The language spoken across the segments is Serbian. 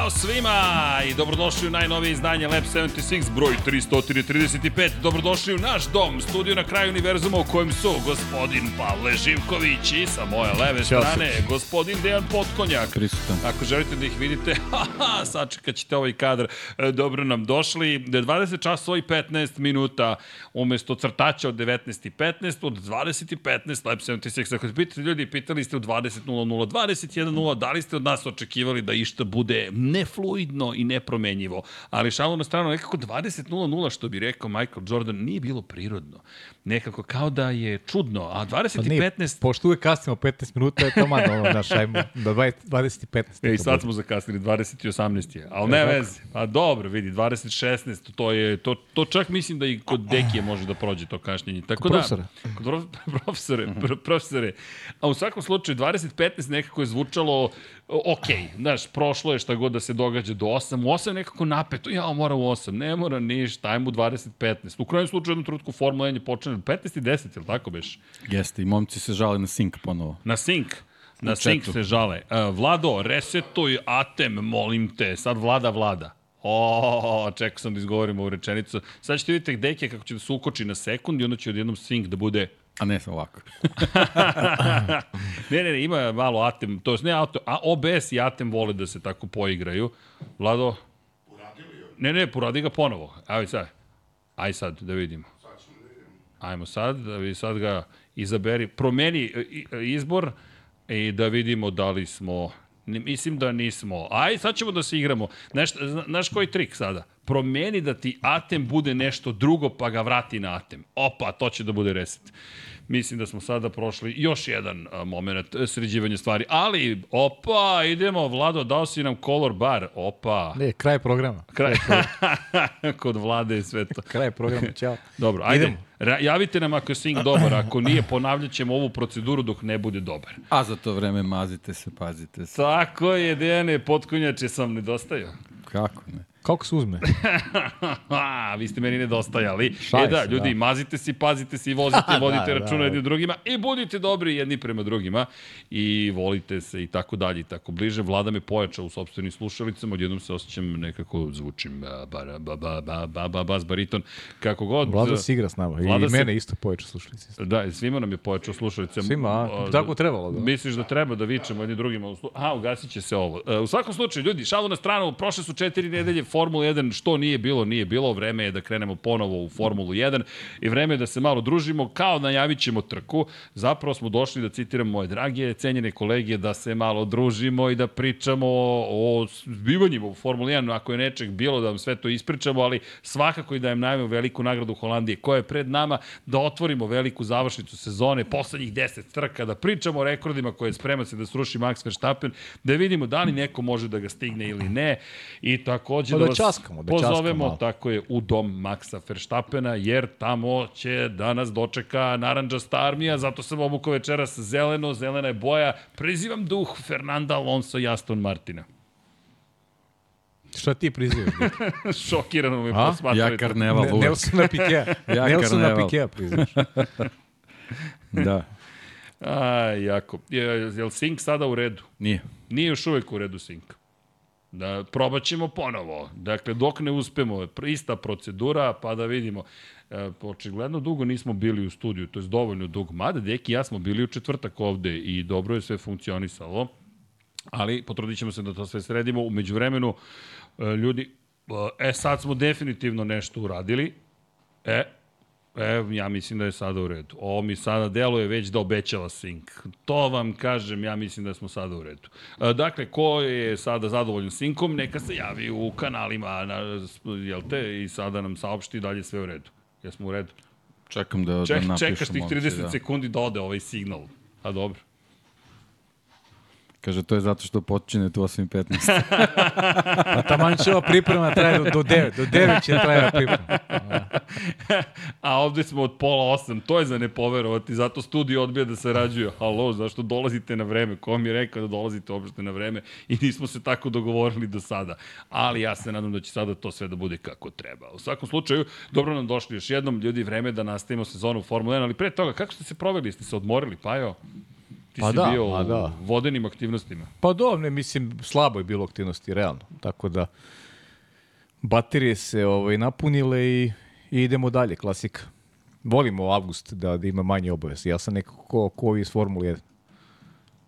Ćao svima i dobrodošli u najnovije izdanje Lab 76, broj 335. Dobrodošli u naš dom, studio na kraju univerzuma u kojem su gospodin Pavle Živković i sa moje leve Ćao strane gospodin Dejan Potkonjak. Prisutan. Ako želite da ih vidite, haha, sačekat ćete ovaj kadar. E, Dobro nam došli. 20 časova i 15 minuta umesto crtača od 19.15, od 20.15 Lab 76. Ako pitate ljudi, pitali ste u 20.00, 21.00, da li ste od nas očekivali da išta bude nefluidno i nepromenjivo. Ali šalo na stranu, nekako 20.00, što bi rekao Michael Jordan, nije bilo prirodno. Nekako kao da je čudno, a Pa 20.15... nije, pošto uvek kasnimo 15 minuta, je to mada ono, naš, ajmo, do 20, 20 i 15. E, i sad smo zakasnili, 20 i 18 je. Ali ne tako? veze. Pa dobro, vidi, 20 16, to je, to, to čak mislim da i kod Dekije može da prođe to kašnjenje. Tako Kod da, profesora? Kod prof, profesore, pr, profesore. A u svakom slučaju, 20 15 nekako je zvučalo ok, znaš, prošlo je šta god da se događa do 8, u 8 je nekako napeto, ja mora u 8, ne mora ništa, ajmo u 20 15. U krajem slučaju, u jednom trutku Formula 1 je počela 15 i 10, je li tako beš? Jeste, i momci se žale na sink ponovo. Na Sync. Na chatu. se žale. Uh, Vlado, resetuj Atem, molim te. Sad vlada vlada. O, čekao sam da izgovorim ovu rečenicu. Sad ćete vidjeti deke kako će da se ukoči na sekund i onda će odjednom Sync da bude... A ne ovako. ne, ne, ne, ima malo Atem, to je ne auto, a OBS i Atem vole da se tako poigraju. Vlado? Ne, ne, poradi ga ponovo. Aj sad. Aj sad, da vidimo. Ajmo sad, da vi sad ga izaberi, promeni e, e, izbor i da vidimo da li smo mislim da nismo. Aj, sad ćemo da se igramo. Znaš, zna- znaš koji trik sada? Promeni da ti Atem bude nešto drugo, pa ga vrati na Atem. Opa, to će da bude reset. Mislim da smo sada prošli još jedan moment sređivanja stvari. Ali, opa, idemo, Vlado, dao si nam color bar. Opa. Ne, kraj programa. Kraj. Kod vlade je sve to. Kraj programa, ćao. Dobro, ajde. Idemo. Ra javite nam ako je sync dobar, ako nije, ponavljat ćemo ovu proceduru dok ne bude dobar. A za to vreme mazite se, pazite se. Tako je, Dejane, potkunjače sam nedostajao. Kako ne? Koliko se uzme? Vi ste meni nedostajali. Šalim e da, ljudi, da. mazite se, pazite se i vozite, Da, vodite da, računa da. jedni drugima i budite dobri jedni prema drugima i volite se i tako dalje i tako bliže. Vlada me pojača u sobstvenim slušalicama, odjednom se osjećam nekako zvučim ba, ba, ba, ba, ba, ba, ba, bas bariton, kako god. Vlada se igra s nama. Vlada I se- mene isto poječe slušalici. Da, svima nam je pojačao slušalice. Svima, a? Tako trebalo, da. Misliš da treba da vičemo jedni drugima? Aha, ugasit će se ovo. E, u svakom slučaju, ljudi, šalu na stranu, prošle su četiri nedelje Formula 1, što nije bilo, nije bilo, vreme je da krenemo ponovo u Formulu 1 i vreme je da se malo družimo, kao najavit ćemo trku. Zapravo smo došli da citiram moje drage, cenjene kolege, da se malo družimo i da pričamo o, zbivanjima u Formuli 1, ako je nečeg bilo da vam sve to ispričamo, ali svakako i da im najavimo veliku nagradu Holandije koja je pred nama, da otvorimo veliku završnicu sezone, poslednjih 10 trka, da pričamo o rekordima koje sprema se da sruši Max Verstappen, da vidimo da li neko može da ga stigne ili ne. I takođe da, vas časkamo, da časkamo pozovemo, malo. tako je, u dom Maxa Verstappena, jer tamo će danas dočeka naranđasta armija, zato sam obukao večeras zeleno, zelena je boja, prizivam duh Fernanda Alonso i Aston Martina. Šta ti prizivaš? Šokirano me A? posmatrali. Ja karneval Ne, uvek. Nelson na Pikea. Ja Nelson na. Pikea prizivaš. Da. Aj, jako. Je, je li Sync sada u redu? Nije. Nije još uvek u redu Sync. Da, probat ćemo ponovo. Dakle, dok ne uspemo, ista procedura, pa da vidimo. E, očigledno dugo nismo bili u studiju, to je dovoljno dugo. Mada, Deki i ja smo bili u četvrtak ovde i dobro je sve funkcionisalo, ali potrudit ćemo se da to sve sredimo. Umeđu vremenu, e, ljudi, e, sad smo definitivno nešto uradili. E, E, ja mislim da je sada u redu. Ovo mi sada deluje već da obećava sync. To vam kažem, ja mislim da smo sada u redu. E, dakle, ko je sada zadovoljan synkom, neka se javi u kanalima, na, jel te, i sada nam saopšti da li je sve u redu. Jesmo u redu? Čekam da, Ček, da napišu čekaš tih momci, 30 da. sekundi da ode ovaj signal. A dobro. Kaže, to je zato što počinete u 8.15. Pa taman će ova priprema traje do, do 9. Do 9 će traje priprema. A ovde smo od pola osam, to je za ne poverovati, zato studio odbija da sarađuje. Halo, zašto dolazite na vreme? Ko mi je rekao da dolazite uopšte na vreme? I nismo se tako dogovorili do sada. Ali ja se nadam da će sada to sve da bude kako treba. U svakom slučaju, dobro nam došli još jednom, ljudi, vreme da nastavimo sezonu u Formula 1, ali pre toga, kako ste se proveli? Ste se odmorili, pa jo? Ti Pa si da, bio ma u da. vodenim aktivnostima. Pa do, ne, mislim, slabo je bilo aktivnosti, realno. Tako da, baterije se ovaj, napunile i, i idemo dalje, klasika. Volimo avgust da, da ima manje obaveze. Ja sam nekako ko, ko iz Formule 1.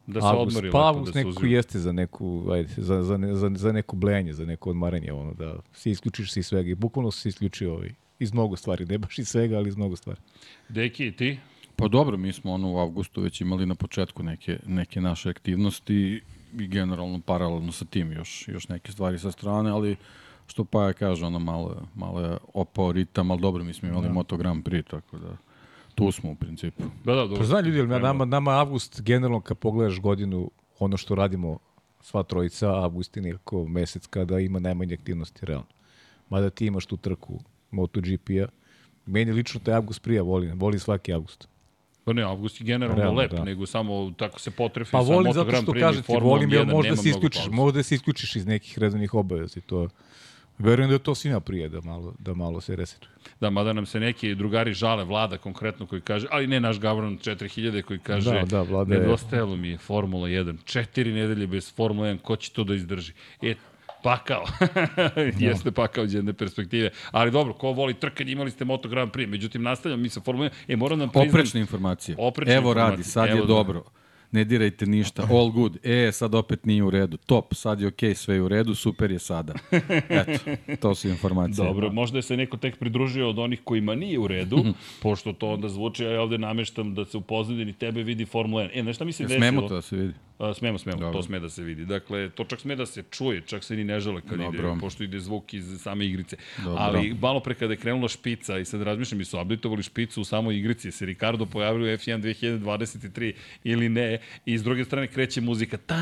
Da se avgust, odmori pa avgust da nekako jeste za neku, ajde, za, za, za, za neko blejanje, za neko odmaranje, ono, da se isključiš se iz svega. I bukvalno se isključio ovaj, iz mnogo stvari, ne baš iz svega, ali iz mnogo stvari. Deki, ti? Pa dobro, mi smo ono u avgustu već imali na početku neke, neke naše aktivnosti i generalno paralelno sa tim još, još neke stvari sa strane, ali što pa ja kaže, ono malo, je- malo je opao ritam, ali dobro, mi smo imali da. Moto Grand Prix, tako da tu smo u principu. Da, da, dobro. Pa znam ljudi, ali nama, nama avgust, generalno kad pogledaš godinu, ono što radimo sva trojica, avgust je nekako mesec kada ima najmanje aktivnosti, realno. Mada ti imaš tu trku MotoGP-a, meni lično taj avgust prija, volim, volim svaki avgust. Pa ne, avgust je generalno Realno, lep, da. nego samo tako se potrefi Pa sa volim Moto zato Grand što Prix i kažem ti, Formulom volim jer 1 možda se isključiš, možda se isključiš iz nekih redovnih obaveza i to Verujem da je to svima prije da malo, da malo se resetuje. Da, mada nam se neki drugari žale, vlada konkretno koji kaže, ali ne naš Gavron 4000 koji kaže, Da, da, Vlada je- nedostajalo mi je Formula 1, četiri nedelje bez Formula 1, ko će to da izdrži? E, pakao. Jeste pakao iz jedne perspektive. Ali dobro, ko voli trkanje, imali ste Moto Grand Prix. Međutim, nastavljam mi sa Formula 1. E, moram da nam priznam... Oprečne informacije. Oprečne Evo radi, informacije. sad Evo je da. dobro. Ne dirajte ništa, all good. E, sad opet nije u redu. Top, sad je okej, sve je u redu, super je sada. Eto, to su informacije. Dobro, možda je se neko tek pridružio od onih kojima nije u redu, pošto to onda zvuči, a ja ovde nameštam da se u pozadini tebe vidi Formula 1. E, znaš šta mi se desilo? Smemo to da se vidi. A, smemo, smemo, Dobro. to sme da se vidi. Dakle, to čak sme da se čuje, čak se ni ne žele kad Dobro. ide, pošto ide zvuk iz same igrice. Dobro. Ali malo pre kada je krenula špica i sad razmišljam, mi su updateovali špicu u samoj igrici, se Ricardo pojavio u F1 2023 ili ne, i s druge strane kreće muzika ta,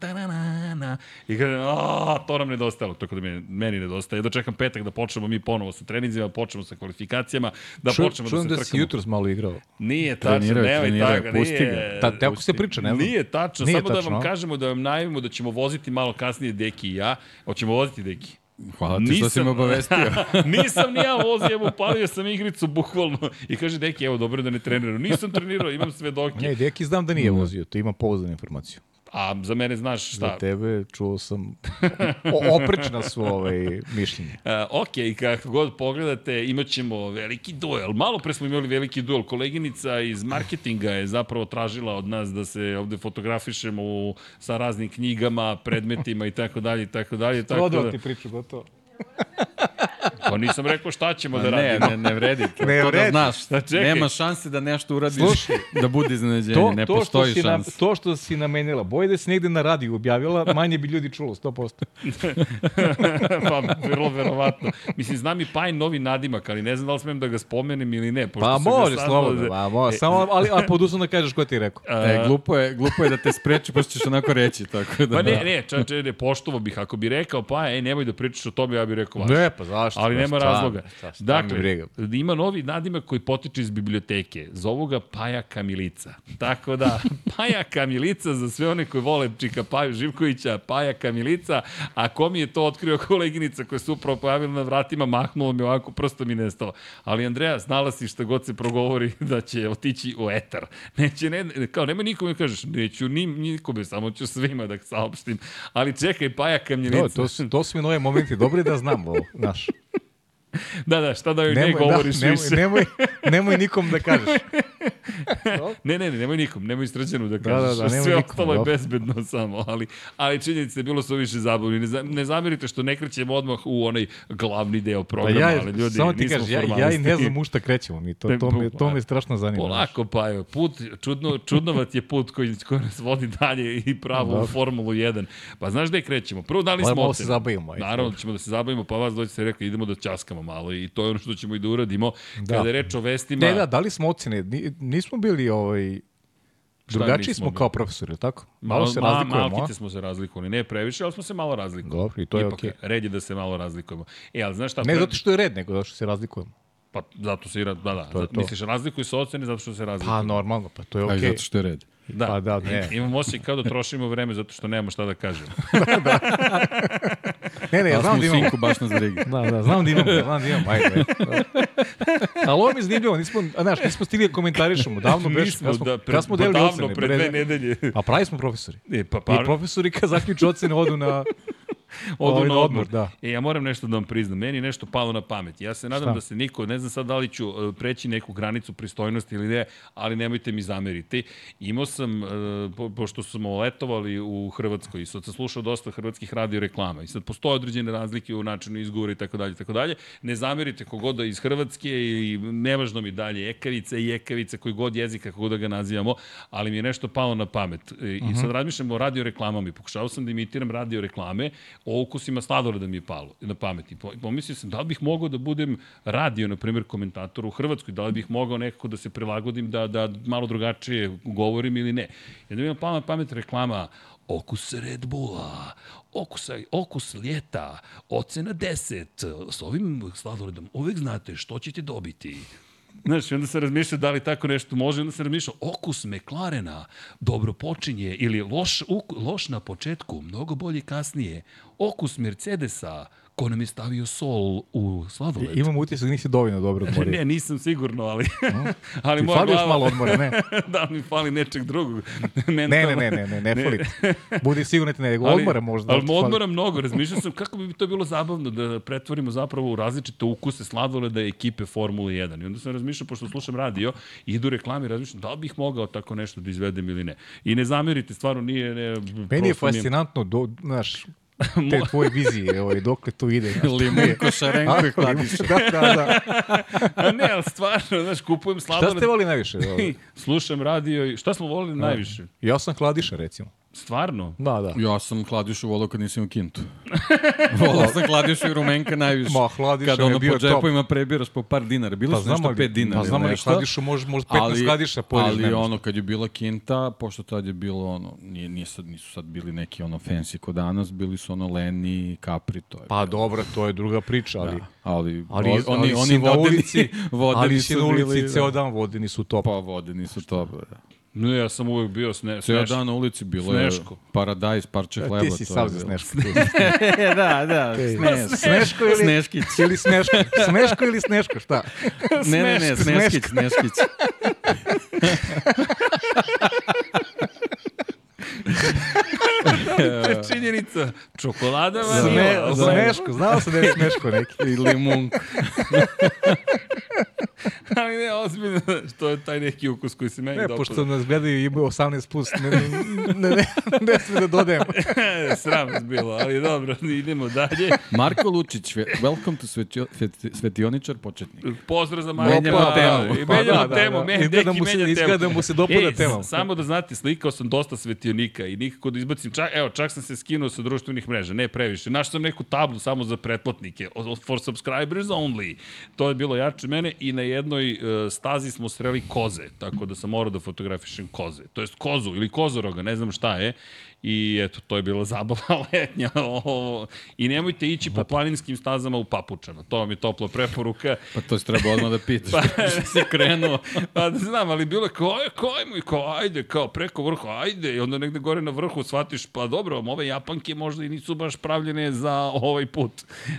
ta, na, na, na, i kaže, a, to nam nedostajalo, tako da meni, meni nedostaje. Da čekam petak da počnemo mi ponovo sa treninzima, počnemo sa kvalifikacijama, da Čujem, počnemo čujem da da se si trkamo. jutros malo igrao. Nije tačno, nemoj tako, nije. Ta, tako se priča, ne. Nije tačno, Nije samo da tačno, vam a? kažemo, da vam najavimo da ćemo voziti malo kasnije Deki i ja. Hoćemo voziti Deki. Hvala ti što si me obavestio. nisam ni ja vozio, evo, upalio sam igricu bukvalno. I kaže, Deki, evo, dobro da ne treniram. Nisam trenirao, imam svedoke. Ne, Deki znam da nije vozio, to ima pouzdanu informaciju. A za mene znaš Za šta? tebe čuo sam o, oprečna su ovaj mišljenje. Uh, ok, kako god pogledate, imat ćemo veliki duel. Malo pre smo imali veliki duel. Koleginica iz marketinga je zapravo tražila od nas da se ovde fotografišemo u, sa raznim knjigama, predmetima i tako dalje i tako dalje. Tako Prodao da, ti priču, gotovo. pa nisam rekao šta ćemo da Ma ne, radimo. ne, ne vredi. To, Ne to vredi. da znaš. Da, čekaj. Nema šanse da nešto uradiš Slušaj. da bude iznenađenje. To, ne to, što postoji si na, šanse. to što si namenila, boje da si negde na radiju objavila, manje bi ljudi čulo, 100%. pa, vrlo verovatno. Mislim, znam i Pajn novi nadimak, ali ne znam da li smem da ga spomenem ili ne. Pošto Pa može, slobodno, da- pa može, samo, ali, ali pod uslovom da kažeš ko ti je rekao. E, glupo je, glupo je da te spreči, pa ćeš onako reći. Tako da, Pa ne, ne, čače, ne, poštovo bih. Ako bi rekao, pa, ej, nemoj da pričaš o tome, ja bih rekao, vaš. Ne, pa zašto? Ali Pa nema stvarno, razloga. šta- šta Dakle, ima novi nadimak koji potiče iz biblioteke. Zovu ga Paja Kamilica. Tako da, Paja Kamilica za sve one koji vole Čika Paju Živkovića, Paja Kamilica, a ko mi je to otkrio koleginica koja se upravo pojavila na vratima, mahnulo mi ovako, prstom mi nestalo. Ali Andreja, znala si šta god se progovori da će otići u etar. Neće, ne, kao, nema nikome da kažeš, neću ni, nikome, samo ću svima da saopštim. Ali čekaj, Paja Kamilica. To, to, su, to su mi nove momenti, dobro je da znam ovo, znaš. Da, da, šta da joj ne govoriš da, nemoj, više. nemoj, nemoj nikom da kažeš. Ne, ne, ne, nemoj nikom, nemoj srđanu da Da, kažeš. da, da, nemoj Sve nikom, ostalo je bezbedno samo, ali, ali činjenica je bilo su više zabavni. Ne, ne zamerite što ne krećemo odmah u onaj glavni deo Pa programa, ja, ali ljudi, samo ti kažeš, ja, ja i ne znam u šta krećemo mi, to, to, me, to me strašno zanima. Polako, pa evo, put, čudno, čudnovat je put koji, koji nas vodi dalje i pravo u Dobro. Formulu 1. Pa znaš gde krećemo? Prvo dali Malo- smo se zabavimo. Naravno da ćemo da se zabavimo, pa vas dođe se rekao idemo da časkamo malo i to je ono što ćemo i da uradimo. Da. Kada je reč o vestima... Ne, da, dali smo ocene, nismo bili ovaj, drugačiji smo bili? kao profesori, tako? Malo se ma, razlikujemo, a? Malkice smo se razlikovali, ne previše, ali smo se malo razlikovali. Dobro, i to je Ipak, okej. red je da se malo razlikujemo. E, ali znaš šta? Ne pre- zato što je red, nego zato što se razlikujemo. Pa zato se i... Da, da. To zato, to. Misliš, razlikuju se ocene zato što se razlikuju. Pa normalno, pa to je okej. zato što je red. Da, Pa da, ne. Imam osjećaj kao da trošimo vreme zato što nemamo šta da kažemo. Ne, ne, ja Ja znam da u imamo. sinku baš na zbrigi. Da, da, znam da imamo, znam da imamo, ajde. ajde. Ali ovo mi je zanimljivo, nismo, a, znaš, nismo stigli da komentarišemo, davno beš, Nismo, kad smo, da, kad smo pa delili davno, ocene. pre dve nedelje. A pravi smo profesori. E, pa, Pa, pa, I profesori kad zaključu ocene odu na, odu ovaj, na na odmor. da. E, ja moram nešto da vam priznam. Meni je nešto palo na pamet. Ja se nadam Šta? da se niko, ne znam sad da li ću e, preći neku granicu pristojnosti ili ne, ali nemojte mi zameriti. Imao sam, e, po, pošto smo letovali u Hrvatskoj i sad sam slušao dosta hrvatskih radio reklama i sad postoje određene razlike u načinu izgovora i tako dalje, tako dalje. Ne zamerite kogoda iz Hrvatske i nevažno mi dalje ekavice i ekavice, koji god jezik, kako god da ga nazivamo, ali mi je nešto palo na pamet. E, I sad razmišljam o radio reklamama i pokušao sam da imitiram radio reklame, o ukusima sladoleda mi je palo na pamet. I po- pomislio sam da li bih mogao da budem radio, na primjer, komentator u Hrvatskoj, da li bih mogao nekako da se prilagodim, da, da malo drugačije govorim ili ne. I onda mi je palo na pamet reklama okus Red Bulla, okus, okus ljeta, ocena 10, s ovim sladoledom uvek znate što ćete dobiti. Znaš, onda se razmišlja da li tako nešto može, onda se razmišlja okus McLarena dobro počinje ili loš, uk, loš na početku, mnogo bolje kasnije. Okus Mercedesa, ko nam je stavio sol u sladoled. Imam utisak nisi dovoljno dobro odmorio. Ne, nisam sigurno, ali, ali Ti moja fali još malo odmora, ne? da mi fali nečeg drugog. Ne, ne, ne, ne, ne, ne fali. ti. Budi sigurno ti ne, nego odmora možda. Ali fali. odmora mnogo. Razmišljao sam kako bi to bilo zabavno da pretvorimo zapravo u različite ukuse sladoleda ekipe Formule 1. I onda sam razmišljao, pošto slušam radio, idu reklame, razmišljam da li bih mogao tako nešto da izvedem ili ne. I ne zamerite, stvarno nije... Ne, Meni je fascinantno, do, znaš, te tvoje vizije, ovaj, dokle to ide. Znaš, Limunko, šarenko i hladiše. da, da, da. A ne, ali stvarno, znaš, kupujem Šta sladoled. ste voli najviše? Ovaj? Slušam radio i šta smo volili najviše? Ja sam hladiša, recimo. Stvarno? Da, da. Ja sam kladišu volao kad nisam u kintu. volao sam kladišu i rumenka najviše. Ma, Hladiša Kada je ono bio po top. džepovima prebiraš po par dinara. Bilo Pa su nešto li, 5 dinara. pa znamo li nešto. hladišu, može, može 15 hladiša pojedeš ali ne možeš. ono, kad je bila kinta, pošto tad je bilo ono, nije, nije sad, nisu sad bili neki ono fancy ko danas, bili su ono Leni, Capri, to je. Pa dobro, to je druga priča, ali... da. Ali, Ali, o- ali, oni, si oni vodeni, ulici, vodeni ali si su na ulici bili, ceo da. dan vodeni su top. Pa vodeni su to, da. Ne, ja sam uvek bio sne, Ceo sneš. dan na ulici bilo Sneško. je paradajz, parče hleba. Ti si sav za. Sneško. da, da, snes. Sneško ili... Sneškić. Ili Sneško. Sneško ili Sneško, šta? Ne, ne, ne, Sneškić, Sneškić. To je činjenica. Čokolada Sme, vanila. Sneško, znao sam da je Sneško neki. I limun. Ali ne, ozbiljno, to je taj neki ukus koji se meni Ne, dopada. pošto nas gledaju i imaju 18 plus, ne, ne, ne, ne, ne sme da dodajem. Sram vas bilo, ali dobro, idemo dalje. Marko Lučić, welcome to svetio, sveti- svetioničar početnik. Pozdrav za Marka. Menjamo temu. I Pa menjamo da, da, temu, da. men, Izgleda menja temu. izgleda mu se dopada Ej, tema. Samo da znate, slikao sam dosta svetionika i nikako da izbacim, čak, evo, čak sam se skinuo sa društvenih mreža, ne previše. Našao sam neku tablu samo za pretplatnike, for subscribers only. To je bilo jače mene i na jednoj uh, stazi smo sreli koze, tako da sam morao da fotografišem koze. To jest kozu ili kozoroga, ne znam šta je. I eto, to je bila zabava letnja. I nemojte ići po planinskim stazama u papučama. To vam je topla preporuka. Pa to si treba odmah da pitaš. Pa, si krenuo. Pa da znam, ali bilo je kao, aj, kao, ajmo i kao, ajde, kao preko vrha, ajde. I onda negde gore na vrhu shvatiš, pa dobro, ove japanke možda i nisu baš pravljene za ovaj put.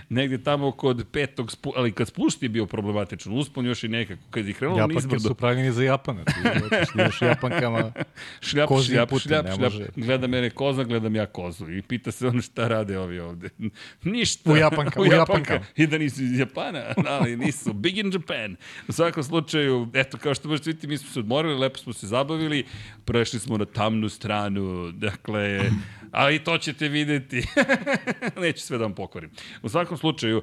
Negde tamo kod petog, spu, ali kad spušti je bio problematičan, uspon još i nekako, kad je krenulo Japanke nizbrdo, su pravljeni za Japana. Ti hoćeš da ideš Japankama. šljap, kozim šljap, putem, šljap, ne šljap, može. gleda mene koza, gledam ja kozu i pita se ono šta rade ovi ovde. Ništa. U Japanka- u Japankama. I da nisu iz Japana, ali nisu. Big in Japan. U svakom slučaju, eto, kao što možete vidjeti, mi smo se odmorili, lepo smo se zabavili, prešli smo na tamnu stranu, dakle, ali to ćete videti. Neću sve da vam pokvarim. U svakom slučaju,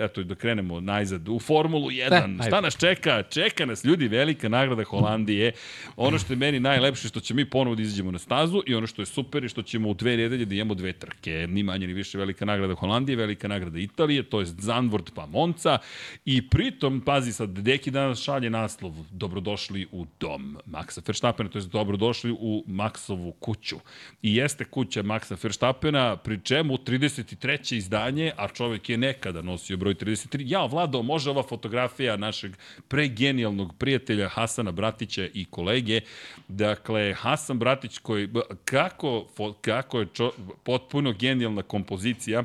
eto, da krenemo najzad u Formulu 1. ajde. Šta nas čeka? Čeka nas ljudi velika nagrada Holandije. Ono što je meni najlepše što će mi ponovo da izađemo na stazu i ono što je super je što ćemo u dve nedelje da imamo dve trke. Ni manje ni više velika nagrada Holandije, velika nagrada Italije, to je Zandvoort pa Monca i pritom, pazi sad, Deki danas šalje naslov Dobrodošli u dom Maxa Verstappena, to je dobrodošli u Maxovu kuću. I jeste kuća Maxa Verstappena, pri čemu 33. izdanje, a čovek je nekada nosio broj 33. Ja, Vlado, može ova fotografija našeg pregenijalnog prijatelja Hasana Bratića i kolege. Dakle, Hasan Bratić koji, kako, kako je čo, potpuno genijalna kompozicija,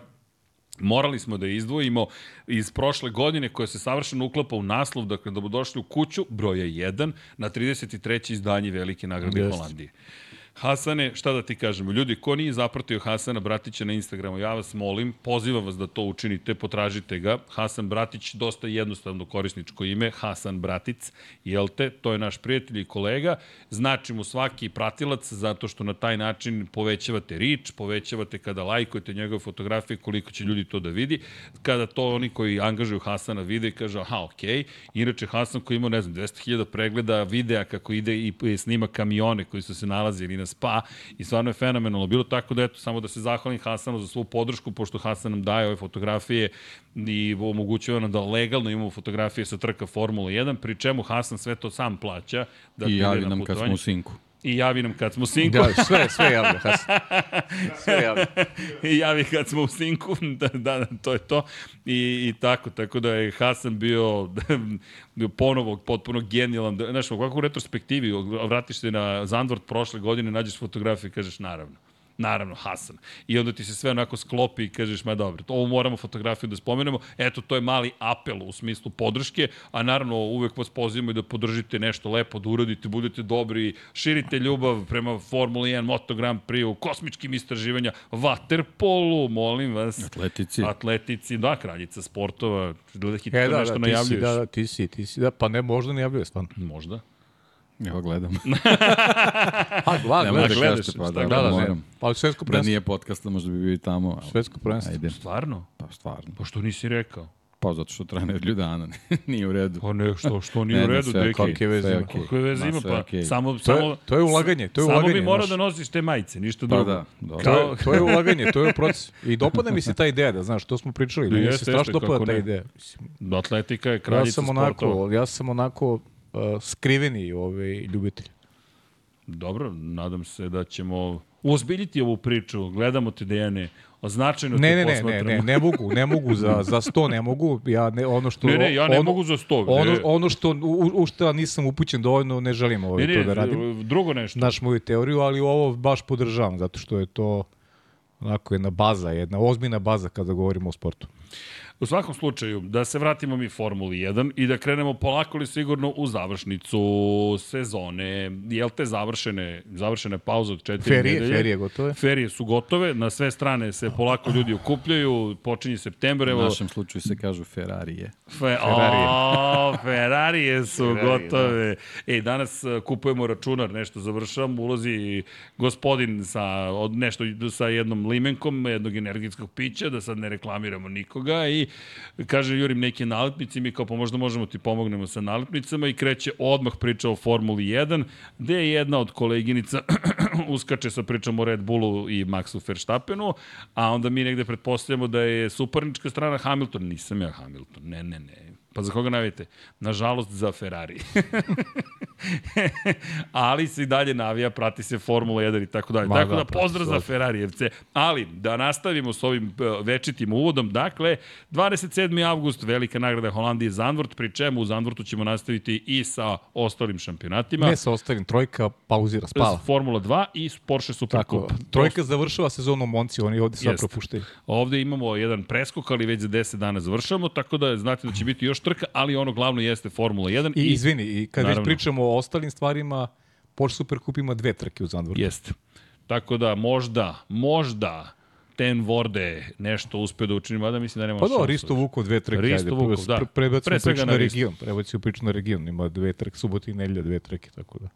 Morali smo da izdvojimo iz prošle godine koja se savršeno uklapa u naslov, dakle da bu došli u kuću broja 1 na 33. izdanje Velike nagrade Jeste. Holandije. Hasane, šta da ti kažemo? Ljudi, ko nije zapratio Hasana Bratića na Instagramu, ja vas molim, pozivam vas da to učinite, potražite ga. Hasan Bratić, dosta jednostavno korisničko ime, Hasan Bratic, jel te? To je naš prijatelj i kolega. Znači mu svaki pratilac zato što na taj način povećavate rič, povećavate kada lajkujete njegove fotografije, koliko će ljudi to da vidi. Kada to oni koji angažuju Hasana vide i kažu, aha, okej. Okay. Inače, Hasan koji ima, ne znam, 200.000 pregleda videa kako ide i snima kamione koji su se nalazili na spa i stvarno je fenomenalno. Bilo tako da eto, samo da se zahvalim Hasanu za svu podršku, pošto Hasan nam daje ove fotografije i omogućuje nam da legalno imamo fotografije sa trka Formula 1, pri čemu Hasan sve to sam plaća. Da I javi na nam kad smo u sinku. I javi nam kad smo u sinku. Da, sve, sve javlja, Hasan. Sve javlja. I javi kad smo u sinku, da, da, to je to. I, I tako, tako da je Hasan bio, bio ponovo potpuno genijalan. Znaš, u retrospektivi, vratiš se na Zandvort prošle godine, nađeš fotografiju i kažeš naravno. Naravno, Hasan. I onda ti se sve onako sklopi i kažeš, ma dobro, to ovo moramo fotografiju da spomenemo. Eto, to je mali apel u smislu podrške, a naravno uvek vas pozivamo i da podržite nešto lepo, da uradite, budete dobri, širite ljubav prema Formuli 1, Moto Grand Prix, kosmičkim istraživanja, Waterpolu, molim vas. Atletici. Atletici, da, kraljica sportova. Hitno E, da, nešto da, ti si, najavljuješ. da, da, ti si, ti si, da, pa ne, možda najavljuje, stvarno. Možda. Evo gledam. A, gla, Ne gledaš, gledaš, kažete, pa šta da, da, da, da, ne. moram. Pa svetsko Da prvenstvo. nije podcasta, možda bi bio i tamo. ali- Svetsko prvenstvo. Ajde, Stvarno? pa stvarno. Pa što nisi rekao? Pa zato što traje nedelju dana, nije u redu. Pa ne, što, što nije Ne, u ne, redu, sve deki. kakve veze ima? okej. Kakve veze Ma, ima, pa okej. samo, To samo, je, to je ulaganje, to je samo ulaganje. bi morao da nosiš te majice, ništa Pa drugo. da, dobro. To Kao- je, to je ulaganje, to je proces. I dopada mi se ta ideja, da znaš, to smo pričali, da mi se strašno dopada ta ne. ideja. Mislim, Atletika je ja kraljica sam sportova. onako, ja sam onako uh, skriveni ovaj, ljubitelj. Dobro, nadam se da ćemo uzbiljiti ovu priču. Gledamo te, Dejane, značajno Ne, te ne, ne, ne, ne, ne mogu, ne mogu za, za 100 ne mogu. Ja ne, ono što Ne, ne, ja ne ono, mogu za sto. Ono, ne. ono što u, u što nisam upućen dovoljno ne želim ovaj ne, to ne, da radim. drugo nešto. Znaš moju teoriju, ali ovo baš podržavam zato što je to onako jedna baza, jedna ozbiljna baza kada govorimo o sportu. U svakom slučaju, da se vratimo mi Formuli 1 i da krenemo polako li sigurno u završnicu sezone. Jel te završene, završene pauze od četiri Ferije, nedelje? ferije gotove. Ferije su gotove, na sve strane se polako ljudi okupljaju, počinje septembar, U evo, našem slučaju se kažu Ferrarije. Fe, Ferrarije. o, Ferrarije su Ferrarije, gotove. E, danas uh, kupujemo računar, nešto završavam, ulazi gospodin sa, od, nešto sa jednom limenkom, jednog energetskog pića, da sad ne reklamiramo nikoga i kaže Jurim neke nalepnice mi kao pa možda možemo ti pomognemo sa nalepnicama i kreće odmah priča o Formuli 1, gde je jedna od koleginica uskače sa pričom o Red Bullu i Maxu Verstappenu, a onda mi negde pretpostavljamo da je suparnička strana Hamilton. Nisam ja Hamilton, ne, ne, ne. Pa za koga navijete? Nažalost za Ferrari. Ali se i dalje navija, prati se Formula 1 i tako dalje. Tako da, da, pozdrav za ovde. Ferrarijevce. Ali, da nastavimo s ovim e, večitim uvodom. Dakle, 27. avgust, velika nagrada Holandije Zandvort, pri čemu u Zandvortu ćemo nastaviti i sa ostalim šampionatima. Ne sa ostalim, trojka pauzira, spava. Formula 2 i Porsche Tako, Supercup. trojka završava sezonu u Monci, oni ovde sad Jeste. propuštaju. Ovde imamo jedan preskok, ali već za 10 dana završamo, tako da znate da će biti još trka, ali ono glavno jeste Formula 1. I, izvini, i kad već Naravno. pričamo o ostalim stvarima, Porsche Supercup ima dve trke u Zandvoru. Jeste. Tako da možda, možda Ten Vorde nešto uspe da učini, mada mislim da nema Pa šanse. da, Risto Vuko dve trke. Risto Vukov, da. pre- Prebacimo Pre svega priču na region. Prebacimo priču na region. Ima dve trke, subota i nedelja, dve trke, tako da.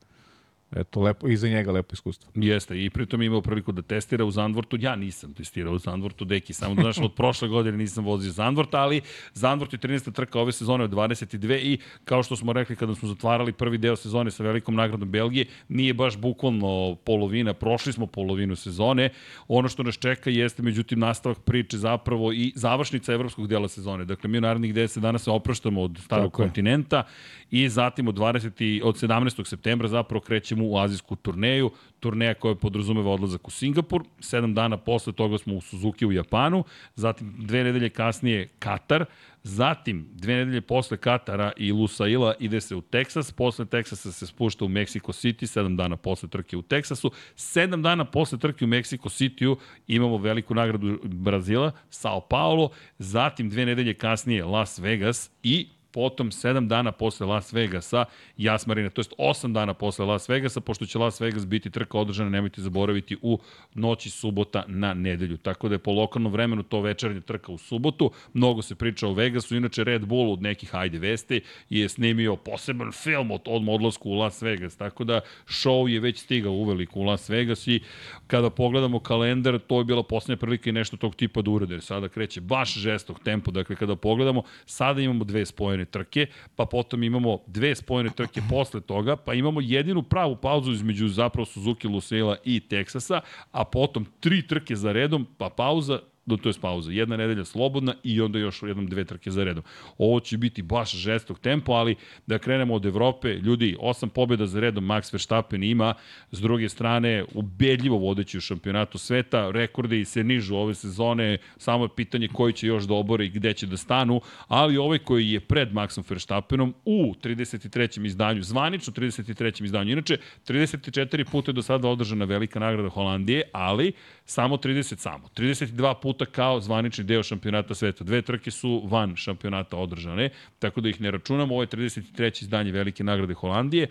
Eto, lepo, iza njega lepo iskustvo. Jeste, i pritom je imao priliku da testira u Zandvortu. Ja nisam testirao u Zandvortu, deki, samo da znaš, od prošle godine nisam vozio Zandvort, ali Zandvort je 13. trka ove sezone od 22 i kao što smo rekli kada smo zatvarali prvi deo sezone sa velikom nagradom Belgije, nije baš bukvalno polovina, prošli smo polovinu sezone. Ono što nas čeka jeste međutim nastavak priče zapravo i završnica evropskog dela sezone. Dakle, mi u narednih 10 dana se opraštamo od starog Tako je. kontinenta i zatim od 20. i- od 17. septembra zapravo krećemo krećemo u azijsku turneju, turneja koja podrazumeva odlazak u Singapur, sedam dana posle toga smo u Suzuki u Japanu, zatim dve nedelje kasnije Katar, Zatim, dve nedelje posle Katara i Lusaila ide se u Teksas, posle Teksasa se spušta u Mexico City, sedam dana posle trke u Teksasu, sedam dana posle trke u Mexico Cityu imamo veliku nagradu Brazila, Sao Paulo, zatim dve nedelje kasnije Las Vegas i potom 7 dana posle Las Vegasa, Jas Marina, to jest 8 dana posle Las Vegasa, pošto će Las Vegas biti trka održana, nemojte zaboraviti, u noći subota na nedelju. Tako da je po lokalnom vremenu to večernja trka u subotu. Mnogo se priča o Vegasu, inače Red Bull od nekih ajde vesti je snimio poseban film od odmah odlasku u Las Vegas, tako da show je već stigao uveliko u Las Vegas i kada pogledamo kalendar, to je bila poslednja prilika i nešto tog tipa da urade, sada kreće baš žestok tempo, dakle kada pogledamo, sada imamo dve spojene spojene trke, pa potom imamo dve spojene trke posle toga, pa imamo jedinu pravu pauzu između zapravo Suzuki, Lusaila i Teksasa, a potom tri trke za redom, pa pauza, do to je pauza. Jedna nedelja slobodna i onda još jednom dve trke za redom. Ovo će biti baš žestog tempo, ali da krenemo od Evrope, ljudi, osam pobjeda za redom Max Verstappen ima, s druge strane, ubedljivo vodeći u šampionatu sveta, rekorde i se nižu ove sezone, samo je pitanje koji će još da obore i gde će da stanu, ali ovaj koji je pred Maxom Verstappenom u 33. izdanju, zvanično 33. izdanju, inače 34 puta je do sada održana velika nagrada Holandije, ali samo 30 samo. 32 puta kao zvanični deo šampionata sveta. Dve trke su van šampionata održane, tako da ih ne računamo. Ovo je 33. izdanje velike nagrade Holandije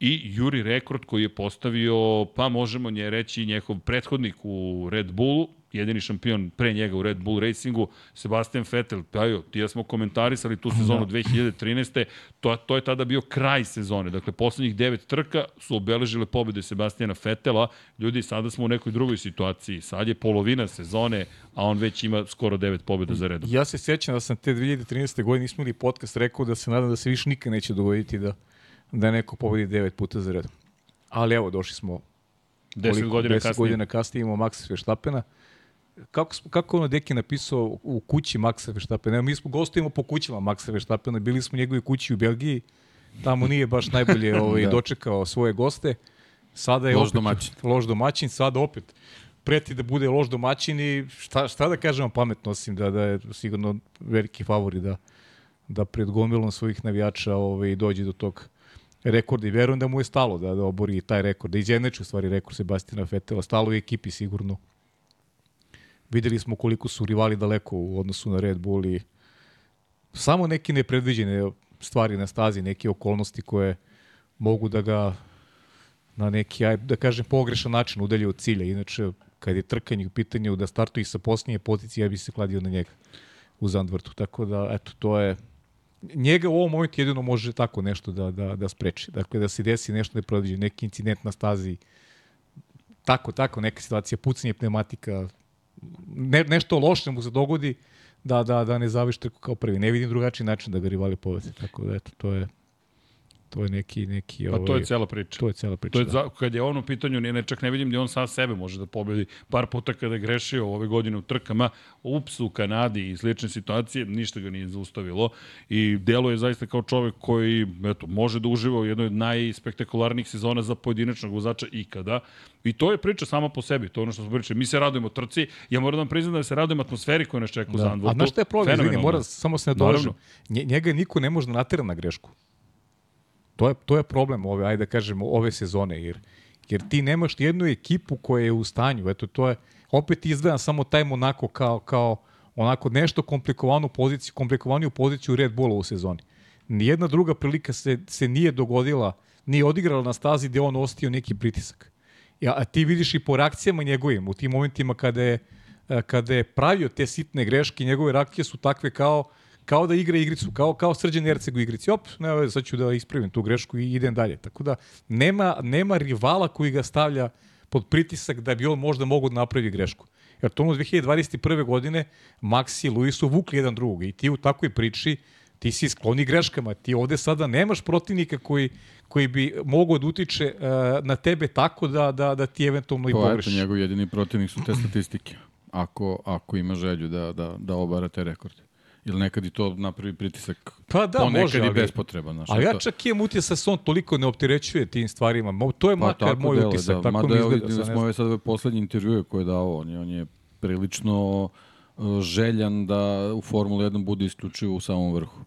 i juri rekord koji je postavio, pa možemo nje reći, njehov prethodnik u Red Bullu, jedini šampion pre njega u Red Bull Racingu, Sebastian Vettel, pa jo, ti ja smo komentarisali tu sezonu da. 2013. To, to je tada bio kraj sezone. Dakle, poslednjih devet trka su obeležile pobede Sebastiana Vettela. Ljudi, sada smo u nekoj drugoj situaciji. Sad je polovina sezone, a on već ima skoro devet pobeda za redom. Ja se sjećam da sam te 2013. godine nismo imali podcast rekao da se nadam da se više nikad neće dogoditi da, da neko pobedi devet puta za redom. Ali evo, došli smo 10 godina 10 kasnije. godina kasnije imamo Maxa Verstappena kako, kako ono Deki napisao u kući Maxa Verstappena, mi smo gostujemo po kućama Maxa Verstappena, bili smo u njegovoj kući u Belgiji, tamo nije baš najbolje ovaj, da. dočekao svoje goste, sada je loš opet, domaćin. loš domaćin, sada opet preti da bude loš domaćin i šta, šta da kažemo pametno, osim da, da je sigurno veliki favori da, da pred gomilom svojih navijača ovaj, dođe do tog rekorda i verujem da mu je stalo da, da obori taj rekord, da izjedneči u stvari rekord Sebastina Fetela, stalo je ekipi sigurno Videli smo koliko su rivali daleko u odnosu na Red Bull i samo neke nepredviđene stvari na stazi, neke okolnosti koje mogu da ga na neki, da kažem, pogrešan način udalje od cilja. Inače, kad je trkanje u pitanju da startuje sa posljednje pozicije, ja bi se kladio na njega u Zandvrtu. Tako da, eto, to je njega u ovom momentu jedino može tako nešto da, da, da spreči. Dakle, da se desi nešto nepredviđeno, neki incident na stazi, tako, tako, neka situacija, pucanje pneumatika, ne, nešto loše mu se dogodi da, da, da ne zaviš trku kao prvi. Ne vidim drugačiji način da ga rivali povede. Tako da, eto, to je to je neki neki ovaj Pa to je cela priča. To je cela priča. To je da. za, kad je on u pitanju, ne, ne čak ne vidim da on sam sebe može da pobedi. Par puta kada je grešio ove godine u trkama, ups u Kanadi i slične situacije, ništa ga nije zaustavilo i delo je zaista kao čovek koji eto, može da uživa u jednoj od najspektakularnijih sezona za pojedinačnog vozača ikada. I to je priča sama po sebi, to je ono što smo pričali. Mi se radujemo trci, ja moram da vam priznam da se radujem atmosferi koja nas čeka u Da. Zandvoortu. A znaš šta je problem? Izvini, mora, samo se ne dođem. Naravno. Nje, njega niko ne može da natera na grešku. To je, to je problem ove, ajde da kažemo, ove sezone, jer, jer ti nemaš jednu ekipu koja je u stanju, eto to je, opet izdvajam samo taj Monako kao, kao onako nešto komplikovanu poziciju, komplikovaniju poziciju Red Bulla u sezoni. Nijedna druga prilika se, se nije dogodila, nije odigrala na stazi gde on ostio neki pritisak. Ja, a ti vidiš i po reakcijama njegovim, u tim momentima kada je, e, kada je pravio te sitne greške, njegove reakcije su takve kao kao da igra igricu, kao, kao srđan Erceg u igrici. Op, ne, veze, sad ću da ispravim tu grešku i idem dalje. Tako da nema, nema rivala koji ga stavlja pod pritisak da bi on možda mogao da napravi grešku. Jer to ono 2021. godine Max i Luis su vukli jedan drugog i ti u takvoj priči ti si skloni greškama. Ti ovde sada nemaš protivnika koji, koji bi mogao da utiče uh, na tebe tako da, da, da ti eventualno i To eto, pogrešiš. njegov jedini protivnik su te statistike. Ako, ako ima želju da, da, da obara te rekorde. Ili nekad i to napravi pritisak Pa da, ponekad može, i ali- bespotreban. Znaš, Ali ja čak imam utisak da se on toliko ne opterećuje tim stvarima. To je Pa makar moj deluje, utisak, da. tako Mada mi izgleda. da ne smo ove sad ove poslednje intervjue koje je dao, on je, on je prilično uh, željan da u Formuli 1 bude isključivo u samom vrhu.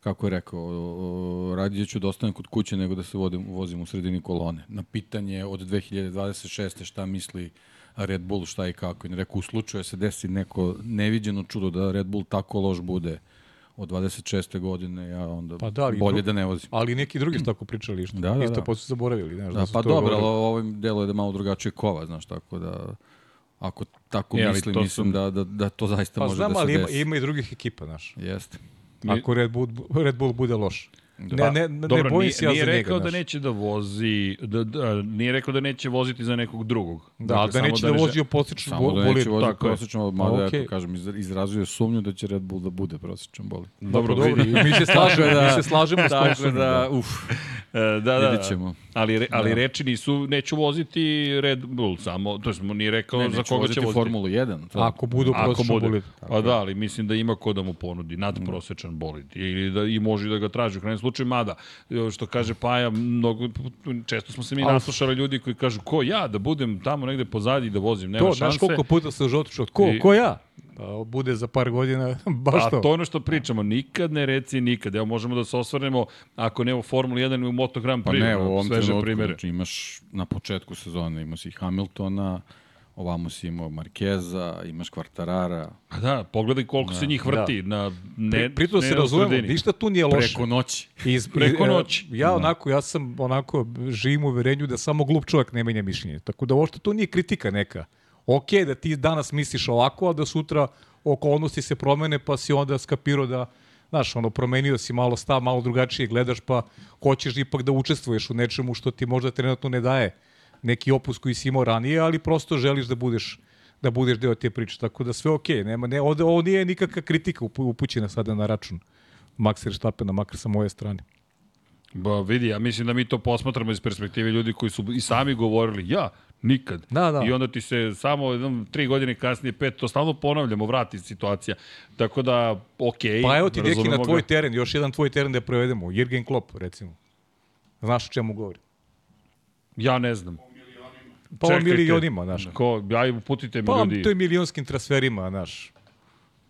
Kako je rekao, o, radije ću da ostanem kod kuće nego da se vodim, vozim u sredini kolone. Na pitanje od 2026. šta misli Red Bull, šta i kako. I rekao, u slučaju da se desi neko neviđeno čudo da Red Bull tako loš bude od 26. godine, ja onda Pa da, ali bolje dru- da ne vozim. Ali neki drugi su tako pričali isto. Da, da, isto da. pa su zaboravili. Znaš, Da, su pa dobro, ali govorili. ovim delo je da malo drugačije kova, znaš, tako da ako tako E, mislim, to mislim su- da, da, da to zaista Pa može znam, da se ali ima, desi. ima i drugih ekipa, znaš. Jeste. Ako Red Bull, Red Bull bude loš. Ne, Pa, ne, ne, dobro, ne bojim se ja nije za njega. rekao da neće da vozi, da, da, nije rekao da neće voziti za nekog drugog. Da, Dakle, ali da samo neće da, ne vozi u prosječnu Samo da bolid. neće voziti prosječan, mada okej. eto, kažem, iz- izrazio je sumnju da će Red Bull da bude prosječan boli. Dobro, dobro, mi se slažemo, mi se slažemo s tom da, da. uf, E, da, da, vidit ćemo. Ali, re, ali Da. reči nisu, neću voziti Red Bull, samo, to smo nije rekao Ne, za koga voziti će voziti. Formulu 1. To, Ako bude u Ako prosječnu bude. bolid. Pa da, ali mislim da ima ko da mu ponudi nadprosečan bolid ili da i može da ga traži u krajnjem slučaju mada e, što kaže Paja mnogo često smo se mi Al- naslušali ljudi koji kažu ko ja da budem tamo negde pozadi i da vozim nema To, šanse. znaš koliko puta se žotiš ko, I- ko ja? Pa bude za par godina, baš A to. to je ono što pričamo, nikad ne reci nikad. Evo možemo da se osvrnemo, ako ne u Formuli 1 i u Moto Grand Pa Prix, ne, u ovom sveže trenutku, primere. znači imaš na početku sezone, imao si Hamiltona, ovamo si imao Markeza, imaš Kvartarara, A da, pogledaj koliko se njih vrti. Na, ne, Pri, pritom ne se razumemo, sredini. ništa tu nije loše. preko noći. Iz, Preko e, noći. Ja onako, ja sam onako, živim u uverenju da samo glup čovjek ne menja mišljenje. Tako da uopšte to nije kritika neka. Ok, da ti danas misliš ovako, a da sutra okolnosti se promene, pa si onda skapirao da, znaš, ono, promenio si malo stav, malo drugačije gledaš, pa hoćeš ipak da učestvuješ u nečemu što ti možda trenutno ne daje neki opus koji si imao ranije, ali prosto želiš da budeš da budeš deo te priče. Tako da sve okej, nema ne ovde ovo nije nikakva kritika upu- upućena sada na račun Maxa Verstappena, makar sa moje strane. Ba, vidi, ja mislim da mi to posmatramo iz perspektive ljudi koji su i sami govorili, ja, nikad. Da, da. I onda ti se samo jednom, tri godine kasnije, pet, to stalno ponavljamo, vrati situacija. Tako da, okej. Pa evo ti deki na tvoj ga. teren, još jedan tvoj teren da prevedemo. Jürgen Klopp, recimo. Znaš o čemu govori? Ja ne znam. Pa o Čekajte. milionima, znaš. Ko, aj, uputite mi Pa ljudi. to je milionskim transferima, znaš.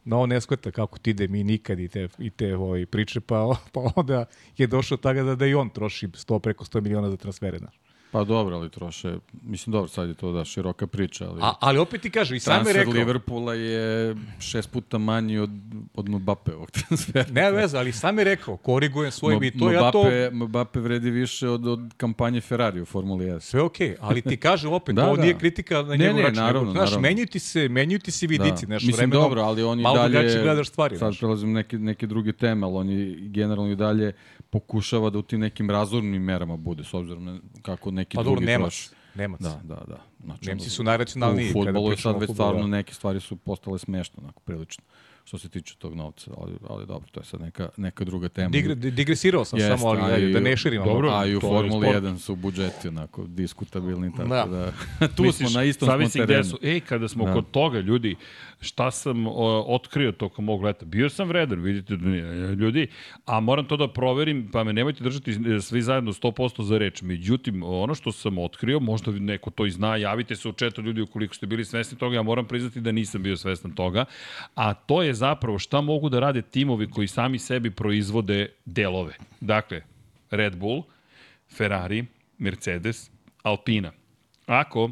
No, on ne shvata kako ti ide mi nikad i te, i te ovaj, priče, pa, pa onda je došao tada da, da i on troši 100, preko 100 miliona za transfere, znaš. Pa dobro, ali troše, mislim dobro, sad je to da široka priča, ali A, ali opet ti kaže, i sam je transfer rekao, Liverpoola je šest puta manji od, od Mbappe-ovog transfera. ne veze, ali sam je rekao, korigujem svojim i to, Mbappe, ja to, Mbappe vredi više od, od kampanje Ferrari u Formuli 1. Sve okej, okay, ali ti kažem opet, Da, da, ovo da. nije kritika na Ne, njegov ne, račun. nego, naravno, znaš, naravno. menjaju ti se, menjaju ti se vidici, znaš, Mislim, vremenom dobro, ali on i malo dalje... gledaš stvari, Sad prelazim neke, neke druge teme, ali on i generalno i dalje pokušava da u tim nekim razornim merama bude, s obzirom na kako neki Pa dobro, drugi Nemac, troše. Nemac. Da, da, da. Znači, Nemci su najracionalniji U futbolu je sad već stvarno da. neke stvari su postale smešne, onako, prilično što se tiče tog novca, ali, ali dobro, to je sad neka, neka druga tema. Digre, digresirao sam Jeste, samo, ali i- da ne širimo. dobro, A i u Formuli sport. 1 su budžeti onako diskutabilni, tako Da. da, tu Misliš, smo na istom smo terenu. Su, ej, kada smo Da. kod toga, ljudi, šta sam o, otkrio tokom mog leta? Bio sam vredan, vidite, da nije, ljudi, a moram to da proverim, pa me nemojte držati e, svi zajedno 100% za reč. Međutim, ono što sam otkrio, možda neko to i zna, javite se u četu ljudi ukoliko ste bili svesni toga, ja moram priznati da nisam bio svestan toga, a to je zapravo šta mogu da rade timovi koji sami sebi proizvode delove. Dakle, Red Bull, Ferrari, Mercedes, Alpina. Ako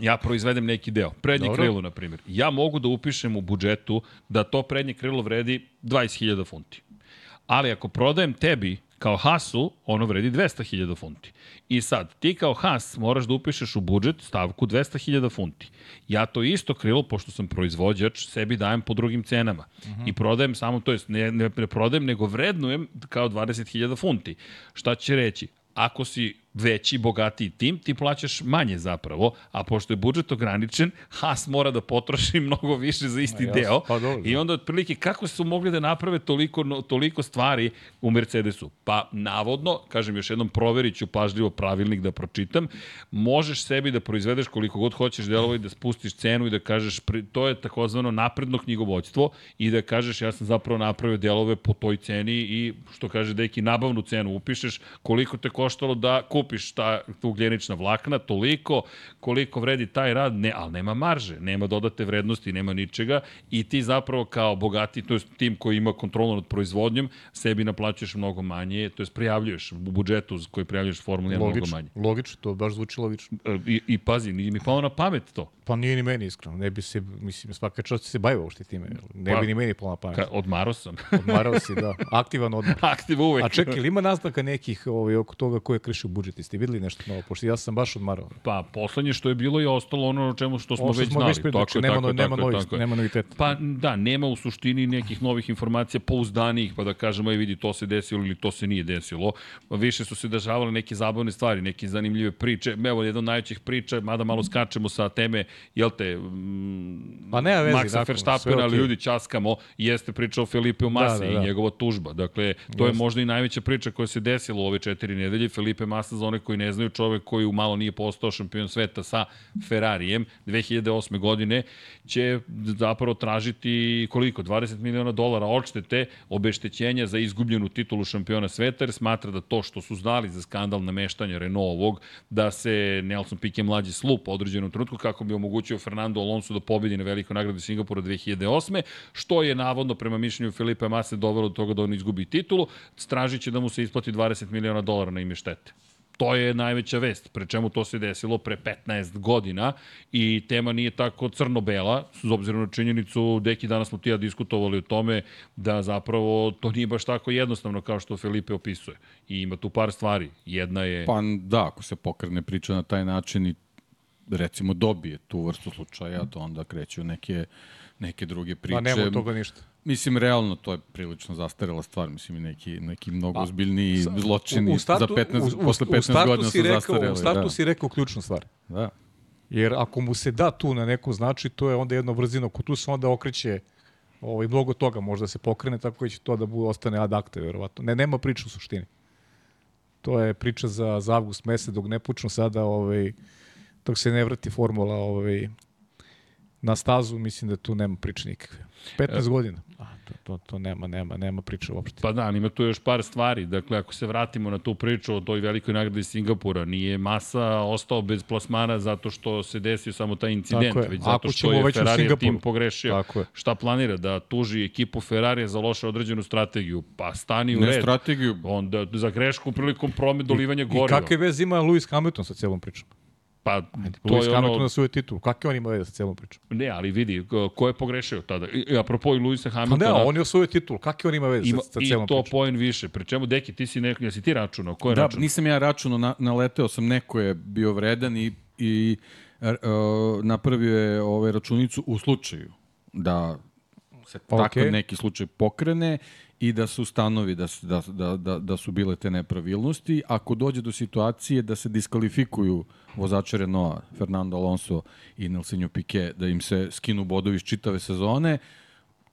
ja proizvedem neki deo, prednje Dobro. krilo, na primjer, ja mogu da upišem u budžetu da to prednje krilo vredi 20.000 funti. Ali ako prodajem tebi kao Hasu, ono vredi 200.000 funti. I sad, ti kao Has moraš da upišeš u budžet stavku 200.000 funti. Ja to isto krilo, pošto sam proizvođač, sebi dajem po drugim cenama. I prodajem samo, to jest ne, ne, ne prodajem, nego vrednujem kao 20.000 funti. Šta će reći? Ako si veći, bogatiji tim, ti plaćaš manje zapravo, a pošto je budžet ograničen, Haas mora da potroši mnogo više za isti jasno, deo. pa dobro. I onda otprilike kako su mogli da naprave toliko, no- toliko stvari u Mercedesu? Pa navodno, kažem još jednom, proverit ću pažljivo pravilnik da pročitam, možeš sebi da proizvedeš koliko god hoćeš delova i da spustiš cenu i da kažeš, to je takozvano napredno knjigovodstvo i da kažeš ja sam zapravo napravio delove po toj ceni i što kaže deki nabavnu cenu upišeš koliko te koštalo da kupiš ta ugljenična vlakna, toliko koliko vredi taj rad, ne, ali nema marže, nema dodate vrednosti, nema ničega i ti zapravo kao bogati, to je tim koji ima kontrolu nad proizvodnjom, sebi naplaćuješ mnogo manje, to je prijavljuješ u budžetu koji prijavljuješ Formula 1 mnogo manje. logično, to baš zvuči logično. E, I, I pazi, nije mi palo na pamet to. Pa nije ni meni iskreno, ne bi se, mislim, svaka čast se bavio uopšte time, ne Pa, bi ni meni pala na pamet. Ka, odmaro sam. Odmarao si, da, aktivan odmor. Aktiv uvek. A čekaj, ima naznaka nekih ovaj, oko toga ko je kršio budžet? Jeste videli nešto novo? Pošto ja sam baš odmarao. Pa, poslednje što je bilo je ostalo ono o čemu što smo što već smo znali. već tako je, nema, tako je, nema, tako je, novih, tako je. nema noviteta. Pa da, nema u suštini nekih novih informacija pouzdanijih, pa da kažemo, aj vidi, to se desilo ili to se nije desilo. Više su se dešavale neke zabavne stvari, neke zanimljive priče. Evo, jedna od najvećih priča, mada malo skačemo sa teme, jel te, mm, Pa nema veze, Maxa Verstappena, ali ljudi časkamo, jeste priča o Felipe Masi Da, da, i da. njegova tužba. Dakle, to je Jeste. možda i najveća priča koja se desila u ove četiri nedelje. Felipe Massa, za one koji ne znaju, čovek koji u malo nije postao šampion sveta sa Ferrarijem 2008. godine, će zapravo tražiti koliko? 20 miliona dolara odštete obeštećenja za izgubljenu titulu šampiona sveta, jer smatra da to što su znali za skandal nameštanja Renaultovog, da se Nelson Piquet mlađi slup u određenom trenutku kako bi omogućio Fernando Alonso da pobedi na velikoj nagradi Singapura 2008. Što je navodno prema mišljenju Filipa Mase dovelo do toga da on izgubi titulu, stražit će da mu se isplati 20 miliona dolara na ime štete. To je najveća vest, pre čemu to se desilo pre 15 godina i tema nije tako crno-bela, s obzirom na činjenicu, deki danas smo ti ja diskutovali o tome da zapravo to nije baš tako jednostavno kao što Felipe opisuje. I ima tu par stvari. Jedna je... Pa da, ako se pokrene priča na taj način i recimo dobije tu vrstu slučaja, to onda kreću neke neke druge priče. Pa nema toga ništa. Mislim, realno, to je prilično zastarela stvar. Mislim, i neki, neki mnogo ozbiljniji Sa- zločini u, u startu, za 15, u, u, posle u 15 startu godina su rekao, zastareli. U startu da. si rekao ključnu stvar. Da. Jer ako mu se da tu na neku znači, to je onda jedno brzino, ko tu se onda okreće ovaj, mnogo toga, možda se pokrene, tako da će to da bude, ostane ad acte, verovatno. Ne, nema priče u suštini. To je priča za, za avgust mesec, dok ne počnu sada, ovaj, dok se ne vrati formula ovaj, na stazu, mislim da tu nema priče nikakve. 15 godina. To, to, to nema, nema, nema priče uopšte. Pa da, ima tu još par stvari. Dakle, ako se vratimo na tu priču o toj velikoj nagradi Singapura, nije masa ostao bez plasmana zato što se desio samo taj incident, Tako je. već zato što je Ferrari tim pogrešio. Tako je. Šta planira? Da tuži ekipu Ferrarija za loše određenu strategiju. Pa stani u Ne red. strategiju, Onda za grešku prilikom promet dolivanja I goriva. kakve veze ima Lewis Hamilton sa celom pričom? Pa, to Lewis je Hamilton ono... na svoju titulu. Kakve on ima veze sa celom pričom? Ne, ali vidi, ko je pogrešio tada? I, i apropo i Luisa Pa Hamiltona... ne, on je osvojio titulu. Kakve on ima veze ima, sa, sa I celom to pričom? poen više. Pri čemu, Deki, ti si neko, jesi ti računao? Ko je Da, računao? nisam ja računao, na, naleteo sam, neko je bio vredan i, i uh, napravio je ovaj računicu u slučaju da se okay. takav Okej. neki slučaj pokrene i da se ustanovi da, da, da, da, da su bile te nepravilnosti. Ako dođe do situacije da se diskvalifikuju vozače Renaulta, Fernando Alonso i Nelsinho Piquet, da im se skinu bodovi iz čitave sezone,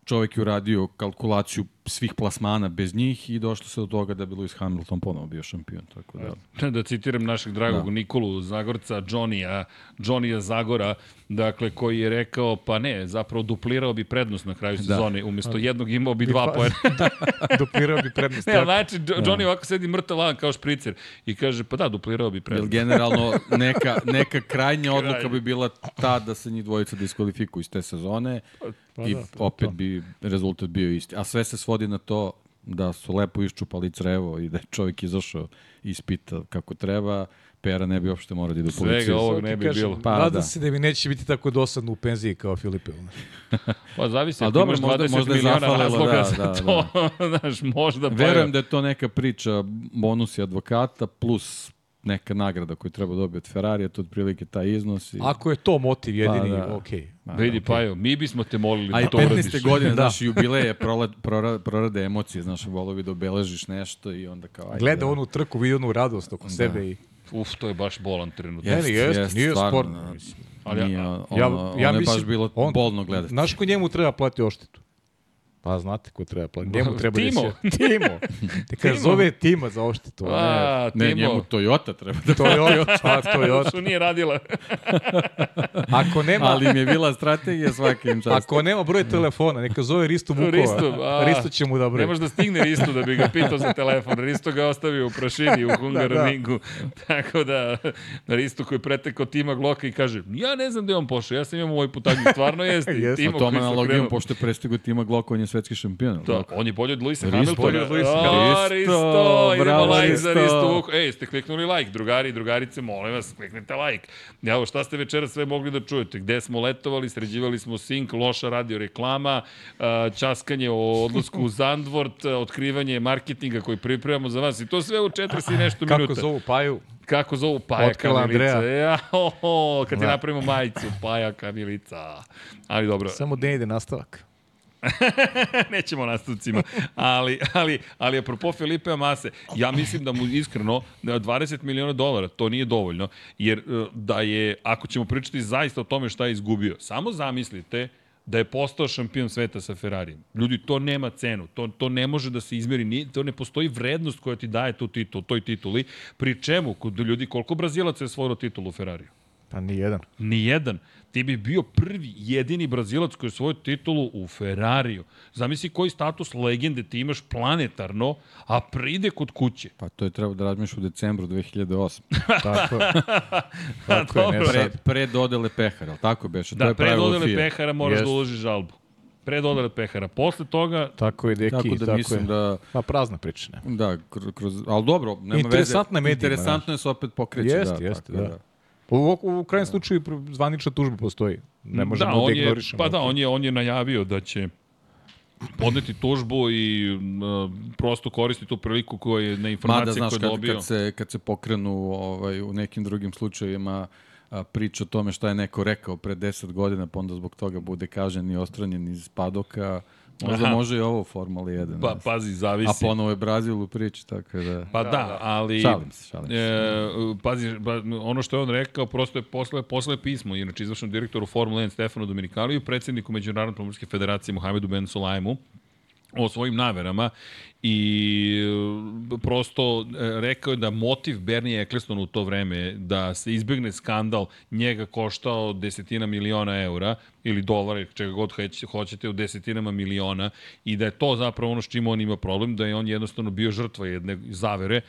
čovjek je uradio kalkulaciju svih plasmana bez njih i došlo se do toga da bi Lewis Hamilton ponovo bio šampion. Tako da, da citiram našeg dragog da. Nikolu Zagorca, Johnny-a, Johnny-a Zagora, dakle, koji je rekao, pa ne, zapravo duplirao bi prednost na kraju sezone, umesto jednog imao bi dva pa- poena. Duplirao bi prednost. ne, znači, Jo- Johnny ovako sedi mrtav lavan kao špricer i kaže, pa da, duplirao bi jer prednost. generalno neka, neka krajnja odluka bi bila ta da se njih dvojica diskvalifikuju iz te sezone i da, to- opet to. bi rezultat bio isti. A sve se svodi na to da su lepo iščupali crevo i da je čovjek izašao ispita kako treba, Pera ne bi uopšte morao da ide u Svega policiju. ovog Ti ne bi kažem, bilo. Pa, Nadam da. se da mi neće biti tako dosadno u penziji kao Filipe. Pa zavisi, ako dobro, imaš možda- 20 možda miliona zafalilo, razloga da, za da, to, znaš, možda pa Verujem da je to neka priča bonusi advokata plus neka nagrada koju treba dobiti od Ferrarija, to je otprilike taj iznos. I... Ako je to motiv jedini, Pa, da. okej. Vidi, pa jo, mi bismo te molili A i da to uradiš. 15. godine, Da. znaš, jubileje, prola- prora- prorade emocije, znaš, volovi da obeležiš nešto i onda kao... Ajde, Gleda da. onu trku, vidi onu radost oko sebe i Uf, to je baš bolan trenutak. Ne, ne, jest, nije stvarno, sporno, da. mislim. Ali, Ali- nije, a- ono, ja- ono ja je baš mislim, bilo on- bolno gledati. Znaš ko njemu treba plati oštetu? Pa znate ko treba plati. Njemu treba Timo. da se... Timo. Te kad Timo. zove Tima za oštetu, a ne... A, Ne, Timo. njemu Toyota treba da... Toyota, a Toyota. Što nije radila. Ako nema, Ali im je bila strategija svake im čast. ako nema broj telefona, neka zove Risto Vukova. Risto, a. Risto će mu da broj. Ne može da stigne Risto da bi ga pitao za telefon. Risto ga ostavio u prašini u Hungaroringu. Tako da, Risto koji je pretekao Tima Gloka i kaže, ja ne znam gde je on pošao, ja sam imao ovaj putagnik, stvarno jeste. Jeste. Timo tom analogijom, pošto je prestigo Tima Glock, on je svetski šampion. Da, Da. on je bolji od Luisa Risto, Hamiltona. bolji od Luisa Hamiltona. Risto, idemo bravo, like za Risto. Risto. Ej, ste kliknuli like, drugari i drugarice, molim vas, kliknite like. Evo, šta ste večera sve mogli da čujete? Gde smo letovali, sređivali smo sink, loša radio reklama, časkanje o odlasku u Zandvort, otkrivanje marketinga koji pripremamo za vas i to sve u 40 i nešto Kako minuta. zovu Paju? Kako zovu Paja Otkrila Kamilica. Andreja. Ja, ho, ho, kad ti Da. napravimo majicu, Paja Kamilica. Ali dobro, Samo da ide nastavak. nećemo nastavcima, ali, ali, ali apropo Filipe Amase, ja mislim da mu iskreno da 20 miliona dolara, to nije dovoljno, jer e, da je, ako ćemo pričati zaista o tome šta je izgubio, samo zamislite da je postao šampion sveta sa Ferrarijem. Ljudi, to nema cenu, to, to ne može da se izmeri, ni, to ne postoji vrednost koja ti daje tu titul, toj tituli, pri čemu, kod ljudi, koliko Brazilaca je osvojilo titulu u Ferrariju? Pa ni jedan. Nijedan. Ti bi bio prvi, jedini Brazilac koji je svoju titulu u Ferrariju. Zamisli koji status legende ti imaš planetarno, a pride kod kuće. Pa to je trebao da razmiš u decembru 2008. Tako je. Tako je, ne. Pre, pre dodele pehara, ali tako beše? to Da, je pre dodele FIA. pehara moraš Jest. da uložiš žalbu. Pre dodele pehara. Posle toga, Tako je, deki, Tako da tako mislim je. da... Pa prazna priča, ne. Da, kr- kroz, ali dobro, nema Interesantna veze. medijima, Interesantno je se opet pokreće. Jeste, da, jeste, tako da. U, u krajnjem slučaju zvanična tužba postoji. Ne možemo da, on je, ignorišemo. pa da, on je, on je najavio da će podneti tužbu i uh, prosto koristi tu priliku koju je na Mada, informacije znaš, koje je kad, dobio. kad, se, kad se pokrenu ovaj, u nekim drugim slučajevima a, priča o tome šta je neko rekao pre 10 godina, pa onda zbog toga bude kažen i ostranjen iz padoka, možda Aha. može i ovo u Formuli 1. Pa, pazi, zavisi. A ponovo je Brazil u priči, tako da... Pa da, da, ali... Šalim se, šalim se. E, pazi, ba, ono što je on rekao, prosto je posle, posle pismo, inače izvršnom direktoru Formule 1 Stefanu Dominikaliju i predsedniku Međunarodne pomorske federacije Mohamedu Ben Sulajmu o svojim naverama i e, prosto e, rekao je da motiv Bernie Ecclestona u to vreme da se izbjegne skandal njega koštao desetina miliona eura ili dolara, čega god hoćete, u desetinama miliona i da je to zapravo ono s čim on ima problem, da je on jednostavno bio žrtva jedne zavere.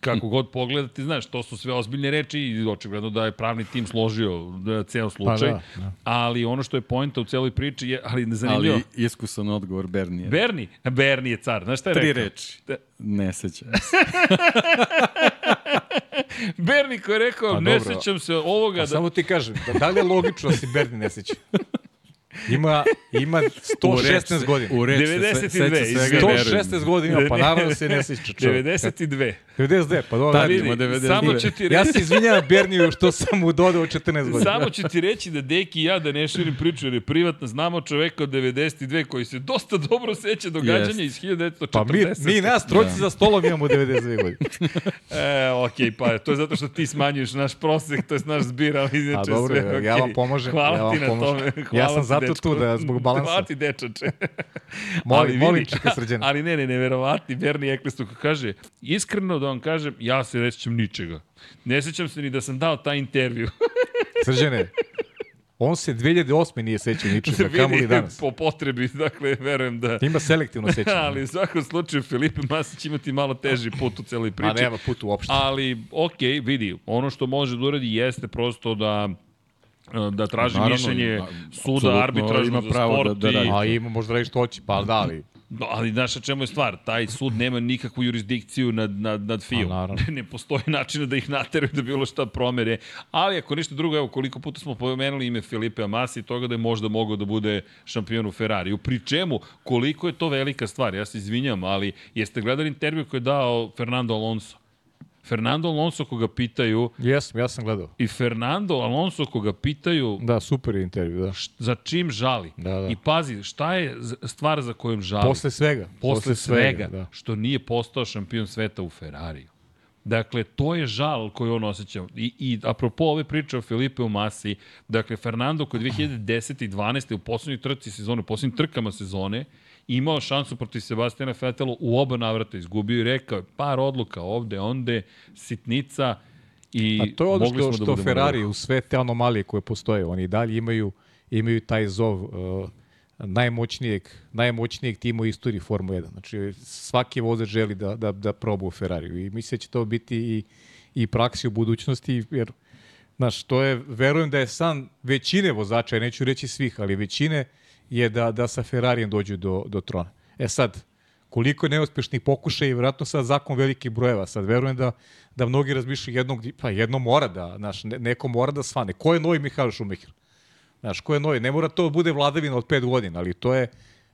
Kako god pogledate, znaš, to su sve ozbiljne reči i očigledno da je pravni tim složio da, ceo slučaj. da, da. Ali ono što je pojenta u celoj priči je, ali zanimljivo, Ali iskusan odgovor Bernije. Bernie, Bernie je car, znaš šta je Tri rekao? reči. Ne sećam se. Bernie koji je rekao, Pa ne dobro. sećam se ovoga. A Da... samo ti kažem, da, da li je logično da se Berni ne seća? Ima, ima 116 godina. U reč se 92, se- verujem. 116 godina pa naravno da se ne seća čovjek. 92. 92, pa dobro. Tad vidi. ima 92. Samo ću ti reći, Ja se izvinjavam Berniju što sam mu dodao 14 godina. Samo ću ti reći da Deki i ja da ne širim priču, jer je privatno znamo čoveka od 92 koji se dosta dobro seća događanja iz 1940. Pa mi, mi nas trojici za stolom imamo 92 godine. E, okej, pa to je zato što ti smanjuješ naš prosek, to je naš zbir, ali A inače dobro, sve ja, okej. ja vam pomažem. Hvala ja vam ti na pomažem. tome. Ja Hvala sam ti, zato dečko. tu da zbog balansa. Hvala ti, dečače. Molim, molim vidi, čika srđana. Ali ne, ne, neverovatni Bernie Eccleston koji kaže, iskreno da vam kažem, ja se ne sećam ničega. Ne sećam se ni da sam dao taj intervju. Srđane, on se 2008. nije sećao ničega, kamo li danas. Po potrebi, dakle, verujem da... Ima selektivno sećanje. Ali u svakom slučaju Filipe Masić imati malo teži put u celoj priči. A nema put uopšte. Ali, okej, vidi, ono što može da uradi jeste prosto da da traži Naravno, mišljenje ima- suda apsolutno arbitražno ima za sport da- da i, radi. A ima možda reći što hoće, pa da li. No, ali znaš na čemu je stvar? Taj sud nema nikakvu jurisdikciju nad, nad, nad FIU. Naravno. ne postoji načina da ih nateraju da bilo šta promere. Ali ako ništa drugo, evo koliko puta smo pomenuli ime Filipe Amasi i toga da je možda mogao da bude šampion u Ferrariju. Pri čemu, koliko je to velika stvar? Ja se izvinjam, ali jeste gledali intervju koji je dao Fernando Alonso? Fernando Alonso koga pitaju Jesam, ja sam gledao. i Fernando Alonso koga pitaju Da, super je intervju, da. š- za čim žali. Da, da. I pazi, šta je stvar za kojom žali? Posle svega. posle svega, da. što nije postao šampion sveta u Ferrariju. Dakle, to je žal koji on osjeća. I, i apropo ove priče o Filipe u Masi, dakle, Fernando koji 2010. i 12. u poslednjoj trci sezone, u poslednjim trkama sezone, imao šansu protiv Sebastijana Fetela u oba navrata izgubio i rekao je par odluka ovde, onde, sitnica i A to je ono mogli što, da što budemo Ferrari u sve te anomalije koje postoje, oni i dalje imaju, imaju taj zov uh, najmoćnijeg, najmoćnijeg tima u istoriji Formule 1. Znači, svaki vozač želi da, da, da proba u Ferrariju i mislim da će to biti i, i praksi u budućnosti, jer Znaš, to je, verujem da je san većine vozača, neću reći svih, ali većine je da, da sa Ferrarijem dođu do, do trona. E sad, koliko je neuspešnih pokušaja i vjerojatno sad zakon velikih brojeva. Sad verujem da, da mnogi razmišljaju jednog, pa jedno mora da, znaš, ne, neko mora da svane. Ko je novi Mihael Šumacher? Znaš, ko je novi? Ne mora to da bude vladavina od pet godina, ali to je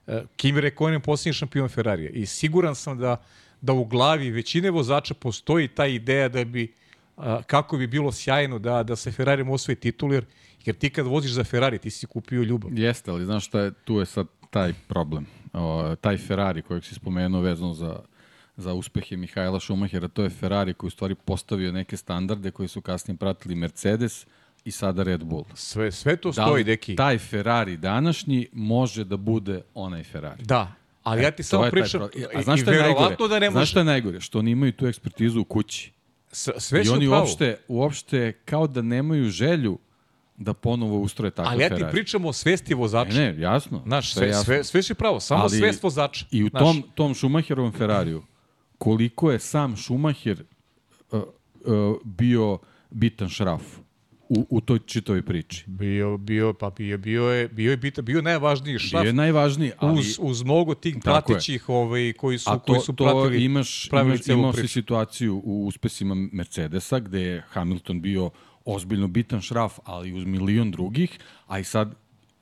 uh, Kimi Rekonen posljednji šampion Ferrarija. I siguran sam da, da u glavi većine vozača postoji ta ideja da bi a, kako bi bilo sjajno da, da se Ferrari osvoji titul, jer, ti kad voziš za Ferrari, ti si kupio ljubav. Jeste, ali znaš šta je, tu je sad taj problem. O, taj Ferrari kojeg si spomenuo vezano za, za uspehe Mihajla Šumahera, to je Ferrari koji u stvari postavio neke standarde koji su kasnije pratili Mercedes i sada Red Bull. Sve, sve to Da stoji, deki. taj Ferrari današnji može da bude onaj Ferrari? Da, ali ja ti samo pričam, pro- A znaš i šta je najgore? verovatno da ne Znaš može. šta je najgore? Što oni imaju tu ekspertizu u kući. S- sve I oni uopšte, uopšte kao da nemaju želju da ponovo ustroje takav Ali ja ti Ferrari. pričam o svesti vozača. Ne, ne, jasno. Znaš, sve jasno. sve, sve si pravo, samo Ali svest vozača. I u Znaš, tom, tom Schumacherovom Ferrariju, koliko je sam Schumacher uh, uh, bio bitan šraf u, u toj čitavoj priči. Bio, bio, pa bio, bio je, bio je bitan, bio je najvažniji šraf Bio je najvažniji, ali... uz, uz mnogo tih Tako pratećih ovaj, koji su, to, koji su to pratili imaš, pravili imaš celu imao si situaciju u uspesima Mercedesa gde je Hamilton bio ozbiljno bitan šraf, ali uz milion drugih, a i sad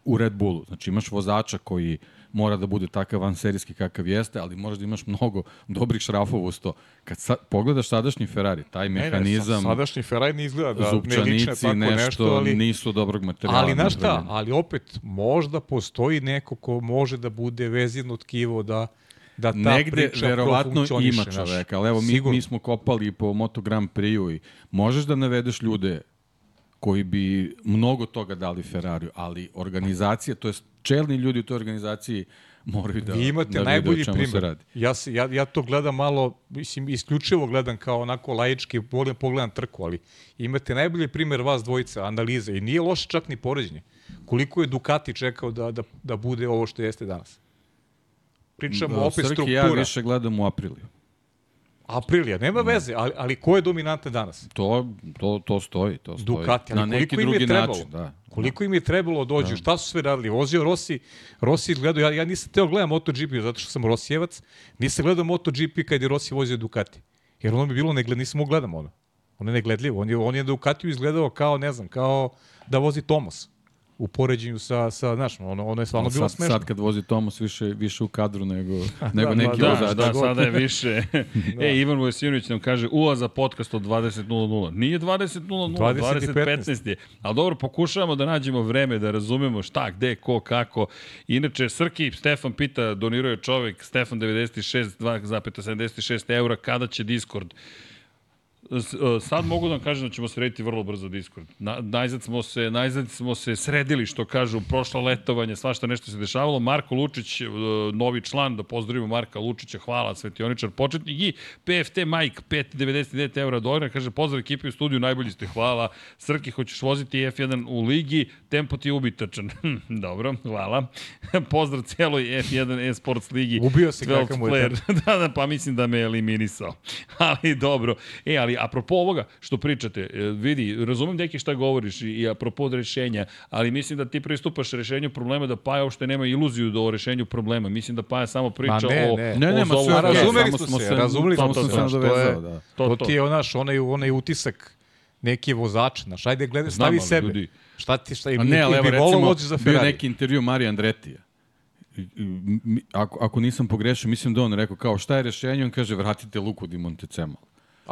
u Red Bullu. Znači imaš vozača koji mora da bude takav vanserijski kakav jeste, ali možeš da imaš mnogo dobrih šrafova uz to. Kad sa, pogledaš sadašnji Ferrari, taj Ne, ne, mehanizam, sa- sadašnji Ferrari ne izgleda da ne zupčanici, tako nešto, nešto, ali, nisu dobrog materijala. ali znaš šta, ali opet možda postoji neko ko može da bude vezino tkivo da da ta Negde priča verovatno ima čoveka, ali evo mi, mi smo kopali po Moto Grand Prix-u i možeš da navedeš ljude koji bi mnogo toga dali Ferrariju, ali organizacija, to je čelni ljudi u toj organizaciji moraju da, Vi imate da najbolji čemu se primjer. radi. Ja, se, ja, ja to gledam malo, mislim, isključivo gledam kao onako laički, volim pogledam trku, ali imate najbolji primjer vas dvojica, analize, i nije loše čak ni poređenje. Koliko je Ducati čekao da, da, da bude ovo što jeste danas? Pričamo Da, opet Srki, struktura. ja više gledam u Apriliju. Aprilija, nema veze, ali, ali ko je dominantan danas? To, to, to stoji, to stoji. Ducati, ali Na neki drugi trebalo? način, da. Koliko im je trebalo da dođu? Šta su sve radili? Vozio Rossi, Rossi gledao, ja, ja nisam teo gledam MotoGP zato što sam Rosijevac, nisam gledao MotoGP kad je Rossi vozio Ducati. Jer ono bi bilo, negled, nisam mogu gledam ono. Ono je negledljivo. On je, on je Ducatiju izgledao kao, ne znam, kao da vozi Tomos u poređenju sa, sa znaš, ono, ono je stvarno bilo sad, smešno. sad kad vozi Tomas više, više u kadru nego, nego da, neki Da, vozač. da, sada je više. e, Ivan Vojsinović nam kaže ula za podcast od 20.00. Nije 20.00, 20 i 20.15 je. Ali dobro, pokušavamo da nađemo vreme, da razumemo šta, gde, ko, kako. Inače, Srki, Stefan pita, donirao je čovek, Stefan 96, 2,76 eura, kada će Discord? E, Sad mogu da vam kažem da ćemo srediti vrlo brzo Discord. Na, najzad, smo se, najzad smo se sredili, što kažu, prošlo letovanje, svašta nešto se dešavalo. Marko Lučić, e, novi član, da pozdravimo Marka Lučića, hvala, svetioničar početnik. I PFT Mike, 5,99 eura dolara, kaže, pozdrav ekipi u studiju, najbolji ste, hvala. Srki, hoćeš voziti F1 u ligi, tempo ti je ubitačan. Dobro, hvala. pozdrav celoj F1 e-sports ligi. Ubio se 12 kakav mu je da, da, pa mislim da me je eliminisao. ali dobro. E, ali apropo ovoga što pričate, e, vidi, razumem neki šta govoriš i, i apropo od rešenja, ali mislim da ti pristupaš rešenju problema da Paja uopšte nema iluziju do o rešenju problema. Mislim da Paja samo priča ne, o... ne. Ne, ne, o okej, razumeli smo se, razumeli smo to, se to je, da. to, To, to, to. ti je onaš, onaj, onaj utisak neki vozač, znaš, ajde gledaj, Znam, stavi ali sebe. ljudi- Šta ti, šta, ili, ne, ali evo recimo, za bio Ferrari. neki intervju Marija Andretija. Ako, ako nisam pogrešio, mislim da on rekao kao šta je rešenje, on kaže vratite Luku di Montecemo.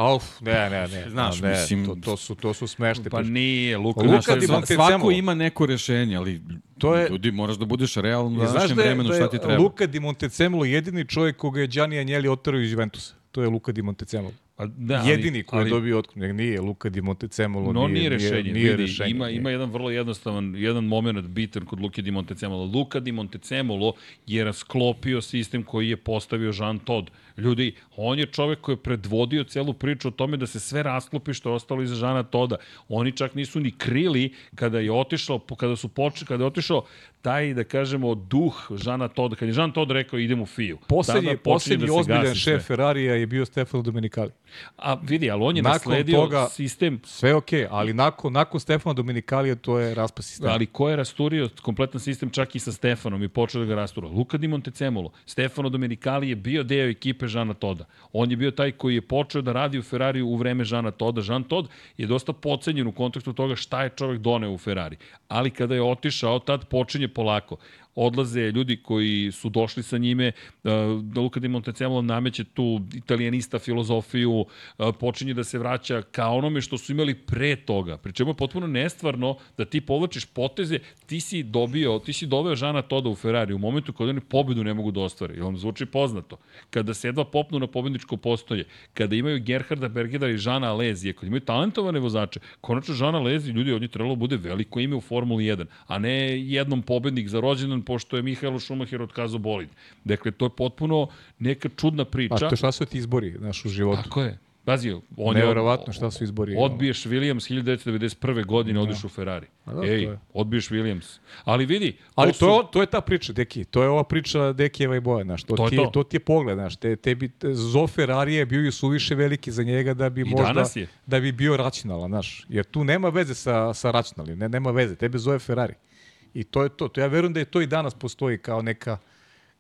Auf, ne, ne, ne. Znaš, ne, mislim- to, to su, to su smešne Pa nije, Luka. Luka Znaš, Montecemo. svako ima neko rešenje, ali To je- ljudi, moraš da budeš realan u današnjem da je, vremenu da šta ti treba. Luka Di Montecemolo jedini čovjek koga je Gianni Agnelli oterao iz Juventusa. To je Luka Di Montecemolo. A, da, ali- Jedini koji ali- je dobio nego nije Luka Di Montecemolo, No, nije, nije rešenje. Nije, nije vidi, rešenje. ima, nije. ima jedan vrlo jednostavan, jedan moment bitan kod Luke Di Montecemolo. Luka Di Montecemolo je rasklopio sistem koji je postavio Jean Todt. Ljudi, on je čovek koji je predvodio celu priču o tome da se sve rasklopi što je ostalo iza Žana Toda. Oni čak nisu ni krili kada je otišao, kada su počeli, kada je otišao taj, da kažemo, duh Žana Toda. Kad je Žan Tod rekao idem u FIU. Poslednji, počinje poslednji da ozbiljan šef. Ferrarija je bio Stefano Domenicali. A vidi, ali on je Nakon nasledio toga- sistem Sve okej, ali nakon, nakon Stefana Domenikalija to je raspas sistema. Ali ko je rasturio kompletan sistem čak i sa Stefanom i počeo da ga rastura? Luka Di Montecemolo. Stefano Domenicali je bio deo ekipe Žana Toda. On je bio taj koji je počeo da radi u Ferrariju u vreme Žana Toda. Žan Tod je dosta pocenjen u kontekstu toga šta je čovek doneo u Ferrari. Ali kada je otišao, tad počinje polako odlaze ljudi koji su došli sa njime, uh, Luka Di Montecemolo nameće tu italijanista filozofiju, uh, počinje da se vraća ka onome što su imali pre toga. Pri čemu je potpuno nestvarno da ti povlačiš poteze, ti si dobio, ti si doveo Žana Toda u Ferrari u momentu kada oni pobedu ne mogu da ostvare. I vam zvuči poznato. Kada se jedva popnu na pobedničko postoje, kada imaju Gerharda Bergera i Žana Alezije, kada imaju talentovane vozače, konačno Žana Alezi, ljudi, on je trebalo da bude veliko ime u Formuli 1, a ne jednom pobednik za rođendan, pošto je Mihael Schumacher otkazao bolid. Dakle, to je potpuno neka čudna priča. Pa to šta su ti izbori naš u životu? Tako je. Pazi, on je Neverovatno šta su izbori. Odbiješ Williams 1991. godine, odiš u Ferrari. A da, Ej, to je. odbiješ Williams. Ali vidi, Ali su- to, je, to je ta priča, Deki. To je ova priča Dekijeva i Boja, znaš. To, To je ti, to. to. ti je pogled, znaš. Te, tebi, te, Zo Ferrari je bio i suviše veliki za njega da bi I možda... je. Da bi bio racionalan, znaš. Jer tu nema veze sa, sa racionalnim, ne, nema veze. Tebe zove Ferrari. I to je to. To ja verujem da je to i danas postoji kao neka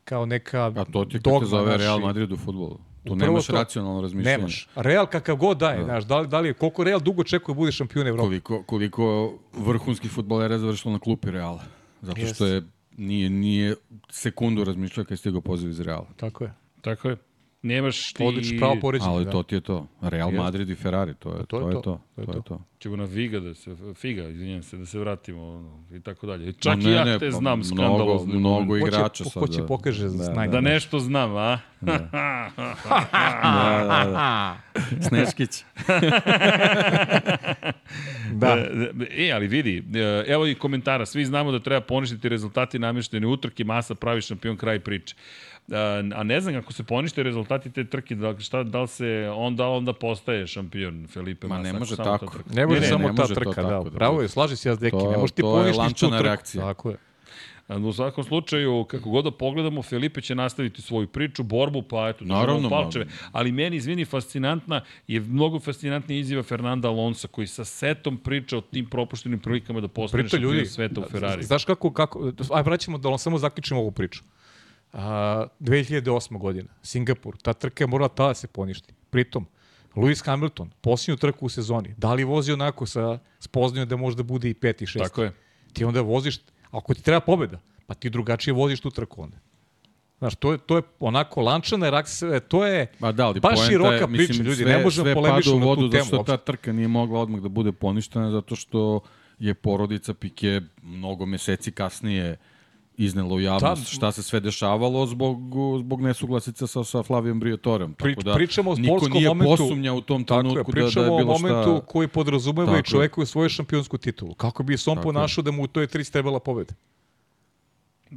kao neka A to ti dogma, te zove Real Madrid u futbolu. Tu Upravo nemaš to. racionalno razmišljanje. Nemaš. Real kakav god daje, znaš, da li, da li je, koliko Real dugo čekuje da bude šampion Evrope? Koliko, koliko vrhunskih futbolera je završilo na klupi Reala. Zato što je nije, nije sekundu razmišljao kad je stigao poziv iz Reala. Tako je. Tako je. Nemaš ti... Odlično pravo poređenje. Ali da. to ti je to. Real. Madrid i Ferrari, to je to. Je to, to, je to. Ćemo na Viga da se, Figa, izvinjam se, da se vratimo ono, i tako dalje. Čak Ma i ja te pa znam mnogo, skandalozne. mnogo momente. igrača sad. ko će da- pokaže da, znanje? Da nešto znam, a? Da, da, da. Sneškić. Da. E, ali vidi, e, evo i komentara, svi znamo da treba poništiti rezultati namještene utrke, masa pravi šampion, kraj priče. A ne znam kako se ponište rezultati te trke, da, šta, da li se onda onda postaje šampion Felipe Ma Massa. ne ako može ta tako. trka. Ne može Ne, ne, samo ne ta može to trka, da. tako da Pravo bude. je, slaži se ja s Deki. To- ne možeš ti poništiti tu trku. reakcija. Tako je. U svakom slučaju, kako god da pogledamo, Felipe će nastaviti svoju priču, borbu, pa eto, Naravno, palčeve. Ali meni, izvini, fascinantna je mnogo fascinantnija izjava Fernanda Alonso, koji sa setom priča o tim propuštenim prilikama da postane šampion sveta u Ferrari. Znaš kako, kako, aj vraćamo da samo zaključimo ovu priču. A, 2008. godina, Singapur, ta trka je morala tada da se poništi. Pritom, Lewis Hamilton, posljednju trku u sezoni, da li vozi onako sa spoznajom da možda bude i peti, šesti? Tako je. Ti onda voziš, ako ti treba pobeda, pa ti drugačije voziš tu trku onda. Znaš, to je, to je onako lančana reakcija, to je Pa da, ali baš široka je, priča, mislim, ljudi, sve, ne možemo sve pada polemišati u na vodu tu zato što temu. ta uopšte. trka nije mogla odmah da bude poništena, zato što je porodica Pike mnogo meseci kasnije iznela u javnost Da. šta se sve dešavalo zbog, zbog nesuglasica sa, sa Flavijom Briatorom. Pri- Tako da pričamo o niko nije momentu. posumnjao u tom je, trenutku da, da pričamo je o bilo momentu šta... koji podrazumeva i čovek koji svoju šampionsku titulu. Kako bi se on Tako je. ponašao da mu u toj tri strebala pobeda?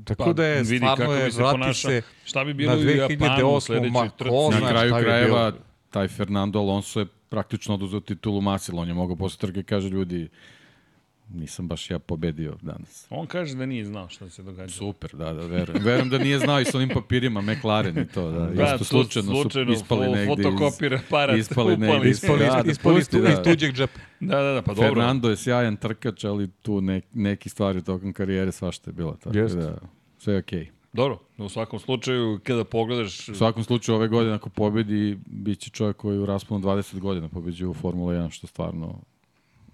Tako Pa, da je, vidi stvarno kako je, bi se vrati ponašao. se Šta bi bilo na u Japanu u 2008. sledećoj trci? ko zna Na kraju šta bi krajeva, bilo. taj Fernando Alonso je praktično oduzeo titulu Masila. On je mogao posle trke kaže ljudi, nisam baš ja pobedio danas. On kaže da nije znao šta se događa. Super, da, da, verujem. Verujem da nije znao i sa onim papirima McLaren i to, da. Da, Isto to slučajno, slučajno su ispali fo- negde fotokopira iz, aparat, ispali upali. negde iz, Ispali, da, da, ispali pusti, da. iz tuđeg džepa. Da, da, da, pa dobro. Fernando je sjajan trkač, ali tu ne, neki stvari tokom karijere svašta je bilo. Tako da, sve je okej. Dobro, u svakom slučaju, kada pogledaš... U svakom slučaju ove godine ako pobedi, bit će čovjek koji u rasponu 20 godina pobeđuje u Formula 1, što stvarno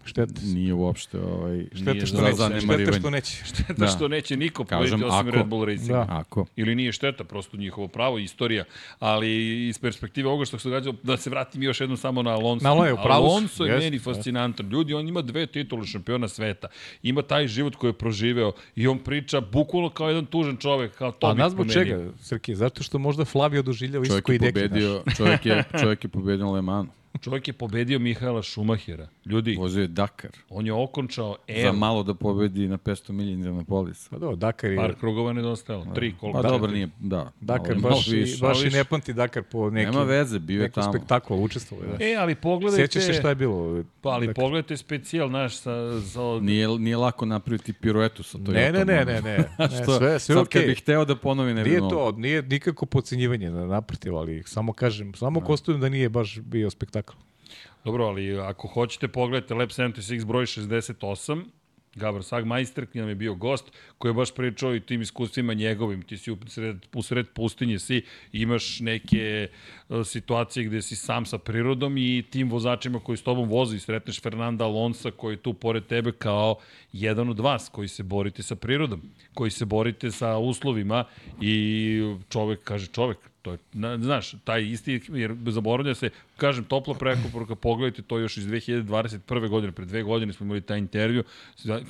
Šteta, nije uopšte ovaj, šteta Nije što za neće. Šteta što neće. Šteta Da. što neće niko pobediti Kažem, osim ako- Red Bull Racing. Da. Ako. Ili nije šteta, prosto njihovo pravo, istorija, ali iz perspektive ovoga što se događa, da se vratim još jednom samo na Alonso. Na Alonso, pravo. Alonso je Jeste, meni fascinantan. Ljudi, on ima dve titule šampiona sveta. Ima taj život koji je proživeo i on priča bukvalno kao jedan tužan čovek, kao to A nas zbog čega, Srki? Zato što možda Flavio doživljava isto koji je deki. čovjek je, čovjek je pobedio Le Manu. Čovjek je pobedio Mihaela Šumahira. Ljudi, Vozio je Dakar. on je okončao Za evo, malo da pobedi na 500 milija Indianapolis. Pa dobro, Dakar je... par krugova nedostajalo. Tri, koliko? Pa dobro, nije, da. Dakar ali baš, malo i, više. baš malo i više. ne pamti Dakar po neki, Nema veze, bio je nekom tamo. spektaklu, učestvovao. Da. E, ali pogledajte... Sjećaš se šta je bilo? Pa, ali Dakar. pogledajte specijal naš sa... sa Nije, nije lako napraviti piruetu sa Toyota. Ne, ne, ne, ne, ne. ne Što, sve, sve sad okej. kad bih hteo da ponovi ne bi Nije to, nije nikako podcenjivanje na naprotiv, ali samo kažem, samo kostujem da nije baš bio spektakl. Dobro, ali ako hoćete pogledajte Lab 76 broj 68, Gabor Sagmeister, koji nam je bio gost, koji je baš pričao i tim iskustvima njegovim. Ti si u sred, u sred pustinje si, imaš neke e, situacije gde si sam sa prirodom i tim vozačima koji s tobom voze i sretneš Fernanda Alonsa koji je tu pored tebe kao jedan od vas koji se borite sa prirodom, koji se borite sa uslovima i čovek kaže čovek, to je, na, znaš, taj isti, jer zaboravlja se, kažem, topla prekoporuka, pogledajte to još iz 2021. godine, pre dve godine smo imali taj intervju,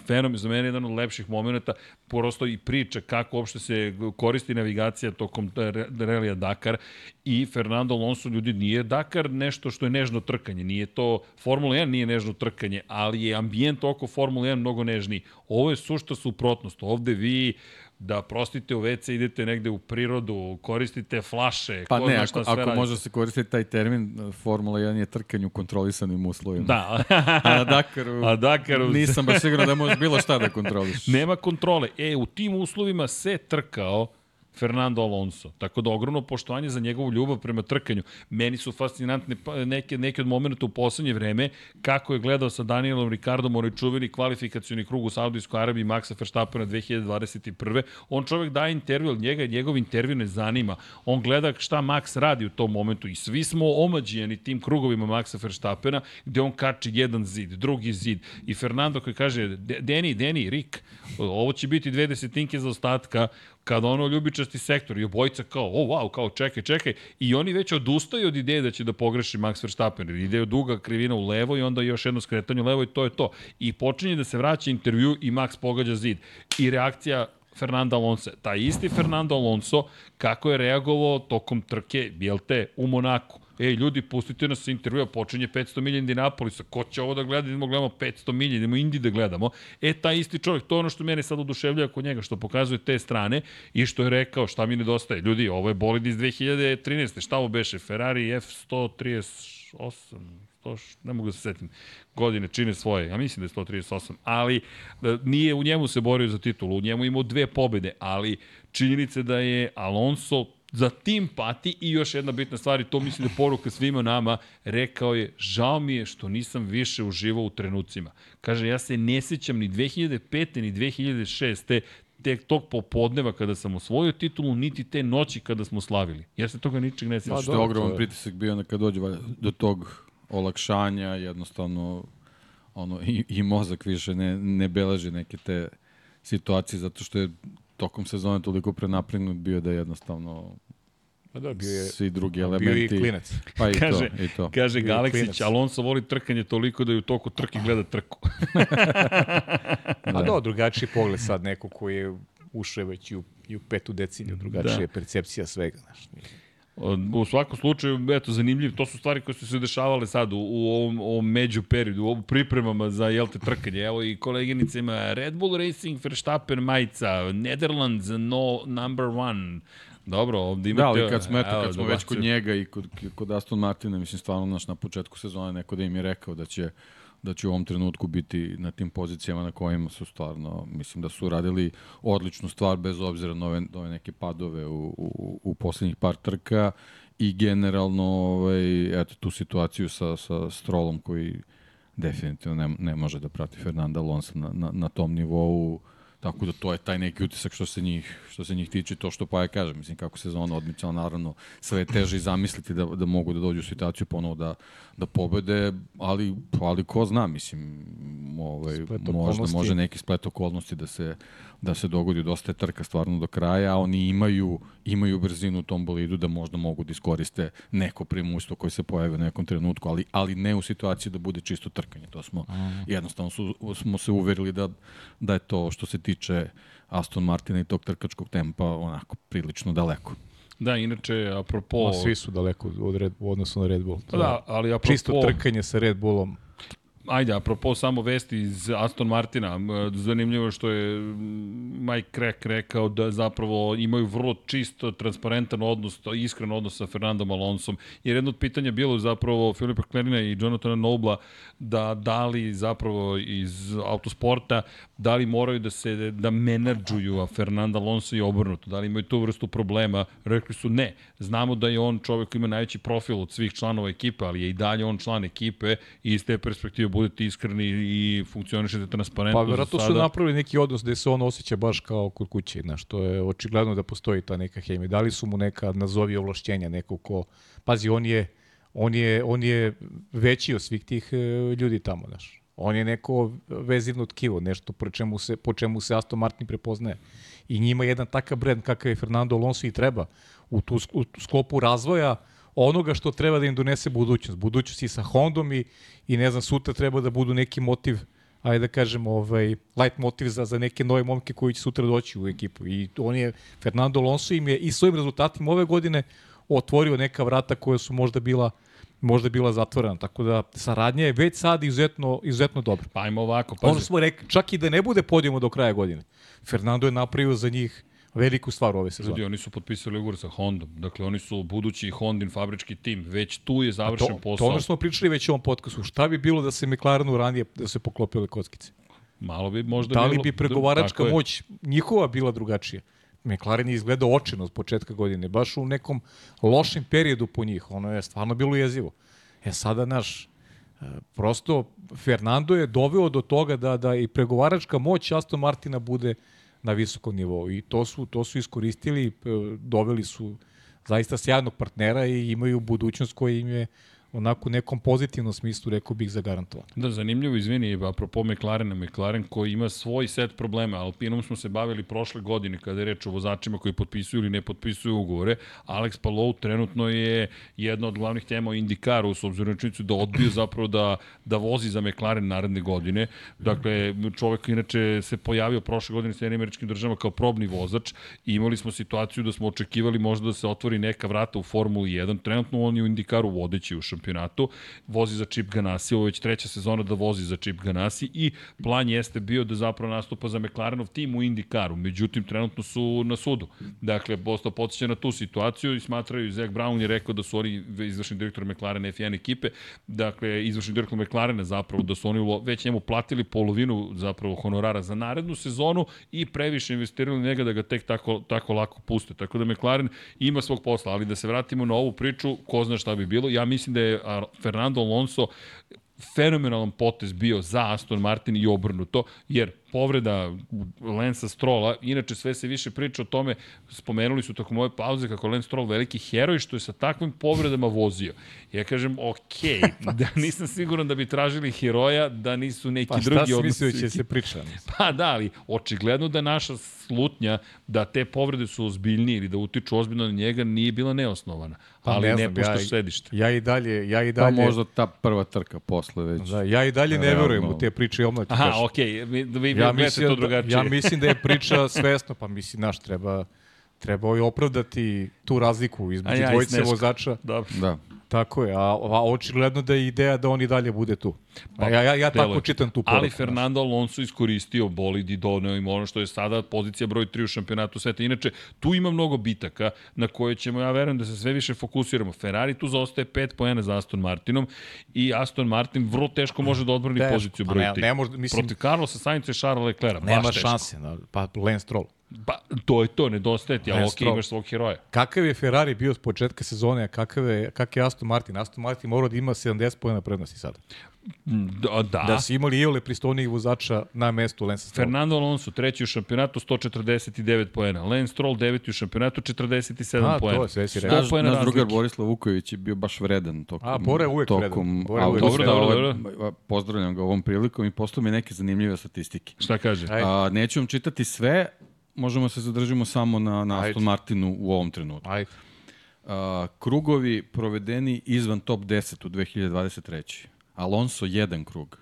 fenomen, za mene jedan od lepših momenta, prosto i priča kako uopšte se koristi navigacija tokom re- relija Dakar i Fernando Alonso, ljudi, nije Dakar nešto što je nežno trkanje, nije to, Formula 1 nije nežno trkanje, ali je ambijent oko Formula 1 mnogo nežniji. Ovo je sušta suprotnost, ovde vi da prostite u WC, idete negde u prirodu, koristite flaše, Pa ko ne, zna ako, šta sve ako može se koristiti taj termin, Formula 1 je trkanje u kontrolisanim uslovima. Da, A Dakaru, A Dakaru- nisam baš siguran da možeš bilo šta da kontroliš. nema kontrole. E, u tim uslovima se trkao Fernando Alonso. Tako da ogromno poštovanje za njegovu ljubav prema trkanju. Meni su fascinantne pa- neke, neke od momenta u poslednje vreme kako je gledao sa Danielom Ricardom onaj čuveni kvalifikacioni krug u Saudijskoj Arabiji Maxa Verstappena 2021. On čovek daje intervju, ali njega njegov intervju ne zanima. On gleda šta Max radi u tom momentu i svi smo omađijani tim krugovima Maxa Verstappena gde on kači jedan zid, drugi zid i Fernando koji kaže "De- Deni, Deni, Rik, ovo će biti dve desetinke za ostatka kada ono ljubičasti sektor i obojica kao, o wow, kao čekaj, čekaj, i oni već odustaju od ideje da će da pogreši Max Verstappen, jer ide duga krivina u levo i onda još jedno skretanje u levo i to je to. I počinje da se vraća intervju i Max pogađa zid. I reakcija Fernando Alonso. Taj isti Fernando Alonso, kako je reagovao tokom trke, jel te, u Monaku. Ej, ljudi, pustite nas intervjua, počinje 500 milija Indinapolisa, ko će ovo da gleda, idemo gledamo 500 milija, idemo Indi da gledamo. E, taj isti čovjek, to je ono što mene sad oduševljava kod njega, što pokazuje te strane i što je rekao, šta mi nedostaje. Ljudi, ovo je bolid iz 2013. Šta ovo beše? Ferrari F138, 100, ne mogu da se setim, godine čine svoje, ja mislim da je 138, ali da, nije u njemu se borio za titulu, u njemu imao dve pobede, ali činjenica da je Alonso za tim pati i još jedna bitna stvar i to mislim da je poruka svima nama, rekao je, žao mi je što nisam više uživao u trenucima. Kaže, ja se ne sjećam ni 2005. ni 2006 tek tog popodneva kada sam osvojio titulu, niti te noći kada smo slavili. Ja se toga ničeg ne sjećam. Što je ogroman pritisak bio na kad dođe do tog olakšanja, jednostavno ono, i, i mozak više ne, ne beleži neke te situacije, zato što je tokom sezone toliko prenapregnut bio da jednostavno Pa da, bio je, svi drugi bio elementi... i klinac. Pa i kaže, to, i to. kaže Bio je Galeksić. Alonso voli trkanje toliko da je u toku trke gleda trku. A da, drugačiji pogled sad, neko koji je ušao već i u, i u petu deceniju, drugačija Da. je percepcija svega. Znaš. U svakom slučaju, eto, zanimljiv, to su stvari koje su se dešavale sad u, u ovom, ovom među periodu, u ovom pripremama za, jel te, trkanje. Evo i koleginica ima Red Bull Racing, Verstappen majica, Netherlands, no number one. Dobro, ovde imate... Da, ali kad smo, eto, kad smo već kod njega i kod, kod Aston Martina, mislim, stvarno naš na početku sezone neko da im je rekao da će da će u ovom trenutku biti na tim pozicijama na kojima su stvarno, mislim da su radili odličnu stvar bez obzira na ove, ove neke padove u, u, u poslednjih par trka i generalno ovaj, eto, tu situaciju sa, sa Strolom koji definitivno ne, ne može da prati Fernanda Alonso na, na, na tom nivou Tako da to je taj neki utisak što se njih, što se njih tiče, to što pa ja kažem, mislim kako sezona odmicala, naravno sve je teže i zamisliti da, da mogu da dođu u situaciju ponovo da, da pobede, ali, ali ko zna, mislim, ovaj, možda može neki splet okolnosti da se, da se dogodi dosta je trka stvarno do kraja, a oni imaju, imaju brzinu u tom bolidu da možda mogu da iskoriste neko premustvo koje se pojavi u nekom trenutku, ali, ali ne u situaciji da bude čisto trkanje. To smo jednostavno su, smo se uverili da, da je to što se tiče Aston Martina i tog trkačkog tempa onako prilično daleko. Da, inače, apropo... Ma, svi su daleko od Red, u odnosu na Red Bull. Da, je ali apropo... Čisto trkanje sa Red Bullom. Ajde, apropo samo vesti iz Aston Martina, zanimljivo je što je Mike Crack rekao da zapravo imaju vrlo čisto, transparentan odnos, iskren odnos sa Fernandom Alonsom. Jer jedno od pitanja bilo zapravo Filipa Klerina i Jonathana Nobla da da li zapravo iz autosporta, da li moraju da se da menadžuju a Fernanda Alonso i obrnuto, da li imaju tu vrstu problema. Rekli su ne, znamo da je on čovek koji ima najveći profil od svih članova ekipe, ali je i dalje on član ekipe i iz te perspektive budete iskreni i funkcionišete transparentno. Pa verovatno su napravili neki odnos gde se on osjeća baš kao kod kuće, znaš, to je očigledno da postoji ta neka hemija. Dali su mu neka nazovi ovlašćenja, neko ko, pazi, on je, on je, on je veći od svih tih e, ljudi tamo, znaš. On je neko vezivno tkivo, nešto po čemu se, po čemu se Aston Martin prepoznaje. I njima jedan takav brend kakav je Fernando Alonso i treba u tu, u sklopu razvoja onoga što treba da im donese budućnost. Budućnost i sa Hondom i, i ne znam, sutra treba da budu neki motiv ajde da kažem, ovaj, light motiv za, za neke nove momke koji će sutra doći u ekipu. I on je, Fernando Alonso im je i svojim rezultatima ove godine otvorio neka vrata koja su možda bila možda bila zatvorena. Tako da saradnja je već sad izuzetno, izuzetno dobra. Pa ajmo ovako, Ono pazi. smo rekli, čak i da ne bude podijemo do kraja godine. Fernando je napravio za njih veliku stvar ove sezone. Ljudi, oni su potpisali ugovor sa Hondom. Dakle, oni su budući Hondin fabrički tim. Već tu je završen to, posao. to ono što smo pričali već u ovom podcastu. Šta bi bilo da se McLarenu ranije da se poklopile kockice? Malo bi možda Da li bilo- bi pregovaračka tako je. moć njihova bila drugačija? McLaren je izgledao očino od početka godine, baš u nekom lošem periodu po njih. Ono je stvarno bilo jezivo. E sada, naš, e, prosto Fernando je doveo do toga da da i pregovaračka moć Aston Martina bude na visokom nivou. I to su to su iskoristili, doveli su zaista sjajnog partnera i imaju budućnost koja im je onako u nekom pozitivnom smislu, rekao bih, zagarantovana. Da, zanimljivo, izvini, apropo McLarena, McLaren koji ima svoj set problema. Alpinom smo se bavili prošle godine kada je reč o vozačima koji potpisuju ili ne potpisuju ugovore. Alex Palou trenutno je jedna od glavnih tema o Indikaru, s obzirom na činjenicu da odbio zapravo da, da vozi za McLaren naredne godine. Dakle, čovek inače se pojavio prošle godine sa američkim državama kao probni vozač i imali smo situaciju da smo očekivali možda da se otvori neka vrata u Formuli 1. Trenutno on je u Indikaru vodeći u šampionatu, vozi za Chip Ganassi, ovo je već treća sezona da vozi za Chip Ganassi i plan jeste bio da zapravo nastupa za McLarenov tim u Indikaru, međutim trenutno su na sudu. Dakle, posto podsjeća na tu situaciju i smatraju, Zach Brown je rekao da su oni izvršni direktor McLaren F1 ekipe, dakle, izvršni direktor McLarena zapravo, da su oni već njemu platili polovinu zapravo honorara za narednu sezonu i previše investirali njega da ga tek tako, tako lako puste. Tako da McLaren ima svog posla, ali da se vratimo na ovu priču, ko zna šta bi bilo. Ja mislim da je a, Fernando Alonso fenomenalan potez bio za Aston Martin i obrnuto, jer povreda Lensa Strola, inače sve se više priča o tome, spomenuli su tokom ove pauze kako je Lance Stroll veliki heroj što je sa takvim povredama vozio. Ja kažem, ok, da nisam siguran da bi tražili heroja, da nisu neki Pa šta drugi si odnosi. mislio će se priča? Pa da, ali očigledno da naša slutnja da te povrede su ozbiljnije ili da utiču ozbiljno na njega nije bila neosnovana. Pa ali ne ne, znam, puštaš ja- sedište. Ja i dalje, ja i Da, dalje, pa možda ta prva trka posle već. da, ja i dalje ne Realno. verujem u te priče i omlati. Aha, okej, okay. vi, vi ja gledate mislim, to da, drugačije. ja mislim da je priča svesno, pa mislim, naš, treba, treba i opravdati tu razliku između ja dvojice vozača. Dobro. Da. Tako je, a, a očigledno da je ideja da on i dalje bude tu. Pa, ja, ja, ja deluje. tako čitam tu poruku. Ali. Fernando Alonso iskoristio bolid i doneo im ono što je sada pozicija broj 3 u šampionatu sveta. Inače, tu ima mnogo bitaka na koje ćemo, ja verujem da se sve više fokusiramo. Ferrari tu zaostaje 5 poena za Aston Martinom i Aston Martin vrlo teško može da odbrani Teško, poziciju pa broj ne- 3. ne može- mislim- Protiv Carlosa Sainca i Charlesa Leclerca. Nema šanse, da, pa Lance Stroll. Pa, to je to, nedostaje ti, ali ok, imaš svog heroja. Kakav je Ferrari bio s početka sezone, a kakav je, kakav je Aston Martin? Aston Martin mora da ima 70 pojena prednosti sada. Da, da. Da su imali iole pristojnijih vozača na mestu Lance Stroll. Fernando Alonso, treći u šampionatu, 149 poena. Lance Stroll, deveti u šampionatu, 47 A, to poena. je, sve si 100 rekao. Naš, drugar. Borislav Vuković je bio baš vredan tokom, A, Bora je uvek tokom vredan. Autosveta. Dobro, dobro, Ovaj, Pozdravljam ga ovom prilikom i postao mi neke zanimljive statistike. Šta kaže? A, neću vam čitati sve, možemo se zadržimo samo na, na Ajde. Aston Martinu u ovom trenutku. Ajde. A, krugovi provedeni izvan top 10 u 2023. Alonso jedan krug.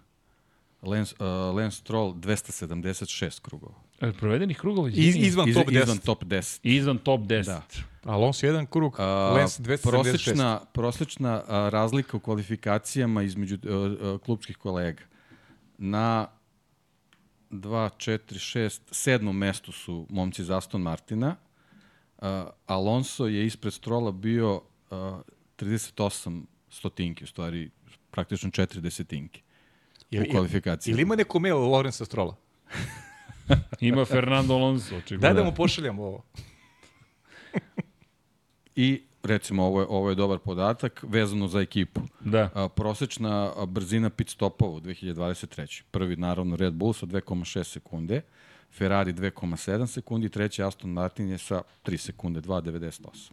Lance, uh, Lance Stroll 276 krugova. E, Provedenih krugova? Iz, izvan Iz, top 10. Izvan top 10. Izvan top 10. Da. Alonso jedan krug, A, Lens 276. prosečna, prosečna a, razlika u kvalifikacijama između a, a, klubskih kolega. Na 2, 4, 6, sedmom mestu su momci iz Aston Martina. A, Alonso je ispred Strola bio a, 38 stotinki, u stvari praktično 4 desetinke u kvalifikaciji. Ili ima neko mail Lorenza Strola? Ima Fernando Alonso, očigledno. Daj da mu pošaljamo ovo. I recimo ovo je, ovo je dobar podatak vezano za ekipu. Da. A, prosečna brzina pit stopova u 2023. Prvi naravno Red Bull sa 2,6 sekunde, Ferrari 2,7 sekundi, treći Aston Martin je sa 3 sekunde, 2,98.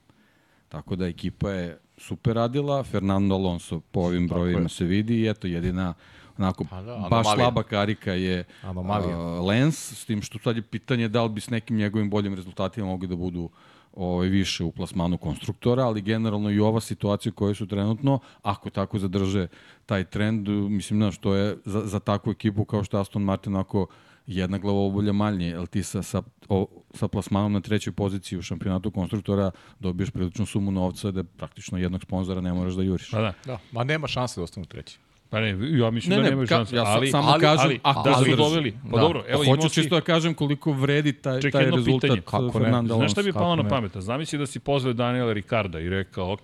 Tako da ekipa je super radila, Fernando Alonso po ovim brojima se vidi i eto jedina onako da, baš anomalija. slaba karika je Anomalija. a, Lens, s tim što sad je pitanje da li bi s nekim njegovim boljim rezultatima mogli da budu ovaj, više u plasmanu konstruktora, ali generalno i ova situacija koja su trenutno, ako tako zadrže taj trend, mislim, znaš, to je za, za takvu ekipu kao što je Aston Martin, ako jedna glava obolja manje, jer ti sa, sa, o, sa plasmanom na trećoj poziciji u šampionatu konstruktora dobiješ priličnu sumu novca da praktično jednog sponzora ne moraš da juriš. Pa da. Da, ma nema šanse da ostanu treći. Pa ne, ja mislim Ne, da ne, nemaju ka- šanse. ja ali, samo ali, kažem, ali, ako da su zadrži. doveli. Pa Da. dobro, evo imao Hoću si... čisto da kažem koliko vredi taj, Čekaj, taj rezultat pitanje. Kako ne? Fernanda Znaš šta Kako palo na pamet? Zamisli da si pozvao Daniela Ricarda i rekao, ok,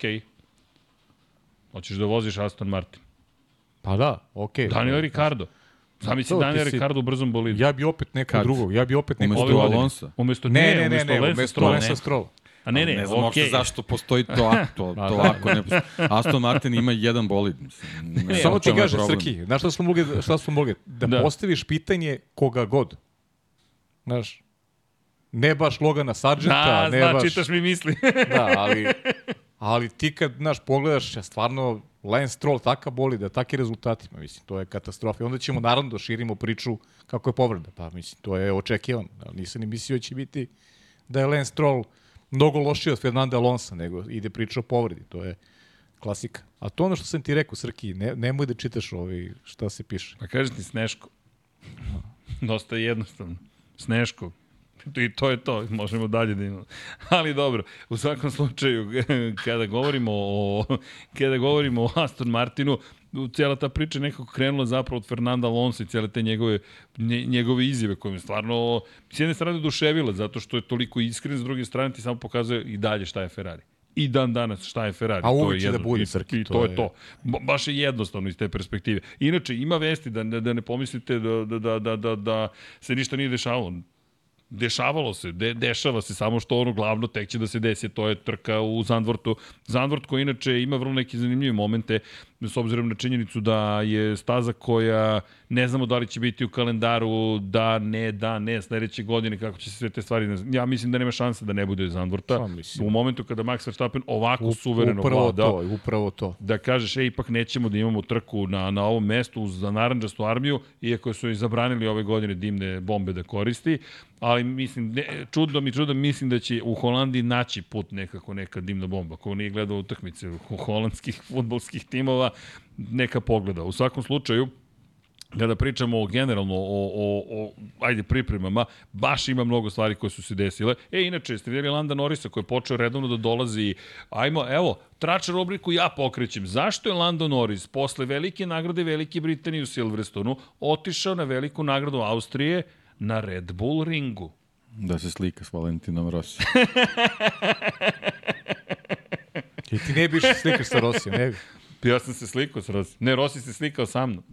hoćeš da voziš Aston Martin. Pa da, okej. Daniel Ricardo. Zamisli To, ti Daniel si- Ricardo u brzom bolidu. Ja bi opet nekog drugog, ja bi opet nekog Umesto drugog. godine. Alonsa? Umesto, Ne, ne, ne, ne, umesto umesto. Lensa Stroll. A ne, ne, ne znam okay. zašto postoji to ako. To, Ma to da. ako ne postoji. Aston Martin ima jedan bolid. Mislim, ne, Ne, samo ti kažem, problem. Srki, znaš šta smo mogli, šta smo mogli? Da, Da. postaviš pitanje koga god. Znaš, ne baš Logana Sargenta, Da, ne zna, baš... čitaš mi misli. Da, ali, ali ti kad, znaš, pogledaš, ja stvarno, Lance Stroll taka boli da taki rezultati, ma, mislim, to je katastrofa. I onda ćemo naravno da širimo priču kako je povreda. Pa, mislim, to je očekivano. Ali nisam ni mislio da će biti da je Lance Stroll mnogo lošiji od Fernanda Alonsa, nego ide priča o povredi. To je klasika. A to ono što sam ti rekao, Srki, ne, nemoj da čitaš ovaj, šta se piše. Pa kažeš ti Sneško. Dosta je jednostavno. Sneško. I to je to, možemo dalje da imamo. Ali dobro, u svakom slučaju, kada govorimo o, kada govorimo o Aston Martinu, cijela ta priča nekako krenula zapravo od Fernanda Alonso i cijele te njegove, nje, njegove izjave koje me stvarno s jedne strane oduševila zato što je toliko iskren, s druge strane ti samo pokazuje i dalje šta je Ferrari. I dan danas šta je Ferrari. A je će da jedno- bude, i- Srki, I to, to je je- to. Ba- baš je jednostavno iz te perspektive. Inače, ima vesti da, da, da ne pomislite da, da, da, da, da, da se ništa nije dešavalo. Dešavalo se, de, dešava se, samo što ono glavno tek će da se desi, to je trka u Zandvortu. Zandvort koji inače ima vrlo neke zanimljive momente, s obzirom na činjenicu da je staza koja ne znamo da li će biti u kalendaru, da, ne, da, ne, sledeće godine, kako će se sve te stvari... Ja mislim da nema šanse da ne bude Zandvorta. Pa. U momentu kada Max Verstappen ovako U- suvereno upravo vlada, to, upravo to. da kažeš, e, ipak nećemo da imamo trku na, na ovom mestu za naranđastu armiju, iako su i zabranili ove godine dimne bombe da koristi, ali mislim, ne, čudno mi, čudno mislim da će u Holandiji naći put nekako neka dimna bomba. Ko nije gledao utakmice holandskih futbolskih timova, neka pogleda. U svakom slučaju, kada pričamo o generalno o, o, o ajde pripremama, baš ima mnogo stvari koje su se desile. E, inače, ste vidjeli Landa Norisa koji je počeo redovno da dolazi, ajmo, evo, tračar rubriku ja pokrećem. Zašto je Lando Norris posle velike nagrade Velike Britanije u Silverstonu otišao na veliku nagradu Austrije na Red Bull ringu? Da se slika s Valentinom Rossi. I ti ne biš slikaš sa Rosijom, ne bi. Ja sam se slikao s Rossi. Ne, Rossi se slikao sa mnom.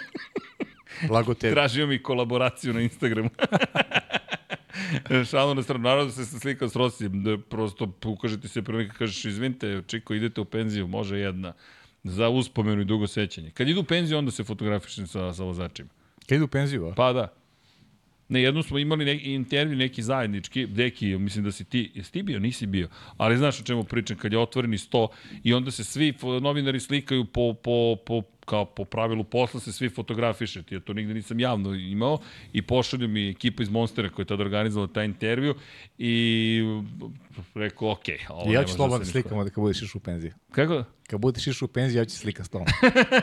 Blago tebi. Tražio mi kolaboraciju na Instagramu. Šalno na stranu, naravno da se slikao s Rosijem, da prosto ukaže ti se prvnika, kažeš, izvinite, čiko, idete u penziju, može jedna, za uspomenu i dugo sećanje. Kad idu u penziju, onda se fotografišem sa, sa vozačima. Kad idu u penziju, a? Pa da. Ne, jednom smo imali neki intervju neki zajednički, deki, mislim da si ti, jesi ti bio, nisi bio, ali znaš o čemu pričam, kad je otvoreni sto i onda se svi novinari slikaju po, po, po, kao po pravilu posla se svi fotografišete, ja to nigde nisam javno imao i pošalju mi ekipa iz Monstera koja je tada organizovala taj intervju i rekao, ok, ovo ja ću da slobodno se ništa- slikam onda kad budeš išao u penziju. Kako? Kad budeš išao u penziju, ja ću slikam s tobom.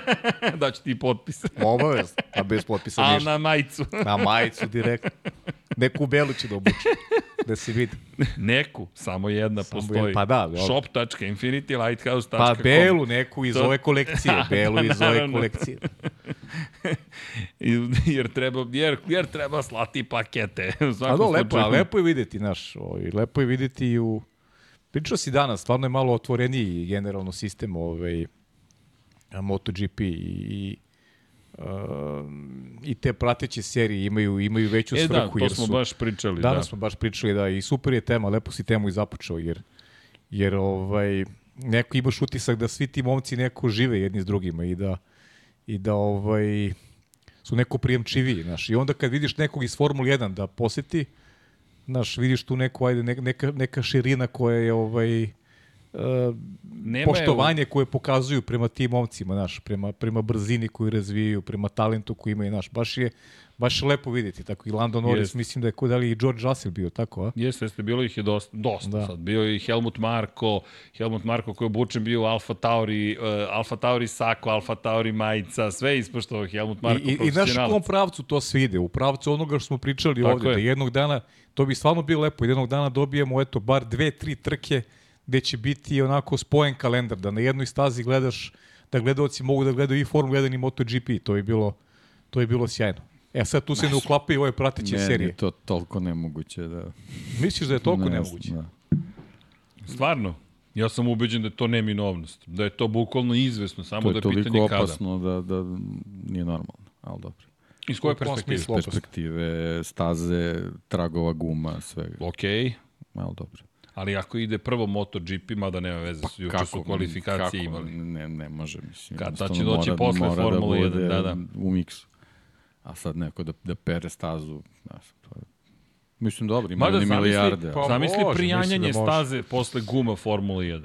Daću ti potpis. Obavezno, a bez potpisa A ništa. na majicu. Na majicu direktno. Neku belu ću da obučem. Da se vidi. Neku, samo jedna Samo postoji. jedna, pa da. Shop.infinitylighthouse.com Pa belu neku iz To- ove kolekcije, belu iz ove kolekcije. I- jer treba, jer, jer treba slati pakete. U A svakom do, lepo, a lepo je videti, naš, ovaj, lepo je videti i u... Pričao si danas, stvarno je malo otvoreniji generalno sistem ovaj, MotoGP i, i uh, i te prateće serije imaju imaju veću E da, svrhu to jer smo su baš pričali. danas da. smo baš pričali da i super je tema, lepo si temu i započeo jer jer ovaj neko imaš utisak da svi ti momci neko žive jedni s drugima i da i da ovaj su neko prijemčiviji, znaš. I onda kad vidiš nekog iz Formule 1 da poseti, znaš, vidiš tu neku, ajde, neka, neka širina koja je ovaj, uh, Nema je poštovanje koje pokazuju prema tim momcima, znaš, prema, prema brzini koju razvijaju, prema talentu koji imaju, znaš, baš je, baš je lepo vidjeti. Tako i Lando Norris, Jest. mislim da je kod ali i George Russell bio tako, a? Jeste, jeste, bilo ih je dosta, dosta Da. da. sad. Bio je i Helmut Marko, Helmut Marko koji je obučen bio u Alfa Tauri, uh, Alfa Tauri Sako, Alfa Tauri majica, sve ispoštovao Helmut Marko, I, i, i u profesionalac. kom pravcu to sve ide? U pravcu onoga što smo pričali Tako ovde, je. da jednog dana, to bi stvarno bilo lepo, jednog dana dobijemo eto, bar dve, tri trke gde će biti onako spojen kalendar, da na jednoj stazi gledaš, da gledalci mogu da gledaju i Formula 1 i MotoGP, to je bilo, to je bilo sjajno. E sad tu se ne uklapaju ove prateće Ne, serije. ne, to toliko nemoguće da... Misliš da je toliko ne nemoguće? Da. Stvarno, ja sam ubeđen da je to neminovnost, da je to bukvalno izvesno, samo To da je je toliko pitanje kada. opasno da, da nije normalno, ali dobro. Iz koje perspektive? Opasno. Perspektive, staze, tragova guma, svega, Okej, ali dobro. Ali ako ide prvo MotoGP, mada nema veze, pa, juče su kvalifikacije kako, imali. Ne, ne može, mislim. Kad, tad će doći mora- posle mora Formule 1, bude da, da. U miksu. A sad neko da, da pere stazu, znaš, to je... Mislim, dobro, imaju Mada oni zamisli, milijarde. pa- Pa, zamisli prijanjanje da može. staze posle guma Formule 1.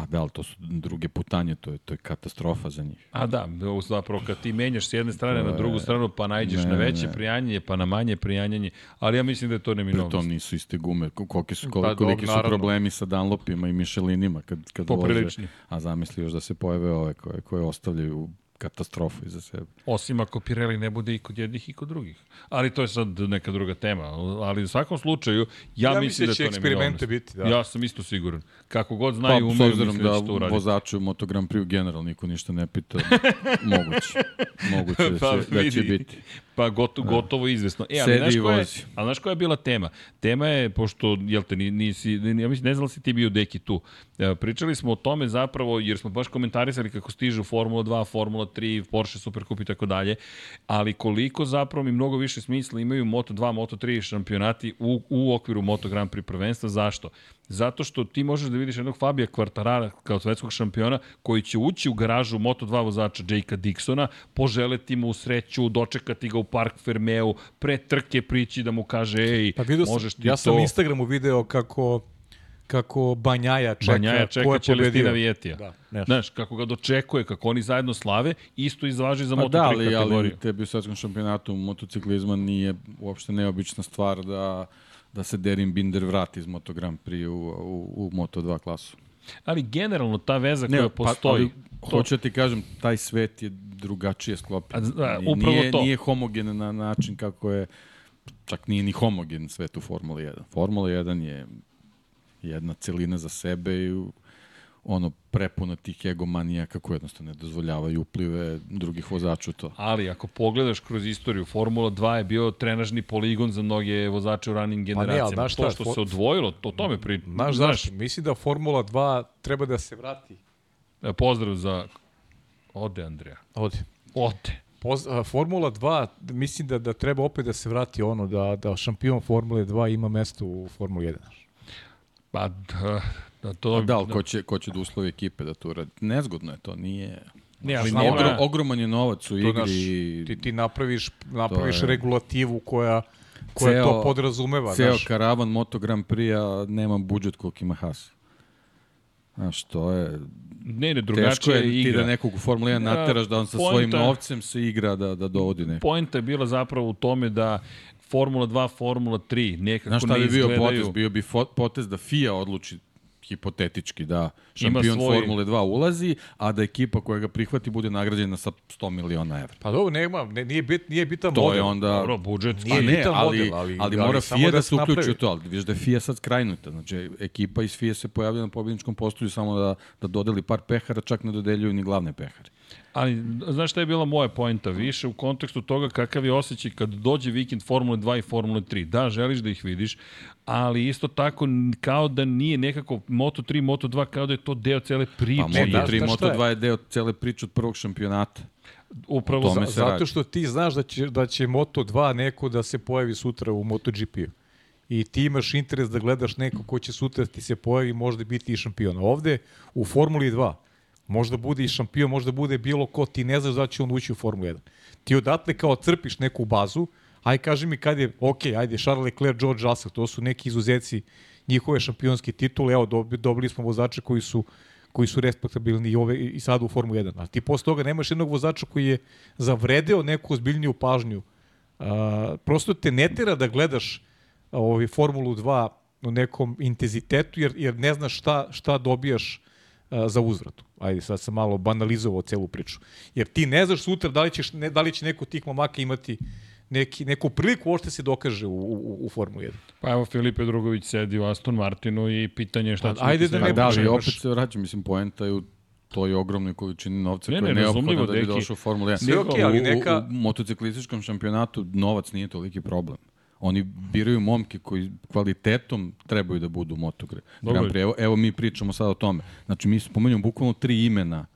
pa da, ali to su druge putanje, to je, to je katastrofa za njih. A da, zapravo kad ti menjaš s jedne strane na drugu stranu, pa najđeš Ne, na veće ne. prijanjanje, pa na manje prijanjanje, ali ja mislim da je to neminovnost. tom nisu iste gume. Ko- Koliki su, Pa koliko, dobro, koliki su problemi sa Dunlopima i Michelinima kad, kad Poprilični. voze. A zamisli još da se pojave ove koje, koje ostavljaju katastrofu iza sebe. Osim ako Pirelli ne bude i kod jednih i kod drugih. Ali to je sad neka druga tema. Ali u svakom slučaju, ja, Ja mislim mislim da da će to eksperimente biti, da. Ja sam isto siguran. Kako god Pa, znaju, s umeju, obzirom da, da vozaču u Moto Grand Prix general niko ništa ne pita, moguće. Moguće da će, Pa, da će vidi. biti. Pa gotovo, gotovo izvesno. E, ali Sedi znaš, koja je, ali znaš koja je bila tema? Tema je, pošto, jel te, ni- nisi, ni- ja mislim, ne znam da si ti bio deki tu. E, pričali smo o tome zapravo, jer smo baš komentarisali kako stižu Formula 2, Formula 3, Porsche Supercup i tako dalje, ali koliko zapravo mi mnogo više smisla imaju Moto2, Moto3 šampionati u, u okviru Moto Grand Prix prvenstva. Zašto? Zato što ti možeš da vidiš jednog Fabija Kvartarara kao svetskog šampiona koji će ući u garažu Moto2 vozača Jakea Dixona, poželeti mu sreću, dočekati ga u Park Fermeu, pre trke prići da mu kaže ej, Pa vidio sam, možeš ti ja to. sam na Instagramu video kako kako Banjaja čeka, Banjaja ko čeka je Celestina pobedio. Vijetija. Da, nešto. Znaš, kako ga dočekuje, kako oni zajedno slave, isto izvaži za Pa Moto3 da, ali, kategoriju. ali tebi u svetskom šampionatu motociklizma nije uopšte neobična stvar da da se Derin Binder vrati iz Moto Grand Prix u, u, u Moto 2 klasu. Ali generalno ta veza koja pa, postoji, ali, hoću da ti kažem, taj svet je drugačije sklopljen. A, upravo nije, to. Nije homogen na način kako je, čak nije ni homogen svet u Formuli 1. Formula 1 je jedna celina za sebe i ono prepuna tih egomanijaka koji jednostavno ne dozvoljavaju uplive drugih vozača u to. Ali ako pogledaš kroz istoriju, Formula 2 je bio trenažni poligon za mnoge vozače u ranim Pa ne, ali generacijama. znaš to šta, što for- se odvojilo, to o tome pri... Znaš zašto? Mislim da Formula 2 treba da se vrati. E, Pozdrav za... Ode, Andreja. Ode. Ode. Poz, a, Formula 2, mislim da, da treba opet da se vrati ono, da, da šampion Formule 2 ima mesto u Formuli 1. znaš. Pa, da, da to... A da, ali ko će, ko će da uslovi ekipe da to uradi? Nezgodno je to, nije... Ne, ali Znamo. Ogrom, ogroman je novac u To, igri. znaš, i ti, ti napraviš, napraviš je- regulativu koja, koja Ceo- to podrazumeva. Ceo znaš. karavan Moto Grand Prix-a nema budžet koliko ima Haas. Znaš, to je... Ne, ne, Teško drugačija je je ti igra. da nekog u Formula 1 nateraš da on sa poenta- svojim novcem se igra da, da dovodi nekog. Poenta je bila zapravo u tome da Formula 2, Formula 3 nekako Znaš šta ne bi bio izgledaju... potez? Bio bi potez da FIA odluči hipotetički da šampion svoj- Formule 2 ulazi, a da ekipa koja ga prihvati bude nagrađena sa 100 miliona evra. Pa dobro, nema, ne, nije, bit, nije bitan To model. je onda... Dobro, budžet. Nije Pa ne, bitan ali, model, ali, ali- mora ali samo FIA da da se uključi u to, ali vidiš da je FIA sad skrajnuta, znači ekipa iz FIA se pojavlja na pobjedničkom postolju samo da, da dodeli par pehara, čak ne dodeljuju ni glavne pehare. Ali, znaš šta je bila moja poenta? Više u kontekstu toga kakav je osjećaj kad dođe vikend Formule 2 i Formule 3. Da, želiš da ih vidiš, ali isto tako kao da nije nekako Moto3, Moto2, kao da je to deo cele priče. Pa Ne, Moto3, znaš- znaš šta Moto2 je? deo cele priče od prvog šampionata. Upravo za, Zato radi. što ti znaš da će, da će Moto2 neko da se pojavi sutra u MotoGP-u. I ti imaš interes da gledaš neko ko će sutra da ti se pojavi možda biti i šampion. Ovde u Formuli 2 možda bude i šampion, možda bude bilo ko, ti ne znaš da će on ući u Formulu 1. Ti odatle kao crpiš neku bazu, aj kaži mi kad je, ok, ajde, Charles Leclerc, George Russell, to su neki izuzeci njihove šampionske titule, evo, dobi- dobili smo vozače koji su koji su respektabilni i, ove, i sada u Formu 1. A ti posle toga nemaš jednog vozača koji je zavredeo neku ozbiljniju pažnju. A, prosto te ne tera da gledaš ovaj, Formulu 2 u nekom intenzitetu, jer, jer ne znaš šta, šta dobijaš za uzvratu. Ajde, sad sam malo banalizovao celu priču. Jer ti ne znaš sutra da li, ćeš, ne, da li će neko od tih momaka imati neki, neku priliku uopšte se dokaže u, u, u Formu 1. Pa evo Filipe Drugović sedi u Aston Martinu i pitanje je šta Pa, će ajde da ne da, ali opet se vraćam, mislim, poenta je u toj ogromnoj količini novca Ne, koja je ne, neophodna da bi deki. došao u Formulu 1. Sve okej, ali neka- U, u, u motociklističkom šampionatu novac nije toliki problem. Oni biraju momke koji kvalitetom trebaju da budu u Moto Gra- Dobro. Grand Prix. Evo, evo mi pričamo sad o tome. Znači mi spomenjamo bukvalno tri imena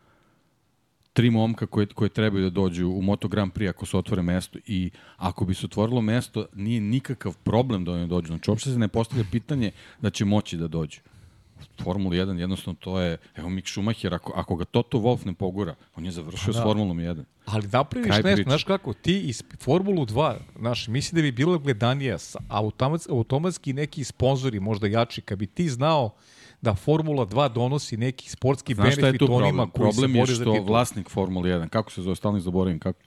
tri momka koje, koje trebaju da dođu u Moto Grand Prix ako se otvore mesto i ako bi se otvorilo mesto nije nikakav problem da oni dođu. Znači uopšte se ne postavlja pitanje da će moći da dođu. Formula 1 jednostavno to je, evo Mick Schumacher, ako, ako ga Toto Wolff ne pogura, on je završio Pa s Formulom 1. Ali napraviš Kraj nešto, znaš kako, ti iz Formulu 2, znaš, misli da bi bilo gledanije, sa- automatski, automatski neki sponzori, možda jači, kad bi ti znao da Formula 2 donosi neki sportski Znaš je benefit tu onima problem? koji Problem se je bore za što titul. vlasnik Formule 1, kako se zove, stalno ih zaboravim, kako,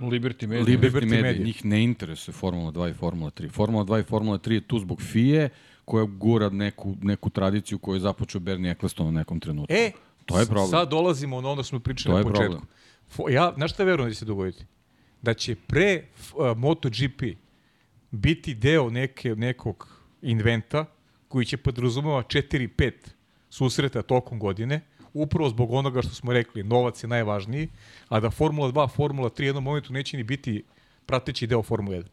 Liberty Media. Liberty, Liberty Media, Media. njih ne interesuje Formula 2 i Formula 3. Formula 2 i Formula 3 je tu zbog FIE, koja gura neku, neku tradiciju koju je započeo Bernie Eccleston u nekom trenutku. E, To je problem. Sad dolazimo na ono što smo pričali na početku. problem. Fo, ja, znaš šta verujem da će se dogoditi? Da će pre uh, MotoGP biti deo neke, nekog inventa koji će podrazumeva 4-5 susreta tokom godine, upravo zbog onoga što smo rekli, novac je najvažniji, a da Formula 2, Formula 3 u jednom momentu neće ni biti prateći deo Formula 1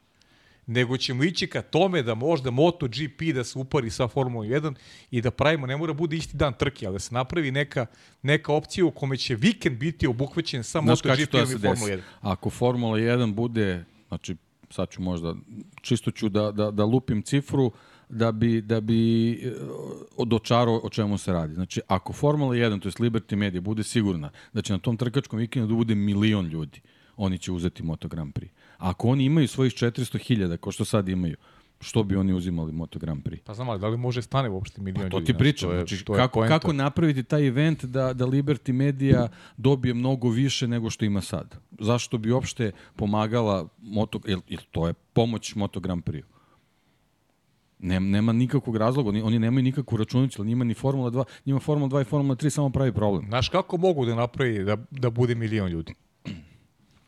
nego ćemo ići ka tome da možda MotoGP da se upari sa Formulom 1 i da pravimo, ne mora bude isti dan trke, ali da se napravi neka, neka opcija u kome će vikend biti obuhvaćen sa Znaš MotoGP to da i Formula desi? 1. Ako Formula 1 bude, znači sad ću možda, čisto ću da, da, da lupim cifru, da bi, da bi e, dočarao o čemu se radi. Znači, ako Formula 1, to je Liberty Media, bude sigurna da će na tom trkačkom vikendu da bude milion ljudi, oni će uzeti Moto Grand Prix. Ako oni imaju svojih 400.000, kao što sad imaju, što bi oni uzimali Moto Grand Prix? Pa znam, ali da li može stane uopšte milion To ljudi? ti znaš, pričam, to je- znači to je kako, poenta. kako napraviti taj event da, da Liberty Media dobije mnogo više nego što ima sad. Zašto bi uopšte pomagala Moto, jer, jer to je pomoć Moto Grand Prix. Nem, nema nikakvog razloga, oni, oni nemaju nikakvu računicu, ali njima ni Formula 2, njima Formula 2 i Formula 3 samo pravi problem. Znaš kako mogu da napravi da, da bude milion ljudi?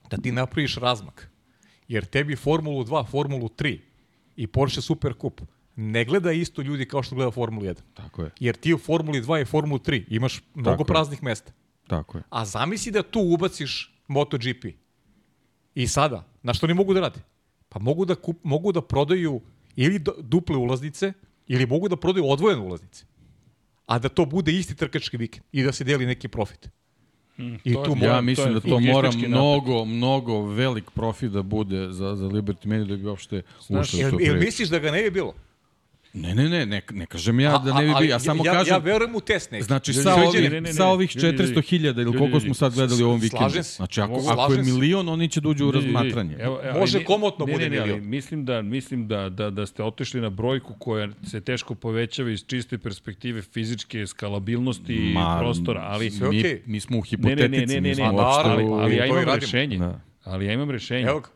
Da ti napraviš razmak. Jer tebi Formulu 2, Formulu 3 i Porsche Super Cup ne gleda isto ljudi kao što gleda Formulu 1. Tako je, Jer ti u Formuli 2 i Formulu 3 imaš mnogo Tako je. praznih mesta. tako je. A zamisli da tu ubaciš MotoGP. I sada, na što oni mogu da rade? Pa mogu da, kup, mogu da prodaju ili duple ulaznice, ili mogu da prodaju odvojene ulaznice. A da to bude isti trkački vikend i da se deli neki profit. I to tu je- mora, Ja to mislim je da to mora logistički napad. mnogo, mnogo velik profit da bude za, za Liberty Media da bi uopšte ušli u to jel priču. misliš da ga ne bi bilo? Ne, ne, ne, ne, ne kažem ja da ne bi bio, ja samo ja, kažem... Ja verujem u test neki. Znači, Ljudi, sa, ljudi, ovih, ne, ne, ne, sa ovih ljudi, ljudi, 400.000 ili koliko smo sad gledali u ovom slažem vikendu. se. Znači, ako, ako je slažem milion, oni će da uđu u Ljudi, ljudi, razmatranje. Evo, evo, Može komotno ne, bude ne, ne, ali milion. mislim da mislim da, da da ste otišli na brojku koja se teško povećava iz čiste perspektive fizičke skalabilnosti i prostora, ali sve mi, mi smo u ne, hipotetici. ne, ne, ne, ne, ne, uopšte ali, ja imam rešenje. Da. Ali ja imam rešenje. Evo ga.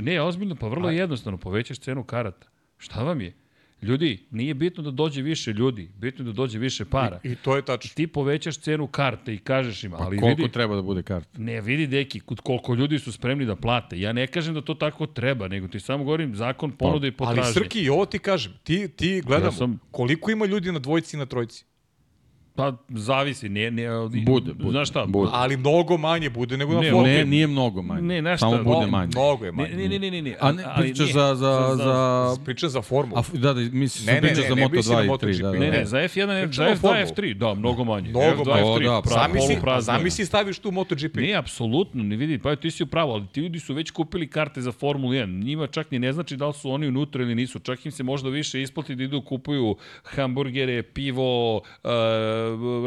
Ne, ozbiljno, pa vrlo jednostavno, povećaš cenu karata. Šta vam je? Ljudi, nije bitno da dođe više ljudi, bitno je da dođe više para. I, I to je tačno. Ti povećaš cenu karte i kažeš im, ali Pa Koliko vidi, treba da bude karta? Ne, vidi, deki, kod koliko ljudi su spremni da plate. Ja ne kažem da to tako treba, nego ti samo govorim zakon ponude i potražnje. Ali Srki, i ovo ti kažem, ti, ti gledamo, Ja sam- koliko ima ljudi na dvojici i na trojici? Pa, zavisi, ne, ne, Bude, bude, Znaš šta? bude. Ali mnogo manje bude nego na Ne. Ne, nije mnogo manje. Ne, znaš šta, Samo bude manje. Mnogo je Ne, manje. ne, ne, ne, ne, ne. A ne, pričaš nije. za, za, za, Pričam za formulu. A, da, da, misliš Ne, priča ne, za ne Moto mislim na 2 i 3, MotoGP, da, da. Ne, ne, za F1, ne, za o F2, formuli. F3, da, mnogo manje. Mnogo F2, manje. F3, O, da, pravo, Zamisli, zamisli staviš tu MotoGP. Ne, apsolutno, ne vidi, pa ti si u pravu, ali ti ljudi su već kupili karte za Formulu 1. Njima čak ni ne znači da li su oni unutra ili nisu. Čak im se možda više isplati da idu kupuju hamburgere, pivo, uh,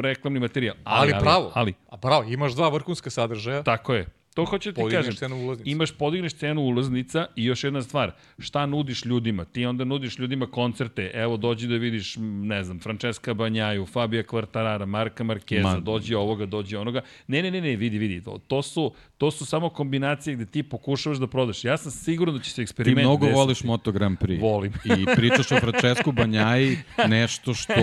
reklamni materijal. Ali, pravo. Ali, A pravo, imaš dva vrhunska sadržaja. tako je. To hoću da ti kažem. cenu ulaznica. Imaš, podigneš cenu ulaznica i još jedna stvar, šta nudiš ljudima? Ti onda nudiš ljudima koncerte, evo dođi da vidiš, ne znam, Francesca Banjaju, Fabija Kvartarara, Marka Markeza, Ma- dođi ovoga, dođi onoga. Ne, ne, ne, ne, vidi, vidi, to, to, su, to su samo kombinacije gde ti pokušavaš da prodaš. Ja sam siguran da će se Ti eksperiment mnogo desiti. voliš Moto Grand Prix. Volim. I pričaš o Francesku Banjaji, nešto što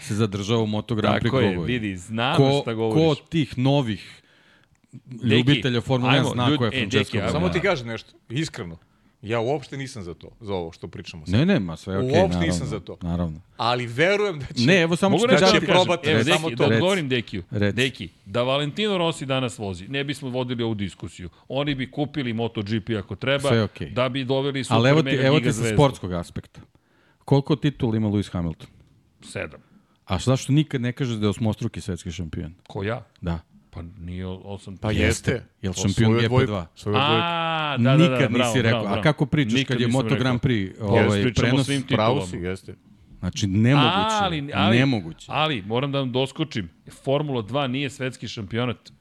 se zadržava u Moto Grand Prix Tako je, vidi, znam ko, šta ko govoriš. od tih novih ljubitelja Formule 1 ajmo, zna ko je e, Francesco deki, ajmo. Samo ti kažem nešto, iskreno. Ja uopšte nisam za to, za ovo što pričamo. sad. Ne, ne, ma sve je okej, Uopšte naravno. nisam za to. Naravno. Ali verujem da će... Ne, evo samo ću da da dati... ti kažem? probate, Evo, samo to. da odgovorim Dekiju. Reci. Deki, da Valentino Rossi danas vozi, ne bismo vodili ovu diskusiju. Oni bi kupili MotoGP ako treba, Sve okej. da bi doveli super Ali evo ti, evo ti sa sportskog aspekta. Koliko titula ima Lewis Hamilton? Sedam. A zašto nikad ne kažeš da je osmostruki svetski šampion? Ko ja? Da. Pa nije osam. Pa jeste. Jel To šampion svoju dvojku, GP2? svoju dvojku. A, da, da, da, Nikad bravo, nisi rekao. bravo, bravo. A kako pričaš Nikad kad je Moto rekao. Grand Prix Jeste, ovaj, o prenos? svim Pravo si, jeste. Znači, nemoguće. Ali, ali, nemoguće. Ali, moram da vam doskočim. Formula 2 nije svetski šampionat.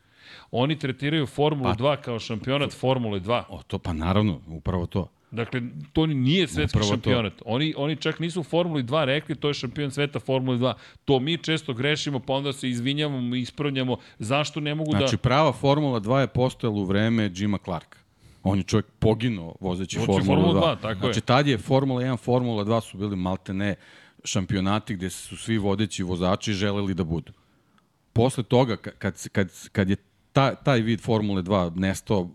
Oni tretiraju Formulu Pa- 2 kao šampionat Formule 2. O, to pa naravno, upravo to. Dakle, to ni- nije svetski Upravo to. šampionat. Oni, oni čak nisu u Formuli 2 rekli to je šampion sveta Formule 2. To mi često grešimo, pa onda se izvinjavamo i ispravljamo. Zašto ne mogu Znači, da... prava Formula 2 je postojala u vreme Jima Clarka. On je čovjek poginuo vozeći Vozeći Formulu 2. Formulu 2, tako znači, je. tad je Formula 1, Formula 2 su bili maltene šampionati gde su svi vodeći vozači želeli da budu. Posle toga, ka- kad, kad, kad je ta, taj vid Formule 2 nestao, uh,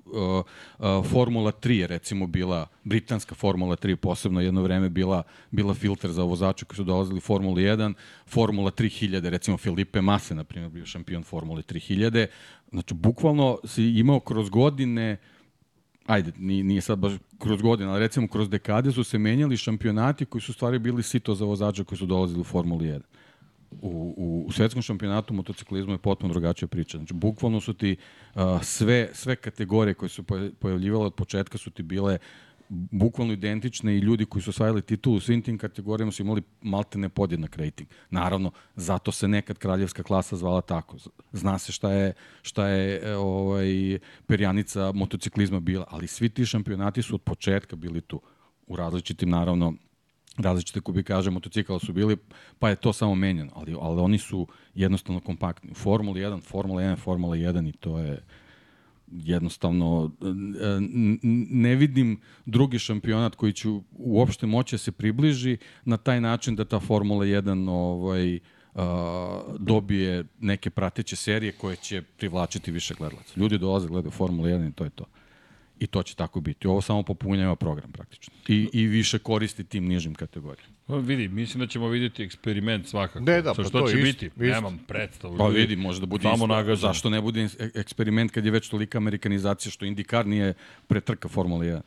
uh, Formula 3 je recimo bila, britanska Formula 3 posebno jedno vreme bila, bila filter za vozače koji su dolazili Formula 1, Formula 3000, recimo Felipe Massa, na primjer, bio šampion Formule 3000. Znači, bukvalno si imao kroz godine ajde, nije, sad baš kroz godine, ali recimo kroz dekade su se menjali šampionati koji su stvari bili sito za vozača koji su dolazili u Formuli 1. U, u, svetskom šampionatu motociklizmu je potpuno drugačija priča. Znači, bukvalno su ti uh, sve, sve kategorije koje su poja- pojavljivale od početka su ti bile bukvalno identične i ljudi koji su osvajali titulu u svim tim kategorijama su imali maltene podjednak rating. Naravno, zato se nekad kraljevska klasa zvala tako. Zna se šta je, šta je e, ovaj, perjanica motociklizma bila, ali svi ti šampionati su od početka bili tu u različitim, naravno, različite kubikaže motocikala su bili, pa je to samo menjano, ali, ali oni su jednostavno kompaktni. U Formuli 1, Formula 1, Formula 1 i to je jednostavno e, ne vidim drugi šampionat koji će uopšte moći da se približi na taj način da ta Formula 1 ovaj, a, dobije neke prateće serije koje će privlačiti više gledalaca. Ljudi dolaze gledaju Formula 1 i to je to. I to će tako biti. Ovo samo popunjava program praktično. I, i više koristi tim nižim kategorijama. Pa vidi, mislim da ćemo vidjeti eksperiment svakako. Ne, da, Sa pa što to će isto, biti? isto. Nemam predstavu. Pa vidi, može da bude Samo isto. nagađam. Zašto ne bude e- eksperiment kad je već tolika amerikanizacija što IndyCar nije pretrka Formula 1?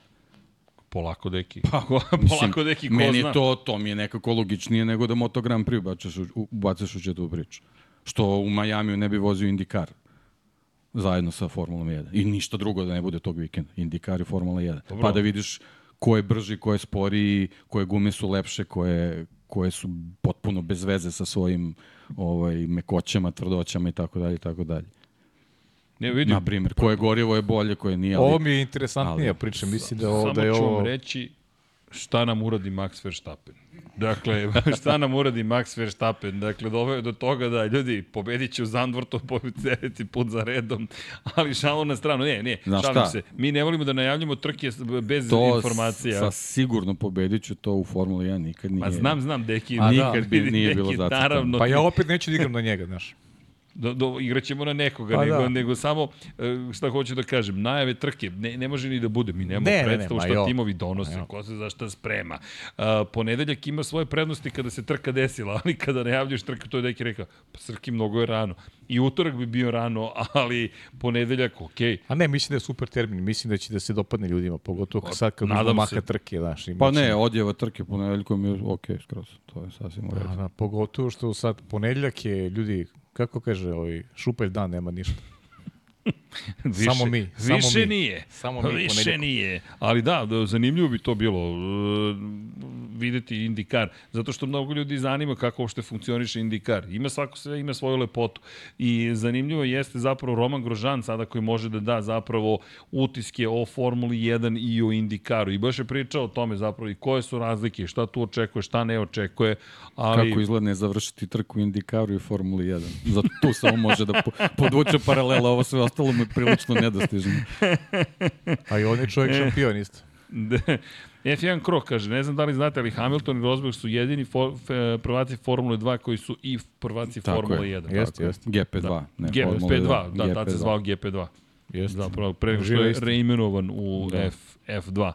Polako, deki. Pa, Polako, deki, ko meni zna. to, to mi je nekako logičnije nego da Moto Grand Prix ubacaš, u- ubacaš u četavu priču. Što u Majamiju ne bi vozio IndyCar zajedno sa Formulom 1. I ništa drugo da ne bude tog vikenda. IndyCar i Formula 1. Dobro. Pa da vidiš ko je brži, ko je sporiji, koje gume su lepše, koje, koje su potpuno bez veze sa svojim ovaj, mekoćama, tvrdoćama i tako dalje i tako dalje. Ne, vidim. Na primjer, koje gorivo je bolje, koje nije, ali... Ovo mi je interesantnija ali- priča, mislim da, ovo, Samo da je ću ovo... vam reći šta nam uradi Max Verstappen. Dakle, šta nam uradi Max Verstappen? Dakle, doveo do toga da ljudi pobedit će u Zandvortu po deveti put za redom, ali šalo na stranu. Ne, ne, Znaš šalim šta? se. Mi ne volimo da najavljamo trke bez To informacija. sa sigurno pobedit ću to u Formuli 1 nikad nije. Ma znam, znam, deki, A, da. nikad Bi- nije bilo neki, zacrtano. Naravno, Pa ja opet neću da igram na njega, znaš. Do, do, igraćemo na nekoga, Pa nego, da. nego samo, e, šta hoću da kažem, najave trke, ne, ne može ni da bude, mi nemamo Ne, ne, ne, predstavu ma šta jo. timovi donose, ko se za šta sprema. A, ponedeljak ima svoje prednosti kada se trka desila, ali kada najavljaš trku, to je neki rekao, pa Srki, mnogo je rano. I utorak bi bio rano, ali ponedeljak, okej. A ne, mislim da je super termin. Mislim da će da se dopadne ljudima, pogotovo kad sad kad uzmo maka se. trke, znaš. Pa ne, odjeva trke ponedeljkom je ok, skroz. To je sasvim u redu. A, da, pogotovo što sad ponedjeljak je, ljudi, kako kaže, ovaj, šupelj dan, nema ništa. Više, Samo mi, samo više mi. nije. Samo mi Više nije. Ali da, da, zanimljivo bi to bilo uh, videti Indikar, zato što mnogo ljudi zanima kako uopšte funkcioniše Indikar. Ima svako sve, ima svoju lepotu. I zanimljivo jeste zapravo Roman Grožan sada koji može da da zapravo utiske o Formuli 1 i o Indikaru. I baš je pričao o tome zapravo i koje su razlike, šta tu očekuje, šta ne očekuje. Ali, Kako izgleda ne završiti trku Indikaru i Formuli 1. Zato tu samo može da po, podvuče paralela, ovo sve ostalo mu je prilično nedostižno. A i on je čovjek šampion isto. F1 Kro kaže, ne znam da li znate, ali Hamilton i Rosberg su jedini for, fe, prvaci Formule 2 koji su i prvaci Tako Formule je. 1. Jeste, jeste. GP2, Da. ne GP2, Formula da, tad se GP2. zvao GP2. Jeste. Zapravo, pre nego što je reimenovan u da. F, F2.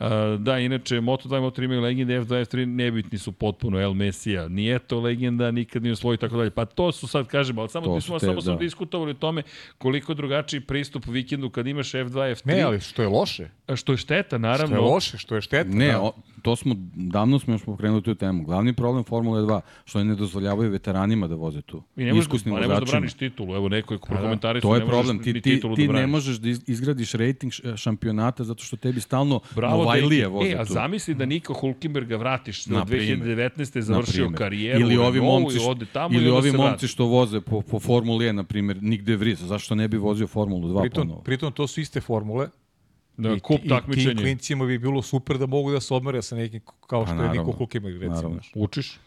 Uh, da, inače, Moto2 i Moto3 imaju legende, F2 i F3 nebitni su potpuno, El Mesija. Nije to legenda, nikad nije osvoji i tako dalje. Pa to su sad, kažemo, ali samo, To smo, te, samo smo da. diskutovali o tome koliko drugačiji pristup vikendu kad imaš F2, F3. Ne, ali što je loše. Što je šteta, Što naravno. je loše, što je šteta. Ne, da. o, to smo, davno smo još pokrenuli tu temu. Glavni problem Formule 2, što ne dozvoljavaju veteranima da voze tu. I ne možeš, Iskusnim pa ne možeš da braniš titulu. Evo, neko je prokomentarisao, To je ne možeš problem. Ti, ti, titulu ti da ne možeš da iz- izgradiš rating šampionata zato što tebi stalno Bravo, Novajlije Deki. voze E, a tu. zamisli da Niko Hulkenberga vratiš Na primer. 2019. je završio karijeru ili ovi momci i što, ode tamo ili ovi momci što voze po, po Formuli 1 na primjer Nick De Vries zašto ne bi vozio Formulu 2 Pritom, ponovo pritom to su iste formule. Da, I, kup i tim takmičenje. klincima bi bilo super da mogu da se odmere sa nekim kao što je naravno. Niko Hulkenberg, recimo. Naravno. Učiš?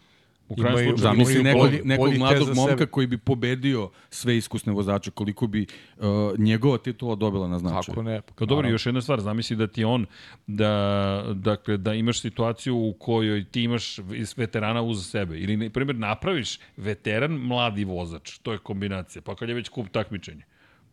U Imaju- krajnjem slučaju. Zamisli imaju nekog, bolji- nekog bolji mladog momka sebe. koji bi pobedio sve iskusne vozače, koliko bi uh, njegova titula dobila na značaju. Kako ne? Kao dobro, još jedna stvar, zamisli da ti on, da, dakle, da imaš situaciju u kojoj ti imaš veterana uz sebe. Ili, na primjer, napraviš veteran, mladi vozač. To je kombinacija. Pa kad je već kup takmičenje.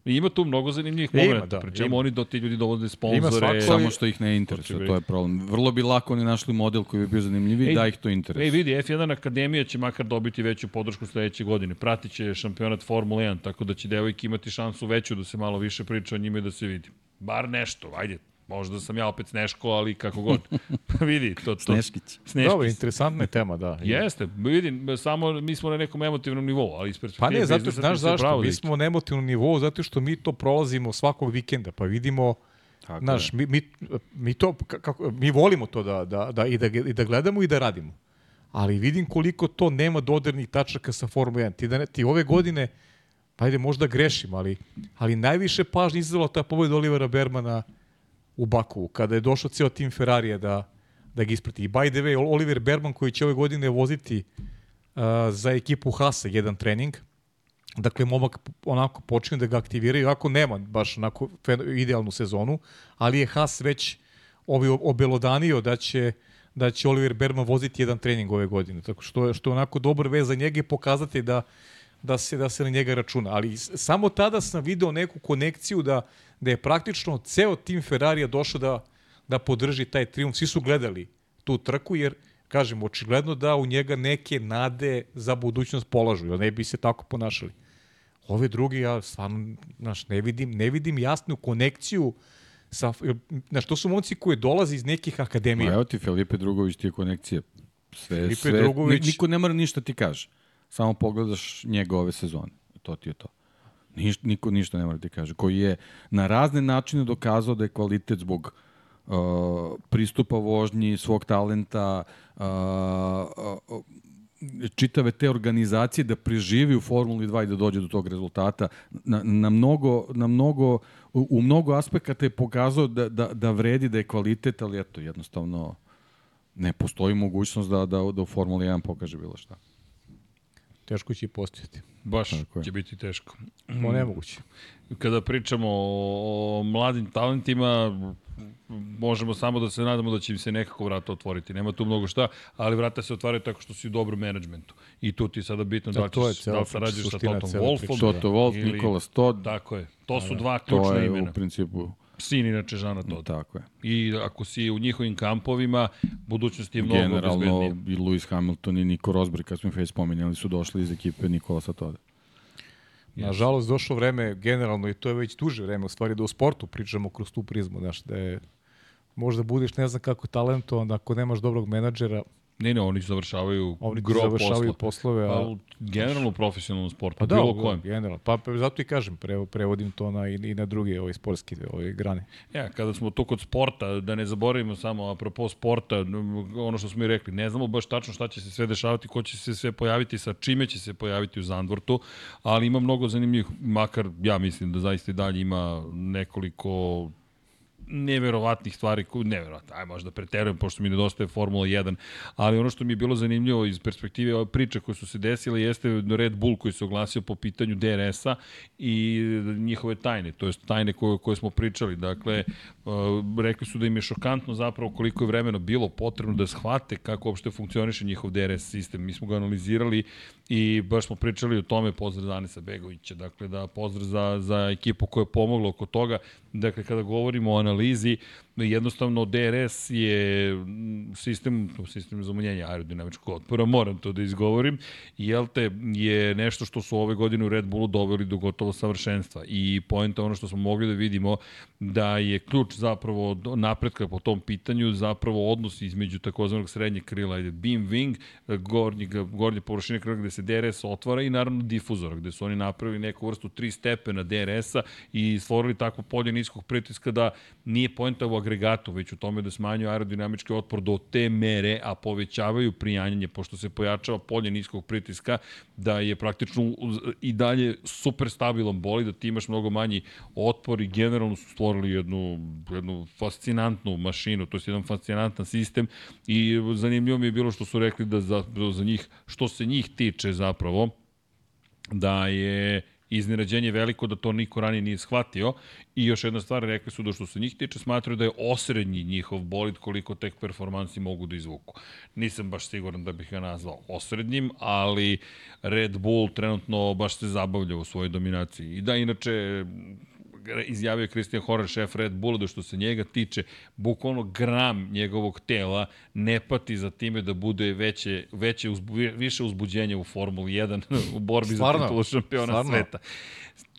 I ima tu mnogo zanimljivih momenta. da, pri čemu ima. oni do ti ljudi dovode sponzore. Samo što ih ne interesuje, to je problem. Vrlo bi lako oni našli model koji bi bio zanimljiviji da ih to interesuje. Ej, vidi, F1 Akademija će makar dobiti veću podršku sledeće godine. Pratit će šampionat Formule 1, tako da će devojke imati šansu veću da se malo više priča o njima i da se vidi. Bar nešto, ajde. Možda sam ja opet Sneško, ali kako god. Pa vidi, to... to Sneškić. Sneškić. Dobro, interesantna je tema, da. Jeste, vidim, samo mi smo na nekom emotivnom nivou, ali perspektive Pa ne, zato, znaš zašto? pravu, Mi smo na emotivnom nivou zato što mi to prolazimo svakog vikenda, pa vidimo Tako Znaš, mi, mi, mi, to, ka- kako, mi volimo to da, da, da, i, da, i da gledamo i da radimo. Ali vidim koliko to nema dodirnih tačaka sa Formula 1. Ti, da ne, ti ove godine, pa ajde možda grešim, ali, ali najviše pažnje izazvala ta pobjeda Olivera Bermana u Baku, kada je došao ceo tim Ferrarija da, da ga isprati. I by the way, Oliver Berman koji će ove godine voziti uh, za ekipu Hasa jedan trening, Dakle, momak onako počinje da ga aktiviraju, ako nema baš onako idealnu sezonu, ali je Haas već obelodanio da će da će Oliver Berman voziti jedan trening ove godine. Tako što je što je onako dobar vez za njega i pokazati da da se da se na njega računa. Ali samo tada sam video neku konekciju da da je praktično ceo tim Ferrarija došao da da podrži taj triumf. Svi su gledali tu trku jer kažem očigledno da u njega neke nade za budućnost polažu, jer ne bi se tako ponašali. Ove drugi ja stvarno znaš, ne vidim ne vidim jasnu konekciju sa znaš to su momci koji dolaze iz nekih Ma akademija. evo ti Filipe Drugović ti je konekcije. Sve, Filipe sve, Drugović- ni- niko ne mora ništa ti kaže. Samo pogledaš njegove sezone. To ti je to. Niš, niko ništa ne mora ti kaže. Koji je na razne načine dokazao da je kvalitet zbog uh, pristupa vožnji, svog talenta, uh, uh, čitave te organizacije da preživi u Formuli 2 i da dođe do tog rezultata. Na, na mnogo, na mnogo, u, u mnogo aspekata je pokazao da, da, da vredi, da je kvalitet, ali eto, jednostavno ne postoji mogućnost da, da, da u Formuli 1 pokaže bilo šta. Teško će i postojati. Baš Tako je. će biti teško. To nemoguće. Kada pričamo o, o mladim talentima, možemo samo da se nadamo da će im se nekako vrata otvoriti. Nema tu mnogo šta, ali vrata se otvaraju tako što si u dobrom menadžmentu. I tu ti je sada bitno da, Da, to je ćeš, da li sarađuješ sa Totom Wolfom. Toto Wolf, Ili- Nikola Stod, Tako je. To su dva to ključna je imena. u principu, Sin inače Žana Todd. tako je. I ako si u njihovim kampovima, budućnost je mnogo Generalno bezbednija. i Lewis Hamilton i Nico Rosberg, kad smo ih već spominjali, su došli iz ekipe Nikola Satoda. Nažalost, došlo vreme, generalno, i to je već duže vreme, u stvari da u sportu pričamo kroz tu prizmu, znaš, da je možda budeš ne znam kako talentovan, ako nemaš dobrog menadžera, Ne, ne, oni završavaju oni gro završavaju poslove, a... Pa, generalno u profesionalnom sportu, Pa da, bilo kojem. generalno. Pa, pa zato i kažem, pre, prevodim to na, i, i na druge ove sportske ove grane. Ja, kada smo tu kod sporta, da ne zaboravimo samo apropo sporta, ono što smo i rekli, ne znamo baš tačno šta će se sve dešavati, ko će se sve pojaviti, sa čime će se pojaviti u Zandvortu, ali ima mnogo zanimljivih, makar ja mislim da zaista i dalje ima nekoliko neverovatnih stvari, neverovatno, aj možda preterujem, pošto mi nedostaje Formula 1, ali ono što mi je bilo zanimljivo iz perspektive ove priče koje su se desile jeste Red Bull koji se oglasio po pitanju DRS-a i njihove tajne, to jest tajne koje, koje smo pričali. Dakle, uh, rekli su da im je šokantno zapravo koliko je vremena bilo potrebno da shvate kako uopšte funkcioniše njihov DRS sistem. Mi smo ga analizirali i baš smo pričali o tome, pozdrav za Anisa Begovića, dakle da pozdrav za, za ekipu koja je pomogla oko toga. Dakle, kada govorimo o analizi, jednostavno DRS je mm, sistem, sistem za umanjenje aerodinamičkog otpora, moram to da izgovorim, jel te, je nešto što su ove godine u Red Bullu doveli do gotovo savršenstva. I pojenta ono što smo mogli da vidimo, da je ključ zapravo napretka po tom pitanju zapravo odnos između takozvanog srednjeg krila, beam wing, gornjeg, gornje površine krila gde se DRS otvara i naravno difuzora, gde su oni napravili neku vrstu tri stepena DRS-a i stvorili takvo polje niskog pritiska da nije poenta u agregatu, već u tome da smanjuju aerodinamički otpor do te mere, a povećavaju prijanjanje, pošto se pojačava polje niskog pritiska, da je praktično i dalje super stabilan boli, da ti imaš mnogo manji otpor i generalno su stvorili jednu, jednu fascinantnu mašinu, to je jedan fascinantan sistem. I zanimljivo mi je bilo što su rekli da za, za njih, što se njih tiče zapravo, da je iznenađenje veliko da to niko ranije nije shvatio i još jedna stvar, rekli su da što se njih tiče smatraju da je osrednji njihov bolid koliko tek performansi mogu da izvuku. Nisam baš siguran da bih ga nazvao osrednjim, ali Red Bull trenutno baš se zabavlja u svojoj dominaciji. I da, inače, izjavio je Christian Horner, šef Red Bulla, da što se njega tiče, bukvalno gram njegovog tela ne pati za time da bude veće, veće uzbu, više uzbuđenja u Formuli 1 u borbi Stvarno? za titulu šampiona Stvarno? sveta.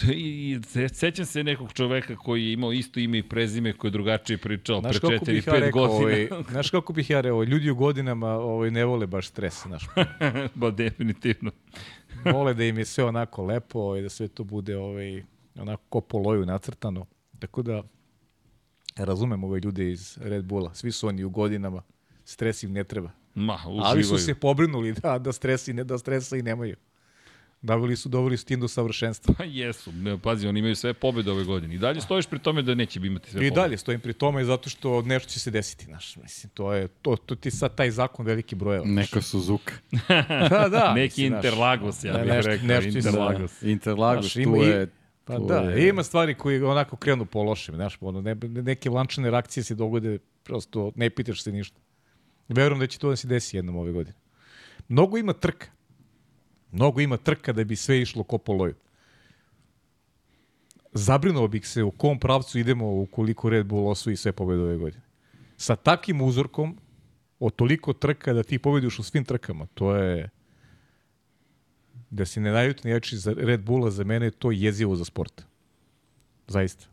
I se- sećam se nekog čoveka koji je imao isto ime i prezime koji je drugačije pričao Znaš pre kako 4-5 bih ja rekao, godina. ovaj, znaš kako bih ja rekao, ljudi u godinama ovaj, ne vole baš stres, znaš, ba, definitivno. vole da im je sve onako lepo, ovaj, da sve to bude ovaj, onako ko po loju nacrtano. Tako da, razumem ove ljude iz Red Bulla, svi su oni u godinama, stres im ne treba. Ma, uživaju. Ali su se pobrinuli da, da, stresi, ne, da stresa i nemaju. Davili su, doveli su tim do savršenstva. Pa jesu, ne, pazi, oni imaju sve pobjede ove godine. I dalje stojiš pri tome da neće imati sve I pobjede. dalje stojim pri tome zato što nešto će se desiti, znaš. Mislim, to je, to, to ti sad taj zakon veliki brojeva. Neka Suzuka. Da, da. Neki mislim. Interlagos, ja Da, bih nešto- rekao, nešto Interlagos. Interlagos, Znaš, tu ima i- je... Pa tu da, je- ima stvari koji onako krenu po lošem, znaš, ono, ne, neke lančane reakcije se dogode, prosto ne pitaš se ništa. Verujem da će to da se desi jednom ove godine. Mnogo ima trka. Mnogo ima trka da bi sve išlo ko po loju. Zabrinuo bih se u kom pravcu idemo ukoliko Red Bull osvoji sve pobjede ove godine. Sa takim uzorkom, od toliko trka da ti pobediš u svim trkama, to je da si ne najuti najjači za Red Bulla, za mene je to jezivo za sport. Zaista.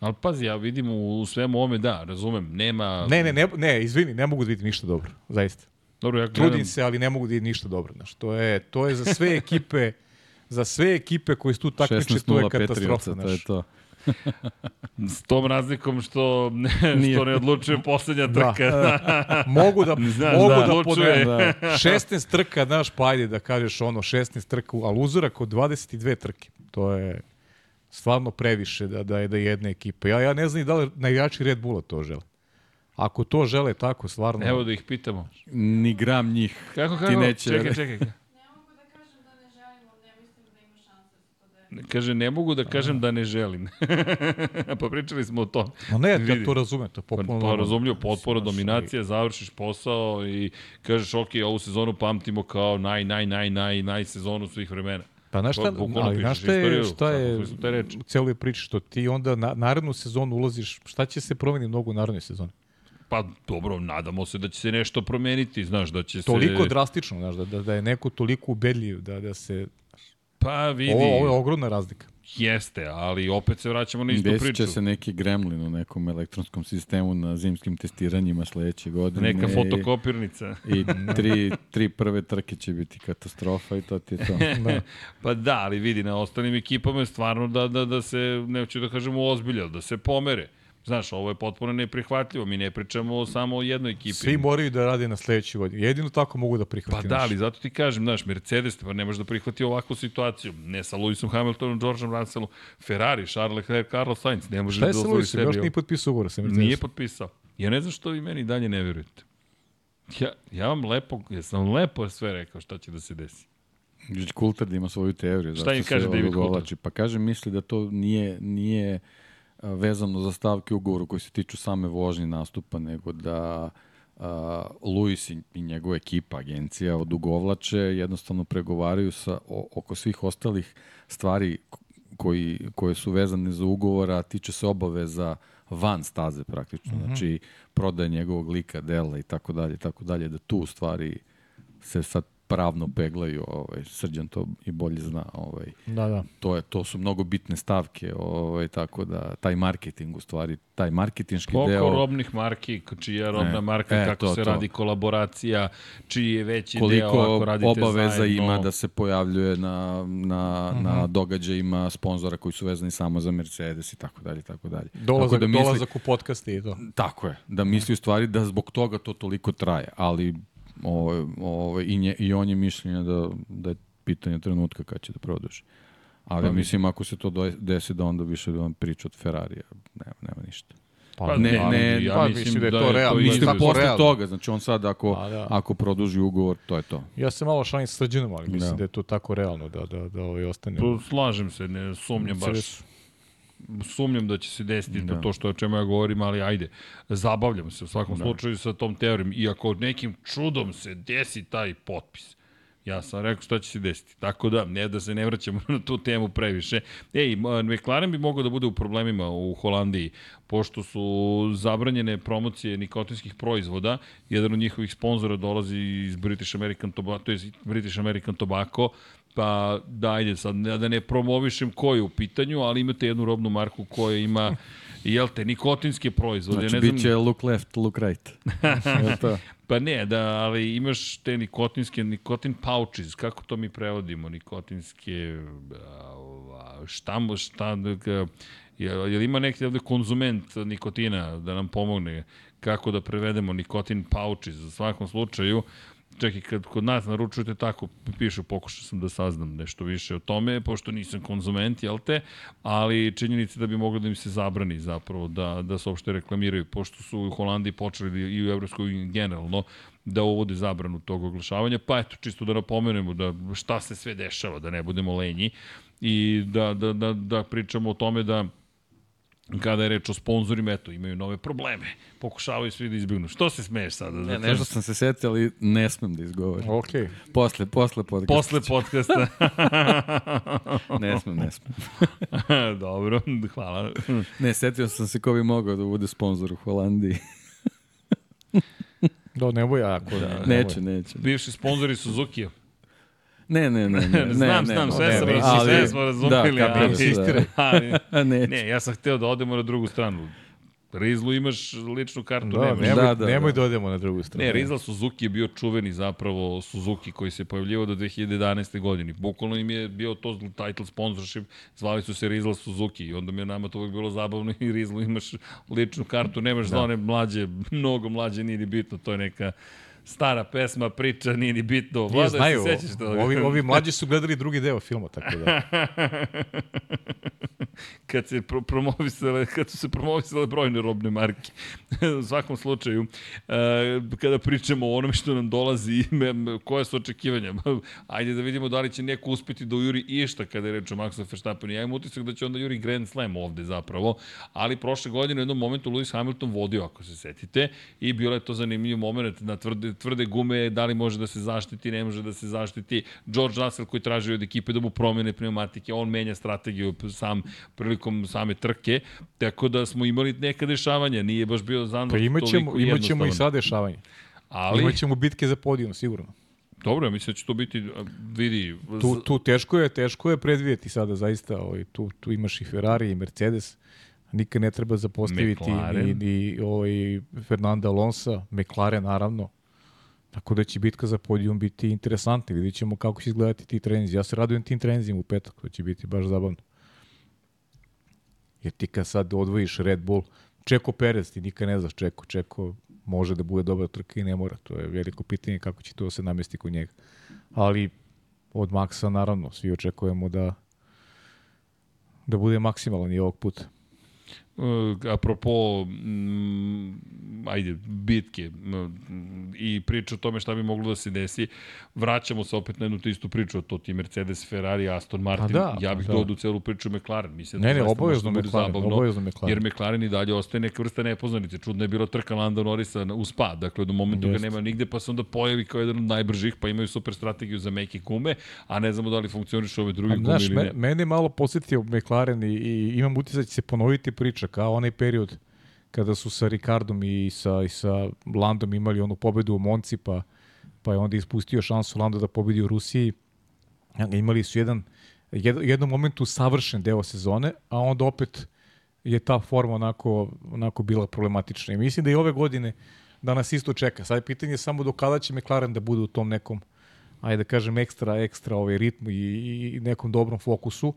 Ali pazi, ja vidim u svemu ovome, da, razumem, nema... Ne, ne, ne, ne, izvini, ne mogu da vidim ništa dobro. Zaista. Dobro, ja gledam, Trudim se, ali ne mogu da vidim ništa dobro. Znaš, to, je, to je za sve ekipe, za sve ekipe koje su tu takmiče, to je 16-0 katastrofa. Patriotsa, to je to. s tom razlikom što ne, što ne odlučuje poslednja Da. trka. mogu da, Znaš, mogu da, da, odlučuje. podne, 16 trka, znaš, pa ajde da kažeš ono, 16 trka, ali uzorak od 22 trke. To je stvarno previše da, da je da je jedna ekipa. Ja, ja ne znam i da li najjači Red Bulla to žele. Ako to žele tako, stvarno... Evo da ih pitamo. Ni gram njih. Kako, kako? Ti neće... Čekaj, čekaj. Ne mogu da kažem da ne želim, ali ne mislim da ima šanse da se to desi. Kaže, ne mogu da kažem da ne želim. pa pričali smo o tom. Ma ne, ja to razumem, to je Pa, pa razumljivo, potpora, dominacija, završiš posao i kažeš, ok, ovu sezonu pamtimo kao naj, naj, naj, naj, naj sezonu svih vremena. Pa znaš šta, To ali znaš šta je, šta je u cijeloj priči, što ti onda na, narednu sezonu ulaziš, šta će se promeniti mnogo u narednoj sezoni? Pa dobro, nadamo se da će se nešto promeniti, znaš, da će Toliko se... drastično, znaš, da, da, da je neko toliko ubedljiv, da, da se... Pa vidi, Ovo, ovo je ogromna razlika. jeste, ali opet se vraćamo na istu Desit priču. će se neki gremlin u nekom elektronskom sistemu na zimskim testiranjima sledeće godine. Neka fotokopirnica. I tri, tri prve trke će biti katastrofa i to ti je to. Da. Pa da, ali vidi, na ostalim ekipama je stvarno da, da, da se, neću da kažem ozbilja, da se pomere. Znaš, ovo je potpuno neprihvatljivo. Mi ne pričamo samo o jednoj ekipi. Svi moraju da rade na sledećoj godini. Jedino tako mogu da Pa prihvatim. da, znaš. ali zato ti kažem, znaš, Mercedes pa ne može da prihvati ovakvu situaciju. Ne sa Lewisom Hamiltonom, Georgeom Russelom, Ferrari, Charles Leclerc, Carlos Sainz. Ne može Šta je da sa dozvoli Lewisom? sebi. Još nije potpisao ugovor sa Mercedesom. Nije potpisao. Ja ne znam što vi meni dalje ne verujete. Ja, ja vam lepo, ja sam lepo sve rekao šta će da se desi. Kultard ima svoju teoriju. Šta im kaže David Coulthard? dovlači. Pa kaže, misli da to nije, nije vezano za stavke ugovoru koji se tiču same vožnje nastupa, nego da a, Luis i, i njegova ekipa, agencija, odugovlače, jednostavno pregovaraju sa, o, oko svih ostalih stvari koji, koje su vezane za ugovora, tiče se obaveza van staze praktično, mm -hmm. znači prodaje njegovog lika, dela i tako dalje, tako dalje, da tu stvari se sad pravno peglaju, ovaj, Srđan to i bolje zna, ovaj, Da, da. to, je, to su mnogo bitne stavke, ovaj, tako da taj marketing u stvari, taj marketinški Koliko deo, robnih marki, čija je robna E, marka, e, kako to, se to. radi kolaboracija, čiji je veći deo koliko ako radite obaveza zajedno. ima da se pojavljuje na, na, uh -huh. na događajima sponzora koji su vezani samo za Mercedes i tako dalje, tako dalje. Dolazak, tako da misli, dolazak u podcaste i to. Tako je, da misli u stvari da zbog toga to toliko traje, ali ovaj, ovaj, i, nje, i on je mišljenja da, da je pitanje trenutka kad će da produži. Ali ja mislim ako se to desi da onda više da vam priča od Ferrarija, nema, nema ništa. Pa Ne, ne, ne, ne, ja pa mislim, mislim da je to realno. realno. Mislim, tako posle realno. toga, znači on sad ako, A, da. ako produži ugovor, to je to. Ja se malo šalim sa srđanom, ali mislim Da. da. je to tako realno da, da, da ovaj ostane. Tu slažem se, ne sumnjam baš. Sumnjam da će se desiti da. To što o čemu ja govorim, ali ajde. Zabavljam se u svakom da. slučaju sa tom teorijom. I ako nekim čudom se desi taj potpis, ja sam rekao šta će se desiti. Tako da, ne da se ne vraćamo na tu temu previše. Ej, McLaren bi mogao da bude u problemima u Holandiji, pošto su zabranjene promocije nikotinskih proizvoda. Jedan od njihovih sponzora dolazi iz British American Tobacco, to je British American Tobacco, pa da, ajde, sad da ne promovišem ko je u pitanju, ali imate jednu robnu marku koja ima jel te, nikotinske proizvode. Znači, ne bit će look left, look right. To? Pa ne, da, ali imaš te nikotinske, nikotin pouches, kako to mi prevodimo, nikotinske, a, šta, šta, šta je, je ima neki ovde konzument nikotina da nam pomogne kako da prevedemo nikotin pouches, u svakom slučaju, Čekaj, kad kod nas naručujete tako, pišu, pokušao sam da saznam nešto više o tome, pošto nisam konzument, jel te, ali činjenica da bi moglo da im se zabrani zapravo da, da se uopšte reklamiraju, pošto su u Holandiji počeli da, i u Evropskoj generalno da uvode zabranu tog oglašavanja, pa eto, čisto da napomenemo da šta se sve dešava, da ne budemo lenji i da, da, da, da pričamo o tome da kada je reč o sponzorima, eto, imaju nove probleme. Pokušavaju svi da izbjegnu. Što se smeješ sada? Ne, nešto sam se setio, ali ne smem da izgovorim. Ok. Posle, posle podcasta. Posle podcasta. Ne smem, ne smem. Dobro, hvala. Ne, setio sam se ko bi mogao da bude sponsor u Holandiji. Da, nemoj ako... Da, Neće, neće. Bivši sponzori Suzuki. Ne, ne, ne. ne, ne znam, ne, znam, ne, sve ne, sam razumeli, ali- sve smo razumeli, da, ali- se, da. ali, Ne, ne, ja sam hteo da odemo na drugu stranu. Rizlu imaš ličnu kartu, Da, nemaš. nemoj, Da, da, nemoj da. da odemo na drugu stranu. Ne, Rizla Suzuki je bio čuveni zapravo Suzuki koji se pojavljivao do 2011. godine. Bukvalno im je bio to title sponsorship, zvali su se Rizla Suzuki i onda mi je nama to uvijek bilo zabavno i Rizlu imaš ličnu kartu, nemaš da. za one mlađe, mnogo mlađe, nije ni bitno, to je neka stara pesma, priča, nije ni bitno. Nije, Vlada, znaju, se sećaš toga? ovi, ovi mlađi su gledali drugi deo filma, tako da. kad se pro promovisale, kad su se promovisale brojne robne marke. u svakom slučaju, uh, kada pričamo o onome što nam dolazi, koje su očekivanja? Ajde da vidimo da li će neko uspeti da ujuri išta kada je reč o Maxu Verstappenu. Ja imam utisak da će onda juri Grand Slam ovde zapravo, ali prošle godine u jednom momentu Lewis Hamilton vodio, ako se setite, i bilo je to zanimljiv moment na tvrde, tvrde gume, da li može da se zaštiti, ne može da se zaštiti. George Russell koji traži od ekipe da mu promene pneumatike, on menja strategiju sam prilikom same trke, tako da smo imali neka dešavanja, nije baš bio Zandvoort Pa imaćemo, imaćemo i sad dešavanje. Ali, Imaćemo bitke za podijum, sigurno. dobro, ja mislim da će to biti, vidi, Tu, tu teško je, teško je predvidjeti sada zaista, ovaj, tu, tu imaš i Ferrari i Mercedes, nikad ne treba zapostaviti McLaren. ni, ni ovaj, Fernanda Alonso, McLaren naravno, tako da će bitka za podijum biti interesantna, vidjet ćemo kako će izgledati ti treninzi. Ja se radujem tim treninzima u petak, to će biti baš zabavno. Jer ti kad sad odvojiš Red Bull, Čeko Perez, ti nikad ne znaš Čeko, Čeko može da bude dobra trka i ne mora, to je veliko pitanje kako će to da se namesti kod njega. Ali od Maxa naravno, svi očekujemo da da bude maksimalan i ovog puta. Uh, apropo mm, ajde, bitke mm, i priča o tome šta bi moglo da se desi, vraćamo se opet na jednu te istu priču, to ti Mercedes, Ferrari, Aston Martin, da, ja bih da. dodao celu priču McLaren. Mislim Ne, da ne, obavezno može da bude McLaren, zabavno, obavezno McLaren. Jer McLaren i dalje ostaje neka vrsta nepoznanice. Čudno je bilo trka Landa Norrisa na- u spa, dakle do momentu ga nema nigde, pa se onda pojavi kao jedan od najbržih, pa imaju super strategiju za meke gume, a ne znamo da li funkcioniš ove druge gume Znaš, ili ne. mene je malo posjetio McLaren i, i imam utisak da će se ponoviti priča kao onaj period kada su sa Ricardom i sa, i sa Landom imali onu pobedu u Monci, pa, pa je onda ispustio šansu Lando da pobedi u Rusiji. Imali su jedan, jed, jednom momentu savršen deo sezone, a onda opet je ta forma onako, onako bila problematična. I mislim da i ove godine da nas isto čeka. Sad je pitanje samo do kada će McLaren da bude u tom nekom ajde da kažem, ekstra, ekstra ovaj ritmu i, i nekom dobrom fokusu.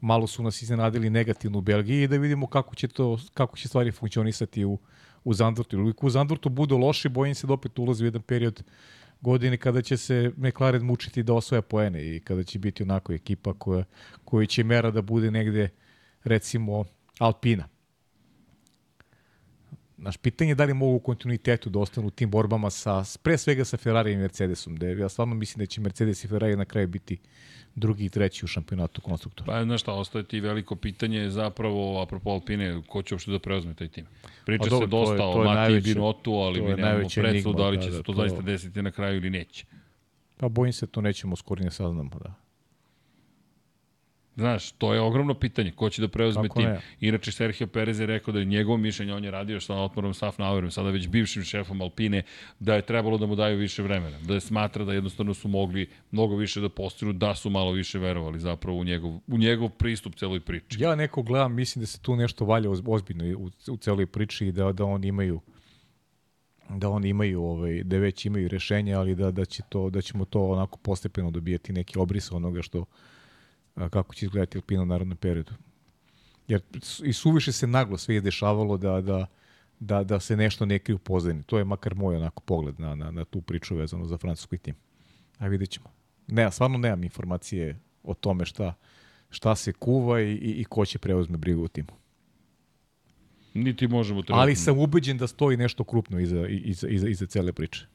Malo su nas iznenadili negativno u Belgiji i da vidimo kako će, to, kako će stvari funkcionisati u, u Zandvortu. Uvijek u Zandvortu budu loši, bojim se da opet ulazi u jedan period godine kada će se McLaren mučiti da osvoja poene i kada će biti onako ekipa koja, koja će mera da bude negde recimo Alpina. Naš pitanje je da li mogu u kontinuitetu da ostanu u tim borbama sa, pre svega sa Ferrari i Mercedesom. Da ja stvarno mislim da će Mercedes i Ferrari na kraju biti drugi i treći u šampionatu konstruktora. Pa, znaš šta, ostaje ti veliko pitanje zapravo, apropo Alpine, ko će uopšte da preuzme taj tim? Priča Pa dobro, se to je- dosta to o Matiji najveće- Binotu, ali mi nemamo predstavu da li da, će da, se to to- zaista desiti na kraju ili neće. Pa bojim se to nećemo skoro ne saznamo. Da. Znaš, to je ogromno pitanje, ko će da preuzme Kako tim. Inače, Sergio Perez je rekao da je njegovo mišljenje, on je radio sa Otmarom Safnauerom, sada već bivšim šefom Alpine, da je trebalo da mu daju više vremena. Da je smatra da jednostavno su mogli mnogo više da postiru, da su malo više verovali zapravo u njegov, u njegov pristup celoj priči. Ja neko gledam, mislim da se tu nešto valja oz- ozbiljno u, u celoj priči i da, da oni imaju da oni imaju ovaj da već imaju rešenje, ali da da će to da ćemo to onako postepeno dobijati neki obris onoga što kako će izgledati Alpina u narednom periodu. Jer i suviše se naglo sve izdešavalo da da da da se nešto ne krije u pozadini. To je makar moj onako pogled na na na tu priču vezano za francuski tim. A vidjet ćemo. Ne, stvarno nemam informacije o tome šta šta se kuva i, i, i ko će preuzme brigu o timu. Niti možemo trenutno. Ali sam ubeđen da stoji nešto krupno iza, iza, iza, iza cele priče.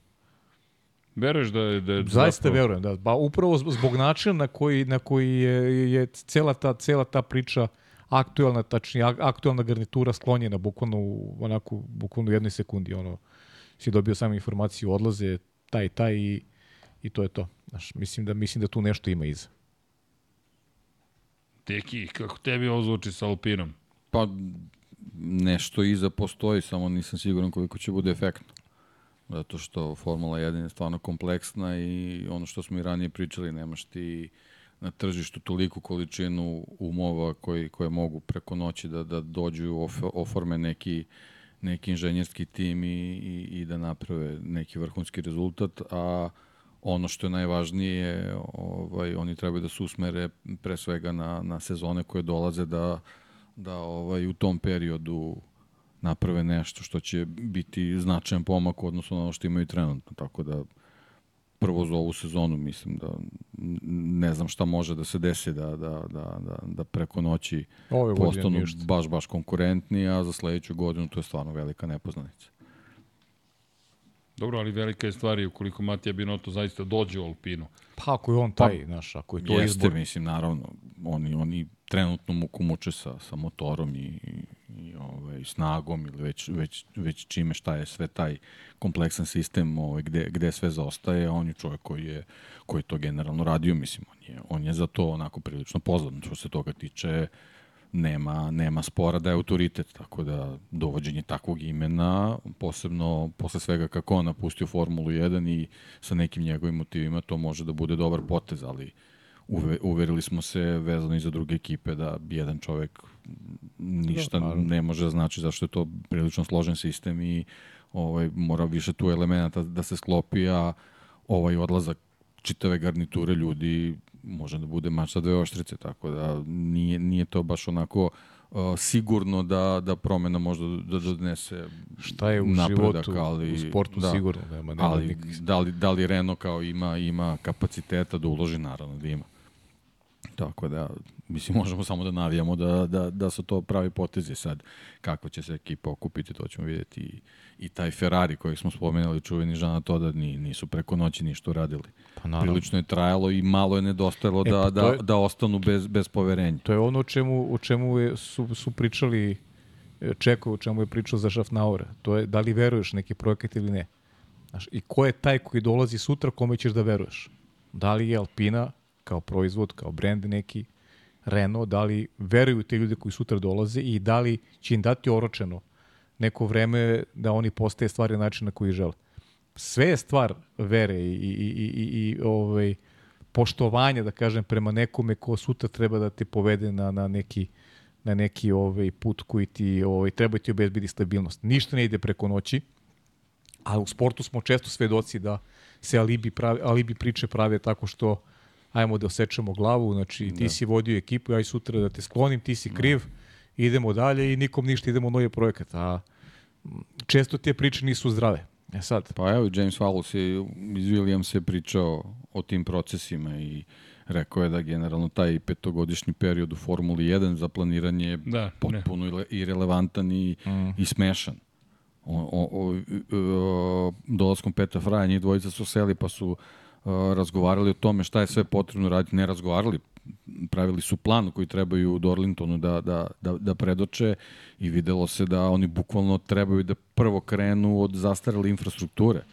Veruješ da je... Da je Zaista zapravo- verujem, da. Ba, upravo zbog- načina na koji, na koji je, je cela, ta, cela ta priča aktuelna, tačnije ak- aktuelna garnitura sklonjena bukvalno u, onako, bukvalno u jednoj sekundi. Ono, si dobio samo informaciju, odlaze taj taj i, i to je to. Znaš, mislim, da, mislim da tu nešto ima iza. Teki, kako tebi ovo zvuči sa Alpinom? Pa nešto iza postoji, samo nisam siguran koliko će bude efektno. Zato što Formula 1 je stvarno kompleksna i ono što smo i ranije pričali, nemaš ti na tržištu toliku količinu umova koji, koje mogu preko noći da, da dođu, of, oforme neki, neki inženjerski tim i, i, i da naprave neki vrhunski rezultat, a ono što je najvažnije, ovaj, oni trebaju da se usmere pre svega na, na sezone koje dolaze da, da ovaj, u tom periodu naprave nešto što će biti značajan pomak u odnosu na ono što imaju trenutno. Tako da prvo za ovu sezonu mislim da ne znam šta može da se desi da, da, da, da, da preko noći Ove postanu baš, baš konkurentni, a za sledeću godinu to je stvarno velika nepoznanica. Dobro, ali velika je stvar i ukoliko Matija Binotto zaista dođe u Alpinu. Pa ako je on taj, znaš, ako je to Jeste, izbor. mislim, naravno, oni, oni trenutno muku muče sa, sa motorom i, i ovaj, snagom ili već, već, već čime šta je sve taj kompleksan sistem ovaj, gde, gde sve zaostaje, on je čovjek koji je, koji je to generalno radio, mislim, on je, on je za to onako prilično pozvan, što se toga tiče, nema, nema spora da je autoritet, tako da dovođenje takvog imena, posebno posle svega kako on napustio Formulu 1 i sa nekim njegovim motivima, to može da bude dobar potez, ali uve, uverili smo se vezano i za druge ekipe da jedan čovek ništa Da, ne može da znači zašto je to prilično složen sistem i ovaj, mora više tu elemenata da se sklopi, a ovaj odlazak čitave garniture ljudi može da bude mač sa dve oštrice, tako da nije, nije to baš onako uh, sigurno da, da promena možda da donese Šta je u napredak, životu, ali, u sportu da, sigurno nema, nema ali nikakvih- da li, da li Renault kao ima, ima kapaciteta da uloži, naravno da ima. Tako da, mislim, možemo samo da navijamo da, da, da su to pravi potezi sad. Kako će se ekipa okupiti, to ćemo vidjeti. I, i taj Ferrari kojeg smo spomenuli, čuveni Žana Toda, ni, nisu preko noći ništa uradili. Pa naravno. Prilično je trajalo i malo je nedostajalo E, da, pa da, je- da ostanu bez, bez poverenja. To je ono o čemu, o čemu je, su, su pričali e, Čeko, o čemu je pričao za Schaffnaura. To je da li veruješ neki projekat ili ne. Znaš, I ko je taj koji dolazi sutra kome ćeš da veruješ? Da li je Alpina kao proizvod, kao brend neki, Renault, da li veruju te ljude koji sutra dolaze i da li će im dati oročeno neko vreme da oni postaje stvari na način na koji žele. Sve je stvar vere i, i, i, i, i ovaj, poštovanja, da kažem, prema nekome ko sutra treba da te povede na, na neki na neki ovaj put koji ti ovaj treba ti obezbedi stabilnost. Ništa ne ide preko noći. A u sportu smo često svedoci da se alibi, pravi, alibi priče prave tako što ajmo da osečemo glavu, znači ti da. si vodio ekipu, i sutra da te sklonim, ti si kriv, idemo dalje i nikom ništa, idemo u novi projekat. A često te priče nisu zdrave. E sad, Pa evo, James Wallace je iz Williams je pričao o tim procesima i rekao je da generalno taj petogodišnji period u Formuli 1 za planiranje je Da, potpuno ile- irelevantan i, mm. i smešan. O, o, o, o, dolaskom Petra Fraja, njih dvojica su seli pa su razgovarali o tome šta je sve potrebno raditi, ne razgovarali, pravili su plan koji trebaju u Dorlingtonu da, da, da, da predoče i videlo se da oni bukvalno trebaju da prvo krenu od zastarele infrastrukture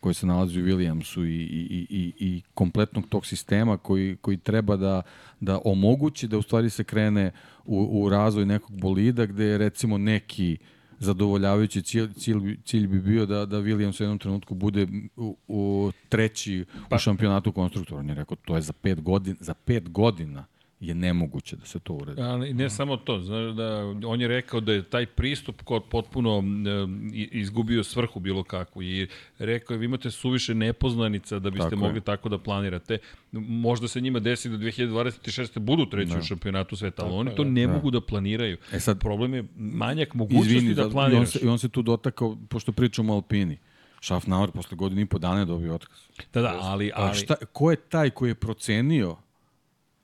koji se nalazi u Williamsu i, i, i, i kompletnog tog sistema koji, koji treba da, da omogući da u stvari se krene u, u razvoj nekog bolida gde recimo neki zadovoljavajući cilj, cilj, cilj bi bio da, da Williams u jednom trenutku bude u, u treći pa. u šampionatu konstruktora. On je rekao, to je za pet godina, za pet godina je nemoguće da se to uredi. Ali ne samo to, znaš da on je rekao da je taj pristup kod potpuno e, izgubio svrhu bilo kakvu i rekao je vi imate suviše nepoznanica da biste Tako je. mogli tako da planirate. Možda se njima desi da 2026. budu treći u šampionatu sveta, ali oni to ne mogu da planiraju. E sad- Problem je manjak mogućnosti Izvini, da da, i on, planiraš. se, i on se tu dotakao, pošto pričamo o Alpini. Schaffnauer posle godine i po dana je dobio otkaz. Da, da, ali, A ali šta, ko je taj koji je procenio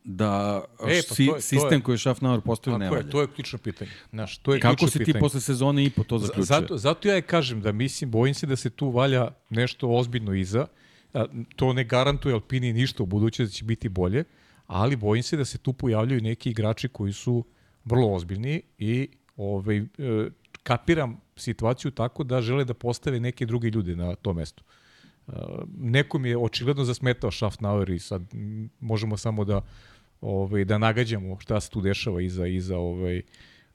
da E, e, pa si, to je- to sistem je- koji je Schaffnauer postavio ne je, valja? to je ključno pitanje. Znaš, to je Kako si ti pitanje. posle sezone i po to zaključio? Zato, zato ja i kažem da mislim, bojim se da se tu valja nešto ozbiljno iza. To ne garantuje Alpini ništa u buduće da će biti bolje, ali bojim se da se tu pojavljaju neki igrači koji su vrlo ozbiljni i ovaj, e, kapiram situaciju tako da žele da postave neke druge ljude na to mesto. Uh, nekom je očigledno zasmetao Schaffnauer i sad možemo samo da ovaj da nagađamo šta se tu dešava iza iza ovaj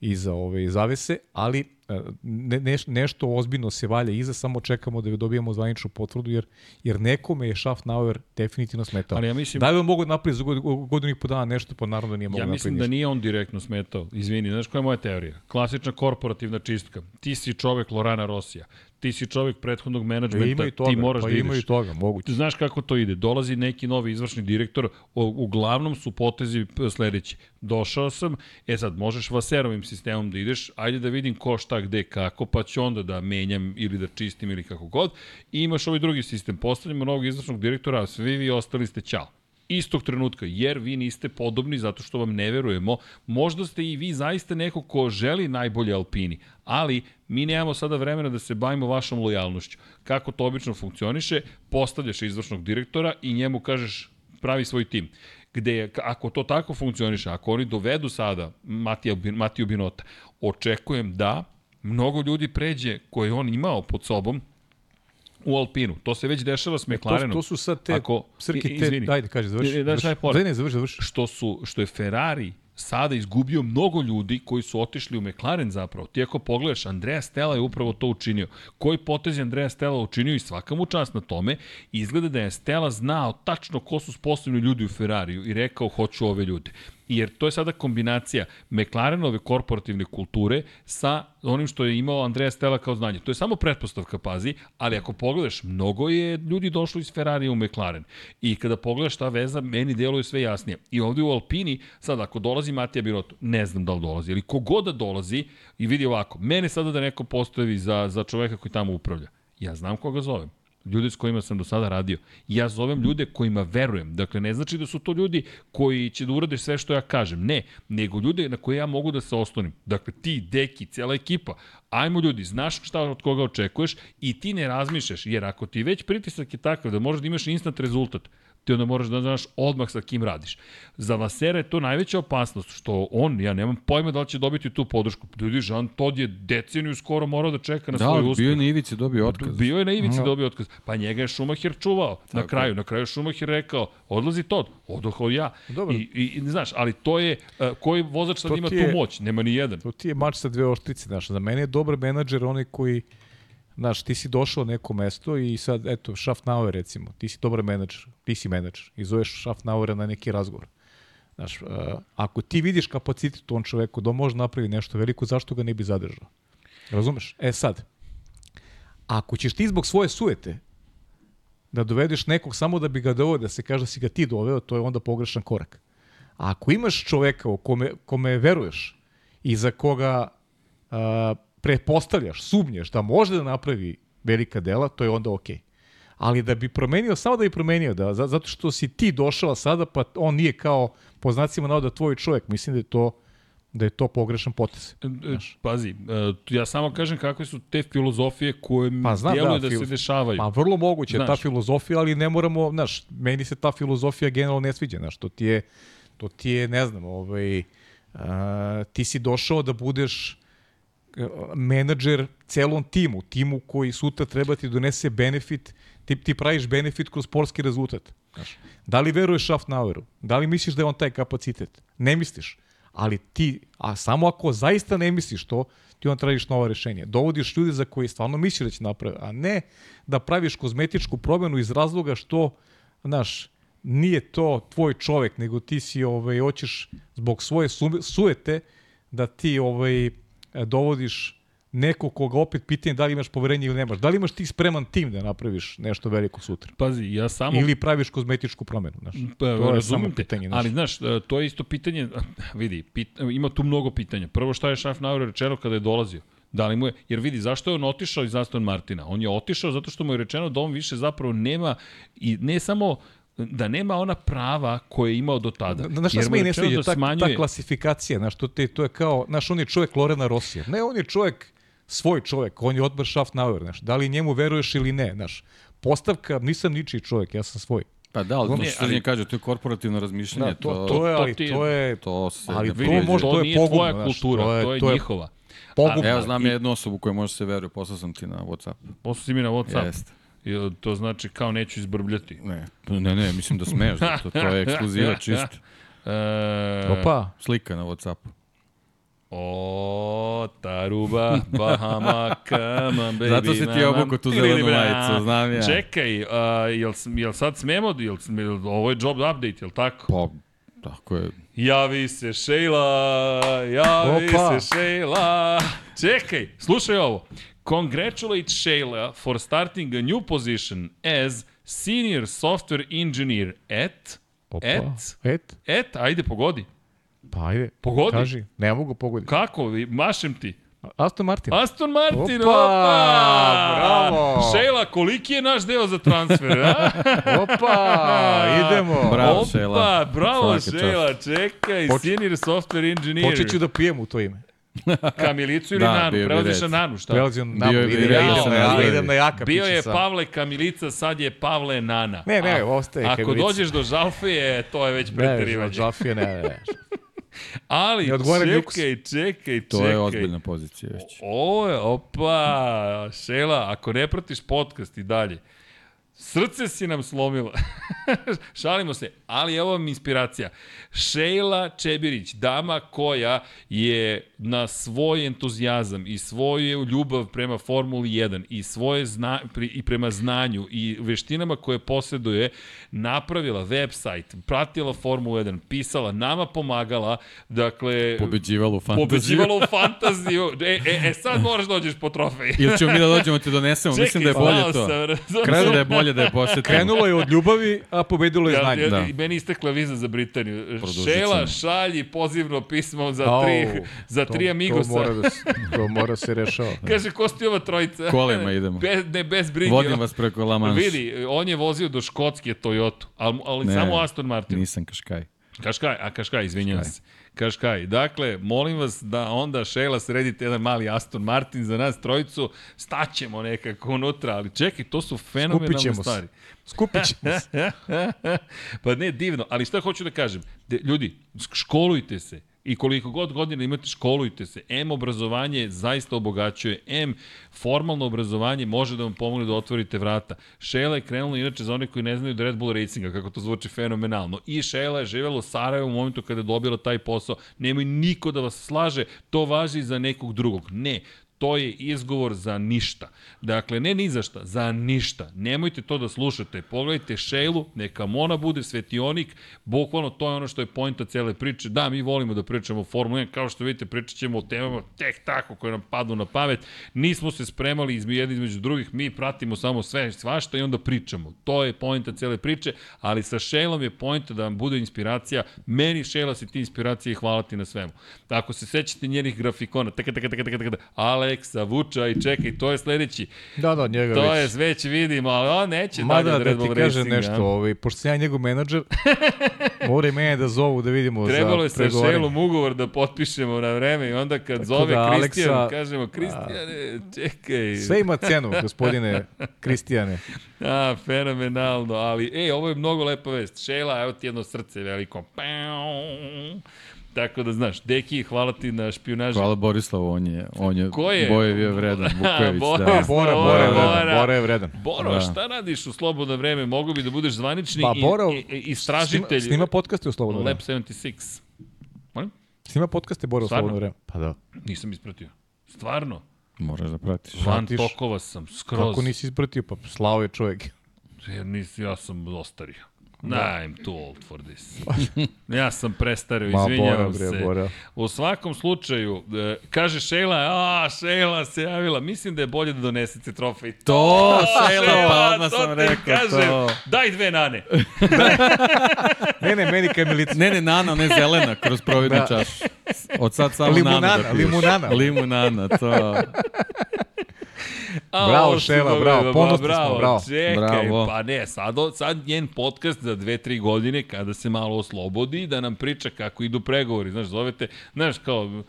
iza ove zavese, ali e, ne, neš, nešto ozbiljno se valja iza, samo čekamo da dobijemo zvaničnu potvrdu, jer, jer nekome je Schaffnauer definitivno smetao. Ali ja mislim- Da li on mogu da napravi za god- godinu i po dana nešto, pa naravno da nije mogu Ja da mislim da nije on direktno smetao. Izvini, znaš koja je moja teorija? Klasična korporativna čistka. Ti si čovek Lorana Rosija. Ti si čovjek prethodnog Pa menadžmenta, ima toga, ti moraš pa da ima ideš. i toga, moguće. Znaš kako to ide? Dolazi neki novi izvršni direktor, uglavnom su potezi sledeći. Došao sam, e sad možeš vaserovim sistemom da ideš, ajde da vidim ko šta gde kako, pa ću onda da menjam ili da čistim ili kako god. I imaš ovaj drugi sistem, postavljamo novog izvršnog direktora, a svi vi ostali ste ćao istog trenutka, jer vi niste podobni zato što vam ne verujemo. Možda ste i vi zaista neko ko želi najbolje Alpini, ali mi nemamo sada vremena da se bavimo vašom lojalnošću. Kako to obično funkcioniše, postavljaš izvršnog direktora i njemu kažeš pravi svoj tim gde ako to tako funkcioniše, ako oni dovedu sada Matija, Matiju Binota, očekujem da mnogo ljudi pređe koje je on imao pod sobom u Alpinu. To se već dešava s To, McLarenom. to su sad te, Ako- Srki, i- te, izvini. ajde, kaži, završi. Ne, ne, završi. Ne, završi, završi. što su što je Ferrari sada izgubio mnogo ljudi koji su otišli u McLaren zapravo. Ti ako pogledaš, Andrea Stella je upravo to učinio. Koji potez je Andrea Stella učinio i svaka mu čast na tome. Izgleda da je Stella znao tačno ko su sposobni ljudi u Ferrariju i rekao hoću ove ljude. Jer to je sada kombinacija McLarenove korporativne kulture sa onim što je imao Andrea Stella kao znanje. To je samo pretpostavka, pazi, ali ako pogledaš, mnogo je ljudi došlo iz Ferrarija u McLaren. I kada pogledaš ta veza, meni deluje sve jasnije. I ovde u Alpini, sad ako dolazi Matija Binotto, ne znam da li dolazi, ali kogod da dolazi, i vidi ovako, mene sada da neko postavi za, za čoveka koji tamo upravlja. Ja znam koga zovem ljude s kojima sam do sada radio. Ja zovem ljude kojima verujem. Dakle, ne znači da su to ljudi koji će da urade sve što ja kažem. Ne, nego ljude na koje ja mogu da se oslonim. Dakle, ti, Deki, cela ekipa. Ajmo ljudi, znaš šta od koga očekuješ i ti ne razmišljaš. Jer ako ti već pritisak je takav da možeš da imaš instant rezultat, ti onda moraš da znaš odmah sa kim radiš. Za Vasera je to najveća opasnost, što on, ja nemam pojma da li će dobiti tu podršku. Ljudi, Jean Todt je deceniju skoro morao da čeka na Da, svoj uspeh. bio je na ivici, dobio otkaz. Bio je na ivici dobio otkaz. Pa njega je Schumacher čuvao na Tako kraju. Na kraju je Schumacher rekao, odlazi Todd, odohao ja. Dobro. I, i, i, znaš, ali to je, uh, koji vozač sad To ima ti tu je- moć? Nema ni jedan. To ti je mač sa dve oštrice, znaš. Za mene je dobar menadžer onaj koji, znaš, ti si došao na neko mesto i sad, eto, Schaffnauer recimo, ti si dobar menadžer, ti si menadžer i zoveš Schaffnauera na neki razgovor. Znaš, uh, ako ti vidiš kapacitet u tom čoveku da može napraviti nešto veliko, zašto ga ne bi zadržao? Razumeš? E sad, ako ćeš ti zbog svoje sujete da dovedeš nekog samo da bi ga doveo, da se kaže da si ga ti doveo, to je onda pogrešan korak. A ako imaš čoveka u kome, kome veruješ i za koga a, prepostavljaš, sumnješ da može da napravi velika dela, to je onda okej. Ali da bi promenio, samo da bi promenio, da, za- zato što si ti došao sada, pa on nije kao, po znacima navoda, tvoj čovjek. Mislim da je to da je to pogrešan potez. E, e, Pazi, e, ja samo kažem kakve su te filozofije koje Pa znam, djeluju da, da, fil- se dešavaju. Pa vrlo moguće je ta Znaš. filozofija, ali ne moramo, znaš, meni se ta filozofija generalno ne sviđa, znaš, to ti je, to ti je, ne znam, ovaj, a, ti si došao da budeš menadžer celom timu, timu koji sutra treba ti donese benefit, ti, ti praviš benefit kroz sportski rezultat. Znaš. Da li veruješ Schaffnaueru? Da li misliš da je on taj kapacitet? Ne misliš. Ali ti, a samo ako zaista ne misliš to, ti onda tražiš nova rešenja. Dovodiš ljude za koje stvarno misliš da će napraviti, a ne da praviš kozmetičku promenu iz razloga što, znaš, nije to tvoj čovek, nego ti si, ovaj, hoćeš zbog svoje su- sujete da ti ovaj, dovodiš neko koga opet pitanje da li imaš poverenje ili nemaš. Da li imaš ti spreman tim da napraviš nešto veliko sutra? Pazi, ja samo... Ili praviš kozmetičku promenu, znaš. Pa, to je samo pitanje, znaš. ali znaš, e, to je isto pitanje, vidi, pit, ima tu mnogo pitanja. Prvo šta je Schaffnauer rečeno kada je dolazio? Da li mu je, jer vidi, zašto je on otišao iz Aston Martina? On je otišao zato što mu je rečeno da on više zapravo nema, i ne samo da nema ona prava koje je imao do tada. Na, znaš šta Jer se je meni ne sviđa? da Ta, smanjuje- ta klasifikacija, znaš, to, te, to je kao, znaš, on je čovjek Lorena Rosija. Ne, on je čovjek, svoj čovjek, on je Otmar Schaffnauer, znaš. Da li njemu veruješ ili ne, znaš. Postavka, nisam ničiji čovjek, ja sam svoj. Pa da, ali Ne, to što ali- ali... kaže, to je korporativno razmišljanje. Da, to, to, je, to ali ti je- to je, to se ali to može, to je nije pogubno, tvoja znaš, kultura, to je- to je, to je njihova. pogubno. Evo, znam I- jednu osobu koja može se veruje, poslao sam ti na Whatsapp. Posle si mi na Whatsapp. Jeste. To znači kao neću izbrbljati. Ne, ne, ne, mislim da smeš, to, to je ekskluziva čist. E, Opa, Slika na Whatsappu. O, Taruba, Bahama, come on, baby. Zato si ti mama. obukao tu zelenu majicu, znam ja. Čekaj, uh, jel, jel sad smemo, jel, jel, ovo je job update, jel tako? Pa, tako je. Javi se Sheila, javi Opa. se Sheila. Čekaj, slušaj ovo. Congratulate Shayla for starting a new position as senior software engineer at... Opa. At? Et? Et, ajde, pogodi. Pa ajde. Pogodi. Kaži. Ne mogu pogoditi. Kako? Mašem ti. Aston Martin. Aston Martin, Opa, opa! bravo! Šejla, koliki je naš deo za transfer, a? Opa, idemo. Bravo, opa, Šejla. bravo, Šejla, čekaj, Poč- senior software engineer. Počet ću da pijem u to ime. Kamilicu ili Da, Nanu? Prelaziš na. Nanu, šta? Prelazim na Bio je idem, bi idem, na, jaka Bio je sam. Pavle Kamilica, sad je Pavle Nana. Ne, ne, ostaje Ako Kamilica. dođeš do Žalfije, to je već Ne, preterivanje. Žafija, ne, ne, ne. Ali, Ne čekaj, čekaj, čekaj. To je ozbiljna pozicija već. Je, opa, Šela, ako ne pratiš podcast i dalje, srce si nam slomila. Šalimo se, ali evo vam inspiracija. Šejla Čebirić, dama koja je na svoj entuzijazam i svoju ljubav prema Formuli 1 i svoje zna, i prema znanju i veštinama koje posjeduje, napravila website, pratila Formulu 1, pisala, nama pomagala, dakle... Pobeđivala u fantaziju. Pobeđivala u fantaziju. E, e, e, sad moraš da dođeš po trofej. Ili ćemo mi da dođemo ti donesemo, mislim da je bolje to. sam? Mislim da je bolje da je posetimo. Krenulo je od ljubavi, a pobedilo je Ja, znanje. ja, Da. Meni istekla viza za Britaniju. Produžit Šela, šalji pozivno pismo za Au, tri, za to- tri Amigosa. To mora da se, to mora se rešava. Kaže, ko ste ova trojica? Kolima idemo. Bez, ne, bez brige. Vodim vas preko La Manche. Vidi, on je vozio do Škotske Toyota, ali, ali Ne, samo Aston Martin. Nisam kaškaj. Kaškaj, a Kaškaj, izvinjam se. Kaškaj. Dakle, molim vas da onda Šela sredite jedan mali Aston Martin za nas trojicu, staćemo nekako unutra, ali čekaj, to su fenomenalne stvari. Skupit ćemo se. pa ne, divno, ali šta hoću da kažem? De, ljudi, školujte se. I koliko god godina imate, školujte se. M obrazovanje zaista obogaćuje. M formalno obrazovanje može da vam pomogne da otvorite vrata. Šela je krenula, inače za one koji ne znaju da Red Bull Racinga, kako to zvuči fenomenalno. I Šela je živela u Sarajevu u momentu kada je dobila taj posao. Nemoj niko da vas slaže, to važi za nekog drugog. Ne, to je izgovor za ništa. Dakle, ne ni za šta, za ništa. Nemojte to da slušate. Pogledajte Šejlu, neka Mona bude svetionik, bukvalno to je ono što je pojnta cele priče. Da, mi volimo da pričamo o Formula 1, kao što vidite, pričat ćemo o temama tek tako koje nam padnu na pamet. Nismo se spremali izme jedni između drugih, mi pratimo samo sve svašta i onda pričamo. To je pojnta cele priče, ali sa Šejlom je pojnta da vam bude inspiracija. Meni Šejla si ti inspiracija i hvala ti na svemu. Ako se sećate njenih grafikona, taka, taka, taka, taka, taka, Aleksa, Vuča i čekaj, to je sledeći. Da, da, njega To već. je već vidimo, ali on neće Mada dalje od da Red ti Bull kažem Racinga. nešto, ovaj, pošto sam ja njegov menadžer, mora i mene da zovu da vidimo Trebalo za je sa. Šelom ugovor da potpišemo na vreme i onda kad zove da, Kristijan, Aleksa- kažemo, Kristijane, čekaj. Sve ima cenu, gospodine Kristijane. A, fenomenalno, ali, ej, ovo je mnogo lepa vest. Šela, evo ti jedno srce veliko. Pau. Tako da znaš, Deki, hvala ti na špionaži. Hvala Borislavu, on je, on je, Ko je? Boje bio vredan, Vukojević, Boris. da. Bora, Bora, Bora je Bora. vredan. Bora je vredan. Boro, Da. šta radiš u slobodno vreme? Mogu bi da budeš zvanični Pa, i, Boro, i, i istražitelj. Snima, snima podcaste u slobodno vreme. Lab 76. Molim? Snima podcaste Bora u Stvarno? slobodno vreme. Pa da. Nisam ispratio. Stvarno? Moraš da pratiš. Van Pratiš? tokova sam, skroz. Kako nisi ispratio? Pa slao je čovjek. Jer nisi, ja sam ostario. I'm too old for this. ja sam prestario, Ma, Bora, izvinjavam bre, se. Bora. U svakom slučaju, e, kaže Šejla, a, Šejla se javila, mislim da je bolje da donesete trofej. To, Šejla, pa odmah to sam rekao kažem. to. Daj dve nane. Ne, ne, meni kamilica. Ne, ne, nana, ne zelena, kroz providnu Da. čašu. Od sad samo Limunana, nana da piješ. limunana. Limunana, to. A, Bravo, dobro, bravo, ponosni smo, bravo, bravo. Čekaj, Bravo. pa ne, sad, sad njen podcast za dve, tri godine, kada se malo oslobodi, da nam priča kako idu pregovori. Znaš, zovete, znaš, kao,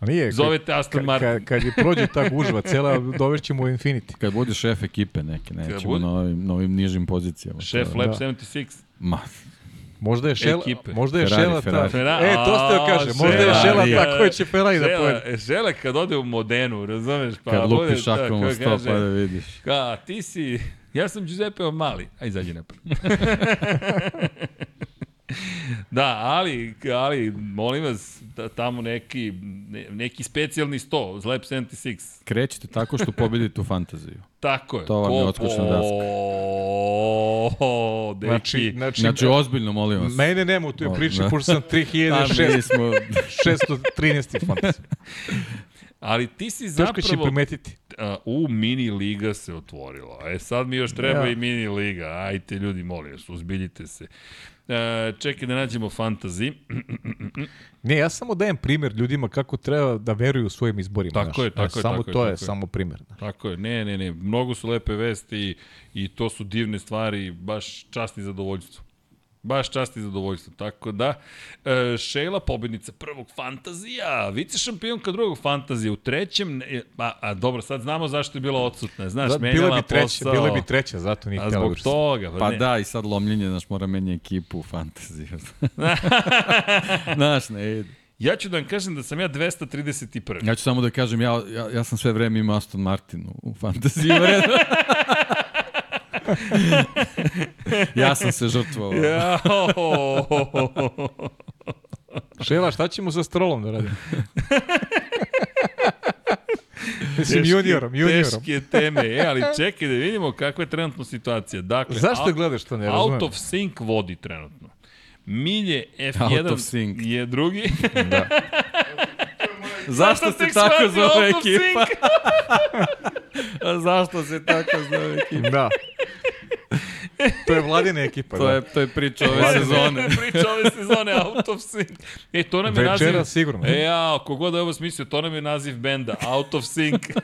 Nije, kad- zovete Aston Martin. kad, kad je prođe ta gužva, cela dovešćemo u Infinity. Kad bude šef ekipe neke, nećemo na ovim, na ovim nižim pozicijama. Šef Lab da. 76. Ma, Možda je Šela, Ekipe. možda je Ferrari, Šela ta. Ferrari. Ferrari. E, to ste joj A, kaže. Možda je Šela, Šela ta koja će Ferrari da Žela, povede. žela kad ode u Modenu, razumeš? Pa kad bude lupi šakom da, u kao sto, pa da vidiš. Ka, ti si, ja sam Giuseppe Mali. Aj, izađi napred. da, ali, ali, molim vas, da, tamo neki, ne, neki specijalni sto, Lab 76. Krećete tako što pobedite u fantaziju. Tako je. To vam je Ko- odskočna daska. O, deki. Znači, znači, Znači, ozbiljno, molim vas. mene nema u toj priči, da. pošto sam A, mi 3613. smo... 613. fantasy. Ali ti si Teško će zapravo... primetiti. a, u mini liga se otvorilo. E sad mi još treba Ja. i mini liga. Ajte ljudi, molim vas, uzbiljite se. E, čekaj da nađemo fantasy. Ne, ja samo dajem primjer ljudima kako treba da veruju svojim izborima. Tako znaš. je, tako Znaš, je, Samo tako to je, tako je. samo primjer. znaš. Tako je, ne, ne, ne, mnogo su lepe vesti i, i to su divne stvari, baš čast i zadovoljstvo. Baš čast i zadovoljstvo. Tako da, e, Šejla, pobednica prvog fantazija, vice šampionka drugog fantazija, u trećem, ne, a, a dobro, sad znamo zašto je bila odsutna. Znaš, Da, menjala bila bi treća, posao. bila bi treća, zato nije htjela zbog da toga. Pa ne. da, i sad lomljenje, znaš, mora menja ekipu u fantaziju. znaš, ne ide. Ja ću da vam kažem da sam ja 231. Ja ću samo da kažem, ja, ja, ja sam sve vreme imao Aston Martin u, u fantaziji. ja sam se žrtvovao. Ja, Šela, šta ćemo sa strolom da radimo? Mislim, juniorom, juniorom. Teške teme. E, ali čekaj da vidimo kakva je trenutno situacija. Dakle, Zašto out- gledaš to, ne razumem? Out of sync vodi trenutno. Milje F1 Out of sync. je drugi. Da. Zašto se tako zove ekipa? Zašto se tako zove ekipa? da. To je vladina ekipa. To da. je, to je priča ove Vladine sezone. Priča ove sezone Out of Sync. E, to nam je naziv... Večera sigurno. E, ja, kogod je ovo smislio, to nam je naziv benda. Out of Sync.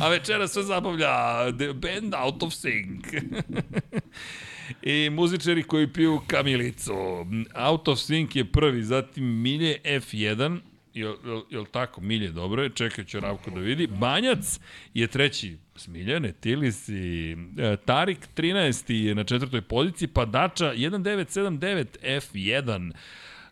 A večera sve zabavlja the band Out of Sync. I muzičari koji piju kamilicu. Out of Sync je prvi, zatim Milje F1, Jel, jel, jel tako, Milje, dobro je, čekat ću Ravko da vidi. Banjac je treći, Smiljane, Tilis i e, Tarik 13. je na četvrtoj poziciji, pa Dača 1979 F1.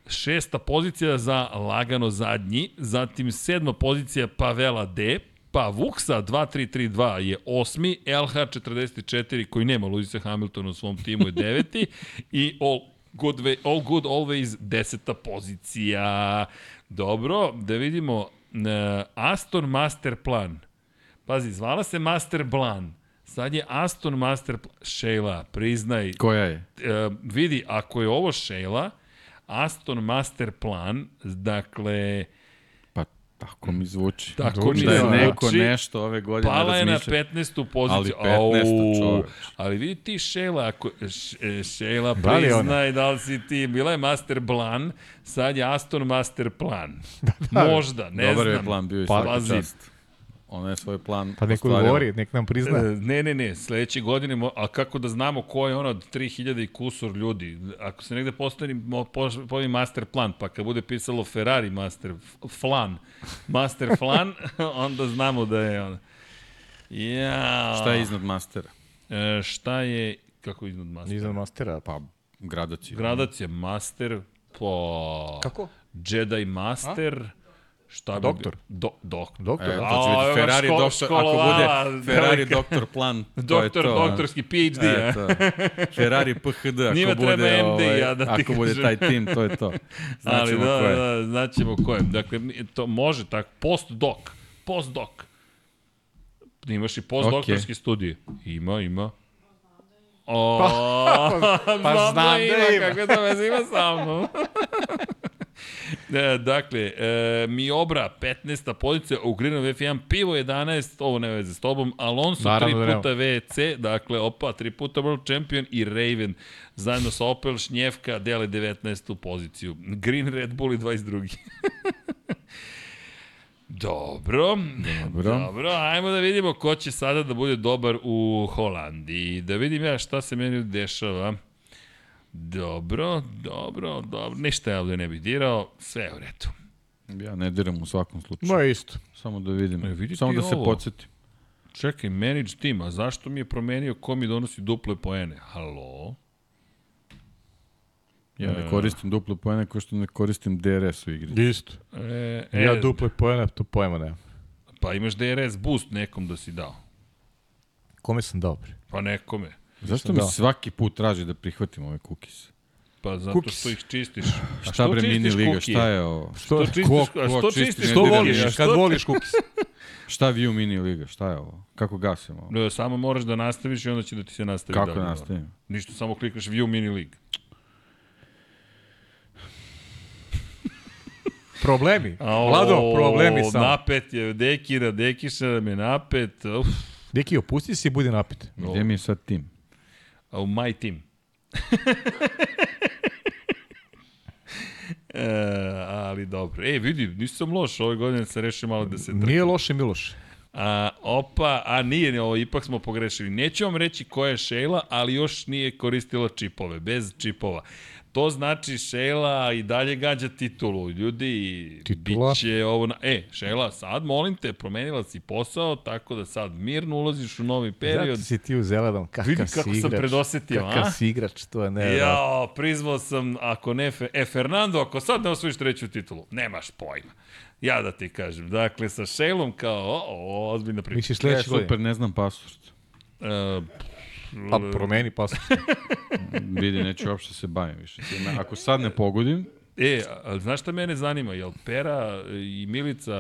Šesta pozicija za lagano zadnji, zatim sedma pozicija Pavela D, pa Vuksa 2332 je osmi, LH44 koji nema Luisa Hamiltona u svom timu je deveti i All Good, way, all good Always deseta pozicija. Dobro, da vidimo uh, Aston Master Plan. Pazi, zvala se Master Plan. Sad je Aston Master Plan. Sheila, priznaj, Koja je? e, vidi, ako je ovo Sheila, Aston Master Plan, dakle, tako mi zvuči. tako mi da je zvuči, neko nešto ove godine pala je na razmišlja. 15. poziciju. Ali 15. Au, čoveč. Ali vidi ti Sheila, ako, e, Sheila, Da je da li si ti, bila je Master Plan, sad je Aston Master Plan. Možda, ne Dobar je znam. plan bio i Pa, svaka čast. Ona je svoj plan Pa neko ostvarila. govori, nek nam prizna. E, Ne, ne, ne, sledeće godine, a kako da znamo ko je ono od 3000 i kusur ljudi? Ako se negde postavi, pojavi master plan, pa kad bude pisalo Ferrari master flan, master flan, onda znamo da je on. Ja. Šta je iznad mastera? E, šta je, kako iznad master? Iznad mastera. Pa, gradacija. Gradacija master, po... Kako? Jedi master, šta. Doktor. Do, doktor. Doktor, E, da? to će biti Ferrari ško- doktor, ako školovala, bude Ferrari velika. doktor plan, to Doktor, je to. doktorski PhD, a? Eto, Ferrari PHD, ako Njima treba bude, MD, ovaj, ja da ti ako bude kažem. taj tim, to je to. Ali Znaćemo da, ko je. da, znaćemo ko je. Dakle, to može tako. Post-doc. Post-doc. Imaš i postdoktorski okay. studije. Ima, ima. O, pa, znam da ima. Kako to veze ima sa mnom? E, dakle, e, Miobra 15. pozicija, u Greenov F1 Pivo 11, ovo ne veze s tobom, Alonso Naravno da tri nema. puta WC, dakle, opa, tri puta World Champion i Raven, zajedno sa Opel Šnjevka dele 19. poziciju. Green Red Bull i 22. Dobro. Dobro. Dobro, ajmo da vidimo ko će sada da bude dobar u Holandiji. Da vidim ja šta se meni dešava. Dobro, dobro, dobro. Ništa ja ovde ne bih dirao. Sve je u redu. Ja ne diram u svakom slučaju. Moje isto. Samo da vidim. E, vidi Samo da se ovo. podsjetim. Čekaj, manage team, a zašto mi je promenio ko mi donosi duple poene? Halo? Ja ne koristim duple pojene kao što ne koristim DRS u igri. Isto. E, Ja e, duple pojene, to pojma nema. Pa imaš DRS boost nekom da si dao. Kome sam dao pre? Pa nekome. Zašto mi da. svaki put traži da prihvatim ove cookies? Pa zato Cookies. što ih čistiš. A šta bre mini čistiš liga, cookie? šta je ovo? Što, čistiš- ko, ko što čisti čistiš ne što voliš, ja. kad voliš kukis? Šta view mini liga, šta je ovo? Kako gasim ovo? E, Samo moraš da nastaviš i onda će da ti se nastavi Kako dalje. nastavim? Ništa, samo klikneš View Mini League. Problemi. Vlado, o, problemi samo. Napet je, Dekira, Dekiša nam je napet. Uf, Deki, opusti se i budi napit. Gde mi je sad tim? A u my team. e, ali dobro. E, vidi, nisam loš, ove godine se rešio malo da se trkam. Nije loše, Miloš. A, opa, a nije, ne, ovo, ipak smo pogrešili. Neću vam reći koja je Sheila, ali još nije koristila čipove, bez čipova. To znači Sheila i dalje gađa titulu. Ljudi, Titula? biće ovo... Na... E, Sheila, sad molim te, promenila si posao, tako da sad mirno ulaziš u novi period. Zato si ti u zelenom. Kakav Vidi si kako sam igrač. predosetio, Kakav a? si igrač, to je ne. Jao, prizvao sam, ako ne... Fe... E, Fernando, ako sad ne osvojiš treću titulu, nemaš pojma. Ja da ti kažem. Dakle, sa Sheilom kao, o, o, ozbiljna priča. Misliš sledeće godine? super, ne znam pasoš. E, Pa promeni pas. Vidi, neću uopšte se bavim više. Ako sad ne pogodim, E, ali znaš šta mene zanima? Jel Pera i Milica,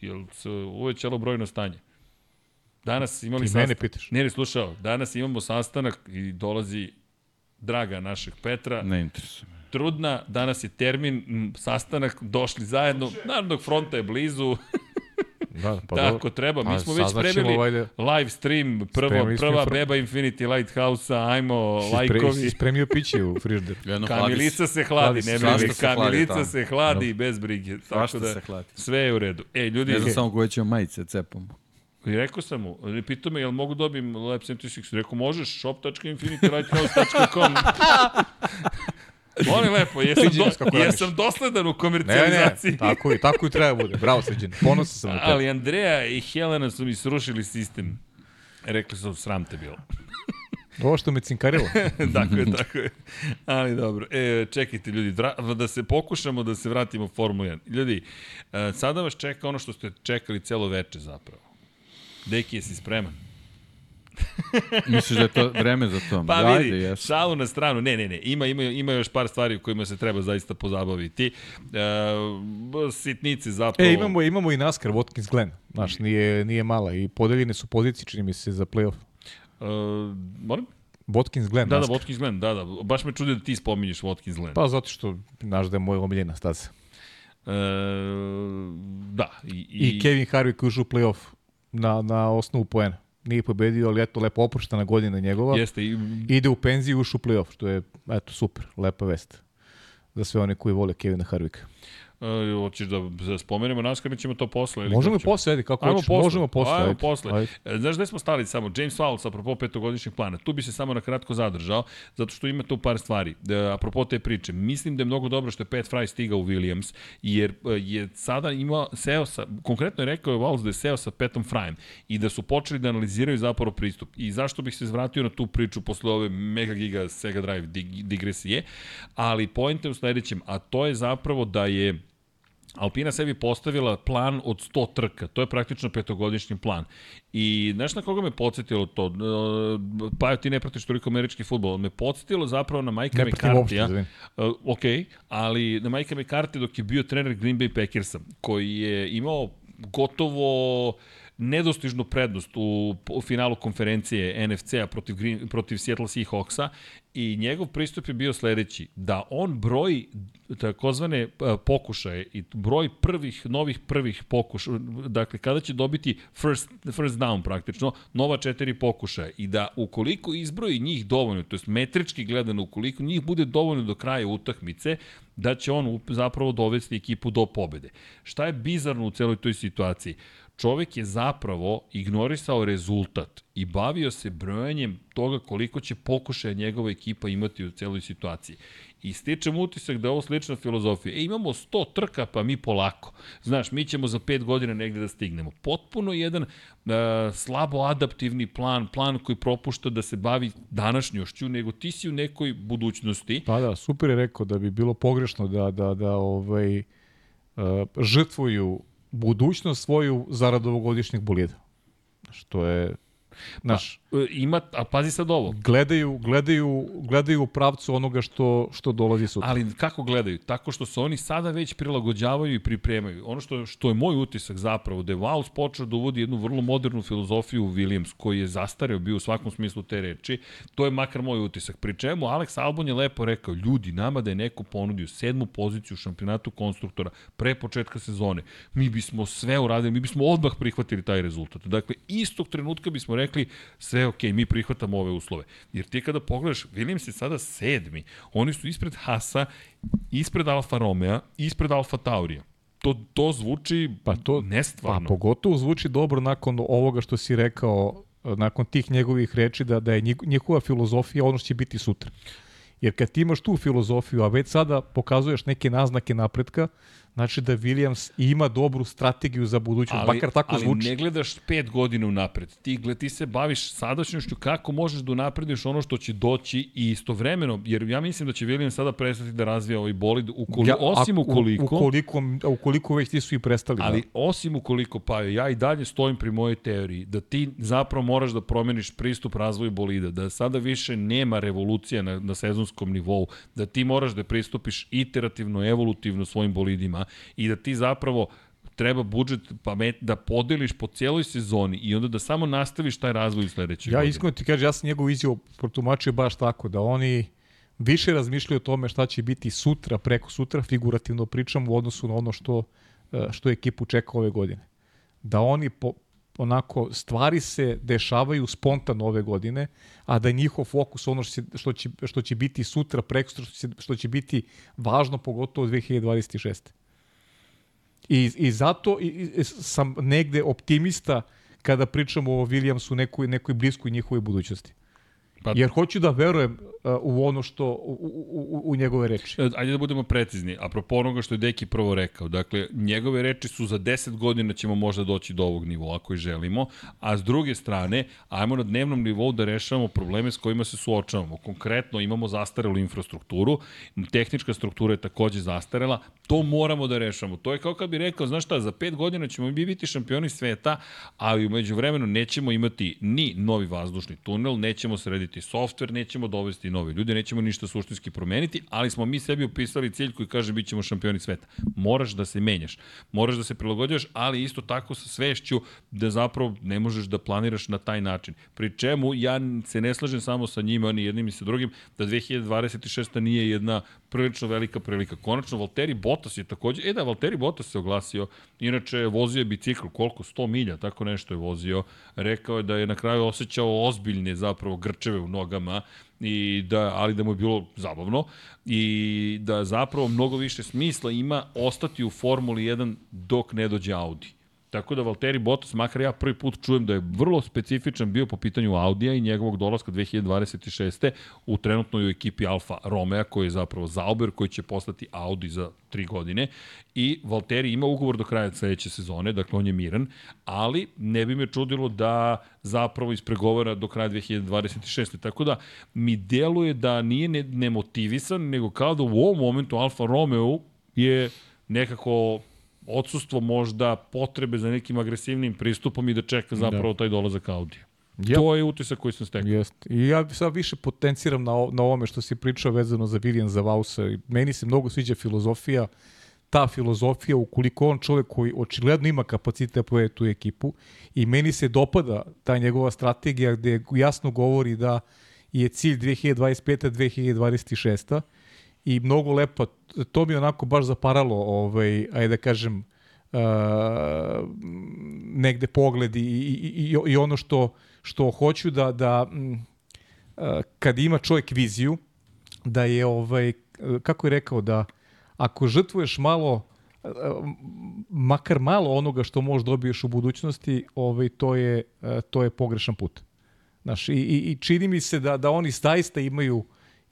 jel se uvećalo brojno stanje? Danas imali Ti mene sastanak. pitaš. Nije ni slušao. Danas imamo sastanak i dolazi draga našeg Petra. ne interesuje me. Trudna, danas je termin, m, sastanak, došli zajedno. Narodnog fronta je blizu, Da, pa tako dobro. treba. Mi smo već spremili valjda- live stream, prvo, Spremili prva info- beba Infinity Lighthouse-a, ajmo, Si spre- lajkovi. Si spremio piće u frižder. Kamilica se hladi, ne se hladi kamilica se hladi bez brige. Tako da, se hladi. sve je u redu. E, ljudi, Ne znam samo koje ćemo majice cepamo. i rekao sam mu, pitao me, jel mogu dobijem Lab 76? Rekao, možeš, shop.infinitylighthouse.com. Molim lepo, jesam, do, jesam dosledan u Ne, ne, komercijalizaciji. tako i, tako i treba bude. Bravo, sređen. Ponosan sam na tebe. Ali Andreja i Helena su mi srušili sistem. Rekli su, sram te bilo. Ovo što me cinkarilo. tako je, tako je. Ali dobro. E, čekajte ljudi, da se pokušamo da se vratimo u Formulu 1. Ljudi, e, sada vas čeka ono što ste čekali celo veče zapravo. Deki, jesi spreman? Misliš da je to vreme za to? Pa Ajde, vidi, jesam. šalu na stranu. Ne, ne, ne. Ima, ima, ima još par stvari u kojima se treba zaista pozabaviti. E, sitnici zapravo. E, imamo, imamo i NASCAR Watkins Glen. Znaš, nije, nije mala. I podeljene su pozicije, čini mi se, za playoff. E, molim? Watkins Glen, Da, da. Watkins Glen, da, da. Baš me čudi da ti spominješ Watkins Glen. Pa zato što, znaš da je moja omiljena staza. E, da. I, I, I Kevin Harvick koji je ušao u playoff na, na osnovu poena. Nije pobedio, ali eto, lepo opuštena godina njegova. Jeste, i, Ide u penziju i ušao u playoff, što je, eto, super, lepa vest. Za sve one koji vole Kevina Harvicka. E, hoćeš da, spomenemo NASCAR ili ćemo to posle? Ili Možemo i ćemo? posle, ajde, kako Ajmo hoćeš. posle. Možemo posle. Ajmo ajde. posle. Ajde. E, Znaš gde smo stali samo? James Fowles, apropo petogodišnjeg plana. Tu bi se samo na kratko zadržao, zato što ima tu par stvari. E, apropo te priče, mislim da je mnogo dobro što je Pat Fry stigao u Williams, jer e, je sada imao, seo sa, konkretno je rekao je Fowles da je seo sa Patom Fryem i da su počeli da analiziraju zapravo pristup. I zašto bih se zvratio na tu priču posle ove mega giga Sega Drive dig, digresije, ali point je u sledećem, a to je zapravo da je Alpina sebi postavila plan od 100 trka. To je praktično petogodišnji plan. I znaš na koga me podsjetilo to? E, Pa ti ne pratiš toliko američki futbol. Me podsjetilo zapravo na Majka Ne McCartija. izvini. Uh, ok, ali na Majka McCarthy dok je bio trener Green Bay Packersa, koji je imao gotovo nedostižnu prednost u, u finalu konferencije NFC-a protiv, Green, protiv Seattle Seahawksa i njegov pristup je bio sledeći, da on broji takozvane e, pokušaje i broj prvih, novih prvih pokušaja, dakle kada će dobiti first, first down praktično, nova četiri pokušaja i da ukoliko izbroji njih dovoljno, to je metrički gledano, ukoliko njih bude dovoljno do kraja utakmice, da će on zapravo dovesti ekipu do pobede. Šta je bizarno u celoj toj situaciji? Čovek je zapravo ignorisao rezultat i bavio se brojanjem toga koliko će pokušaja njegova ekipa imati u celoj situaciji. I stičem utisak da je ovo slična filozofija. E, imamo 100 trka, pa mi polako. Znaš, mi ćemo za 5 godina negde da stignemo. Potpuno jedan uh, slabo adaptivni plan, plan koji propušta da se bavi današnjošću, nego ti si u nekoj budućnosti. Pa da, super je rekao da bi bilo pogrešno da, da, da ovaj, uh, žrtvuju budućnost svoju zarad ovogodišnjeg bolida. Što je Znaš, E, Ima, a pazi sad ovo, gledaju, gledaju, gledaju u pravcu onoga što, što dolazi sutra. Ali kako gledaju? Tako što se oni sada već prilagođavaju i pripremaju. Ono što, što je moj utisak zapravo, da je Wows počeo da uvodi jednu vrlo modernu filozofiju u Williams, koji je zastareo bio u svakom smislu te reči, to je makar moj utisak. Pri čemu Alex Albon je lepo rekao, ljudi, nama da je neko ponudio sedmu poziciju u šampionatu konstruktora pre početka sezone, mi bismo sve uradili, mi bismo odmah prihvatili taj rezultat. Dakle, istog trenutka bismo rekli, sve ok, mi prihvatamo ove uslove. Jer ti kada pogledaš, Williams je sada sedmi. Oni su ispred Hasa, ispred Alfa Romeo, ispred Alfa Taurija. To, to zvuči Pa to- Pa nestvarno. pogotovo zvuči dobro nakon ovoga što si rekao, nakon tih njegovih reči da, da je njih- njihova filozofija ono što će biti sutra. Jer kad ti imaš tu filozofiju, a već sada pokazuješ neke naznake napretka, znači da Williams ima dobru strategiju za budućnost, ali, makar tako ali zvuči. ne gledaš pet godina unapred. Ti, gled, ti se baviš sadašnjošću kako možeš da unaprediš ono što će doći i istovremeno, jer ja mislim da će Williams sada prestati da razvija ovaj bolid, ukoli, ja, osim ako- ukoliko... ukoliko, ukoliko već ti su i prestali. Ali da. osim ukoliko, pa ja i dalje stojim pri mojoj teoriji, da ti zapravo moraš da promeniš pristup razvoju bolida, da sada više nema revolucija na, na sezonskom nivou, da ti moraš da pristupiš iterativno, evolutivno svojim bolidima i da ti zapravo treba budžet pamet da podeliš po cijeloj sezoni i onda da samo nastaviš taj razvoj u sledećoj Ja godini. iskreno ti kažem, ja sam njegovu izjavu protumačio baš tako, da oni više razmišljaju o tome šta će biti sutra, preko sutra, figurativno pričam u odnosu na ono što, e, što ekipu čeka ove godine. Da oni po, onako, stvari se dešavaju spontano ove godine, a da je njihov fokus ono što će, što će, što će biti sutra, preko sutra, što će, što će biti važno pogotovo 2026. I, i zato i, i, sam negde optimista kada pričamo o Williamsu nekoj, nekoj bliskoj njihovoj budućnosti. Pa- Jer hoću da verujem uh, u ono što, u, u, u, u njegove reči. E, Ajde da budemo precizni. Apropo onoga što je Deki prvo rekao. Dakle, njegove reči su za 10 godina ćemo možda doći do ovog nivoa ako i želimo, a s druge strane, ajmo na dnevnom nivou da rešavamo probleme s kojima se suočavamo. Konkretno, imamo zastarelu infrastrukturu, tehnička struktura je takođe zastarela, to moramo da rešamo. To je kao kad bi rekao, znaš šta, za 5 godina ćemo mi biti šampioni sveta, ali umeđu vremenu nećemo imati ni novi vazdušni tunel, nećemo srediti softver, nećemo dovesti nove ljude, nećemo ništa suštinski promeniti, ali smo mi sebi upisali cilj koji kaže bit ćemo šampioni sveta. Moraš da se menjaš, moraš da se prilagođaš, ali isto tako sa svešću da zapravo ne možeš da planiraš na taj način. Pri čemu ja se ne slažem samo sa njima, ni jednim i sa drugim, da 2026. nije jedna prilično velika prilika. Konačno, Valtteri Bottas je takođe, e da, Valtteri Bottas se oglasio, inače vozio je bicikl, koliko, 100 milja, tako nešto je vozio, rekao je da je na kraju osjećao ozbiljne zapravo grčeve u nogama, i da, ali da mu je bilo zabavno i da zapravo mnogo više smisla ima ostati u Formuli 1 dok ne dođe Audi. Tako da Valtteri Bottas, makar ja prvi put čujem da je vrlo specifičan bio po pitanju Audija i njegovog dolaska 2026. u trenutnoj ekipi Alfa Romeo, koji je zapravo Zauber, koji će postati Audi za tri godine. I Valtteri ima ugovor do kraja sledeće sezone, dakle on je miran, ali ne bi me čudilo da zapravo ispregovara do kraja 2026. Tako da mi deluje da nije ne- nemotivisan, nego kao da u ovom momentu Alfa Romeo je nekako odsustvo možda potrebe za nekim agresivnim pristupom i da čeka zapravo da. taj dolazak Audi. Ja. To je utisak koji sam stekao. Jeste. I ja sad više potenciram na, na ovome što si pričao vezano za William za Vausa. I Meni se mnogo sviđa filozofija, ta filozofija, ukoliko on čovek koji očigledno ima kapacitet da tu ekipu i meni se dopada ta njegova strategija gde jasno govori da je cilj 2025. 2026. I mnogo lepo, to mi onako baš zaparalo, ovaj, ajde da kažem, uh, negde pogled i, i, i, i ono što, što hoću da, da mm, uh, kad ima čovjek viziju, da je, ovaj, kako je rekao, da ako žrtvuješ malo, uh, makar malo onoga što možeš dobiješ u budućnosti, ovaj, to, je, uh, to je pogrešan put. Znaš, i, i, i čini mi se da, da oni zaista imaju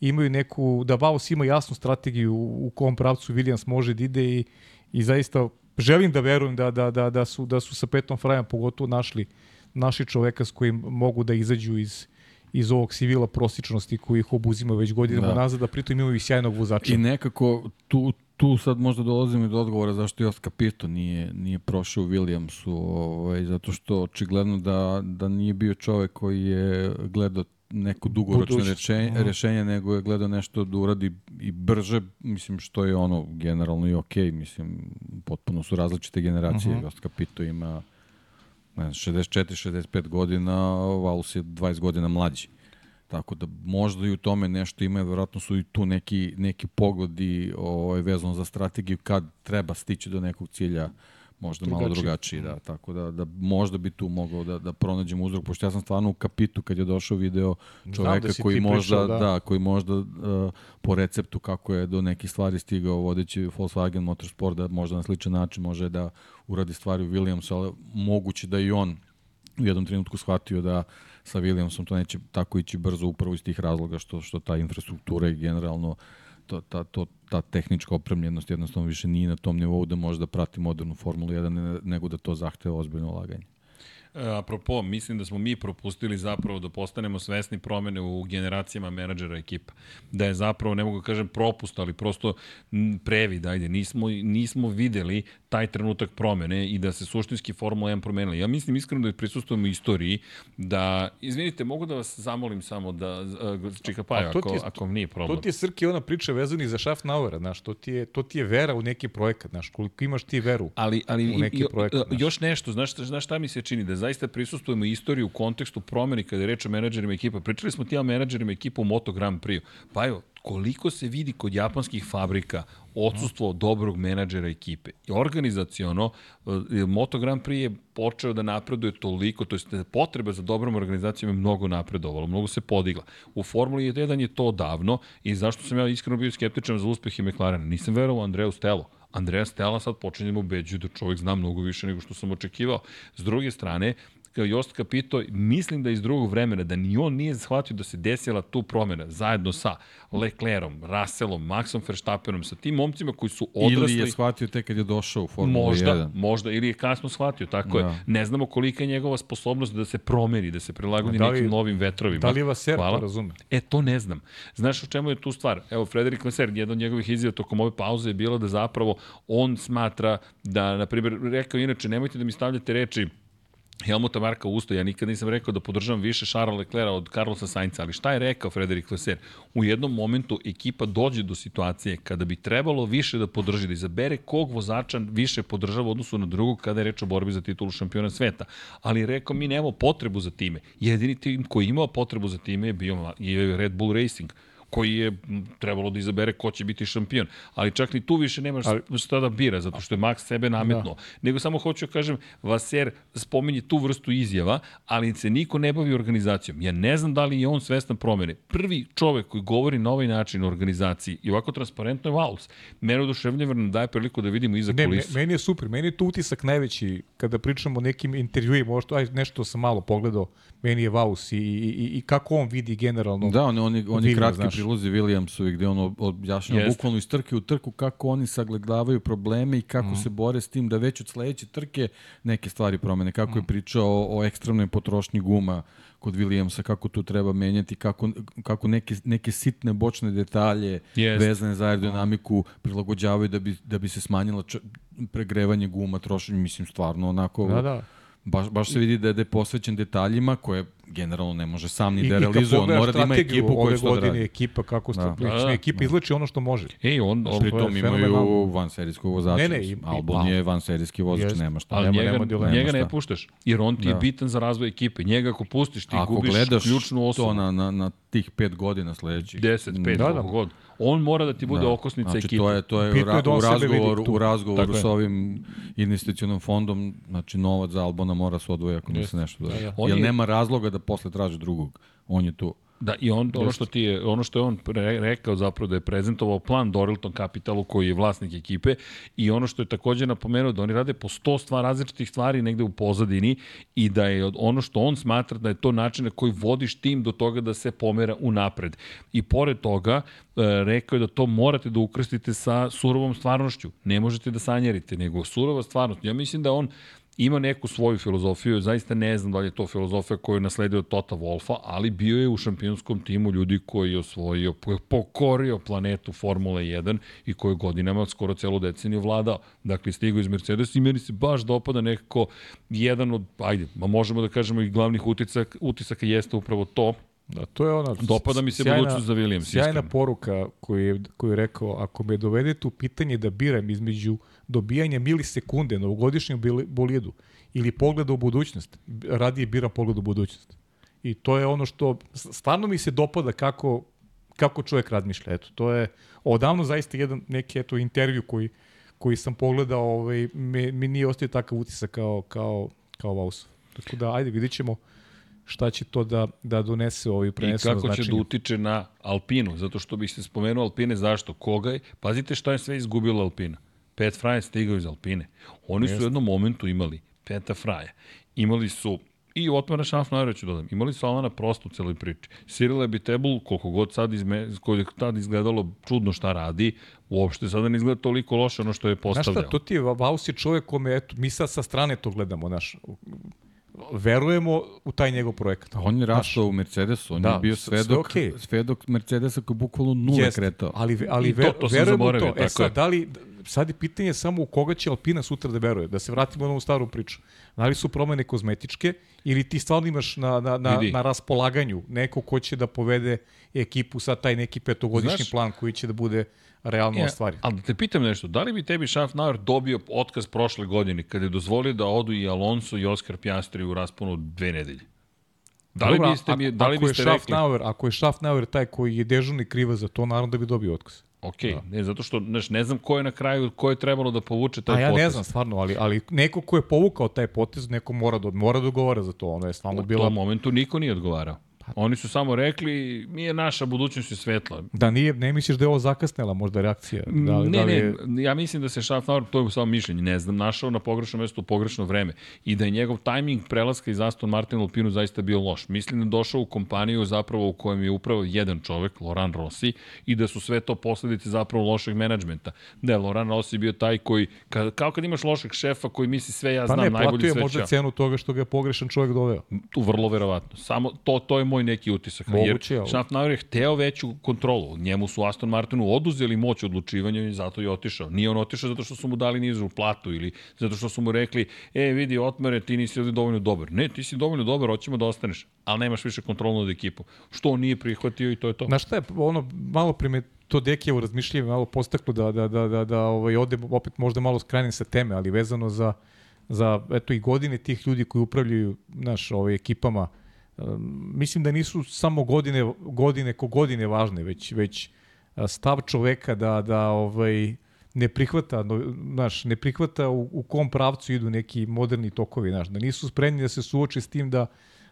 imaju neku, da Vaus ima jasnu strategiju u kom pravcu Williams može da ide i, i zaista želim da verujem da, da, da, da, su, da su sa Petom Frajem pogotovo našli naši čoveka s kojim mogu da izađu iz, iz ovog civila prosječnosti koji ih obuzima već godinama da. Nazad, da pritom imaju i sjajnog vozača. I nekako tu, tu sad možda dolazimo i do odgovora zašto Jos Capito nije, nije prošao u Williamsu, ovaj, zato što očigledno da, da nije bio čovek koji je gledao neko dugoročno rešenje, rešenje, nego je gledao nešto da uradi i brže, mislim što je ono generalno i okej, mislim potpuno su različite generacije, Mhm. Jos Capito ima ne znam, 64-65 godina, Valus je 20 godina mlađi. Tako da možda i u tome nešto ima, verovatno su i tu neki, neki pogledi ovaj, vezano za strategiju kad treba stići do nekog cilja možda malo Drugačiji. drugačiji, da, tako da, da možda bi tu mogao da, da pronađemo uzrok, pošto ja sam stvarno u kapitu kad je došao video čoveka da koji možda, pričao, da. da. koji možda uh, po receptu kako je do nekih stvari stigao vodeći Volkswagen Motorsport, da možda na sličan način može da uradi stvari u Williamsu, ali moguće da i on u jednom trenutku shvatio da sa Williamsom to neće tako ići brzo upravo iz tih razloga što što ta infrastruktura i generalno to, ta, to, ta tehnička opremljenost jednostavno više nije na tom nivou da može da prati modernu Formulu 1 ne- nego da to zahteva ozbiljno ulaganje. E, Apropo, mislim da smo mi propustili zapravo da postanemo svesni promene u generacijama menadžera ekipa. Da je zapravo, ne mogu da kažem propust, ali prosto previd, ajde, nismo, nismo videli taj trenutak promene i da se suštinski Formula 1 promenila. Ja mislim iskreno da prisustujemo istoriji da, izvinite, mogu da vas zamolim samo da, Čika Paja, A to ako, ti je- ako nije problem. To ti je Srki ona priča vezani za Schaffnaugera, znaš, to ti je, to ti je vera u neki projekat, znaš, koliko imaš ti veru. Ali, ali u neki i- projekat, i- znaš. još nešto, znaš, znaš šta mi se čini, da zaista prisustujemo istoriju u kontekstu promeni kada je reč o menadžerima ekipa. Pričali smo ti o menadžerima ekipa u Moto Grand Prix. Pa evo, koliko se vidi kod japanskih fabrika odsustvo dobrog menadžera ekipe. I organizaciono, eh, Moto Grand Prix je počeo da napreduje toliko, to je potreba za dobrom organizacijom je mnogo napredovala, mnogo se podigla. U Formuli 1 je to davno i zašto sam ja iskreno bio skeptičan za uspeh i McLarena. Nisam verovao Andreju Stelo. Andreja Stella sad počinje me ubeđuje da čovjek zna mnogo više nego što sam očekivao. S druge strane, kao Jost Capito, mislim da iz drugog vremena, da ni on nije shvatio da se desila tu promena, zajedno sa Leclerom, Russellom, Maxom Verstappenom, sa tim momcima koji su odrasli. Ili je shvatio tek kad je došao u Formulu Možda, 1. možda, ili je kasno shvatio, tako da. je. Ne znamo kolika je njegova sposobnost da se promeni, da se prilagodi Da li- nekim novim vetrovima. Da li Vaser Hvala. to razume? E, to ne znam. Znaš u čemu je tu stvar? Evo, Frederik Vaser, jedna od njegovih izjava tokom ove pauze je bila da zapravo on smatra da, na primjer, rekao inače, nemojte da mi stavljate reči Helmuta Marka usto, ja nikad nisam rekao da podržavam više Charlesa Leclerca od Carlosa Sainca, ali šta je rekao Frederik Vaser? U jednom momentu ekipa dođe do situacije kada bi trebalo više da podrži, da izabere kog vozača više podržava u odnosu na drugog kada je reč o borbi za titulu šampiona sveta. Ali rekao mi nemamo potrebu za time. Jedini tim koji imao potrebu za time je bio je Red Bull Racing koji je trebalo da izabere ko će biti šampion. Ali čak ni tu više nemaš ali, šta da bira, zato što je Max sebe nametnuo. Da. Nego samo hoću da kažem, Vaser spominje tu vrstu izjava, ali se niko ne bavi organizacijom. Ja ne znam da li je on svestan promene. Prvi čovek koji govori na ovaj način o organizaciji i ovako transparentno je Vaus. Mene oduševljava nam daje priliku da vidimo iza Ne, me, kulisu. meni je super, meni je tu utisak najveći kada pričamo o nekim intervjuima, možda aj, nešto sam malo pogledao, meni je Vaus i, i, i, i kako on vidi generalno. Da, oni, oni, oni Williams, kratki znaš. Prilozi Williamsovi gde on objašnjava bukvalno iz trke u trku kako oni sagledavaju probleme i kako mm. se bore s tim da već od sledeće trke neke stvari promene. Kako je pričao o, o ekstremnoj potrošnji guma kod Williamsa, kako tu treba menjati, kako, kako neke, neke sitne bočne detalje Jeste. vezane za aerodinamiku prilagođavaju da bi, da bi se smanjilo pregrevanje guma, trošenje, mislim, stvarno onako... Da, da. Baš, baš se vidi da je, da je posvećen detaljima koje generalno ne može sam ni I, da realizuje. On mora da ima ekipu koja ove će to da radi. ekipa kako ste, Da. da, Da, da. ekipa izlači ono što može. Ej, on, on, to Pritom je imaju fenomenalno. van serijskog vozača. Ne, ne, mislim. i- i- Albon je van serijski vozač, Jeste. nema šta. ali nema- njega, nema dileme. njega ne šta. puštaš, jer on ti je Da. bitan za razvoj ekipe. Njega ako pustiš, ti Ako gubiš gledaš ključnu osobu. to na, na, na tih pet godina sledećih. 10, 5, Da, da, da. god. On mora da ti bude Da. okosnica znači, ekipe. to je, to je, u, ra, da u sebe vidi razgovoru, u razgovoru sa ovim investicionom fondom, znači novac za Albona mora se odvoji ako ne se nešto dođe. da. On Jer je- nema razloga da posle traži drugog. On je tu. Da, i on, ono što ti je, ono što je on pre, rekao zapravo da je prezentovao plan Dorilton Capitalu koji je vlasnik ekipe i ono što je takođe napomenuo da oni rade po 100 stvar različitih stvari negde u pozadini i da je ono što on smatra da je to način na koji vodiš tim do toga da se pomera u napred. I pored toga, rekao je da to morate da ukrstite sa surovom stvarnošću. Ne možete da sanjarite, nego surova stvarnost. Ja mislim da on ima neku svoju filozofiju, zaista ne znam da li je to filozofija koju je nasledio od Tota Wolfa, ali bio je u šampionskom timu ljudi koji je osvojio, pokorio planetu Formule 1 i koji godinama skoro celu deceniju vladao. Dakle, stigao iz Mercedes i meni se baš dopada nekako jedan od, ajde, ma možemo da kažemo i glavnih utisaka, utisaka jeste upravo to, Da, to je ona... Dopada mi se sjajna, budućnost za Williams. Sjajna iskreno. poruka koju je, koju je rekao, ako me dovedete u pitanje da biram između dobijanja milisekunde na ugodišnjem bolidu ili pogleda u budućnost, radije biram pogled u budućnost. I to je ono što stvarno mi se dopada kako, kako čovjek razmišlja. Eto, to je odavno zaista jedan neki eto, intervju koji, koji sam pogledao, ovaj, me, mi nije ostaje takav utisak kao, kao, kao Vausov. Tako da, ajde, vidit ćemo šta će to da, da donese ovaj preneseno značenje. I kako će da utiče na Alpinu, zato što bih se spomenuo Alpine, zašto? Koga je? Pazite šta je sve izgubilo Alpina. Pet Fraja stigao iz Alpine. Oni Jeste. su u jednom momentu imali Peta Fraja. Imali su i Otmara Šafnara ću dodam. Imali su Alana prosto u celoj priči. Cyril Ebitebul, koliko god sad izme, je tad izgledalo čudno šta radi, uopšte sada ne izgleda toliko loše ono što je postavljao. Znaš šta, to ti je, Vaus je čovjek kome, eto, mi sad sa strane to gledamo, naš, verujemo u taj njegov projekat. On je rastao u Mercedesu, on da, je bio svedok, sve okay. svedok Mercedesa koji bukvalno nula Jest, kretao. Ali, ali I to, to verujemo u to. E sad, da li, sad je pitanje samo u koga će Alpina sutra da veruje. Da se vratimo na ovu staru priču. Da li su promene kozmetičke ili ti stvarno imaš na, na, na, na raspolaganju neko ko će da povede ekipu sa taj neki petogodišnji Znaš, plan koji će da bude realno ja, ostvari. Ali da te pitam nešto, da li bi tebi Schaffnauer dobio otkaz prošle godine kada je dozvolio da odu i Alonso i Oscar Piastri u rasponu dve nedelje? Da li Dobra, biste mi, da li biste rekli? Ako je Schaffnauer taj koji je dežurni kriva za to, naravno da bi dobio otkaz. Ok, da. ne, zato što znaš, ne znam ko je na kraju, ko je trebalo da povuče taj potez. A ja potez. ne znam stvarno, ali, ali neko ko je povukao taj potez, neko mora da, mora da odgovara za to. Ono je stvarno bila... U tom momentu niko nije odgovarao. Oni su samo rekli, mi je naša budućnost je svetla. Da nije, ne misliš da je ovo zakasnela možda reakcija? Da li, ne, da li je... ne, ja mislim da se Schaffnauer, to je samo mišljenje, ne znam, našao na pogrešno mesto u pogrešno vreme i da je njegov tajming prelaska iz Aston Martin Alpinu zaista bio loš. Mislim da je došao u kompaniju zapravo u kojem je upravo jedan čovek, Loran Rossi, i da su sve to posledice zapravo lošeg menadžmenta. Da je Loran Rossi bio taj koji, ka, kao kad imaš lošeg šefa koji misli sve ja znam, pa ne, najbolji sve Pa ne, platio možda cenu toga što ga je pogrešan čovek doveo. Tu vrlo verovatno. Samo to, to je moj neki utisak. Moguće, jer Schaffnauer je hteo veću kontrolu. Njemu su Aston Martinu oduzeli moć odlučivanja i zato je otišao. Nije on otišao zato što su mu dali nižu platu ili zato što su mu rekli, e, vidi, otmere, ti nisi dovoljno dobar. Ne, ti si dovoljno dobar, hoćemo da ostaneš, ali nemaš više kontrolu nad ekipom. Što on nije prihvatio i to je to. Na šta je, ono, malo prime to Dekijevo razmišljanje malo postaklo da, da, da, da, da ovaj, ode opet možda malo skrenim sa teme, ali vezano za, za eto, i godine tih ljudi koji upravljaju naš, ovaj, ekipama, mislim da nisu samo godine, godine ko godine važne, već, već stav čoveka da, da ovaj, ne prihvata, znaš, ne prihvata u, u kom pravcu idu neki moderni tokovi, znaš, da nisu spremni da se suoče s tim da,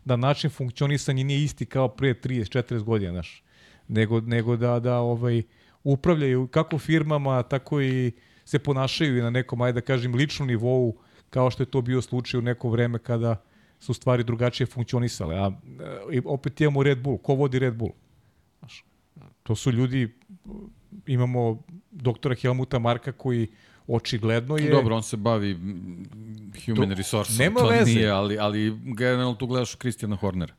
da način funkcionisanja nije isti kao pre 30-40 godina, znaš, nego, nego da, da ovaj, upravljaju kako firmama, tako i se ponašaju i na nekom, ajde da kažem, ličnom nivou, kao što je to bio slučaj u neko vreme kada su stvari drugačije funkcionisale. A e, opet imamo Red Bull. Ko vodi Red Bull? Znaš, to su ljudi, imamo doktora Helmuta Marka koji očigledno je... Dobro, on se bavi human resource, nema to veze. nije, ali, ali generalno tu gledaš Kristijana Hornera.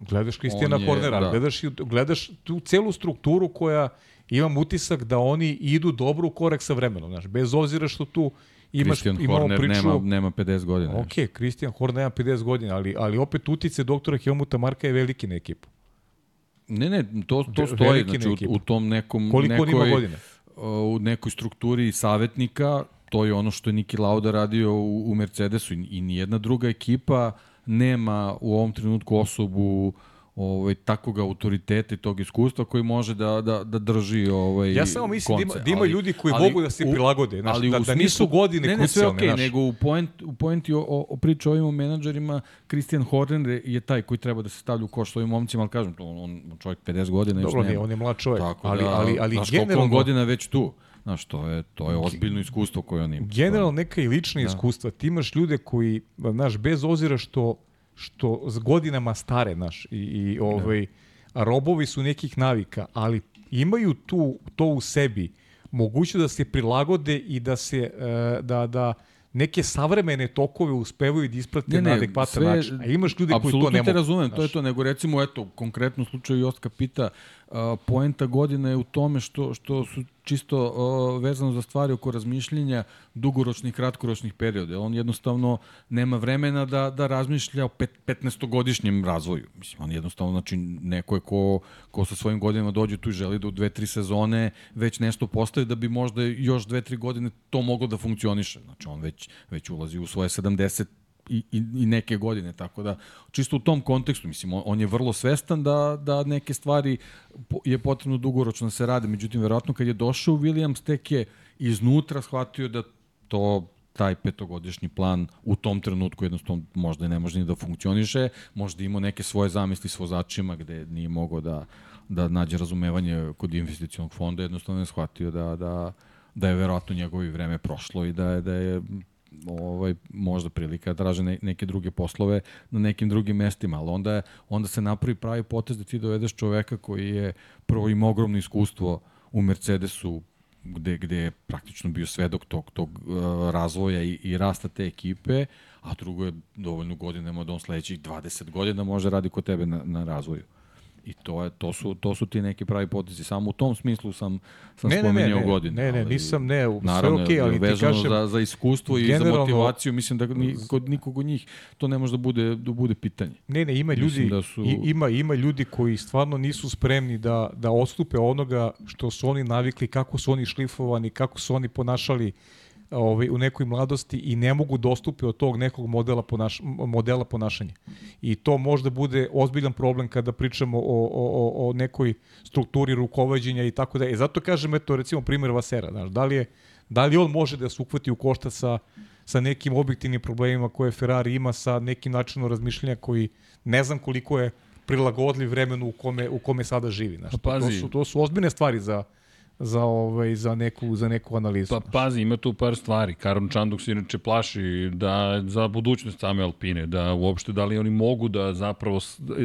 Gledaš Kristijana Hornera, da. gledaš, gledaš tu celu strukturu koja imam utisak da oni idu dobro u korak sa vremenom, znaš, bez obzira što tu imaš, Christian Horner priču, nema, nema 50 godina. Ok, Christian Horner nema 50 godina, ali, ali opet utice doktora Helmuta Marka je veliki na ekipu. Ne, ne, to, to stoji, znači u, u tom nekom... Koliko nekoj, ima godina? U nekoj strukturi savjetnika, to je ono što je Niki Lauda radio u, u Mercedesu i, i nijedna druga ekipa nema u ovom trenutku osobu uh, ovaj, takvog autoriteta i tog iskustva koji može da, da, da drži ovaj, Ja samo mislim konce. da ima, da ima ljudi koji ali, mogu da se prilagode, znaš, ali da, da nisu godine ne, ne, sve okay, naš. nego u, point, u pointi o, o, o priču o ovim menadžerima, Christian Horner je taj koji treba da se stavlja u koš ovim momcima, ali kažem, to, on, on čovjek 50 godina. Dobro, ne, on je mlad čovjek, Tako ali, da, ali, ali znaš, generalno... godina već tu. Znaš, to je, to je ozbiljno iskustvo koje on ima. Generalno neka i lična da. iskustva. Ti imaš ljude koji, znaš, bez ozira što što s godinama stare, naš, i, i ovaj, da. robovi su nekih navika, ali imaju tu to u sebi moguće da se prilagode i da se e, da da neke savremene tokove uspevaju da isprate Ne, ne, na adekvatan sve- način. A imaš ljudi koji to Apsolutno ne te mogu. razumem, to je znaš. to, nego recimo, eto, konkretno slučaju Joska pita, poenta godine je u tome što, što su čisto uh, vezano za stvari oko razmišljenja dugoročnih, kratkoročnih perioda. On jednostavno nema vremena da, da razmišlja o pet, 15-godišnjem razvoju. Mislim, on jednostavno, znači, neko je ko, ko sa svojim godinama dođe tu i želi da u dve, tri sezone već nešto postavi da bi možda još dve, tri godine to moglo da funkcioniše. Znači, on već, već ulazi u svoje 70 i, i, i neke godine, tako da čisto u tom kontekstu, mislim, on, on je vrlo svestan da, da neke stvari je potrebno dugoročno da se rade, međutim, verovatno kad je došao Williams, tek je iznutra shvatio da to taj petogodišnji plan u tom trenutku jednostavno možda ne može ni da funkcioniše, možda imao neke svoje zamisli s vozačima gde nije mogao da, da nađe razumevanje kod investicionog fonda, jednostavno je shvatio da, da, da je verovatno njegovo vreme prošlo i da je, da je ovaj, možda prilika da traže ne, neke druge poslove na nekim drugim mestima, ali onda, onda se napravi pravi potez da ti dovedeš čoveka koji je prvo ima ogromno iskustvo u Mercedesu gde, gde je praktično bio svedok tog, tog uh, razvoja i, i rasta te ekipe, a drugo je dovoljno godinama da on sledećih 20 godina može radi kod tebe na, na razvoju. I to, je, to, su, to su ti neki pravi potezi. Samo u tom smislu sam, sam Ne, ne, ne, spomenuo ne, godine. ne, ne, ali nisam, ne, sve Naravno, okej, ali ti kažem- za, za iskustvo i za motivaciju, mislim da ni, kod nikog od njih to ne može da bude, da bude pitanje. Ne, ne, ima ljudi, da su- i, ima, ima ljudi koji stvarno nisu spremni da, da odstupe onoga što su oni navikli, kako su oni šlifovani, kako su oni ponašali ovaj, u nekoj mladosti i ne mogu dostupe od tog nekog modela, ponaš, modela ponašanja. I to možda bude ozbiljan problem kada pričamo o, o, o, nekoj strukturi rukovođenja i tako da. E, zato kažem, eto, recimo, primjer Vasera, znaš, da li je Da li on može da se uhvati u košta sa, sa nekim objektivnim problemima koje Ferrari ima, sa nekim načinom razmišljanja koji ne znam koliko je prilagodljiv vremenu u kome, u kome sada živi. Znaš, to, to, su, to su ozbiljne stvari za, za, ovaj, za, neku, za neku analizu. Pa pazi, ima tu par stvari. Karon Čanduk se inače plaši da za budućnost same Alpine, da uopšte da li oni mogu da zapravo,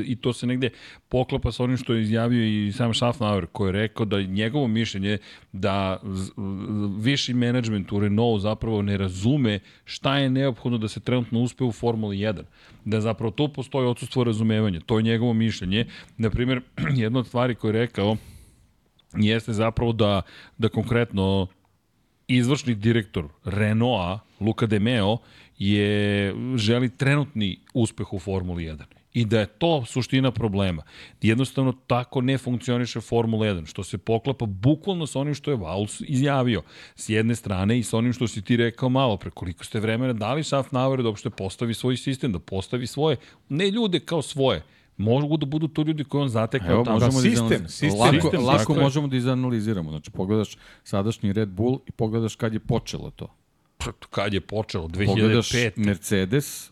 i to se negde poklapa sa onim što je izjavio i sam Schaffnauer, koji je rekao da je njegovo mišljenje da viši menadžment u Renault zapravo ne razume šta je neophodno da se trenutno uspe u Formuli 1. Da zapravo tu postoji odsustvo razumevanja. To je njegovo mišljenje. Naprimjer, jedna od stvari koje je rekao jeste zapravo da, da konkretno izvršni direktor Renaulta, Luka De Meo, je, želi trenutni uspeh u Formuli 1. I da je to suština problema. Jednostavno tako ne funkcioniše Formula 1, što se poklapa bukvalno sa onim što je Vauls izjavio. S jedne strane i sa onim što si ti rekao malo pre, koliko ste vremena dali Schaffnauer da uopšte postavi svoj sistem, da postavi svoje, ne ljude kao svoje, mogu da budu to ljudi koje on zatekao Evo, tamo. da, možemo sistem, da izanaliz- sistem, lako, sistem, lako je. možemo da izanaliziramo. Znači, pogledaš sadašnji Red Bull i pogledaš kad je počelo to. Kad je počelo? Pogledaš 2005. Mercedes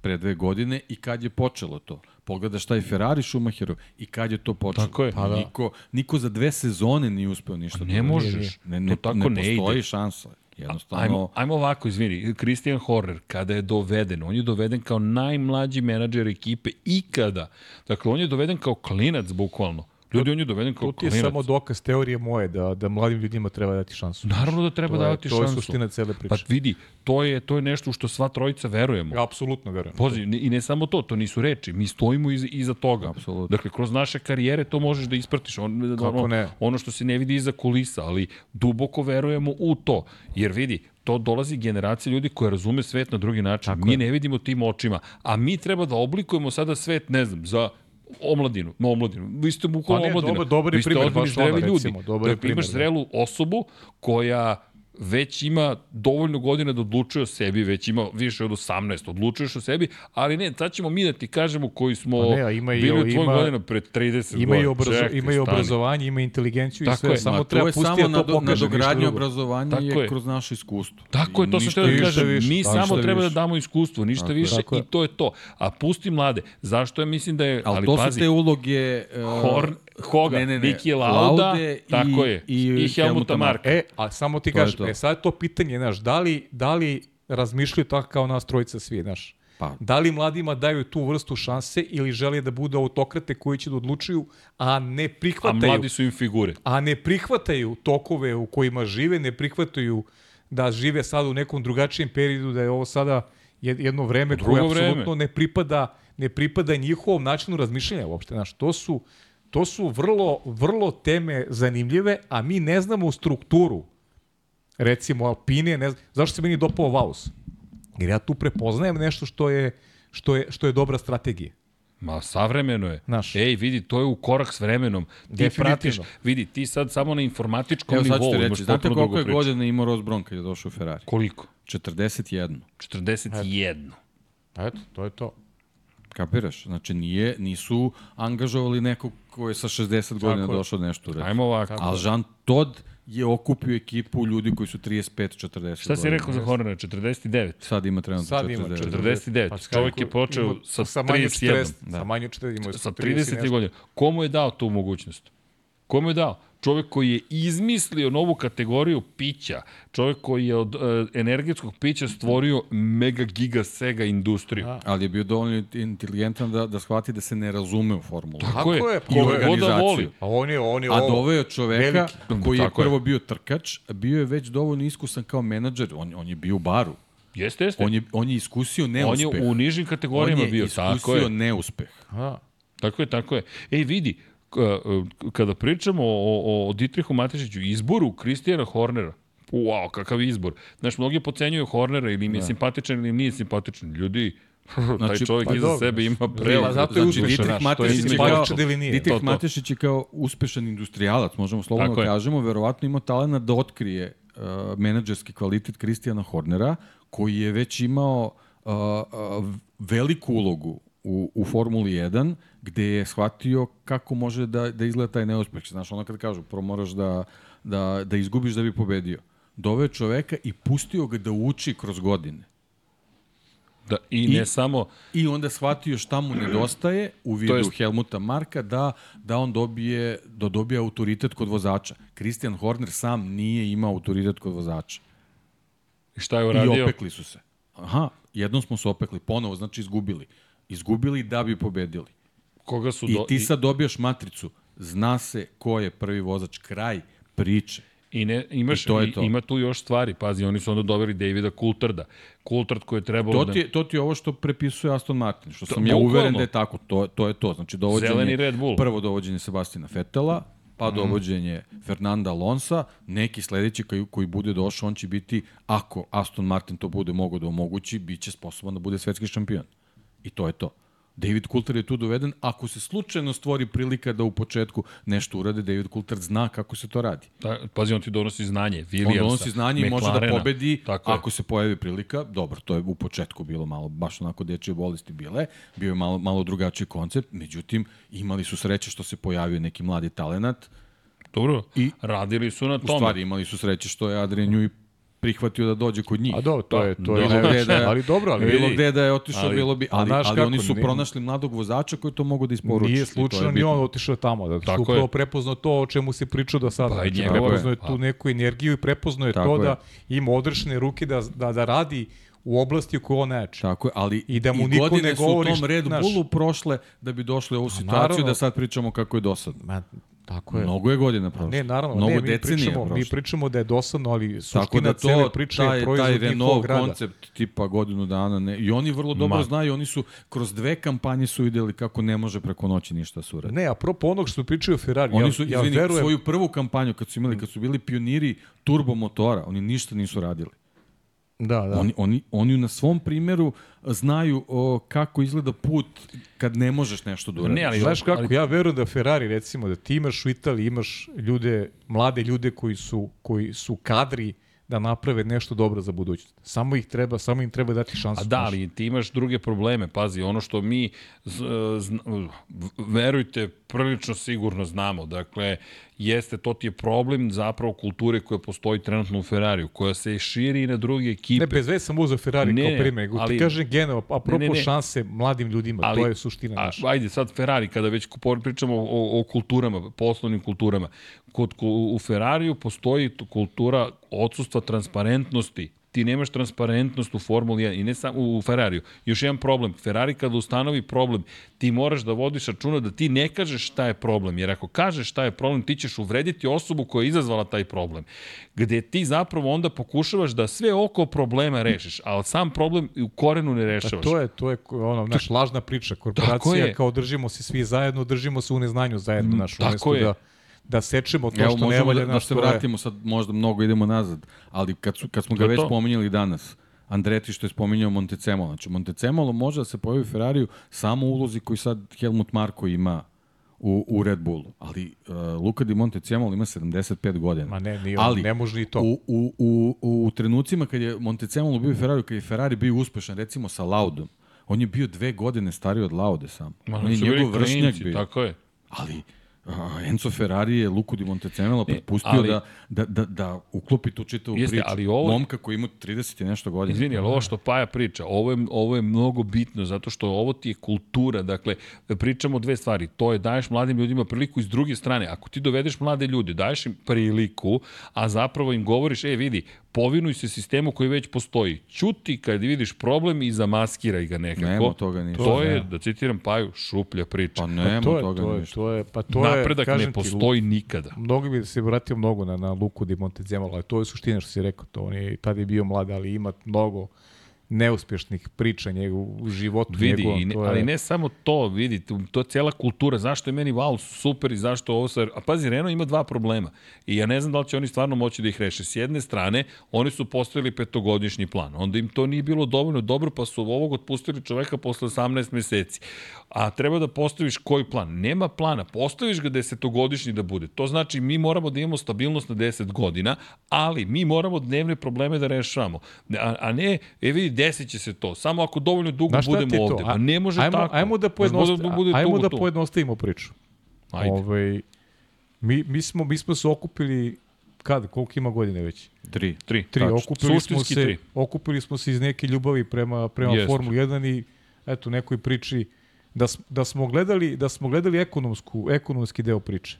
pre dve godine i kad je počelo to. Pogledaš taj Ferrari Schumacheru i kad je to počelo. Tako je. Pa Pa da. Niko, niko za dve sezone nije uspeo ništa. Pa da ne možeš. Ne, ne, To tako ne, ne postoji ide. šansa. Jednostavno, Ajmo, ajmo ovako, izvini, Christian Horner, kada je doveden, on je doveden kao najmlađi menadžer ekipe ikada. Dakle, on je doveden kao klinac, bukvalno. Ljudi, on je doveden kao To ti je klinac. samo dokaz teorije moje da, da mladim ljudima treba dati šansu. Naravno da treba to je, davati to je šansu. suština cele priče. Pa vidi, to je, to je nešto u što sva trojica verujemo. Ja apsolutno verujem. Pozi, i ne samo to, to nisu reči, mi stojimo iza, iza toga. Apsolutno. Dakle, kroz naše karijere to možeš da ispratiš. On, Kako ono, ne? ono što se ne vidi iza kulisa, ali duboko verujemo u to. Jer vidi, to dolazi generacija ljudi koja razume svet na drugi način. Tako mi je. ne vidimo tim očima. A mi treba da oblikujemo sada svet, ne znam, za omladinu, no omladinu. Vi ste bukvalno Pa ne, omladina. dobar- dobar je Vi ste primer, ozbiljni baš ona, ljudi. recimo, dobar je dakle, imaš primer, da. zrelu osobu koja već ima dovoljno godina da odlučuje o sebi, već ima više od 18, odlučuješ o sebi, ali ne, sad ćemo mi da ti kažemo koji smo Pa ne, ima i- bili u tvojim ima- godinama pred 30 Ima i, godina. obrazo, Čekaj, ima i obrazovanje, ima inteligenciju Tako i sve, je, samo treba pustiti samo da to pokaže. drugo. obrazovanja Tako je je. kroz naše iskustvo. Tako je, to sam teo da više. kažem. više, Mi samo treba da više. damo iskustvo, ništa Tako više Tako je. i to je to. A pusti mlade. Zašto ja mislim da je... Ali, Ali, to pazi, su te uloge... Uh, Horn, Hoga, ne, ne, ne. Niki Lauda, Laude i- tako je, i i, Helmuta Marka. E, a samo ti kažem. E sad je to pitanje, znaš, da li, da li razmišljaju tako kao nas trojica svi, znaš? Pa. Da li mladima daju tu vrstu šanse ili žele da budu autokrate koji će da odlučuju, a ne A prihvataju mladi su im figure. a ne prihvataju tokove u kojima žive, ne prihvataju da žive sada u nekom drugačijem periodu, da je ovo sada jed- jedno vreme Drugo koje vreme. apsolutno ne pripada, ne pripada njihovom načinu razmišljanja uopšte. Znaš, to su, to su vrlo, vrlo teme zanimljive, a mi ne znamo strukturu recimo Alpine, ne znam, zašto se meni dopao Vaus? Jer ja tu prepoznajem nešto što je, što je, što je dobra strategija. Ma savremeno je. Znaš. Ej, vidi, to je u korak s vremenom. Ti Definitivno. pratiš, vidi, ti sad samo na informatičkom Evo sad nivou ti imaš reći, znate koliko je godina imao Ross Brown kad je došao u Ferrari? Koliko? 41. 41. Eto, to je to. Kapiraš? Znači nije, nisu angažovali nekog ko je sa 60 godina je. došao da nešto uredi. Ajmo ovako. Ali Jean Todt je okupio ekipu ljudi koji su 35-40 Šta si rekao za Hornera? 49. Sad ima trenutno Sad ima 49. 49. Pa Čovjek je počeo ima- sa od 31. 40, Sa manje od 40, imao Sa 30 30 nešto. godina. Komu je dao tu mogućnost? Komu je dao? Čovjek koji je izmislio novu kategoriju pića. Čovjek koji je od uh, energetskog pića stvorio mega giga sega industriju. A. Ali je bio dovoljno inteligentan da, da shvati da se ne razume u formulu. Tako je. je, I ko da organizaciju. voli. A on je, on je A ovo- doveo je čoveka veliki. koji je Tako je. prvo bio trkač, bio je već dovoljno iskusan kao menadžer. On, on je bio u baru. Jeste, jeste. On je, on je iskusio On neuspeh. je u nižim kategorijama on je bio. Tako iskusio je. neuspeh. A, Tako je, tako je. Ej, vidi, kada pričamo o, o, o Dietrichu Matešiću, izboru Kristijana Hornera, wow, kakav izbor. Znaš, mnogi pocenjuju Hornera ili im je simpatičan ili im nije simpatičan. Ljudi, taj Znači, čovjek pa iza dobro. sebe ima Pa pre... zato je uspešan, Dietrich je Matešić je kao, ili nije. Dietrich To, to. Matešić je kao uspešan industrijalac, možemo slobodno Tako je. kažemo, verovatno ima talena da otkrije uh, menadžerski kvalitet Kristijana Hornera, koji je već imao uh, uh, veliku ulogu u, u Formuli 1, gde je shvatio kako može da, da izgleda taj neuspeh. Znaš, ono kad kažu, prvo moraš da, da, da izgubiš da bi pobedio. Doveo čoveka i pustio ga da uči kroz godine. Da, i, I- ne samo... I onda shvatio šta mu nedostaje u vidu jest- Helmuta Marka da, da on dobije, da dobije autoritet kod vozača. Christian Horner sam nije imao autoritet kod vozača. Šta je I uradio? opekli su se. Aha, jednom smo se opekli, ponovo, znači izgubili. Izgubili da bi pobedili. Koga su I do... ti sad dobijaš matricu. Zna se ko je prvi vozač. Kraj priče. I ne, imaš, I to je i- to. ima tu još stvari. Pazi, oni su onda doveli Davida Coultharda. Coulthard koji je trebalo To da... ti, je, to ti je ovo što prepisuje Aston Martin, što To- sam ja uveren da je tako. To, to je to. Znači, dovođenje, Zeleni Red Bull. prvo dovođenje Sebastina Fetela, pa dovođenje Fernanda Alonsa, neki sledeći koji, koji bude došao, on će biti, ako Aston Martin to bude mogo da omogući, bit će sposoban da bude svetski šampion. I to je to. David Coulthard je tu doveden. Ako se slučajno stvori prilika da u početku nešto urade, David Coulthard zna kako se to radi. Da, pazi, on ti donosi znanje. On Williamsa, donosi znanje i može da pobedi Tako je. ako se pojavi prilika. Dobro, to je u početku bilo malo, baš onako dečije bolesti bile. Bio je malo, malo drugačiji koncept. Međutim, imali su sreće što se pojavio neki mladi talenat. Dobro, I- radili su na U tome. stvari, imali su sreće što je Adrian Njuj prihvatio da dođe kod njih. A dobro, to je, to je Bilo gde da je, Ali dobro, ali bilo gde da je otišao, ali- bilo bi, a ali, ali kako, oni su pronašli mladog vozača koji to mogu da isporuči. Nije slučajno ni on otišao tamo, da Tako su upravo je. prepoznao to o čemu se pričao do sada. Pa Znači, prepoznao je pa. tu neku energiju i prepoznao je Tako to je. da ima odrešene ruke da, da, da radi u oblasti u kojoj on neče. Tako je, ali I da mu i niko godine ne su u tom Red znaš- Bullu prošle da bi došli u ovu situaciju naravno. da sad pričamo kako je dosadno. Ma, tako je. Mnogo je godina prošlo. Ne, naravno, Mnogo ne, mi pričamo, mi prošlo. pričamo da je dosadno, ali suština Tako da cele to, priče taj, je proizvod taj Renault rada. koncept tipa godinu dana, ne, i oni vrlo dobro Ma. znaju, oni su kroz dve kampanje su videli kako ne može preko noći ništa se uradi. Ne, a propo onog što pričaju Ferrari, Oni ja, su, ja izvini, verujem, svoju prvu kampanju kad su imali, kad su bili pioniri turbomotora, oni ništa nisu radili. Da, da. Oni, oni, oni na svom primjeru znaju o, kako izgleda put kad ne možeš nešto da uradiš. Ne, ali- Znaš kako, ali- ja verujem da Ferrari, recimo, da ti imaš u Italiji, imaš ljude, mlade ljude koji su, koji su kadri da naprave nešto dobro za budućnost. Samo ih treba, samo im treba dati šansu. A da, ali ti imaš druge probleme. Pazi, ono što mi, z, zna, verujte, prilično sigurno znamo. Dakle, jeste, to ti je problem zapravo kulture koja postoji trenutno u Ferrariju, koja se širi i na druge ekipe. Ne, bez veze sam uzeo Ferrari Ne, kao primjer, ali- ti kažem generalno, apropo Ne, ne, ne. šanse mladim ljudima, Ali- to je suština A, naša. ajde, sad Ferrari, kada već pričamo o, o kulturama, poslovnim kulturama, kod, u Ferrariju postoji tu kultura odsustva transparentnosti ti nemaš transparentnost u Formuli 1 i ne samo u Ferrariju. Još jedan problem, Ferrari kada ustanovi problem, ti moraš da vodiš računa da ti ne kažeš šta je problem, jer ako kažeš šta je problem, ti ćeš uvrediti osobu koja je izazvala taj problem. Gde ti zapravo onda pokušavaš da sve oko problema rešiš, ali sam problem u korenu ne Pa rešavaš. to je, to je ono, naš lažna priča. Korporacija kao držimo se svi zajedno, držimo se u neznanju zajedno, naš, tako je. da, da sečemo to Evo, što ne valja, da, da se to vratimo sad, možda mnogo idemo nazad, ali kad, su, kad smo To ga je već to. spominjali danas, Andreti što je spominjao Montecemolo. Znači, Montecemolo može da se pojavi u Ferrariju samo u ulozi koji sad Helmut Marko ima u, u Red Bullu. Ali uh, Luka Di Montecemolo ima 75 godina. Ma ne, nije, Ali, ne može ni to. U, u, u, u trenucima kad je Montecemolo bio u Ferrariju, kad je Ferrari bio uspešan, recimo sa Laudom, on je bio dve godine stariji od Laude sam. Ma, on je njegov vršnjak bio. Tako je. Ali a, Enzo Ferrari je Luku Di Montecemelo prepustio ali- da, da, da, da uklopi tu čitavu Jeste, priču. ali ovo- Momka koji ima 30 i nešto godina. Izvini, ali ovo što Paja priča, ovo je, ovo je mnogo bitno, zato što ovo ti je kultura, dakle, pričamo dve stvari, to je daješ mladim ljudima priliku iz druge strane, ako ti dovedeš mlade ljude, daješ im priliku, a zapravo im govoriš, e vidi, povinuj se sistemu koji već postoji, ćuti kad vidiš problem i zamaskiraj ga nekako. Nema toga ništa. To je, da citiram Paju, šuplja priča. Pa nema to je, toga to je, ništa. to je, pa to je, Napredak kažem ne ti, postoji nikada. Mnogo bi se vratio mnogo na, na Luku di Montezemolo, ali to je suština što si rekao. To on je, tad je bio mlad, ali ima mnogo neuspešnih priča njegov, u životu Vidi, njegovom. ne, je, ali ne samo to, vidi, to, je cijela kultura, zašto je meni wow super i zašto ovo sa... A pazi, Renault ima dva problema i ja ne znam da li će oni stvarno moći da ih reše. S jedne strane, oni su postavili petogodišnji plan, onda im to nije bilo dovoljno dobro, pa su ovog otpustili čoveka posle 18 meseci. A treba da postaviš koji plan? Nema plana, postaviš ga desetogodišnji da bude. To znači mi moramo da imamo stabilnost na 10 godina, ali mi moramo dnevne probleme da rešavamo. A, a ne, e vidi, desit će se to. Samo ako dovoljno dugo Znaš budemo to? ovde. A- ne može ajmo, tako. Ajmo da, Baš pojednost, bude- bude ajmo da tu. pojednostavimo priču. Ajde. Ovaj, mi, mi, smo, mi smo se okupili, kad, koliko ima godine već? Tri. Tri. Tri, Tačno. okupili smo, se, tri. okupili smo se iz neke ljubavi prema, prema Jeste. Formuli 1 i eto, nekoj priči da, da smo gledali, da smo gledali ekonomsku, ekonomski deo priče.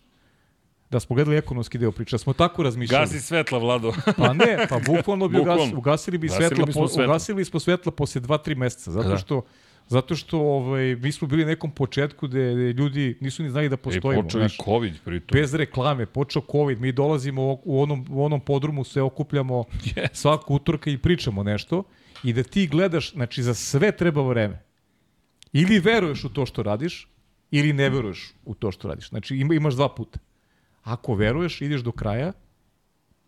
Da smo gledali ekonomski deo priče, da smo tako razmišljali. Gazi svetla, Vlado. Pa ne, pa bukvalno bi ugas, Bukvalno. ugasili bi Ugasili svetla, bismo po, svetla. ugasili smo svetla posle 2-3 meseca, zato Da. što zato što ovaj mi smo bili na nekom početku gde, ljudi nisu ni znali da E, postojimo, počeo i znaš. COVID pritom. Bez reklame, počeo COVID, mi dolazimo u- u onom, u onom podrumu, se okupljamo Yes. svaku utorka i pričamo nešto i da ti gledaš, znači za sve treba vreme. Ili veruješ u to što radiš, ili ne veruješ u to što radiš. Znači ima, imaš dva puta. Ako veruješ, ideš do kraja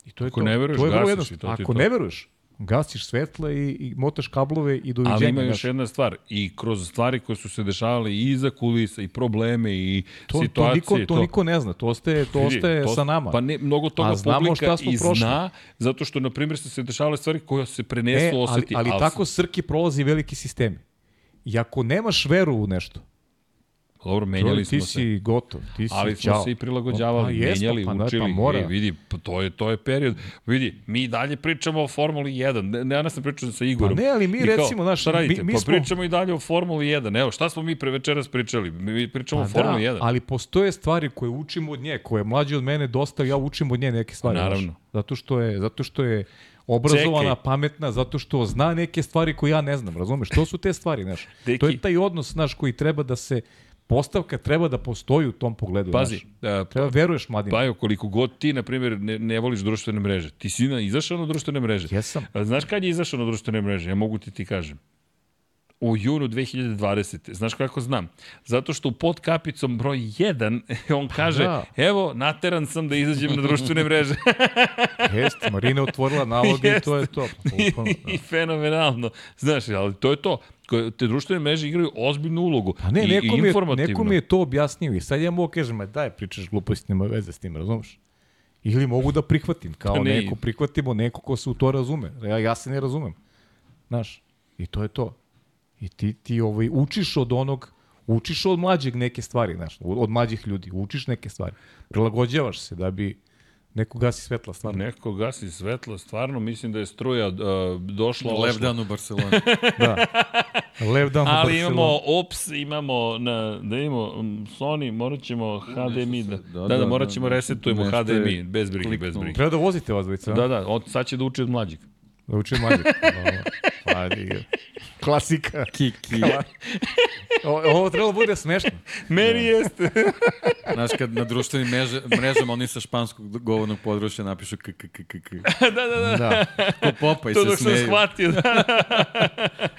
i to je Ako to. ne veruješ, to je vrlo gasiš i to ti Ako to. ne veruješ, gasiš svetla i, i motaš kablove i doviđenja. Ali ima još jedna stvar, i kroz stvari koje su se dešavale i iza kulisa, i probleme, i to, to, situacije. niko, to, niko ne zna, to ostaje, to ostaje sa nama. Pa ne, mnogo toga publika i prošli. zna, zato što, na primjer, su se dešavale stvari koje se prenesu, E, ali, oseti. ali tako Srki prolazi veliki sistemi. I ako nemaš veru u nešto, Dobro, menjali ti smo se. si gotov, ti si Ali smo se i prilagođavali, Pa jesmo, menjali, pa da, učili. pa mora. E, vidi, pa to je, to je period. Vidi, mi i dalje pričamo o Formuli 1. Ne, ne, danas sam pričao sa Igorom. Pa ne, ali mi I recimo, znaš, šta radite? mi- mi pa smo- pričamo i dalje o Formuli 1. Evo, šta smo mi pre večeras pričali? Mi, pričamo o Formuli 1. Pa ali postoje stvari koje učimo od nje, koje je mlađe od mene dosta, ja učim od nje neke stvari. Naravno. znaš. Zato što je, zato što je obrazovana, Čekaj. pametna, zato što zna neke stvari koje ja ne znam, razumeš? To su te stvari, znaš. Deki. To je taj odnos, znaš, koji treba da se, postavka treba da postoji u tom pogledu, Pazi, znaš. uh, Treba veruješ mladim. Pa evo, koliko god ti, na primjer, ne, ne voliš društvene mreže. Ti si na, izašao na društvene mreže. Jesam. A Znaš kad je izašao na društvene mreže? Ja mogu ti ti kažem. U junu 2020. Znaš kako znam? Zato što u pod kapicom broj 1 on kaže, da. evo, nateran sam da izađem na društvene mreže. Jeste, Marina otvorila naloge i Jeste. to je to. Bukvalno, I fenomenalno. Znaš, ali to je to. Ko- Te društvene mreže igraju ozbiljnu ulogu. Pa ne, I, neko, i mi je, neko mi je to objasnio i sad ja mogu kažem, ma daj, pričaš gluposti, nema veze s tim, razumeš? Ili mogu da prihvatim, kao Pa ne. neko prihvatimo, neko ko se u to razume. Ja, ja se ne razumem. Znaš, i to je to. I ti, ti ovaj, učiš od onog, učiš od mlađeg neke stvari, znaš, od mlađih ljudi, učiš neke stvari. Prilagođavaš se da bi neko gasi svetla stvarno. Neko gasi svetlo, stvarno mislim da je struja uh, došla. Lev dan u Barceloni. Da. Lev dan u Ali Barceloni. imamo OPS, imamo na, da imamo um, Sony, morat ćemo HDMI, da, da, da, da, da morat da, ćemo da. resetujemo HDMI, bez brige, bez brige. Treba da vozite vas dvojica, Da, da, od, sad će da uči od mlađeg. Naučio Mađar. Pa, nije. Klasika. Kiki. O, ovo trebalo bude smešno. Meni jeste. Znaš, kad na društvenim mreže, mrežama oni sa španskog govornog područja napišu k, k, k, k, k. da, da, da. Da. Ko Popaj To se dok sam smeju. shvatio, da.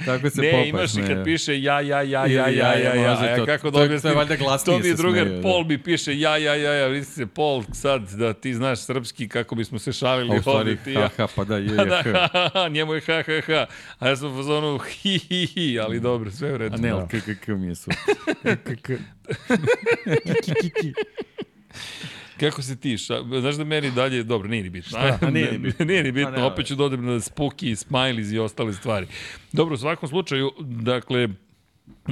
Tako se Ne, Popaj imaš i kad piše ja, ja, ja, ja, ja, ja, ja, ja, to. kako To da je- to je objasnim? valjda glasnije To mi drugar smeju, da. Pol mi piše ja, ja, ja, ja, vidi se Pol, sad da ti znaš srpski kako bismo se A šalili u stvari, i ha, ha, pa da, je, je, Da, h. ha, ha, ha, njemu je ha, ha, ha, a ja sam u fazonu hi, hi, hi, ali dobro, sve u redu. A ne, ali k, k, k mi je super. K, k. Ki, ki, ki. Kako se ti, ša, znaš da meni dalje, dobro, nije ni bitno. A, A nije ni bitno. nije ni bitno, Pa ne, opet ću dodem na Spooky, Smileys i ostale stvari. Dobro, u svakom slučaju, dakle,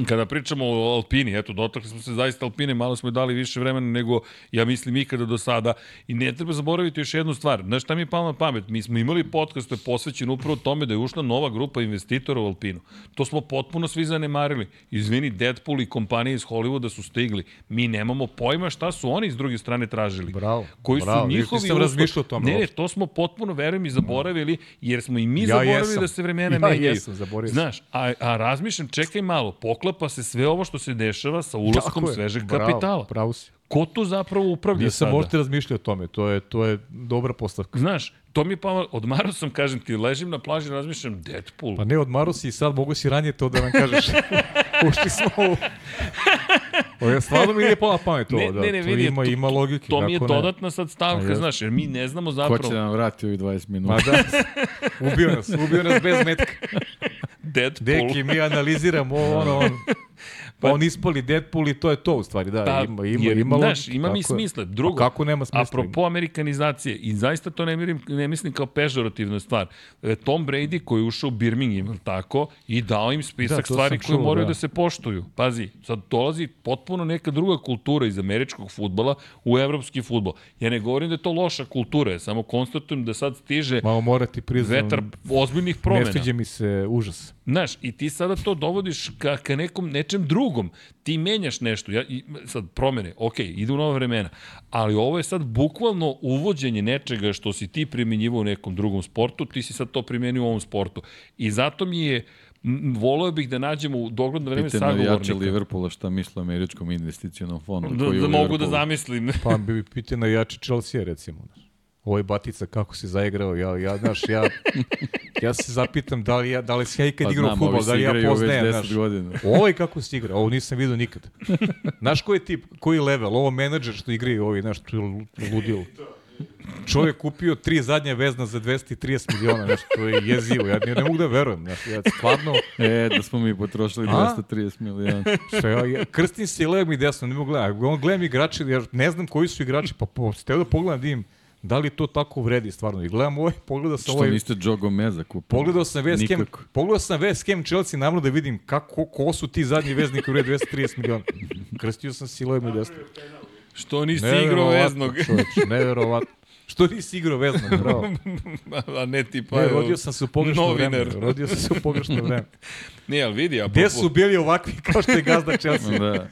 Kada pričamo o Alpini, eto, dotakli smo se zaista Alpine, malo smo dali više vremena nego, ja mislim, ikada do sada. I ne treba zaboraviti još jednu stvar. Znaš šta mi je palo na pamet? Mi smo imali podcast koji je posvećen upravo tome da je ušla nova grupa investitora u Alpinu. To smo potpuno svi zanemarili. Izvini, Deadpool i kompanije iz Hollywooda su stigli. Mi nemamo pojma šta su oni s druge strane tražili. Bravo, Koji bravo. su njihovi nisam razmišljao o tome Ne, ne, to smo potpuno, verujem, i zaboravili, jer smo i mi Ja zaboravili jesam. da se vremena Ja menjaju. jesam, zaboravio sam. Znaš, a, a razmišljam, čekaj malo, poklapa se sve ovo što se dešava sa ulaskom je. svežeg Bravo, kapitala. Pravo si. Ko tu zapravo upravlja Nisam sada? možete razmišljao o tome, to je, to je dobra postavka. Znaš, to mi je pa, odmarao sam, kažem ti, ležim na plaži i razmišljam, Deadpool. Pa ne, odmaro si i sad mogu si ranije to da nam kažeš. Ušli smo u... Ovo, stvarno mi nije pala pamet to, Ne, da. ne, ne, to vidi, ima, to- ima logike. to mi je ne. dodatna sad stavka, jest. znaš, jer mi ne znamo Ko zapravo. će nam vrati ovih 20 Ma minuta? da, ubio nas, ubio nas bez metka. Deadpool. Deki, mi analiziramo ovo, ono, on, pa on ispali Deadpool i to je to u stvari, da, Pa, ima, ima, jer, ima znaš, ima mi smisla. Drugo, A kako nema smisla? Apropo amerikanizacije, i zaista to ne, mirim, ne mislim kao pežorativna stvar, e, Tom Brady koji je ušao u Birmingham, tako, i dao im spisak Da, stvari koje čuo, moraju da. da. se poštuju. Pazi, sad dolazi potpuno neka druga kultura iz američkog futbola u evropski futbol. Ja ne govorim da je to loša kultura, ja samo konstatujem da sad stiže Malo morati priznam. vetar ozbiljnih promena. Ne sviđa mi se užas. Znaš, i ti sada to dovodiš ka, ka nekom, nečem drugom. Ti menjaš nešto. Ja, i, sad, promene, ok, idu nova vremena. Ali ovo je sad bukvalno uvođenje nečega što si ti primjenjivao u nekom drugom sportu, ti si sad to primenio u ovom sportu. I zato mi je, voleo bih da nađemo u dogledno vreme Pite navijače sagovornika. Liverpoola šta misle o američkom investicionom fondu. Da, da mogu da zamislim. Pa bi pitao na jači Chelsea, recimo. Ovo je Batica, kako se zaigrao, ja, ja, znaš, ja, ja se zapitam da li, ja, da li si ja ikad Pa igrao futbol, da se li ja poznajem, 10 znaš. Ovo je kako se igra, ovo nisam vidio nikad. Znaš koji je tip, koji level, ovo menadžer što igraju ovi, znaš, to je ludilo. Čovjek kupio tri zadnje vezna za 230 miliona, znaš, to je jezivo, ja ne, ne mogu da verujem, znaš, ja stvarno, E, da smo mi potrošili A? 230 miliona. što ja, ja krstim se i levom i desno, ne mogu gledati, on gledam igrače, jer ne znam koji su igrači, pa steo da pogledam da im, da li to tako vredi stvarno, i gledam ovaj, pogledao sam Što ovaj, niste Joe Gomeza kupili? Pogledao sam West Ham, pogledao sam West Ham Chelsea naravno da vidim kako, ko su ti zadnji vezni koji vrede 230 miliona. Krstio sam si levom i desno. Što nisi igrao veznog? čoveče, neverovatno. Što nisi igrao veznog, bravo. A ne ti pa... Ne, rodio sam se u pogrešno novinar. vreme. Rodio sam se u pogrešno vreme. Nije, ali vidi, apropo... Gde su bili ovakvi kao što je gazda Chelsea? Da.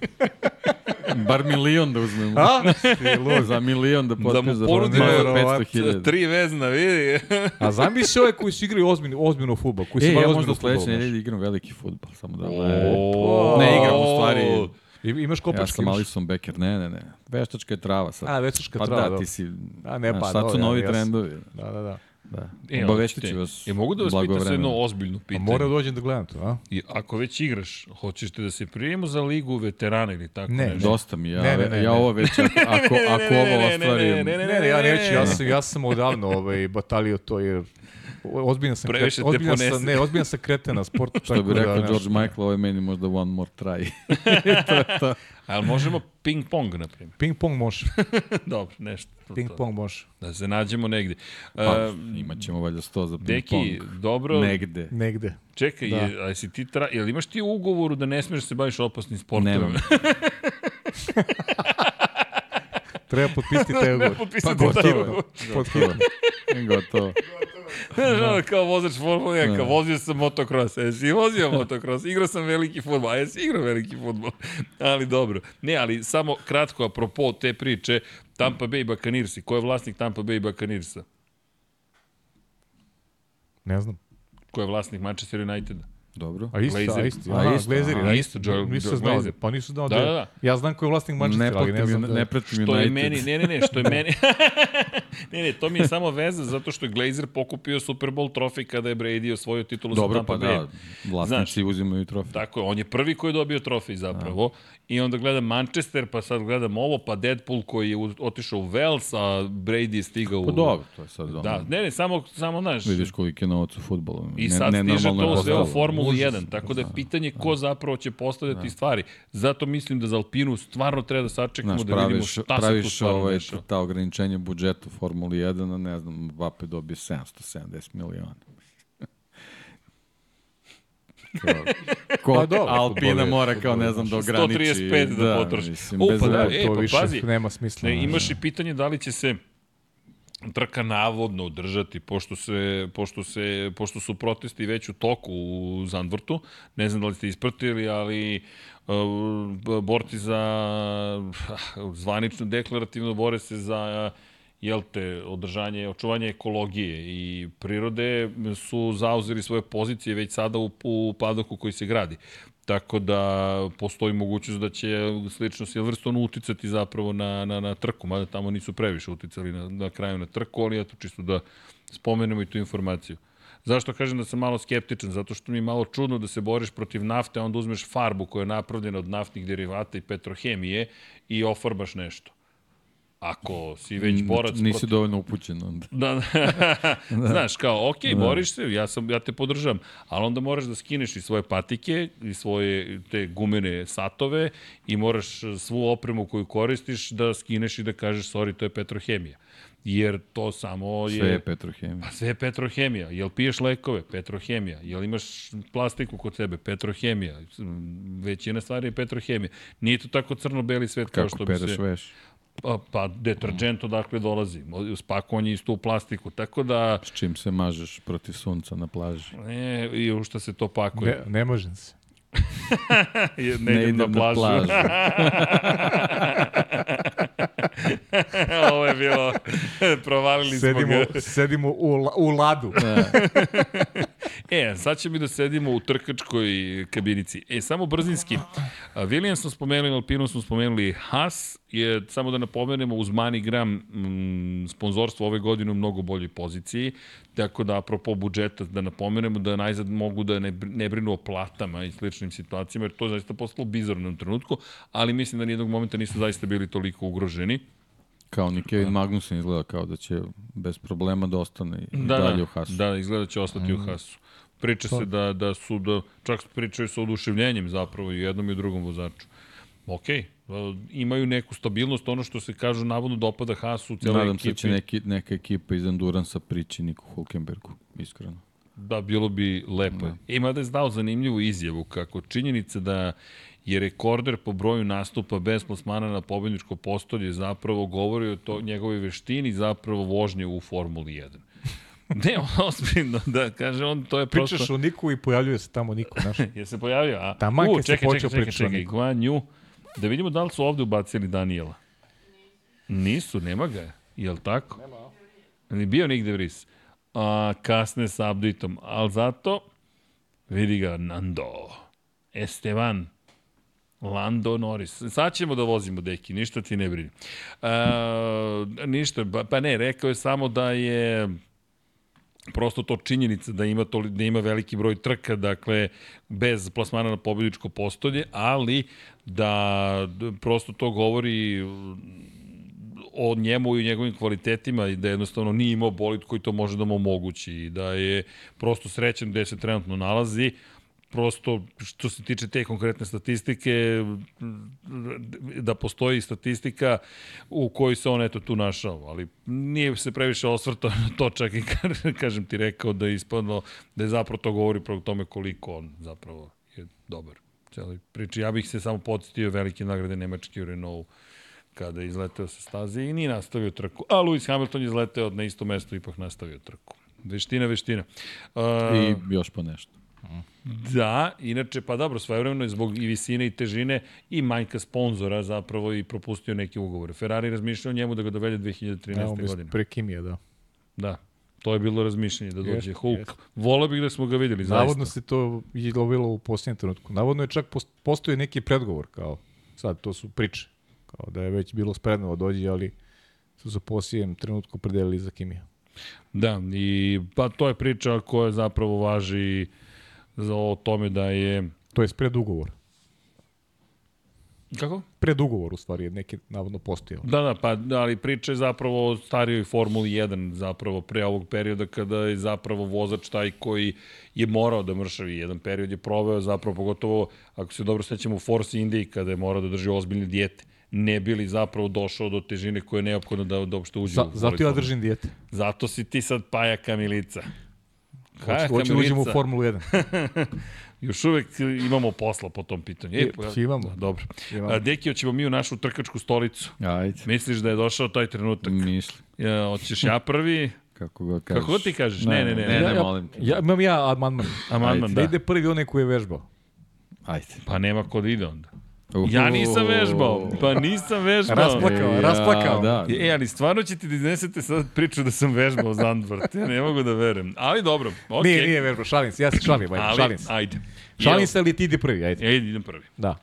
Bar milion da uzmemo. A? Ti lud. Za milion da Da potpiš mu za ponudimo Ronaldo 500.000. Tri vezna, vidi. A zamisli ove koji su igrali ozbiljno, ozbiljno futbol. Koji su E, ja ozbiljno možda sledeće nedelje igram veliki futbol, samo da... Ne igram, u stvari, I- Imaš ja kopačke? sam imaš? Alison Becker, ne, ne, ne. Veštačka je trava sad. A, večačka pa trava, da, dobro. ti si... A, ne, znaš, pa, sad su dobro, novi ja trendovi. Da, da, da. Da. E, Obaveštit ću vas E, mogu da vas pitam sad jedno ozbiljno A pitanje? mora da dođem da gledam to, a? I ako već igraš, hoćeš te da se prijemo za ligu veterana ili tako Ne, nešto? Dosta mi, ja, Ne, ne, ne, ja ne. ovo već, ako, ako, ovo ostvarim... ne, ne, ne, Ne, ne, ja neću, ja sam, ja sam odavno ovaj, batalio to jer ozbiljno sam, Previše ponese. sam, ne, ozbiljno sam kreten na sportu. Što bi tako rekao da, George Michael, ovo je meni možda one more try. Ali možemo ping-pong, na primjer. Ping pong može, Dobro, nešto. to- ping to. pong može. Da se nađemo negde. Pa, Uh, imat ćemo valjda 100 za Deki, ping-pong. dobro. Negde. Negde. Čekaj, Da. je, a si ti tra... jel imaš ti u ugovoru da ne smiješ da se baviš opasnim sportovima? Nemam. Treba potpisati taj ugovor. Potpisati Pa taj gotovo. ugovor. Gotovo. Gotovo. Znaš, ono, kao vozač Formule 1, kao vozio sam motocross, a jesi vozio motocross, igrao sam veliki futbol, a jesi igrao veliki futbol. Ali dobro. Ne, ali samo kratko, apropo te priče, Tampa Bay Buccaneersi, ko je vlasnik Tampa Bay Buccaneersa? Ne znam. Ko je vlasnik Manchester Uniteda? Dobro. A isto, a Glazer. isto. A isto, Glazeri, aha, da, isto, Joel- Nisam Joel znao, pa nisam znao Da, da, da, da. Ja znam ko je vlasnik Ne Manchestera, ali ne znam ne, da... ne pratim Što je meni, ne, ne, ne, što je meni... ne, ne, to mi je samo veza zato što je Glazer pokupio Super Bowl trofej kada je Brady osvojio titulu sa Dobro, Tampa pa Bay. da, vlasnici uzimaju trofej. Tako je, on je prvi koji je dobio trofej zapravo. I onda gledam Manchester, pa sad gledam ovo, pa Deadpool koji je otišao u Wales, a Brady je stigao u... Pa dobro, to je sad ono, Da, ne, ne, samo, samo znaš, vidiš koliki je novac u futbolu. I sad stiže nenormalno je to sve u postalo. Formuli Užas. 1, tako da je pitanje ko zapravo će postavljati stvari. Zato mislim da za Alpinu stvarno treba da sačekamo Znaš, da vidimo praviš, šta se tu praviš stvarno ovaj, dešava. ta ograničenja budžeta u Formuli 1, a ne znam, Mbappe dobije 770 miliona. Kao, ko, Pa dobro, Alpina fudbal je- mora kao, ne znam, da ograniči. 135 da potroši. Mislim, U, bez pa da, e, to pa više pazi. nema smisla. Ne, imaš i pitanje da li će se trka navodno održati, pošto, se, pošto, se, pošto su protesti već u toku u Zandvrtu. Ne znam da li ste ispratili, ali uh, borci za zvanično deklarativno bore se za jel te, održanje, očuvanje ekologije i prirode su zauzeli svoje pozicije već sada u, u padoku koji se gradi. Tako da postoji mogućnost da će slično Silverstone uticati zapravo na, na, na trku, mada tamo nisu previše uticali na, na kraju na trku, ali eto čisto da spomenemo i tu informaciju. Zašto kažem da sam malo skeptičan? Zato što mi je malo čudno da se boriš protiv nafte, a onda uzmeš farbu koja je napravljena od naftnih derivata i petrohemije i ofarbaš nešto. Ako si već borac Nisi protiv... dovoljno upućen onda. Da, da. Znaš, kao, ok, boriš se, ja, sam, ja te podržam, ali onda moraš da skineš i svoje patike i svoje te gumene satove i moraš svu opremu koju koristiš da skineš i da kažeš, sorry, to je petrohemija. Jer to samo je... Sve je petrohemija. Pa sve je petrohemija. Jel piješ lekove? Petrohemija. Jel imaš plastiku kod sebe? Petrohemija. Većina stvari je petrohemija. Nije to tako crno-beli svet kao Kako što bi pereš se... veš? Pa, pa deterđent odakle dolazi. Spakovanje isto u plastiku. Tako da, S čim se mažeš protiv sunca na plaži? ne, i u šta se to pakuje. Ne, ne možem se. Ne, ne, idem na plažu. Ovo je bilo, provalili smo Sedimo, ga. sedimo u, u ladu. E, sad ćemo i da sedimo u trkačkoj kabinici. E, samo brzinski. A, Williams smo spomenuli, Alpinu smo spomenuli, Haas je, samo da napomenemo, uz MoneyGram mm, sponzorstvo ove godine u mnogo boljoj poziciji, tako da, apropo budžeta, da napomenemo da najzad mogu da ne, ne brinu o platama i sličnim situacijama, jer to je zaista postalo bizarno u trenutku, ali mislim da nijednog momenta nisu zaista bili toliko ugroženi. Kao ni Kevin Magnussen izgleda kao da će bez problema da ostane i Da, dalje da, u Hasu. da, izgleda da će ostati Mm. u Hasu. Priča se da, da su, da, čak pričaju sa oduševljenjem zapravo i jednom i drugom vozaču. Ok, e, imaju neku stabilnost, ono što se kažu navodno dopada Hasu u cijeloj Nadam ekipi. se da će neki, neka ekipa iz Enduransa prići Niku Hulkenbergu, iskreno. Da, bilo bi lepo. Da. Ima da je zdao zanimljivu izjavu kako činjenica da je rekorder po broju nastupa bez plasmana na pobedničko postolje zapravo govori o to, njegovoj veštini zapravo vožnje u Formuli 1. Ne, ozbiljno, da, kaže on, to je prosto... Pričaš o Niku i pojavljuje se tamo Niko, znaš. Je se pojavio? A? Taman U, kad se čekaj, počeo čekaj, čekaj, pričati o čekaj. Guan Yu. Da vidimo da li su ovde ubacili Daniela. Nisu, nema ga. Je li tako? Nema. Ni bio nigde Vris. A, kasne sa update-om. Ali zato, vidi ga Nando. Esteban. Lando Norris. Sad ćemo da vozimo, deki, ništa ti ne brini. A, ništa, pa, ne, rekao je samo da je prosto to činjenica da ima, to, da ima veliki broj trka, dakle, bez plasmana na pobjedičko postolje, ali da prosto to govori o njemu i o njegovim kvalitetima i da jednostavno nije imao bolid koji to može da mu omogući i da je prosto srećan gde se trenutno nalazi prosto što se tiče te konkretne statistike da postoji statistika u kojoj se on eto tu našao, ali nije se previše osvrtao na to čak i ka- kažem ti rekao da je ispadno da je zapravo to govori pro tome koliko on zapravo je dobar. Cijeloj priči. Ja bih se samo podsjetio velike nagrade Nemačke u Renault kada je izleteo sa staze i nije nastavio trku. A Lewis Hamilton je izleteo na isto mesto i ipak nastavio trku. Veština, veština. Uh, I još po nešto. Da, inače, pa dobro, svojevremeno je zbog i visine i težine i manjka sponzora zapravo i propustio neke ugovore. Ferrari razmišljao o njemu da ga dovede 2013. Evo, godine. pre Kimija, da. Da. To je bilo razmišljanje da dođe Jeste, Hulk. jeste. Voleo bih da smo ga videli, zaista. Navodno se to je lovilo u posljednjem trenutku. Navodno je čak post- postoji neki predgovor, kao sad, to su priče. Kao da je već bilo spremno da dođe, ali su se u posljednjem trenutku predelili za Kimija. Da, i pa to je priča koja zapravo važi za o tome da je... To je predugovor. Kako? Predugovor, u stvari, je neki navodno postojao. Da, da, pa da, ali priča je zapravo o starijoj Formuli 1, zapravo pre ovog perioda kada je zapravo vozač taj koji je morao da mršavi. Jedan period je proveo zapravo, pogotovo ako se dobro sećamo u Force Indy kada je morao da drži ozbiljne dijete ne bili zapravo došao do težine koja je neophodna da, da uopšte uđe Za, u zato ja držim dijete. Zato si ti sad paja kamilica. Hoću, hoću da uđem u Formulu 1. Još uvek imamo posla po tom pitanju. E, pa- imamo. Da, dobro. Imamo. A, Deki, hoćemo mi u našu trkačku stolicu. Ajde. Misliš da je došao taj trenutak? Misli. Ja, hoćeš ja prvi? Kako ga kažeš. Kako ti kažeš? Ne, ne, ne. Ne, ne, ja, molim te. ja, imam ja amandman. Amandman, Da da. ide prvi onaj koji je vežbao. Ajde. Pa nema kod ide onda. Uhu. Ja nisam vežbao. Pa nisam vežbao. Rasplakao, Ja, rasplakao. Da. E, ali stvarno ćete da iznesete sad priču da sam vežbao Zandvort. Ja ne mogu da verujem. Ali dobro, okej. Nije, nije vežbao, šalim se, ja se šalim, ajde, Ali, šalim se. ajde. Šalim se, ali ti ide prvi, ajde. Ja idem prvi. Da.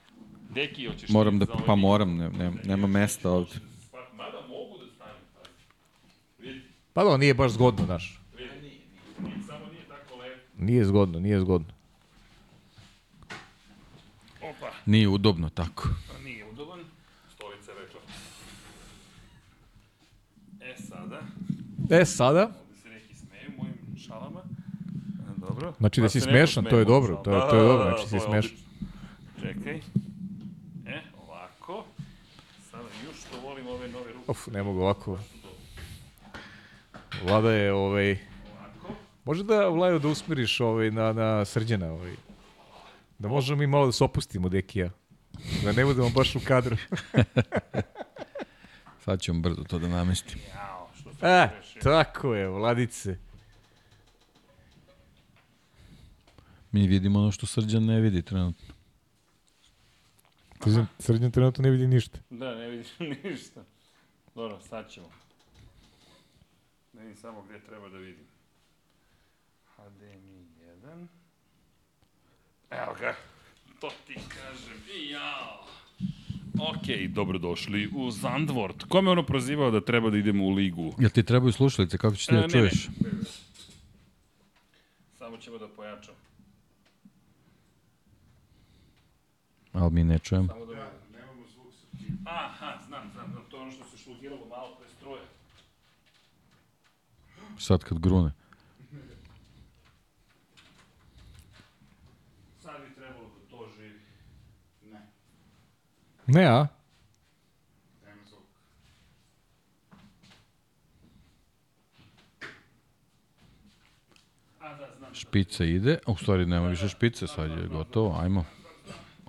Deki, hoćeš Moram da, ovaj pa dik? moram, ne, ne, nema mesta ovde. Pa, mada mogu da stavim. pazi. Vidi, Pa da, nije baš zgodno, znaš. vidi. Nije, samo nije tako lepo. Nije zgodno, nije zgodno. Opa, Nije udobno tako. pa nije udoban. Stolica je rekla. E, sada, E, sada, ovde se neki smeju mojim šalama. E, Dobro. Znači da Pa si se smešan, to je dobro, to je- to je Da, dobro, da, da, znači si to je smešan. Čekaj. E, ovako. Sada još što volim ove nove ruke. uf, ne mogu ovako. Vlada je, ovaj, može da, Vlajo, da usmeriš ovaj, na, na srđana, ovaj. Da možemo mi malo da se opustimo, deki ja. Da ne budemo baš u kadru. Sad ćemo brzo to da namestim. Jao, što E, tako je, Vladice. Mi vidimo ono što Srđan ne vidi trenutno. Srđan, srđan trenutno ne vidi ništa. Da, ne vidiš ništa. Dobro, sad ćemo. Ne vidim samo gde treba da vidim. HDMI 1. Evo ga. To ti kažem. I jao. Ok, dobrodošli u Zandvort. Kome je ono prozivao da treba da idemo u ligu? Jel ti trebaju slušalice, kako ćeš ti E, da čuješ? Ne, ne. Samo ćemo da pojačamo. Ali mi ne čujemo. Samo da ja, nemamo zvuk sa tim. Aha, znam, znam, znam. To je ono što se šlugiralo malo pre struje. Sad kad grune. Sad bi trebalo da to živi. Ne, a? Nema zvuk. A znam. Špica ide, u stvari nema više špice, sad je gotovo, ajmo.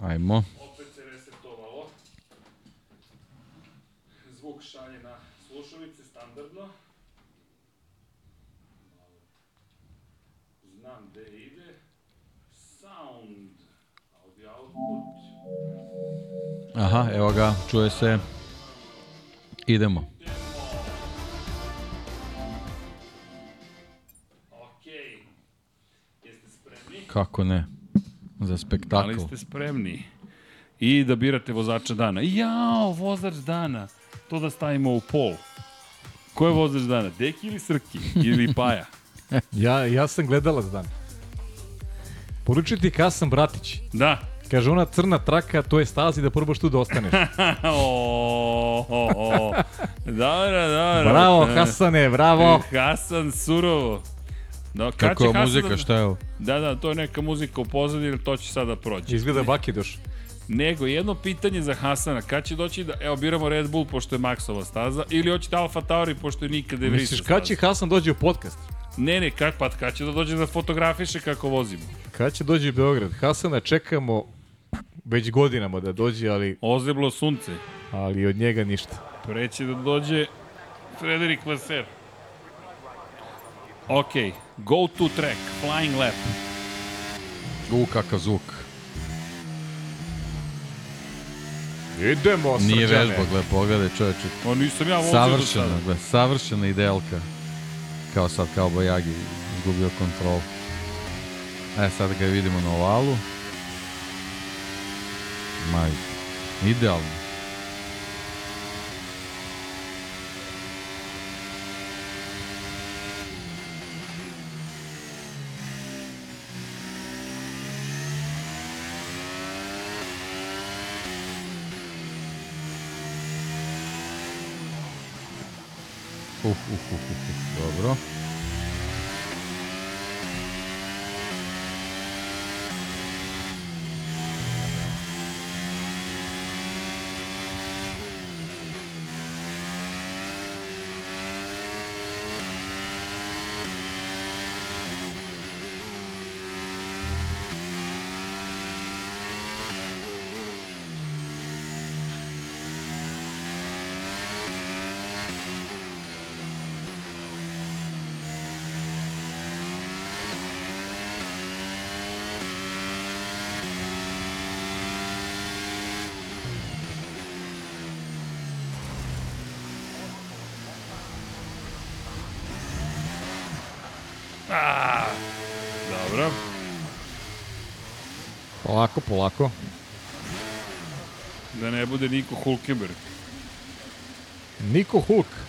Ajmo. Opet se resetovalo. Zvuk šalje na slušalice standardno. Znam gde ide. Sound. Audio output. Aha, evo ga, čuje se. Idemo. Okej. Jeste spremni? Kako ne? Za Da li spektakl. ste spremni? I da birate vozača dana. Jao, vozač dana. To da stavimo u pol. Ko je vozač dana? Deki ili Srki? Ili Paja? Ja, ja sam gledalac dan. Poručio ti Kasan Bratić. Da. Kaže, ona crna traka, to je stazi da probaš tu da ostaneš. o, o, o. Dobro, dobro. bravo, Hasane, bravo. Hasan Surovo. Da, Kako je muzika, da... šta je ovo? Da, da, to je neka muzika u pozadini, to će sada proći. Izgleda Bakidoš. Nego, jedno pitanje za Hasana, kad će doći da, evo, biramo Red Bull pošto je Maxova staza, ili hoćete Alfa Tauri pošto je nikada je Misliš, kad će Hasan dođe u podcast? Ne, ne, kad, pa kad će da dođe da fotografiše kako vozimo. Kad će dođe u Beograd? Hasana čekamo već godinama da dođe, ali, Ozeblo sunce. ali od njega ništa. Preće da dođe Frederik Vaser. Ok, go to track, flying lap. U, kakav zvuk. Idemo, Nije srđane. vežba, gle, pogledaj čoveče. O, nisam ja vozio do Savršena, sada. gle, savršena idealka. kao sad kao Bajagi izgubio kontrol. E, sad ga vidimo na ovalu. Maj, idealno. Uf, uf, uf, uf, uf, dobro. Dobro. Polako, polako. Da ne bude Niko Hulkenberg. Niko Hulk.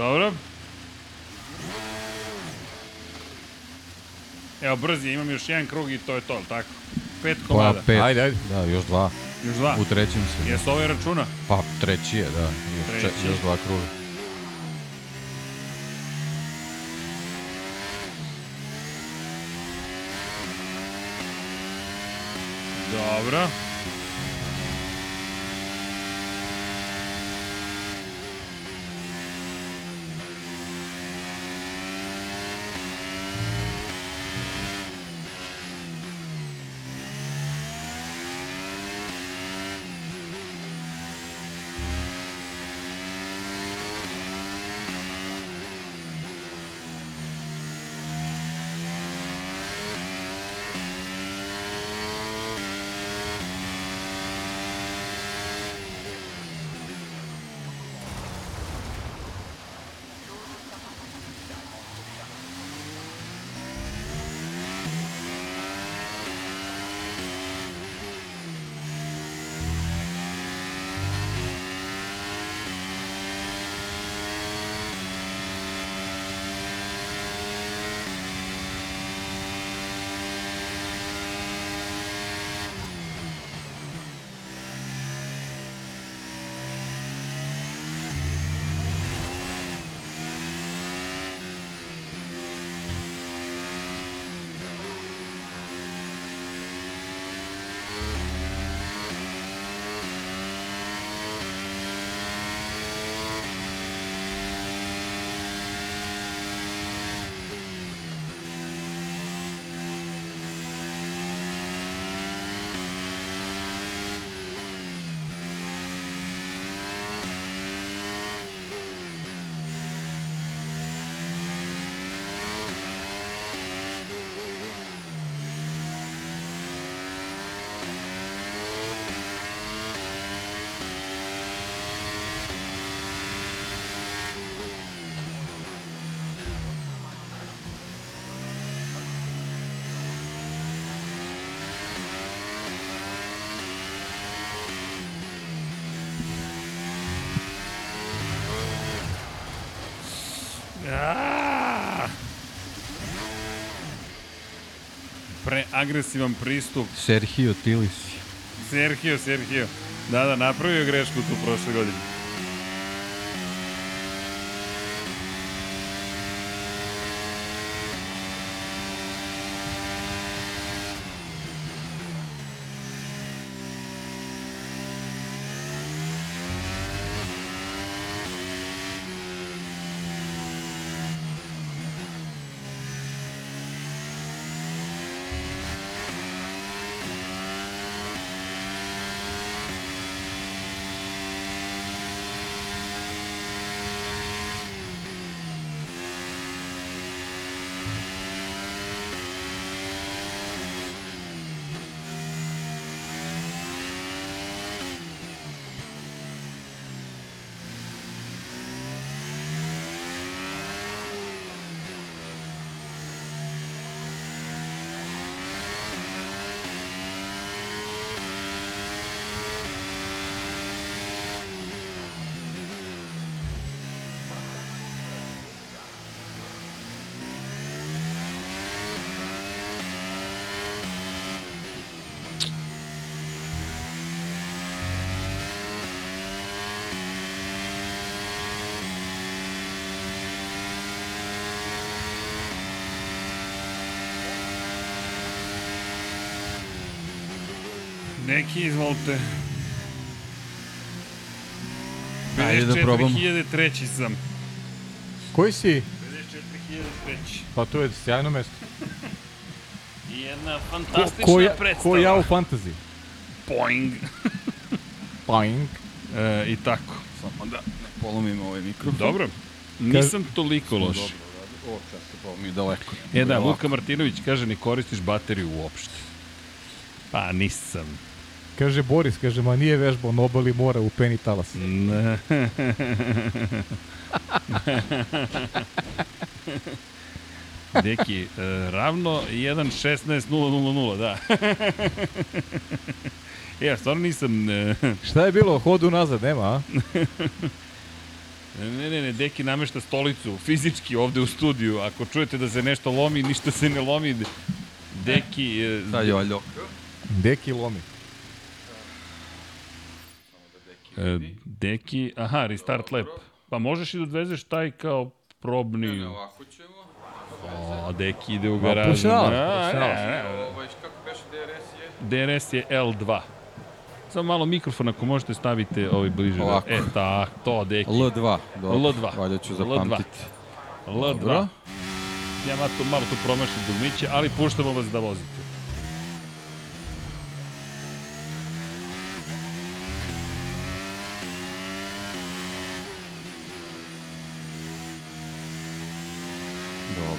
Dobro. Evo, brzi, imam još jedan krug i to je to, tako? Pet Pa, komada. pet. Ajde, ajde. Da, još dva. Još dva. U trećem se. Jesu ovaj računa? Pa, treći je, da. Još, Treći. treći. još dva kruga. Dobro. Preagresivan pristup. Sergio Tilis. Sergio, Sergio. Da, da, napravio grešku tu prošle godine. Neki, izvolite. Ajde da probamo. 54.003 sam. Koji si? 54.003. Pa to je sjajno mesto. I jedna Ko, fantastična ko, ja, predstava. ko ja u fantaziji? Poing. Boing. E, I tako. Samo da ne polomimo ovaj mikrofon. Dobro. Nisam toliko loš. Dobro, radi. O, čekaj, pa mi daleko. E da. Luka Martinović kaže ne koristiš bateriju uopšte. Pa nisam. Kaže Boris, kaže, ma nije vežbao na obali mora u peni talas. Ne. Deki, e, ravno 1.16.000, da. ja, stvarno nisam... E, Šta je bilo? Hodu nazad, nema, a? ne, ne, ne, Deki namešta stolicu fizički ovde u studiju. Ako čujete da se nešto lomi, ništa se ne lomi. Deki... Da, Joljo. Deki lomi. E, Deki, aha, restart lap. Pa možeš i da odvezeš taj kao probni... Ovako ćemo. O, Deki ide u garažu. profesionalac, A, profesionalac. ne, ne. Ovaj, kako beše DRS je? DRS je L2. Samo malo mikrofon ako možete stavite ovaj bliže. Ovako. Da, e, ta, to, deki. L2. Dobro. L2. Valjda ću L2. zapamtiti. L2. Dobro. Ja malo malo tu promašim dugmiće, ali puštamo vas da vozite.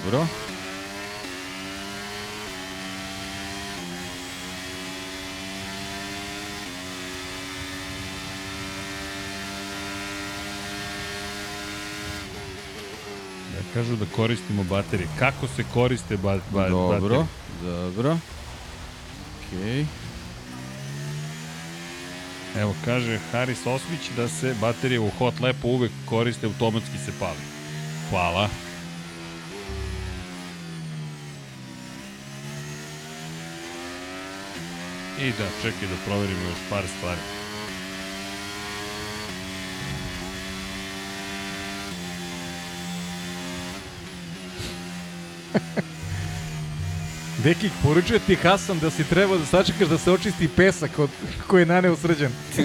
Dobro. Da kažu da koristimo baterije. Kako se koriste ba, ba, Dobro. baterije? Dobro. Okej. Evo, kaže Haris Osmić da se baterije u hot lapu uvek koriste, automatski se pali. Hvala. I da, čekaj da proverimo još par stvari. Deki, poručuje ti Hasan da si trebao da sačekaš da se očisti pesak od, koji je naneo srđan.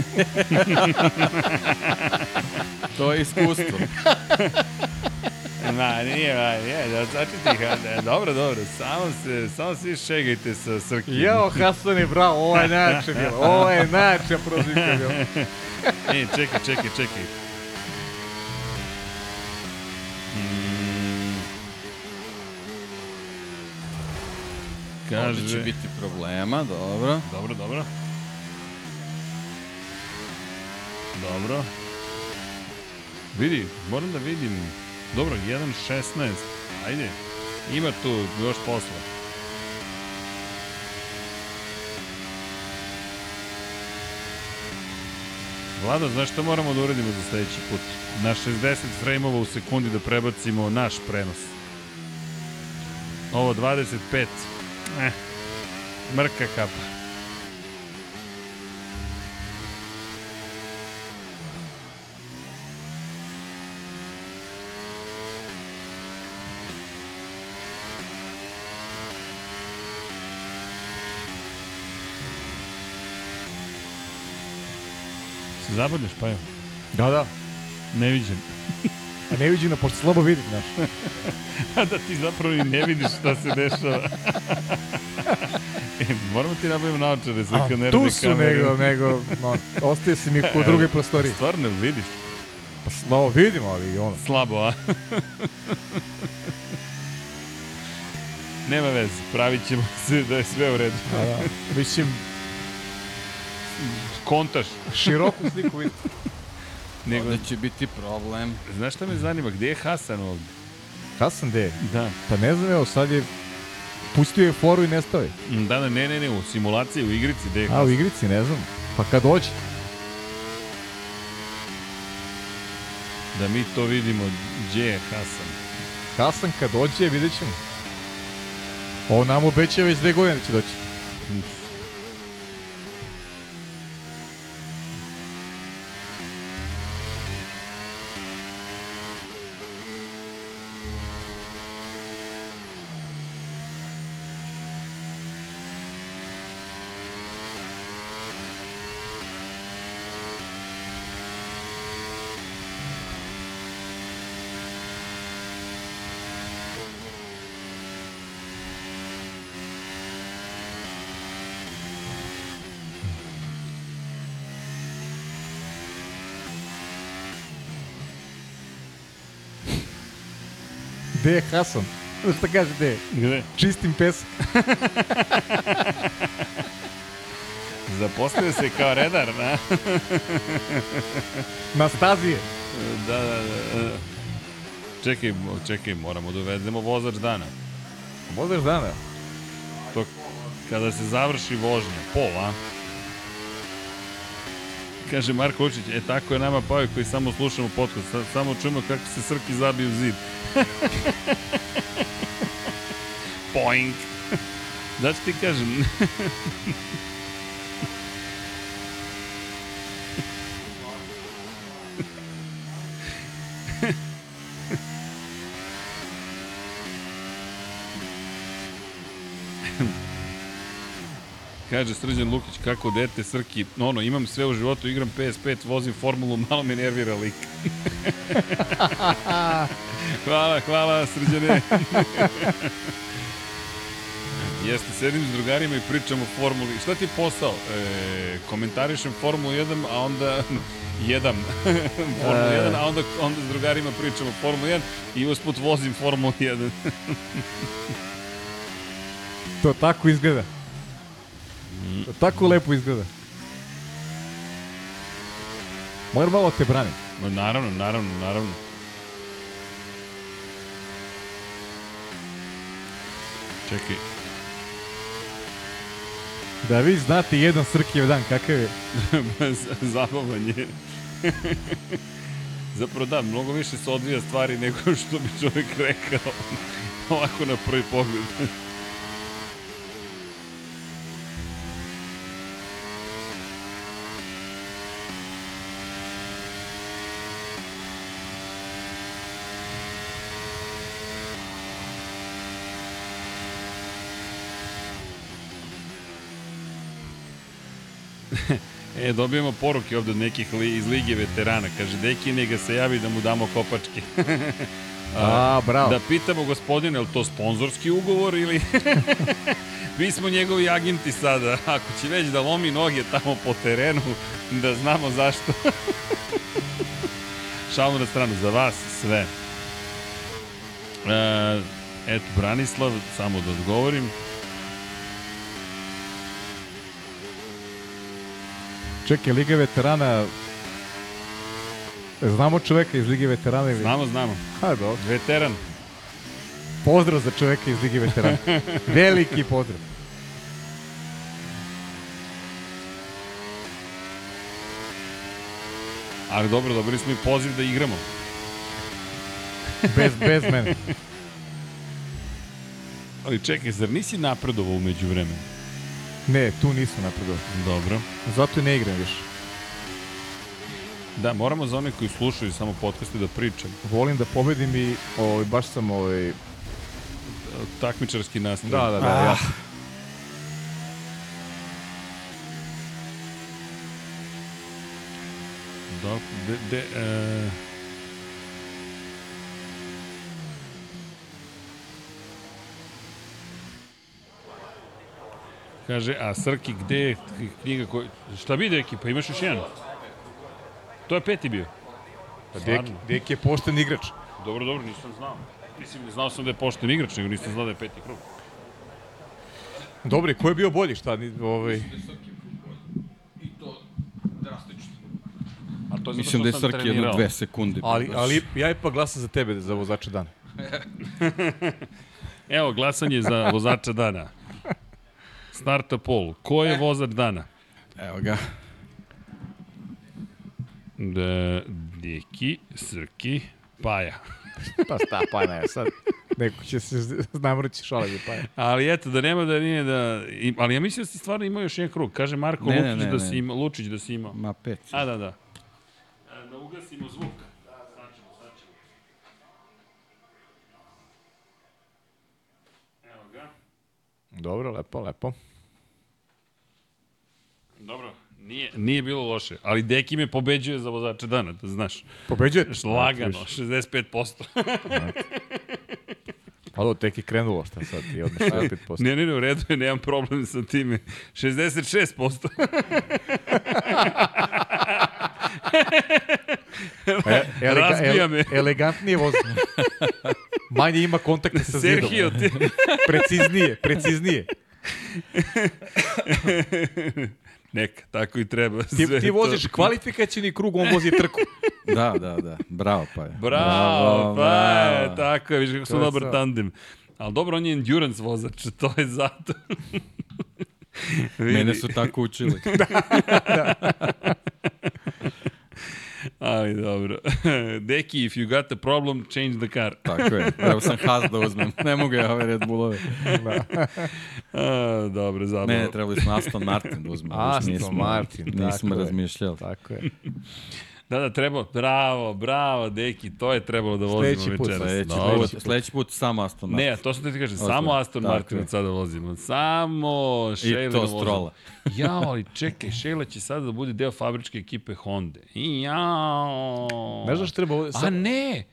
To je iskustvo. Ma, nije, ma, nije, da začeti ih, da, dobro, dobro, samo se, samo svi šegajte sa Srki. Jao, Hasane, bravo, ovo je najjače bilo. Ovo je najjača prozivka bilo. E, čekaj, čekaj, čekaj. Mm. Ovde će Kaže... biti problema, dobro. Dobro, dobro. Dobro. Vidi, moram da vidim. Dobro, 1.16. Ajde. Ima tu još posla. Vlado, znaš šta moramo da uradimo za sledeći put? Na 60 frejmova u sekundi da prebacimo naš prenos. Ovo 25. Eh, Mrka kapa. Zabavljaš, pa evo. Da, da. Neviđen. A ne vidim, pošto slabo vidim, znaš. A da ti zapravo i ne vidiš šta se dešava. e, moramo ti nabavimo naočare za A, kanerne tu su kamere. nego, nego, no, ostaje se mi u drugoj prostoriji. Stvarno, vidiš? Pa slabo vidim, ali ono. Slabo, a? Nema veze, pravit ćemo se da je sve u redu. Da, da. Mislim, Kontaš. široku sliku vidim. Nego, Ovde će biti problem. znaš šta me zanima, gde je Hasan ovde? Hasan gde je? Da. Pa ne znam, evo, sad je pustio je foru i nestao je. Da, da, ne, ne, ne, u simulaciji, u igrici, gde je A, u Hasan? igrici, ne znam. Pa kad dođe. Da mi to vidimo, gdje je Hasan? Hasan kad dođe, vidjet ćemo. Ovo nam obeća već dve godine da će doći. Gde je Hasan? Šta kaže gde? Gde? Čistim pesak. Zaposlio se kao redar, na? Na stazi je. Da, da, da. Čekaj, čekaj, moramo da uvedemo vozač dana. Vozaš dana. To kada se završi vožnja, pol, a? Kaže Marko Učić, e tako je nama Pavi koji samo slušamo podcast, sa- samo čujemo kako se Srki zabiju zid. Poink. Da ti kažem, Kaže Srđan Lukić, kako dete Srki, no, ono, imam sve u životu, igram PS5, vozim formulu, malo me nervira lik. hvala, hvala Srđane. Jeste, sedim s drugarima i pričam o formuli. Šta ti je posao? E, komentarišem Formulu 1, a onda jedam Formulu 1, a onda, onda s drugarima pričam o Formulu 1 i usput vozim Formulu 1. To tako izgleda. Tako lepo izgleda. Moram malo te branim. Ma, naravno, naravno, naravno. Čekaj, Da vi znate jedan Srkijev dan kakav je. Zabavan je. Zapravo da, mnogo više se odvija stvari nego što bi čovjek rekao. Ovako na prvi pogled. E, dobijemo poruke ovde od nekih li, iz Lige veterana. Kaže, deki, neka se javi da mu damo kopačke. A, bravo. Da pitamo gospodine, je li to sponzorski ugovor ili... Mi smo njegovi agenti sada. Ako će već da lomi noge tamo po terenu, da znamo zašto. Šalno na stranu, za vas sve. E, eto, Branislav, samo da odgovorim. Čekaj, Liga veterana... Znamo čoveka iz Lige veterana ili? Znamo, znamo. Ha, dobro. Veteran. Pozdrav za čoveka iz Lige veterana. Veliki pozdrav. Ali dobro, dobili smo i poziv da igramo. Bez, bez mene. Ali čekaj, zar nisi napredovao umeđu vremenu? Ne, tu nisam napredovao. Dobro. Zato i ne igram više. Da, moramo za one koji slušaju samo podcaste da pričam. Volim da pobedim i ovaj, baš sam ovaj... Takmičarski nastav. Da, da, da, Ah. ja. Da, de, de, e... Kaže, a Srki, gde je knjiga koja... Šta bi, deki? Pa imaš još jedan. To je peti bio. Pa Deki? Deki je pošten igrač. Dobro, dobro, nisam znao. Mislim, znao sam da je pošten igrač, nego nisam znao da je peti krug. Dobri, ko je bio bolji? Šta, ovaj... I to drastično. A to je Mislim da je Srki jedno dve sekunde. Ali, ali ja ipak glasam za tebe za vozača dana. Evo, glasanje za vozača dana. Starta pol. Ko je vozač dana? Evo ga. Da, Deki, Srki, Paja. Pa sta, pa ne, sad. Neko će se znamrći šale za paja. Ali eto, da nema da nije da... im- Ali ja mislim da si stvarno imao još jedan krug. Kaže Marko Ne, ne, Lučić ne, da ne. si ima, Lučić da si imao. Ma pet. A, da, da. E, Da ugasimo zvuk. Da, ga. Dobro, lepo, lepo. Dobro, nije, nije bilo loše, ali Deki me pobeđuje za vozača dana, da znaš. Pobeđuje? Lagano, 65%. Alo, tek je krenulo, šta sad ti odmah 65%. ne, ne, ne, u redu je, nemam problem sa time. 66%. E, Razbija me. Elegantnije vozi. Manje ima kontakta sa zidom. Sergio, ti... Preciznije, preciznije. Neka, tako i treba. Ti, sve ti to. voziš kvalifikacijni krug, on vozi trku. Da, da, da. Bravo, pa je. Bravo, pa je, tako je, viš kako To smo je dobar to. tandem. Ali dobro, on je endurance vozač, to je zato. Mene su tako učili. Ali dobro. Deki, if you got a problem, change the car. Tako je. Evo sam Haas da uzmem. Ne mogu ja ove Red Bullove. A, dobro, zabavno. Ne, trebali smo Aston Martin da uzmem. Aston nismo, Martin, Nismo tako je. razmišljali. Tako je. Da, da, treba, bravo, bravo, deki, to je trebalo da vozimo Sledeći put, večeras. Sledeći, put, sledeći put samo Aston Martin. Ne, to sam ti kažem, samo Aston Tako Martin od sada vozimo. Samo I Shayla to da vozimo. Strola. Jao, ali čekaj, Shayla će sada da bude deo fabričke ekipe Honda. I jao. Ne znaš treba ovde... A Sa, ne!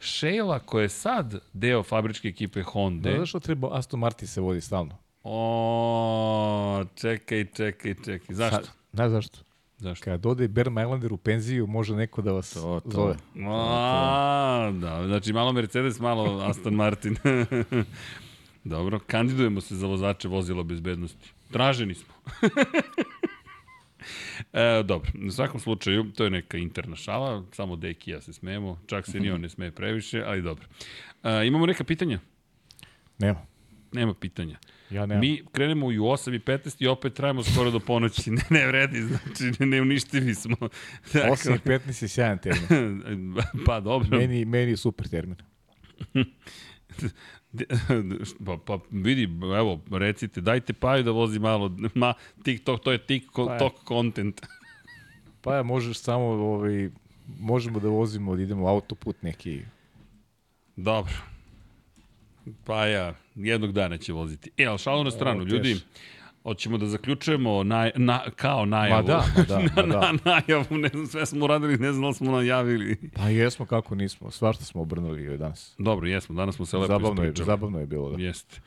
Shayla koja je sad deo fabričke ekipe Honda. ne znaš što treba Aston Martin se vodi stalno? O, čekaj, čekaj, čekaj. Zašto? Sad, Znaš zašto? Zašto? Kada ode Bear Mailander u penziju, može neko da vas To, to. zove. A, da, znači malo Mercedes, malo Aston Martin. Dobro, kandidujemo se za vozače vozila bezbednosti. Traženi smo. e, dobro, u svakom slučaju, to je neka interna šala, samo Deki ja se smejemo, čak se ni on ne smeje previše, ali dobro. E, imamo neka pitanja? Nema. Nema pitanja. Ja nemam. Mi krenemo u 8 i 15 i opet trajamo skoro do ponoći. Ne, ne vredi, znači ne, neuništivi smo. 8 i 15 je sjajan termin. pa dobro. meni, meni je super termin. Pa, pa vidi, evo, recite, dajte Paju da vozi malo, ma, TikTok, to je TikTok content. Pa ja možeš samo, ovaj, možemo da vozimo, da idemo autoput neki. Dobro. Paja, jednog dana će voziti. E, ali šalu na stranu, O, ljudi, hoćemo da zaključujemo naj, na, kao najavu. Ma da, ma da, ma na, da. na, najavu, ne znam, sve smo uradili, ne znam da smo najavili. Pa jesmo kako nismo, svašta smo obrnuli danas. Dobro, jesmo, danas smo se lepo Zabavno je, ispričali. zabavno je bilo. Da. Jeste.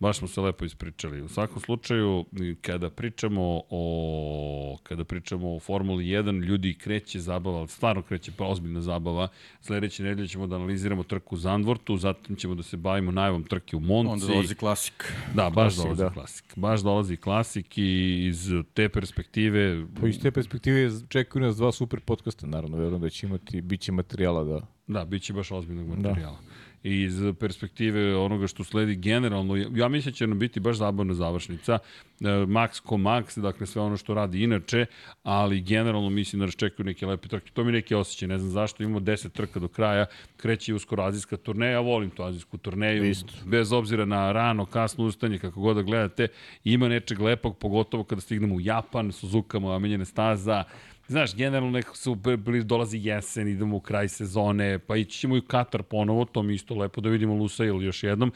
Baš smo se lepo ispričali. U svakom slučaju, kada pričamo o kada pričamo o Formuli 1, ljudi kreće zabava, ali stvarno kreće pa ozbiljna zabava. Sledeće nedelje ćemo da analiziramo trku u Zandvortu, zatim ćemo da se bavimo najavom trke u Monci. Onda dolazi klasik. Da, baš Klasik, dolazi da. klasik. Baš dolazi klasik i iz te perspektive Po iz te perspektive čekaju nas dva super podcasta, naravno, verujem da će imati, bit će materijala da... Da, bit će baš ozbiljnog materijala. i iz perspektive onoga što sledi generalno, ja mislim da će nam biti baš zabavna završnica. E, Max ko Max, dakle sve ono što radi inače, ali generalno mislim da nas čekaju neke lepe trke. To mi neki osjećaj, ne znam zašto, imamo 10 trka do kraja, kreće uskoro azijska turneja, ja volim tu azijsku turneju, Isto. bez obzira na rano, kasno ustaње, kako god da gledate, ima nečeg lepog, pogotovo kada stignemo u Japan, Suzuka, moja menjene staza, Znaš, generalno nekako su, dolazi jesen, idemo u kraj sezone, pa ići ćemo i u Katar ponovo, to mi isto lepo da vidimo Lusail još jednom.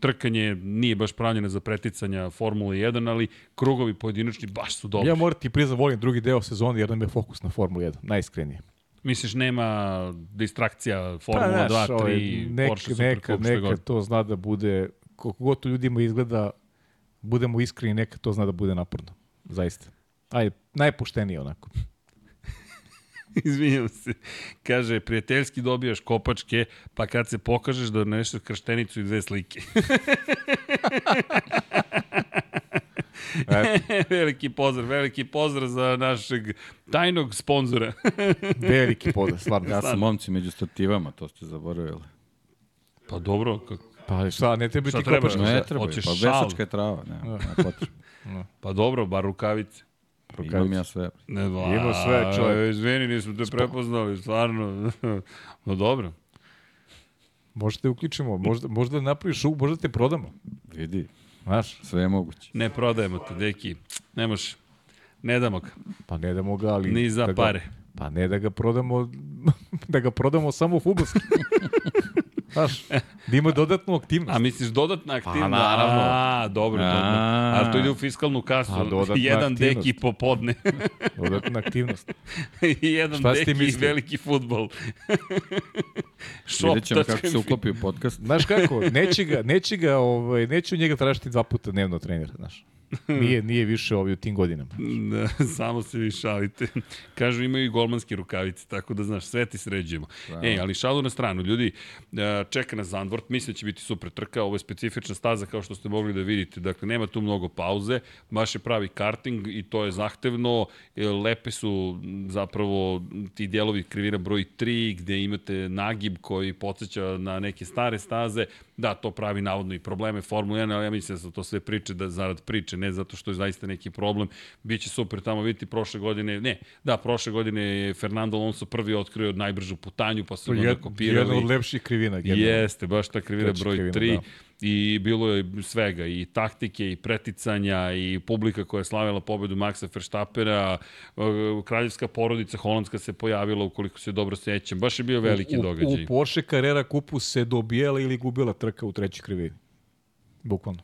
Trkanje nije baš pravljeno za preticanja Formula 1, ali krugovi pojedinačni baš su dobri. Ja moram ti priznam, volim drugi deo sezone jer nam je fokus na Formula 1, najiskrenije. Misliš, nema distrakcija Formula pa, 2, 3, ovaj, nek, Porsche neka, neka god. to zna da bude, koliko god to ljudima izgleda, budemo iskreni, neka to zna da bude naporno. Zaista. Ajde, najpoštenije onako. Izvinjam se. Kaže, prijateljski dobijaš kopačke, pa kad se pokažeš da nešto krštenicu i dve slike. veliki pozdrav, veliki pozdrav za našeg tajnog sponzora. veliki pozdrav, stvarno. Ja sam momci među stativama, to ste zaboravili. Pa dobro, kako... Pa šta, ne treba ti kopačke? Ne treba, pa vesačka je trava, ne, ne potrebno. Pa dobro, bar rukavice. Rukavice. Imam ja sve. Ne, va, Ima sve, čovjek. Izvini, nismo te prepoznali, stvarno. no dobro. Možete uključimo, možda, možda napraviš, možda te prodamo. Vidi. Znaš? Sve je moguće. Ne prodajemo te, deki. Ne može. Ne damo ga. Pa ne damo ga, ali... Ni za da pare. Ga, pa ne da ga prodamo, da ga prodamo samo u futbolski. Znaš, da ima dodatnu aktivnost. A misliš dodatna aktivnost? Pa naravno. A, dobro, A, dobro. Ali to ide u fiskalnu kasu. A, Jedan aktivnost. deki popodne. dodatna aktivnost. I jedan Šta deki i veliki futbol. Vidjet ćemo kako se uklopi u podcast. Znaš kako, neće ga, neće ga, ovaj, neću njega tražiti dva puta dnevno trener, znaš. Nije, nije više ovi u tim godinama. Da, samo se vi šalite. Kažu imaju i golmanske rukavice, tako da znaš, sve ti sređujemo. Da. E, ali šalu na stranu, ljudi, e, čeka nas Zandvort, mislim da će biti super trka, ovo je specifična staza kao što ste mogli da vidite, dakle nema tu mnogo pauze, baš je pravi karting i to je zahtevno, e, lepe su zapravo ti dijelovi krivina broj 3 gde imate nagib koji podsjeća na neke stare staze, da, to pravi navodno i probleme Formula 1, ali ja mislim da su to sve priče da zarad priče ne zato što je zaista neki problem. Biće super tamo vidite prošle godine, ne, da, prošle godine je Fernando Alonso prvi otkrio najbržu putanju, pa su onda kopirali. Jedna od lepših krivina. Generalno. Jeste, baš ta krivina broj krivina, 3. Da i bilo je svega, i taktike, i preticanja, i publika koja je slavila pobedu Maxa Verstappera, e, kraljevska porodica holandska se pojavila, ukoliko se dobro sećam. Baš je bio veliki u, događaj. U Porsche Carrera kupu se dobijala ili gubila trka u trećoj krivini. Bukvalno.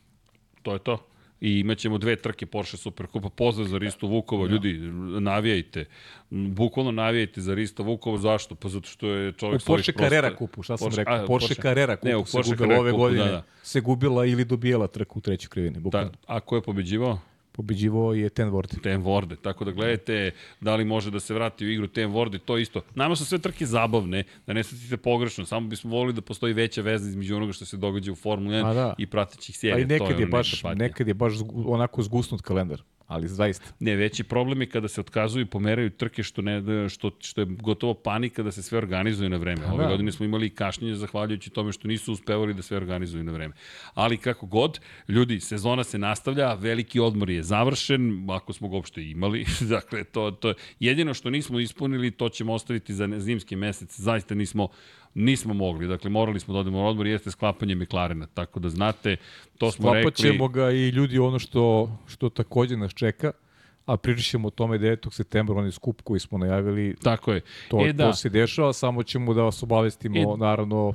To je to i imaćemo dve trke Porsche Superkupa. Pozdrav za Risto Vukova, ljudi, navijajte. Bukvalno navijajte za Risto Vukova, zašto? Pa zato što je čovjek U Porsche Carrera kupu, šta sam Porsche, rekao? A, Porsche, Porsche Carrera kupu ne, u se gubila ove kupu, godine. Da, da. Se gubila ili dobijela trku u trećoj krivini, bukvalno. Da, a ko je pobeđivao? Pobeđivo je Ten Vorde. Ten Vorde, tako da gledajte da li može da se vrati u igru Ten Vorde, to isto. Nama su sve trke zabavne, da ne shvatite pogrešno, samo bismo volili da postoji veća veza između onoga što se događa u Formuli 1 da. i pratećih serija. Ali nekad, je, je baš, nekad je baš onako zgusnut kalendar ali zaista. Ne, veći problem je kada se otkazuju i pomeraju trke što, ne, što, što je gotovo panika da se sve organizuje na vreme. Ove da. godine smo imali kašnjenje zahvaljujući tome što nisu uspevali da sve organizuju na vreme. Ali kako god, ljudi, sezona se nastavlja, veliki odmor je završen, ako smo ga uopšte imali. dakle, to, to jedino što nismo ispunili, to ćemo ostaviti za zimski mesec. Zaista nismo Nismo mogli, dakle morali smo da odemo na odmor, jeste sklapanje Meklarena, tako da znate, to smo Sklapat rekli. ćemo ga i ljudi ono što, što takođe nas čeka, a pričat ćemo o tome 9. septembra, onaj skup koji smo najavili. Tako je. To, e, da. to se dešava, samo ćemo da vas obavestimo, e, naravno,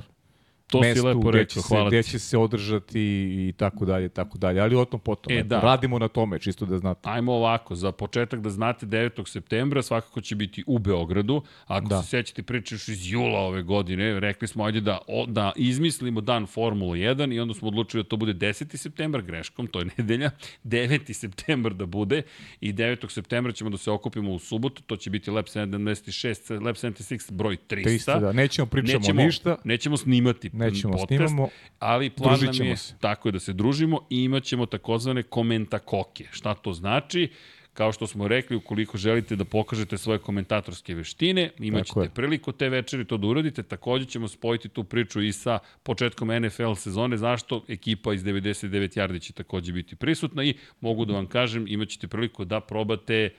to mestu si lepo gde, rekao, hvala gde će se održati i tako dalje, tako dalje. Ali o tom potom. E, da. Radimo na tome, čisto da znate. Ajmo ovako, za početak da znate 9. septembra svakako će biti u Beogradu. Ako da. se sećate priče još iz jula ove godine, rekli smo ajde da, o, da izmislimo dan Formula 1 i onda smo odlučili da to bude 10. septembar greškom, to je nedelja, 9. septembar da bude i 9. septembra ćemo da se okupimo u subotu, to će biti Lab 76, Lab 76 broj 300. 300 da. Nećemo pričamo nećemo, ništa. Nećemo snimati Nećemo podcast, snimamo, ali plan nam je se. tako je da se družimo i imat ćemo takozvane komenta koke. Šta to znači? Kao što smo rekli, ukoliko želite da pokažete svoje komentatorske veštine, imaćete je. priliku te večeri to da uradite. Takođe ćemo spojiti tu priču i sa početkom NFL sezone. Zašto? Ekipa iz 99 Yardi će takođe biti prisutna i mogu da vam kažem, imaćete priliku da probate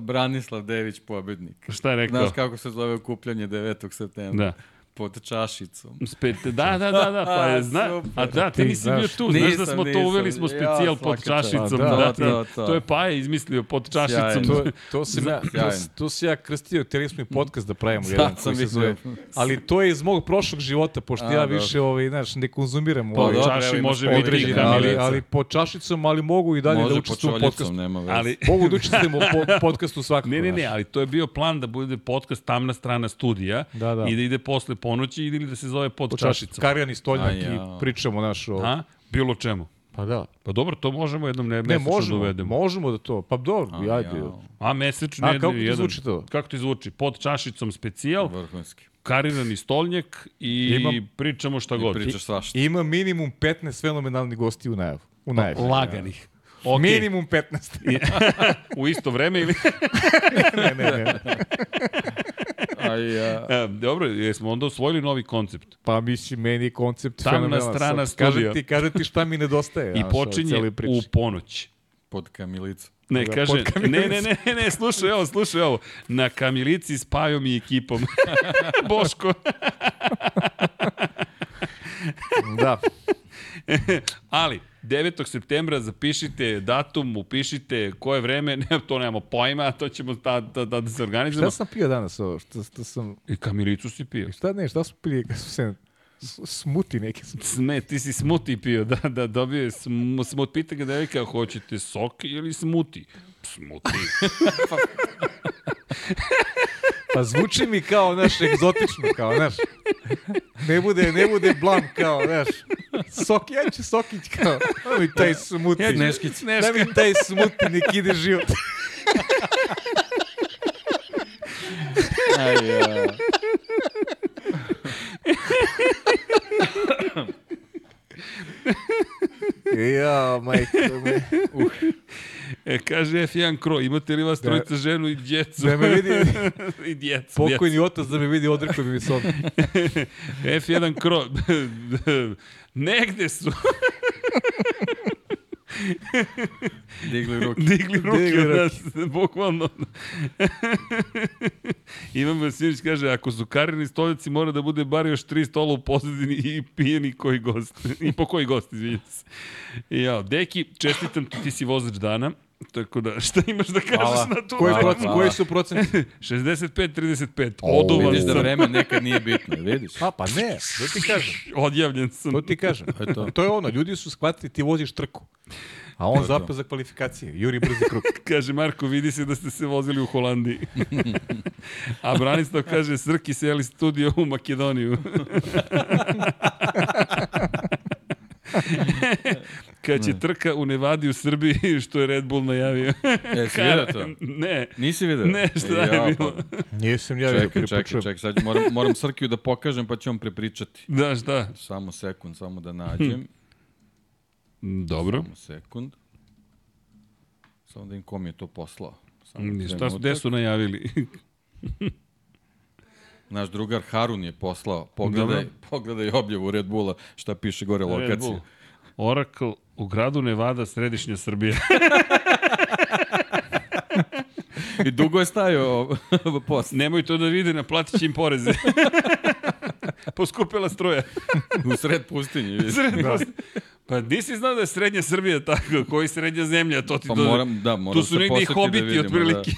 Branislav Dević, pobednik. Šta je rekao? Znaš kako se zove okupljanje 9. septembra? Da. Pod čašicom. Spet, da, da, da, da, pa je, zna, Super. a da, ti nisi bio tu, znaš da Nisam, smo to nisam. uveli, smo Ja, specijal pod svaka čast. čašicom, Pa da, da, da, to, to. to je Paja izmislio pod čašicom. To, to sam ja, to, to sam ja krstio, htjeli smo i podcast da pravimo jedan Sad sam koji se zove. Ali to je iz mog prošlog života, pošto A, ja više ovaj, znaš, ne konzumiram Pa ovaj, dobro, čaši može biti određene i ali, ali pod čašicom, ali mogu i dalje Može da pod učestvujem u podcastu. nema. Ali, Mogu da učestvujem u po, podcastu svakako. ne, ne, ne, ali to je bio plan da bude podcast tamna strana studija Da, da. i da ide posle ponoći ili da se zove pod Pod čašicom. Karjan i Stoljak A, i ja. pričamo naš o... A? Bilo čemu. Pa da. Pa dobro, to možemo jednom ne, Ne, mesečno možemo, da uvedemo. možemo da to. Pa dobro, A, ajde. ja. A mesečno A, jedan- kako ti jedan, zvuči to? Kako ti zvuči? Pod čašicom specijal, Vrhunski. karirani stolnjak i Imam- pričamo šta I god. pričaš svašta. Ima minimum 15 fenomenalnih gosti u najavu. U najavu. Laganih. Ok, Minimum 15. u isto vreme ili... ne, ne, ne. A ja... E, dobro, jesmo onda osvojili novi koncept. Pa mislim, meni je koncept Tamna fenomenalan. strana Sad, kažem studija. ti, kažem ti šta mi nedostaje. I znaš, ovoj počinje u ponoć. Pod kamilicom. Ne, Da, kaže, ne, ne, ne, ne, slušaj ovo, slušaj ovo. Na kamilici s Pajom i ekipom. Boško. Da. Ali, 9. septembra zapišite datum, upišite koje vreme, ne, to nemamo pojma, to ćemo da, da, da, da se organizujemo. Šta sam pio danas ovo? Šta, šta sam... I kamilicu si pio. Šta ne, šta smo pili? Kad su se... Smuti neki sam. Ne, ti si smuti pio, da, da, dobio je sm, smut. Pita ga devojka, hoćete sok ili smuti? Smuti. Pa zvuči mi kao, znaš, egzotično, kao, znaš. Ne bude, ne bude blam, kao, znaš. Sok, ja ću sokić, kao. Da mi taj smuti. Ja, Neškić. Da mi taj smuti nek ide život. A ja... Ja, majko me. E, kaže F1 Kro, imate li vas Da. trojica ženu i djecu? Da me vidi, I djecu. pokojni otac da me vidi, odrekao bi mi sob. F1 Kro, negde su Digli ruke. digli ruke Digli od ruke. nas, bukvalno. Ivan Vasilić kaže, ako su karirni stoljaci, mora da bude bar još tri stola u pozadini i pijeni koji gost. I po koji gost, izvinjam se. Ja, Deki, čestitam ti, ti si vozač dana. Tako da, šta imaš da kažeš Hvala. na to? Koji, hvala. koji su procenti? 65-35. O, Odovan Vidiš da sam. vreme nekad nije bitno, vidiš? A, pa ne, to ti kažem. Odjavljen sam. To ti kažem. Eto. To je ono, ljudi su shvatili ti voziš trku. A on zapeo za kvalifikacije. Juri brzi krug. Kaže Marko, vidi se da ste se vozili u Holandiji. A Branislav kaže, Srki seli studio u Makedoniju. Kad će trka u Nevadi u Srbiji, što je Red Bull najavio. E, si vidio to? Ne, Nisi vidio? Ne, šta je Ja, bilo? Pa, Nisam ja vidio čekaj, čekaj, čekaj, sad moram, moram Srkiju da pokažem pa ću vam prepričati. da, šta? Samo sekund, samo da nađem. Dobro. Samo sekund. Samo da im kom je to poslao. Samo Mm, Šta su, gde su najavili? Naš drugar Harun je poslao. Pogledaj, Dobro. pogledaj objavu Red Bulla, šta piše gore Red lokacija. Bull. Oracle u gradu Nevada, središnja Srbija. I dugo je stajao post. Nemoj to da vide, naplatit će im poreze. Poskupila stroja. U sred pustinje. vidiš. Sred pustinje. Pa nisi znao da je srednja Srbija tako, koji srednja zemlja, to ti Pa do... moram, da, moram Tu su negdje i posjetiti hobiti, da vidimo, otprilike.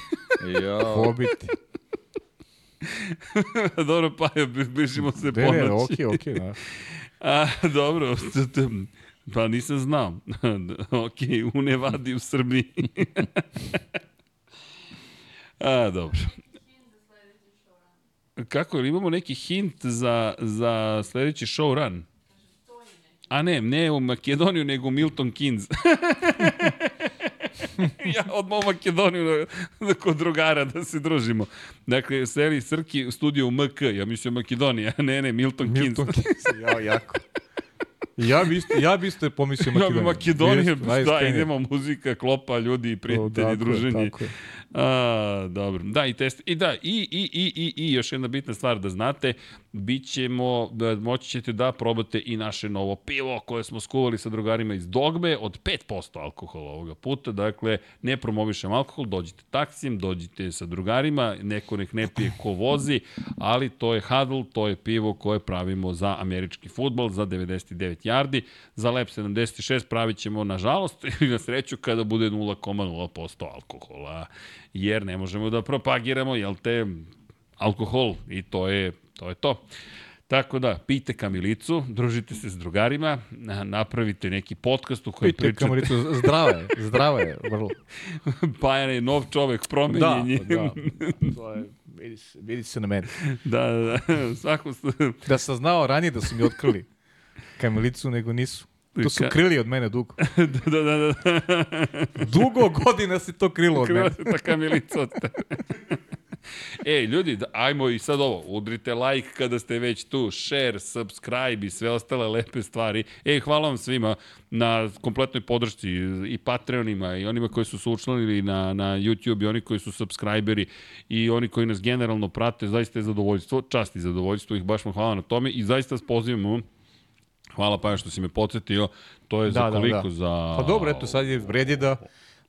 Da. Ja, Hobiti. dobro, pa je, bližimo se Ne, ne, ponoći. okej, okej. da. A, dobro, pa nisam znao. ok, u Nevadi, u Srbiji. A, dobro. Kako, imamo neki hint za, za sledeći show run? A ne, ne u Makedoniju, nego u Milton Keynes. ja odmah u Makedoniju da, da kod drugara da se družimo. Dakle, seli Srki u studiju u MK, ja mislim Makedonija, ne, ne, Milton, Milton Keynes. Keynes. Ja, jako. Ja bi isto, ja bi isto pomislio Ja Makedoniju. bi Makedonije, Jest, da, idemo muzika, klopa, ljudi, prijatelji, druženje. tako je. A, dobro. Da, i test. I da, i, i, i, i, i još jedna bitna stvar da znate, bit ćemo, da, moći ćete da probate i naše novo pivo koje smo skuvali sa drugarima iz Dogme od 5% alkohola ovoga puta. Dakle, ne promovišem alkohol, dođite taksijem, dođite sa drugarima, neko nek ne pije ko vozi, ali to je Huddle, to je pivo koje pravimo za američki futbol, za 99 yardi. Za Lep 76 pravit ćemo, nažalost, ili na sreću, kada bude 0,0% alkohola jer ne možemo da propagiramo, jel te, alkohol i to je to. Je to. Tako da, pijte kamilicu, družite se s drugarima, na- napravite neki podcast u kojem Pite pričate. kamaricu, zdrava je, zdrava je, vrlo. Pajan je nov čovek, Da, promenjen je. da. To je, vidi, se, vidi se na meni. da, da, da. Svako, Da sam znao ranije da su mi otkrili kamilicu, nego nisu. To su krili od mene dugo. da, da, da, da. Dugo godina se to krilo od mene. se ta kamilica od tebe. Ej, ljudi, da, ajmo i sad ovo, udrite like kada ste već tu, share, subscribe i sve ostale lepe stvari. Ej, hvala vam svima na kompletnoj podršci i Patreonima i onima koji su se učlanili na, na YouTube i oni koji su subscriberi i oni koji nas generalno prate, zaista je zadovoljstvo, čast i zadovoljstvo, ih baš vam hvala na tome i zaista vas pozivamo Hvala pa što si me podsjetio, to je Da, za da, koliko? da. Za... Pa dobro, eto, sad je vredi da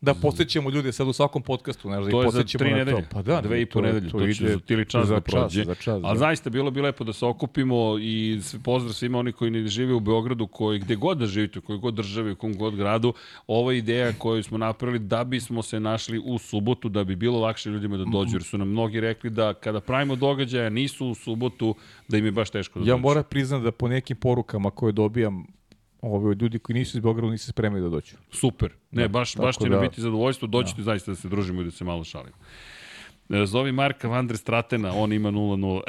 da posjećamo ljude sad u svakom podcastu, znaš, da ih To na nedelje, to. Pa da, dve i po to je- nedelje, to, će ide za tili čas za da prođe. Za čas, Ali da. zaista bilo bi lepo da se okupimo i pozdrav svima oni koji ne žive u Beogradu, koji gde god da živite, u kojoj god državi, u kom god gradu, ova ideja koju smo napravili da bismo se našli u subotu, da bi bilo lakše ljudima da dođu, jer su nam mnogi rekli da kada pravimo događaja nisu u subotu, da im je baš teško da Ja dođu. moram priznat da po nekim porukama koje dobijam od ljudi koji nisu iz Beograda nisu spremni da dođu. Super. Ne, Da, baš, baš će da- biti zadovoljstvo. Dođite zaista da se družimo i da se malo šalimo. E, Zovi Marka Vandre Stratena, on ima 0-0.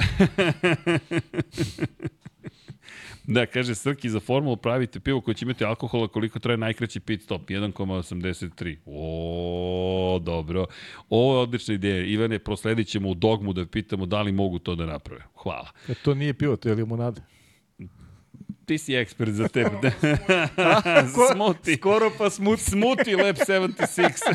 da, kaže Srki, za formulu pravite pivo koje će imati alkohola koliko traje najkraći pit stop, 1,83. O, dobro. Ovo je odlična ideja. Ivane, prosledit ćemo u dogmu da pitamo da li mogu to da naprave. Hvala. E, to nije pivo, to je limonada. Ti si ekspert za tebe. Smuti. Skoro pa smut. Smuti Lab 76.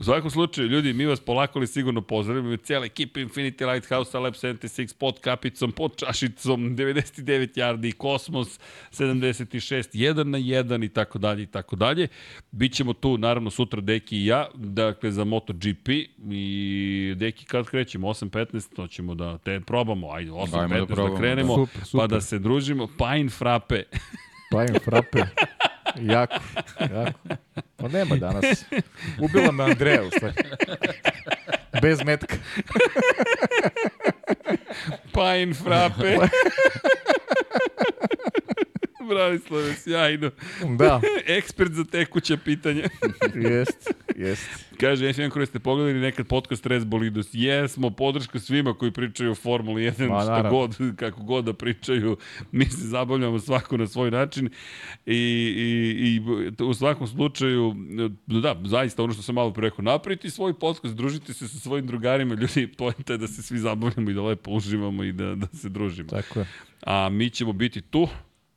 U svakom slučaju, ljudi, mi vas polako ali sigurno pozdravimo. Cijela ekipa Infinity Lighthouse, Lab 76, pod kapicom, pod čašicom, 99 yardi, Kosmos 76, 1 na 1 i tako dalje i tako dalje. Bićemo tu, naravno, sutra Deki i ja, dakle, za MotoGP i Deki kad krećemo, 8.15, to ćemo da te probamo, ajde, 8.15 Ajmo da da, probamo, krenemo, da. Super, super. pa da se družimo. Pine Frappe, Pa im frape. jako, jako. Pa nema danas. Ubila me Andreja, u stvari. Bez metka. Pine Frappe. Branislave, sjajno. Da, Ekspert za tekuće pitanja. jest, jest. Kaže, jesam jedan koji ste pogledali nekad podcast Res Bolidos. Jesmo, podrška svima koji pričaju o Formuli 1, Ma, što naravno. god, kako god da pričaju. Mi se zabavljamo svako na svoj način i, i, i u svakom slučaju, da, zaista ono što sam malo pre rekao, napraviti svoj podcast, družiti se sa svojim drugarima, ljudi, pojenta je da se svi zabavljamo i da lepo uživamo i da, da se družimo. Tako je. A mi ćemo biti tu,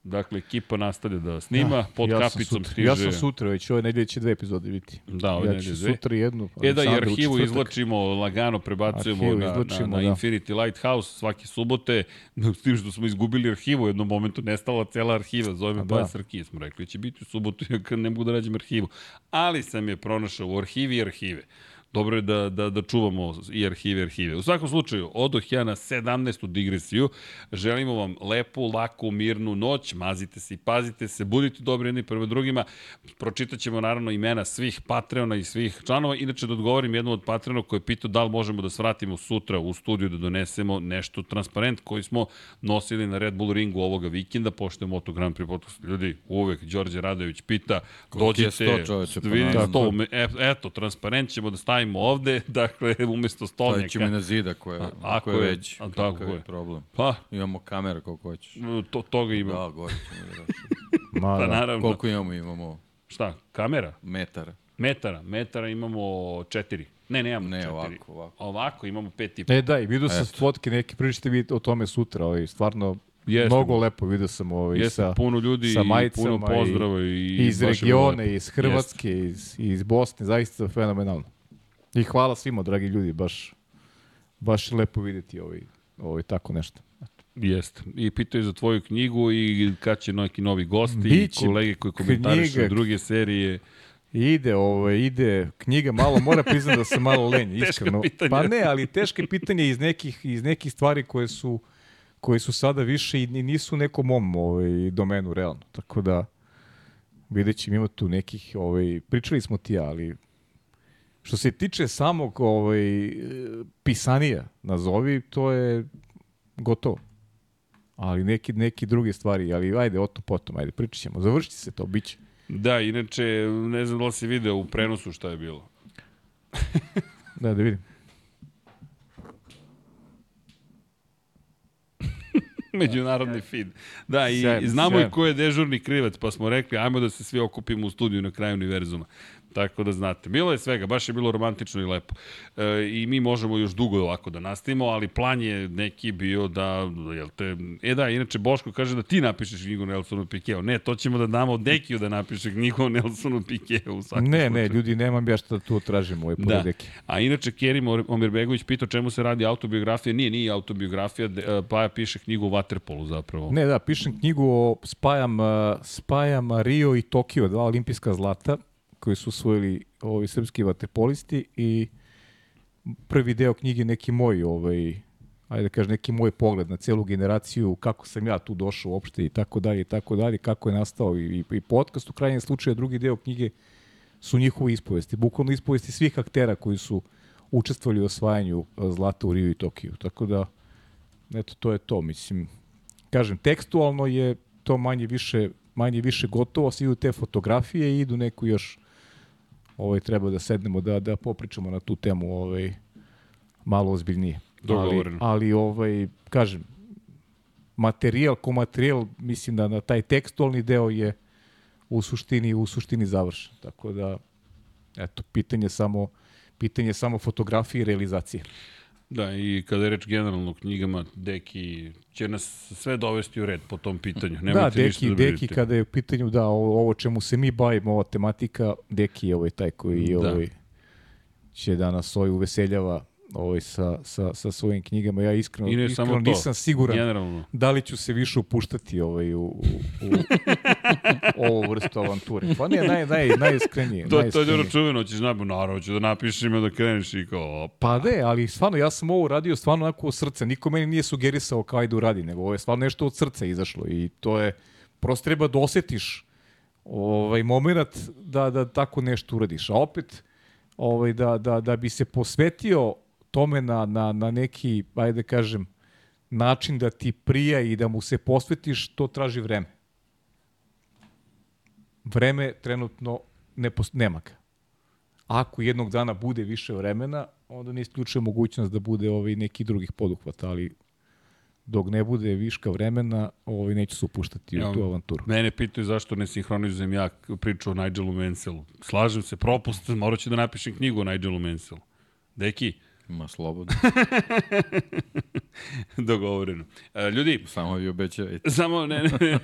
dakle, ekipa nastavlja da snima, pod ja kapicom sutra, stiže... Ja sam sutra već, ove nedelje će dve epizode biti. Da, ove ja nedelje ću dve. sutra jednu. E da, i arhivu izvlačimo, lagano prebacujemo Arhivu na, izvlačimo, na, na da. Infinity Lighthouse svake subote, s tim što smo izgubili arhivu, u jednom momentu nestala cela arhiva, zove me pa da. Srki, smo rekli, će biti u subotu, ja ne mogu da rađem arhivu. Ali sam je pronašao u arhivi i arhive. Dobro je da, da, da čuvamo i arhive arhive. U svakom slučaju, odoh ja na 17. digresiju. Želimo vam lepu, laku, mirnu noć. Mazite se i pazite se. Budite dobri jedni prema drugima. Pročitat ćemo naravno imena svih Patreona i svih članova. Inače da odgovorim jednom od Patreona koji je pitao da li možemo da svratimo sutra u studiju da donesemo nešto transparent koji smo nosili na Red Bull ringu ovoga vikenda, pošto je Moto Grand Prix podcast. Ljudi, uvek Đorđe Radović pita, dođite, čoveče, pa vidite sto, ume- e, eto, transparent ćemo da stavimo ovde, dakle, umesto Stavit ćemo i stolnjaka. na zida koje, A, ako ako je već. a, kakav tako je je. problem. Pa, Imamo kamera koliko hoćeš. to, toga ima. Da, gore ćemo da Ma, Pa da. naravno. Koliko imamo? Imamo Šta, kamera? metar. Metara, metara imamo četiri. Ne, nemamo Ne, četiri. ovako, ovako. Ovako, imamo pet i po. E da, i vidio sam fotke, neke pričate vi o tome sutra, ovaj, stvarno Jeste. mnogo lepo vidio sam ovaj, Jeste, sa, puno ljudi sa i majicama puno pozdrava i, i iz regiona, iz Hrvatske, iz, iz Bosne, zaista fenomenalno. I hvala svima, dragi ljudi, baš, baš lepo videti ovaj, ovaj, tako nešto. Jeste. I pitaju za tvoju knjigu i kad će neki novi gosti Biće i kolege koji komentarišu knjiga. druge serije. Ide, ovaj, ide knjiga malo, mora priznati da sam malo lenj, Teška iskreno. pitanja. Pa ne, ali teške pitanje iz nekih, iz nekih stvari koje su, koje su sada više i ni- nisu u nekom mom ovaj, domenu, realno. Tako da, vidjet ćemo, ima tu nekih, ovaj, pričali smo ti ali što se tiče samog ovaj, pisanija, nazovi, to je gotovo. Ali neki, neki druge stvari, ali ajde, o to potom, ajde, pričat ćemo. Završit će se to, bit će. Da, inače, ne znam da li si video u prenosu šta je bilo. Da, da vidim. Međunarodni feed. Da, i, Sjajno, i znamo sjajno. i ko je dežurni krivac, pa smo rekli, ajmo da se svi okupimo u studiju na kraju univerzuma. Tako da znate. Bilo je svega, baš je bilo romantično i lepo. E, I mi možemo još dugo ovako da nastavimo, ali plan je neki bio da, jel te, e da, inače Boško kaže da ti napišeš knjigu Nelsonu Pikeu. Ne, to ćemo da damo Dekiju da napiše knjigu o Nelsonu Pikeu. u Ne, ne, slučaju. ljudi, nemam ja šta tu tražim ovaj Da. poredeki. A inače, Kerim Omirbegović pitao čemu se radi autobiografija. Nije, nije autobiografija, e, Paja piše knjigu o Waterpolu zapravo. Ne, da, pišem knjigu o spajam, uh, spajam Rio i Tokio, dva olimpijska zlata koji su osvojili ovi srpski vaterpolisti i prvi deo knjige neki moj ovaj ajde da kažem neki moj pogled na celu generaciju kako sam ja tu došao uopšte i tako dalje i tako dalje kako je nastao i, i, i podcast u krajnjem slučaju drugi deo knjige su njihove ispovesti bukvalno ispovesti svih aktera koji su učestvovali u osvajanju eh, zlata u Rio i Tokiju. Tako da eto to je to mislim. Kažem, tekstualno je to manje više, manje više gotovo, svi idu te fotografije i idu neku još ovaj, treba da sednemo da, da popričamo na tu temu ovaj, malo ozbiljnije. Ali, Dogovoreno. ali ovaj, kažem, materijal ko materijal, mislim da na taj tekstualni deo je u suštini u suštini završen. Tako da eto pitanje samo pitanje samo fotografije i realizacije. Da, i kada je reč generalno o knjigama, Deki će nas sve dovesti u red po tom pitanju. da, Nemojte ništa Deki, da Deki kada je u pitanju da ovo, ovo čemu se mi bavimo, ova tematika, Deki je ovaj taj koji Da. ovaj, će da nas ovaj uveseljava ovaj, sa, sa, sa svojim knjigama. Ja iskreno, I ne iskreno samo to. nisam siguran Generalno. da li ću se više upuštati ovaj, u, u, u ovu vrstu avanture. Pa ne, naj, naj, najiskrenije. To, to je najiskrenije. dobro čuveno, ćeš nabu, naravno, ću da napišem i da kreneš i kao, Pa ne, ali stvarno, ja sam ovo radio stvarno onako od srca. Niko meni nije sugerisao kao ajde uradi, nego ovo je stvarno nešto od srca izašlo i to je, prosto treba da osetiš ovaj moment da, da tako nešto uradiš. A opet, ovaj, da, da, da bi se posvetio tome na, na, na neki, ajde da kažem, način da ti prija i da mu se posvetiš, to traži vreme. Vreme trenutno ne pos, nema ga. Ako jednog dana bude više vremena, onda ne isključuje mogućnost da bude ovaj neki drugih poduhvata, ali dok ne bude viška vremena, ovaj neću se upuštati Ja, u tu avanturu. Mene pitaju zašto ne sinhronizujem ja priču o Nigelu Mansellu. Slažem se, propust, morat ću da napišem knjigu o Nigelu Mansellu. Deki, Ma slobodno. dogovoreno. E, ljudi, Samo vi obećajte. Samo ne, ne.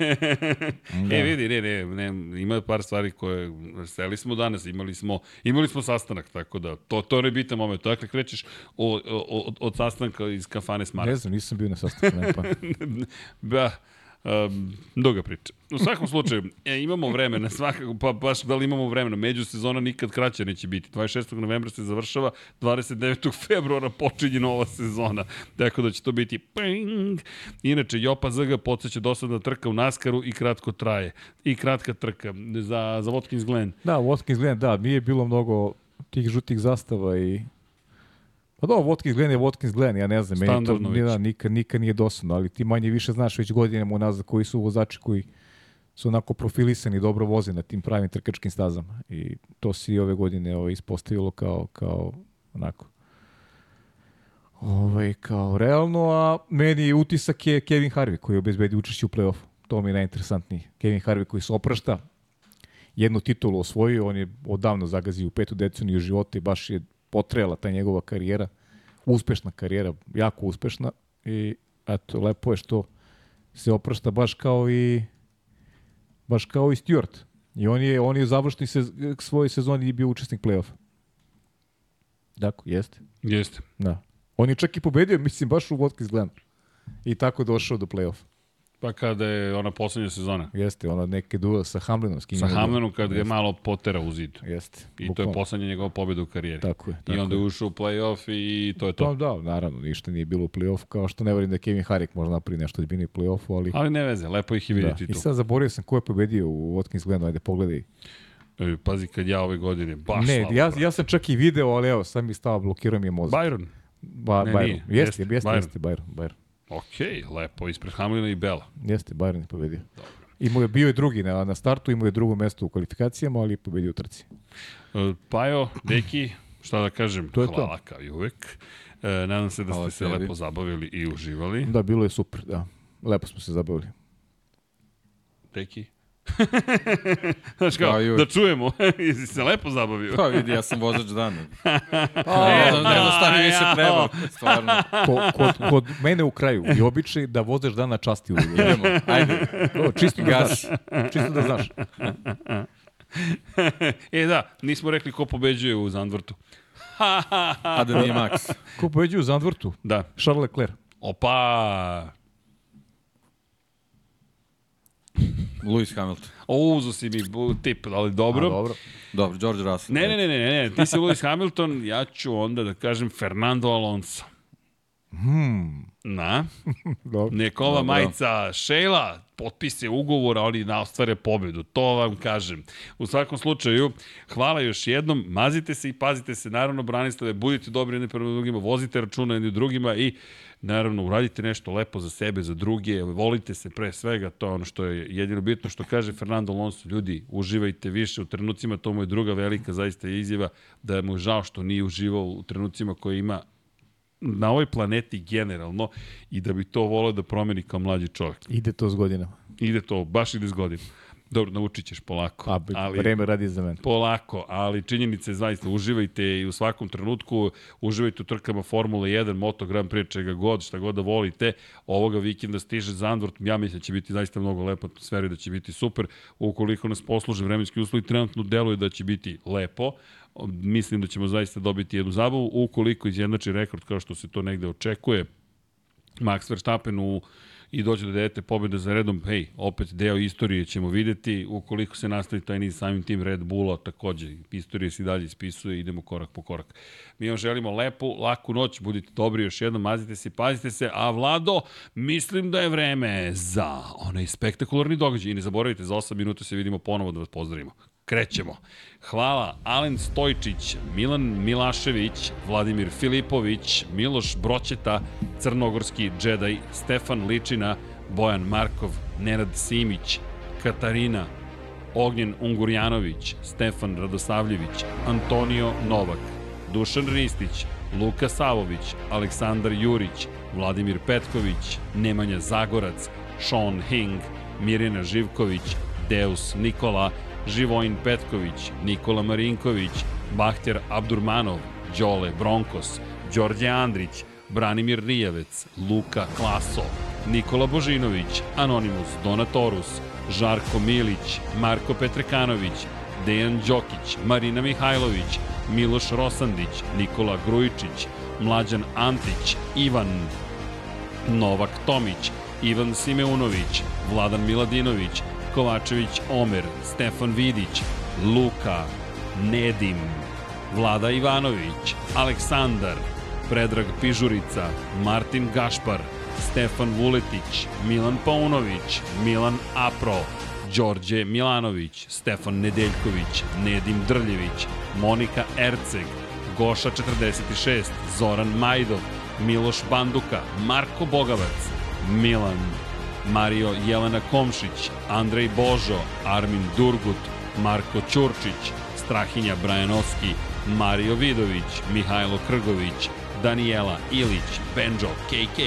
Da. E vidi, ne, ne, ne, ima par stvari koje seli smo danas, imali smo imali smo sastanak, tako da to to ne bitan moment. Dakle krećeš od, od, od sastanka iz kafane Smart. Ne znam, nisam bio na sastanku. nema pa. Ba, um, duga priča. U svakom slučaju, e, imamo vremena, svakako, pa baš da li imamo vremena, međusezona nikad kraća neće biti. 26. novembra se završava, 29. februara počinje nova sezona, tako da će to biti ping. Inače, Jopa ZG podsjeća dosadna trka u Naskaru i kratko traje. I kratka trka za, za Watkins Glen. Da, Watkins Glen, da, nije bilo mnogo tih žutih zastava i Pa da, Watkins Glen je Watkins Glen, ja ne znam, meni to da, nikad, nikad nije dosadno, ali ti manje više znaš već godinama unazad koji su vozači koji su onako profilisani, dobro voze na tim pravim trkačkim stazama i to se i ove godine ovaj, ispostavilo kao, kao onako ovaj, kao realno, a meni utisak je Kevin Harvey koji je obezbedio učešće u play-offu. To mi je najinteresantniji. Kevin Harvey koji se oprašta, jednu titulu osvojio, on je odavno zagazio u petu deceniju života i baš je potrejala ta njegova karijera. Uspešna karijera, jako uspešna i eto, lepo je što se oprašta baš kao i baš kao i Stewart. I on je, on je u završnoj sez, svojoj sezoni bio učesnik play-offa. Dakle, jeste. Jeste. Da. On je čak i pobedio, mislim, baš u Watkins Glen. I tako došao do play-offa. Pa kada je ona poslednja sezona. Jeste, ona neke duel sa Hamlinom. Sa. Hamlenom kad ga je malo potera u zid. Jeste. I to je bukvalno. poslednja njegova pobjeda u karijeri. Tako je. I Tako onda je. ušao u play-off i to je to. To, da, naravno, ništa nije bilo u play-offu, kao što ne verujem da Kevin Harik možda napravi nešto ozbiljnije u play-offu, ali... Ali ne veze, lepo ih je Da. vidjeti I tu. sad zaboravio sam ko je pobedio u Watkins Glenu, ajde pogledaj. E, Pazi kad ja ove godine baš ne, slabo. ja, ja sam čak i video, ali evo, sad mi stava, blokirao mi je mozak. Byron. Ba, Ne, Byron. nije. Jeste, Jeste, jeste, jeste, Byron, Byron. Ok, lepo, ispred Hamlina i Bela. Jeste, Byron je pobedio. Imao je, bio je drugi na, na startu, imao je drugo mesto u kvalifikacijama, ali je pobedio u trci. E, Pajo, deki, šta da kažem, To je to. hvala kao i uvek. E, nadam se da Hvala ste se lepo zabavili i uživali. Da, bilo je super, da. Lepo smo se zabavili. Deki. Znaš kao, Kao i uvek. da čujemo, jesi se lepo zabavio? Pa vidi, ja sam vozač dana. ne, znam, ne znam šta mi više treba, stvarno. Ko, kod, kod mene u kraju je običaj da vozeš dana časti u Idemo, ajde. To, čisto da Gas. znaš. Čisto da znaš. e da, nismo rekli ko pobeđuje u Zandvrtu. A da nije Max. Ko pobeđuje u Zandvortu? Da. Charles Leclerc. Opa! Lewis Hamilton. O, uzo si mi tip, ali dobro. A, dobro. Dobro, George Russell. Ne, ne, ne, ne, ne, ne, ti si Lewis Hamilton, ja ću onda da kažem Fernando Alonso. Hmm. Na, Dobro. Nekova Dobro. majica Šejla, potpise ugovora, oni na ostvare pobedu, to vam kažem. U svakom slučaju, hvala još jednom, mazite se i pazite se, naravno, Branislave, budite dobri jedni prema drugima, vozite računa jedni drugima i naravno uradite nešto lepo za sebe, za druge, volite se pre svega, to je ono što je jedino bitno što kaže Fernando Alonso, ljudi, uživajte više u trenucima, to mu je druga velika zaista izjava, da mu je žao što nije uživao u trenucima koje ima na ovoj planeti generalno i da bi to volio da promeni kao mlađi čovjek. Ide to s godinama. Ide to, baš ide s godina. Dobro, naučit ćeš polako. A, ali... vreme radi za mene. Polako, ali činjenica je zaista, uživajte i u svakom trenutku, uživajte u trkama Formule 1, Moto Grand Prix, čega god, šta god da volite. Ovoga vikenda stiže Zandvort, ja mislim da će biti zaista mnogo lepa atmosfera i da će biti super. Ukoliko nas posluže vremenski uslovi, trenutno deluje da će biti lepo. Mislim da ćemo zaista dobiti jednu zabavu. Ukoliko izjednači rekord kao što se to negde očekuje, Max Verstappen u i dođe do devete pobjede za redom, hej, opet deo istorije ćemo videti, ukoliko se nastavi taj niz samim tim Red Bulla, takođe, istorija se dalje ispisuje, idemo korak po korak. Mi vam želimo lepu, laku noć, budite dobri još jednom, mazite se, pazite se, a Vlado, mislim da je vreme za onaj spektakularni događaj i ne zaboravite, za 8 minuta se vidimo ponovo da vas pozdravimo. Krećemo. Hvala Alen Stojčić, Milan Milašević, Vladimir Filipović, Miloš Broćeta, Crnogorski džedaj, Stefan Ličina, Bojan Markov, Nenad Simić, Katarina, Ognjen Ungurjanović, Stefan Radosavljević, Antonio Novak, Dušan Ristić, Luka Savović, Aleksandar Jurić, Vladimir Petković, Nemanja Zagorac, Sean Hing, Mirjana Živković, Deus Nikola, Živojin Petković, Nikola Marinković, Bahter Abdurmanov, Đole Bronkos, Đorđe Andrić, Branimir Rijavec, Luka Klaso, Nikola Božinović, Anonimus Donatorus, Žarko Milić, Marko Petrekanović, Dejan Đokić, Marina Mihajlović, Miloš Rosandić, Nikola Grujičić, Mlađan Antić, Ivan Novak Tomić, Ivan Simeunović, Vladan Miladinović, Kovačević Omer, Stefan Vidić, Luka, Nedim, Vlada Ivanović, Aleksandar, Predrag Pižurica, Martin Gašpar, Stefan Vuletić, Milan Paunović, Milan Apro, Đorđe Milanović, Stefan Nedeljković, Nedim Drljević, Monika Erceg, Goša 46, Zoran Majdov, Miloš Banduka, Marko Bogavac, Milan, Mario Jelena Komšić, Andrej Božo, Armin Durgut, Marko Ćurčić, Strahinja Brajanovski, Mario Vidović, Mihajlo Krgović, Danijela Ilić, Benjo KK,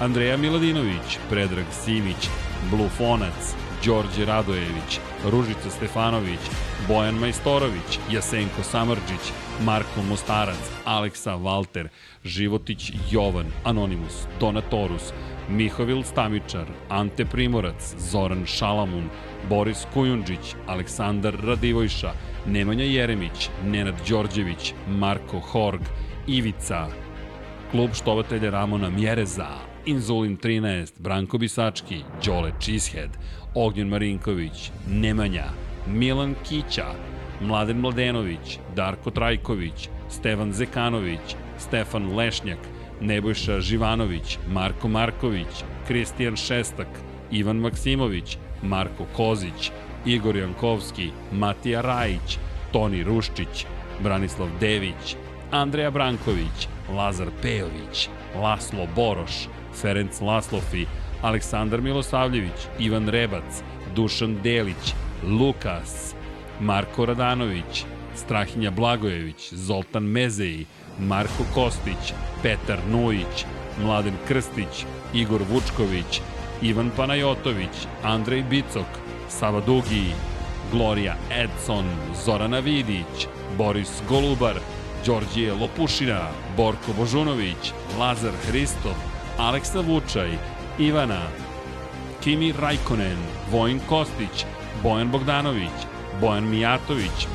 Andreja Miladinović, Predrag Simić, Blufonac, Đorđe Radojević, Ružica Stefanović, Bojan Majstorović, Jasenko Samrđić, Marko Mostarac, Aleksa Valter, Životić Jovan, Anonimus, Donatorus, Mihovil Stamičar, Ante Primorac, Zoran Šalamun, Boris Kujundžić, Aleksandar Radivojša, Nemanja Jeremić, Nenad Đorđević, Marko Horg, Ivica, klub štovatelja Ramona Mjereza, Inzulin 13, Branko Bisački, Đole Cheesehead, Ognjen Marinković, Nemanja, Milan Kića, Mladen Mladenović, Darko Trajković, Stevan Zekanović, Stefan Lešnjak, Nebojša Živanović, Marko Marković, Kristijan Šestak, Ivan Maksimović, Marko Kozić, Igor Jankovski, Matija Rajić, Toni Ruščić, Branislav Dević, Andreja Branković, Lazar Pejović, Laslo Boroš, Ferenc Laslofi, Aleksandar Milosavljević, Ivan Rebac, Dušan Delić, Lukas, Marko Radanović, Strahinja Blagojević, Zoltan Mezeji, Marko Kostić, Petar Nujić, Mladen Krstić, Igor Vučković, Ivan Panajotović, Andrej Bicok, Sava Dugi, Gloria Edson, Zorana Vidić, Boris Golubar, Đorđije Lopušina, Borko Božunović, Lazar Hristov, Aleksa Vučaj, Ivana, Kimi Rajkonen, Vojin Kostić, Bojan Bogdanović, Bojan Mijatović,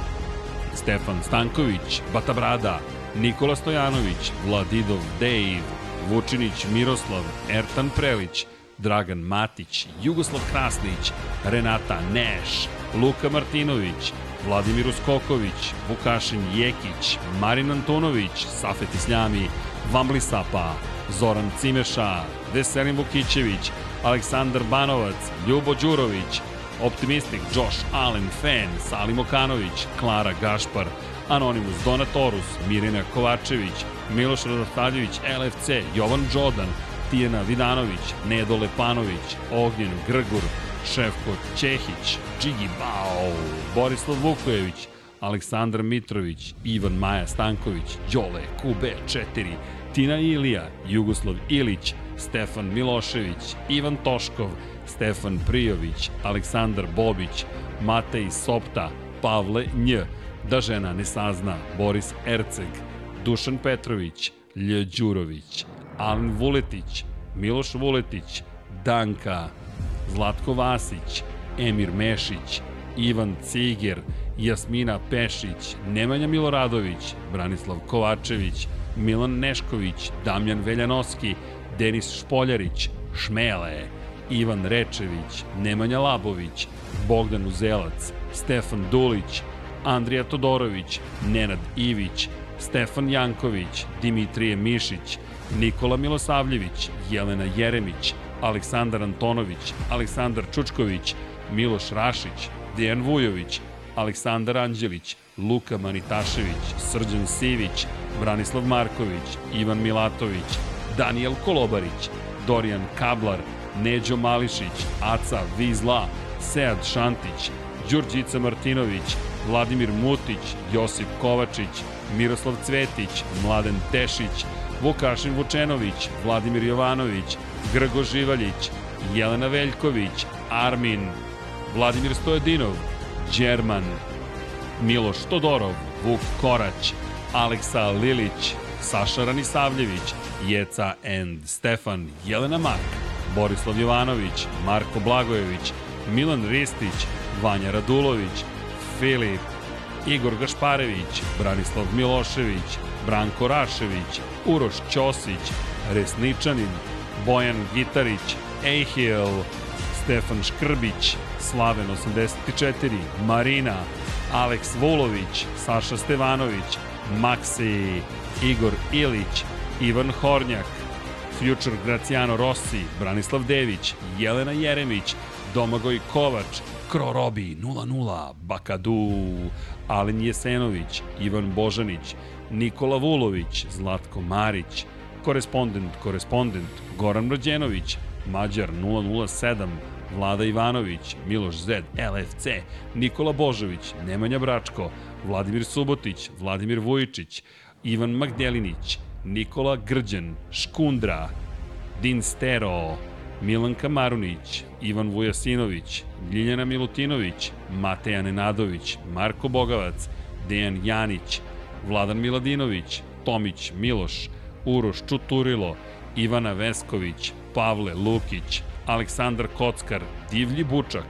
Stefan Stanković, Batabrada, Nikola Stojanović, Vladidov Dejv, Vučinić Miroslav, Ertan Prelić, Dragan Matić, Jugoslav Krasnić, Renata Neš, Luka Martinović, Vladimir Uskoković, Vukašin Jekić, Marin Antonović, Safet Isljami, Vambli Sapa, Zoran Cimeša, Veselin Vukićević, Aleksandar Banovac, Ljubo Đurović, Optimistik, Josh Allen, Fan, Salim Okanović, Klara Gašpar, Anonimus, Donatorus, Mirina Kovačević, Miloš Radostavljević, LFC, Jovan Đodan, Tijena Vidanović, Nedo Lepanović, Ognjen Grgur, Šefko Ćehić, Džigi Bao, Borislav Vukojević, Aleksandar Mitrović, Ivan Maja Stanković, Đole, QB4, Tina Ilija, Jugoslav Ilić, Stefan Milošević, Ivan Toškov, Stefan Prijović, Aleksandar Bobić, Matej Sopta, Pavle Nj, Da žena ne sazna, Boris Erceg, Dušan Petrović, Lj. Đurović, Alen Vuletić, Miloš Vuletić, Danka, Zlatko Vasić, Emir Mešić, Ivan Ciger, Jasmina Pešić, Nemanja Miloradović, Branislav Kovačević, Milan Nešković, Damjan Veljanoski, Denis Špoljarić, Šmele, Ivan Rečević, Nemanja Labović, Bogdan Uzelac, Stefan Dulić, Andrija Todorović, Nenad Ivić, Stefan Janković, Dimitrije Mišić, Nikola Milosavljević, Jelena Jeremić, Aleksandar Antonović, Aleksandar Čučković, Miloš Rašić, Dejan Vujović, Aleksandar Anđelić, Luka Manitašević, Srđan Sivić, Branislav Marković, Ivan Milatović, Daniel Kolobarić, Dorijan Kablar, Neđo Mališić, Aca Vizla, Sead Šantić, Đurđica Martinović, Vladimir Mutić, Josip Kovačić, Miroslav Cvetić, Mladen Tešić, Vukašin Vučenović, Vladimir Jovanović, Grgo Živaljić, Jelena Veljković, Armin, Vladimir Stojadinov, Đerman, Miloš Todorov, Vuk Korać, Aleksa Lilić, Saša Ranisavljević, Jeca and Stefan, Jelena Mak, Borislav Jovanović, Marko Blagojević, Milan Ristić, Vanja Radulović, Filip, Igor Gašparević, Branislav Milošević, Branko Rašević, Uroš Ćosić, Resničanin, Bojan Gitarić, Ejhil, Stefan Škrbić, Slaven 84, Marina, Aleks Vulović, Saša Stevanović, Maksi, Igor Ilić, Ivan Hornjak, Future Graciano Rossi, Branislav Dević, Jelena Jeremić, Domagoj Kovač, Krorobi 00, Bakadu, Alen Jesenović, Ivan Božanić, Nikola Vulović, Zlatko Marić, korespondent, korespondent, Goran Mrađenović, Mađar 007, Vlada Ivanović, Miloš Zed, LFC, Nikola Božović, Nemanja Bračko, Vladimir Subotić, Vladimir Vujičić, Ivan Magdelinić, Nikola Grđan, Škundra, Din Stero, Milanka Marunić, Ivan Vujasinović, Ljiljana Milutinović, Mateja Nenadović, Marko Bogavac, Dejan Janić, Vladan Miladinović, Tomić Miloš, Uroš Čuturilo, Ivana Vesković, Pavle Lukić, Aleksandar Kockar, Divlji Bučak,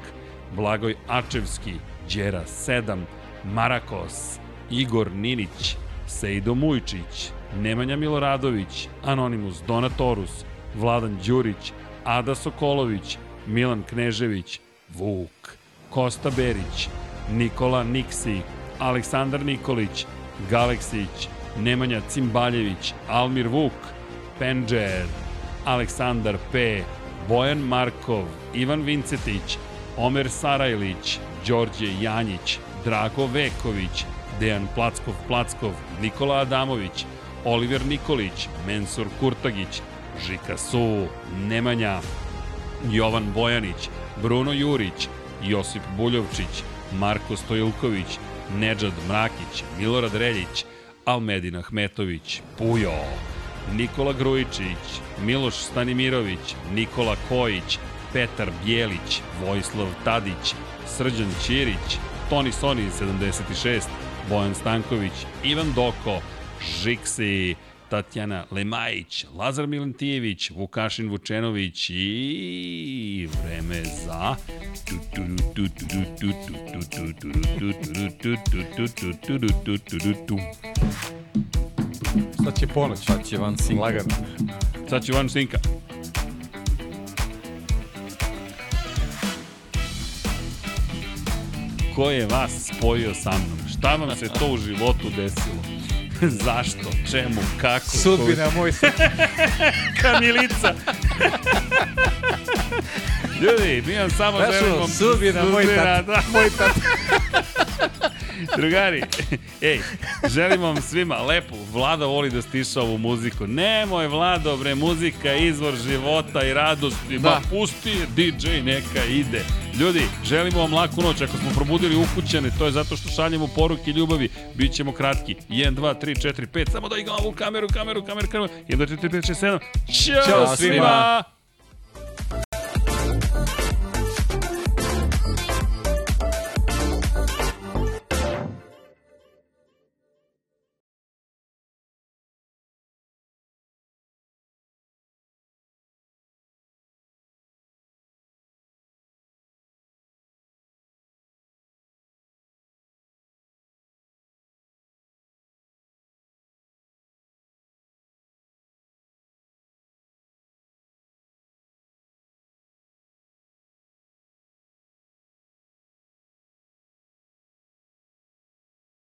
Blagoj Ačevski, Đera 7, Marakos, Igor Ninić, Sejdo Mujčić, Nemanja Miloradović, Anonimus Donatorus, Vladan Đurić, Ada Sokolović, Milan Knežević, Vuk, Kosta Berić, Nikola Niksi, Aleksandar Nikolić, Galeksić, Nemanja Cimbaljević, Almir Vuk, Penđer, Aleksandar P, Bojan Markov, Ivan Vincetić, Omer Sarajlić, Đorđe Janjić, Drago Veković, Dejan Plackov Plackov, Nikola Adamović, Oliver Nikolić, Mensur Kurtagić, Žika Su, Nemanja, Jovan Bojanić, Bruno Jurić, Josip Buljovčić, Marko Stojilković, Nedžad Mrakić, Milorad Reljić, Almedin Ahmetović, Pujo, Nikola Grujičić, Miloš Stanimirović, Nikola Kojić, Petar Bjelić, Vojislav Tadić, Srđan Ćirić, Toni Soni 76, Bojan Stanković, Ivan Doko, Žiksi, Tatjana Lemajić, Lazar Milentijević, Vukašin Vučenović i vreme za Sad će ponoć. Sad će van sinka. Lagano. Sad će van sinka. Ko je vas spojio sa mnom? Šta vam se to u životu desilo? Zašto? Čemu? Kako? Sudbina moj sad. Kamilica. Ljudi, mi vam samo Znaš želimo... sudbina moj tat- da. Moj tat. Drugari, ej, želim vam svima lepo. Vlada voli da stiša ovu muziku. Nemoj, Vlado, bre, muzika je izvor života i radosti. Da. Ma, pusti DJ, neka ide. Ljudi, želimo vam laku noć. Ako smo probudili ukućane, to je zato što šaljemo poruke ljubavi. Bićemo kratki. 1, 2, 3, 4, 5. Samo da igram ovu kameru, kameru, kameru, kameru. 1, 2, 3, 4, 5, 6, 7. Ćao, Ćao svima! svima.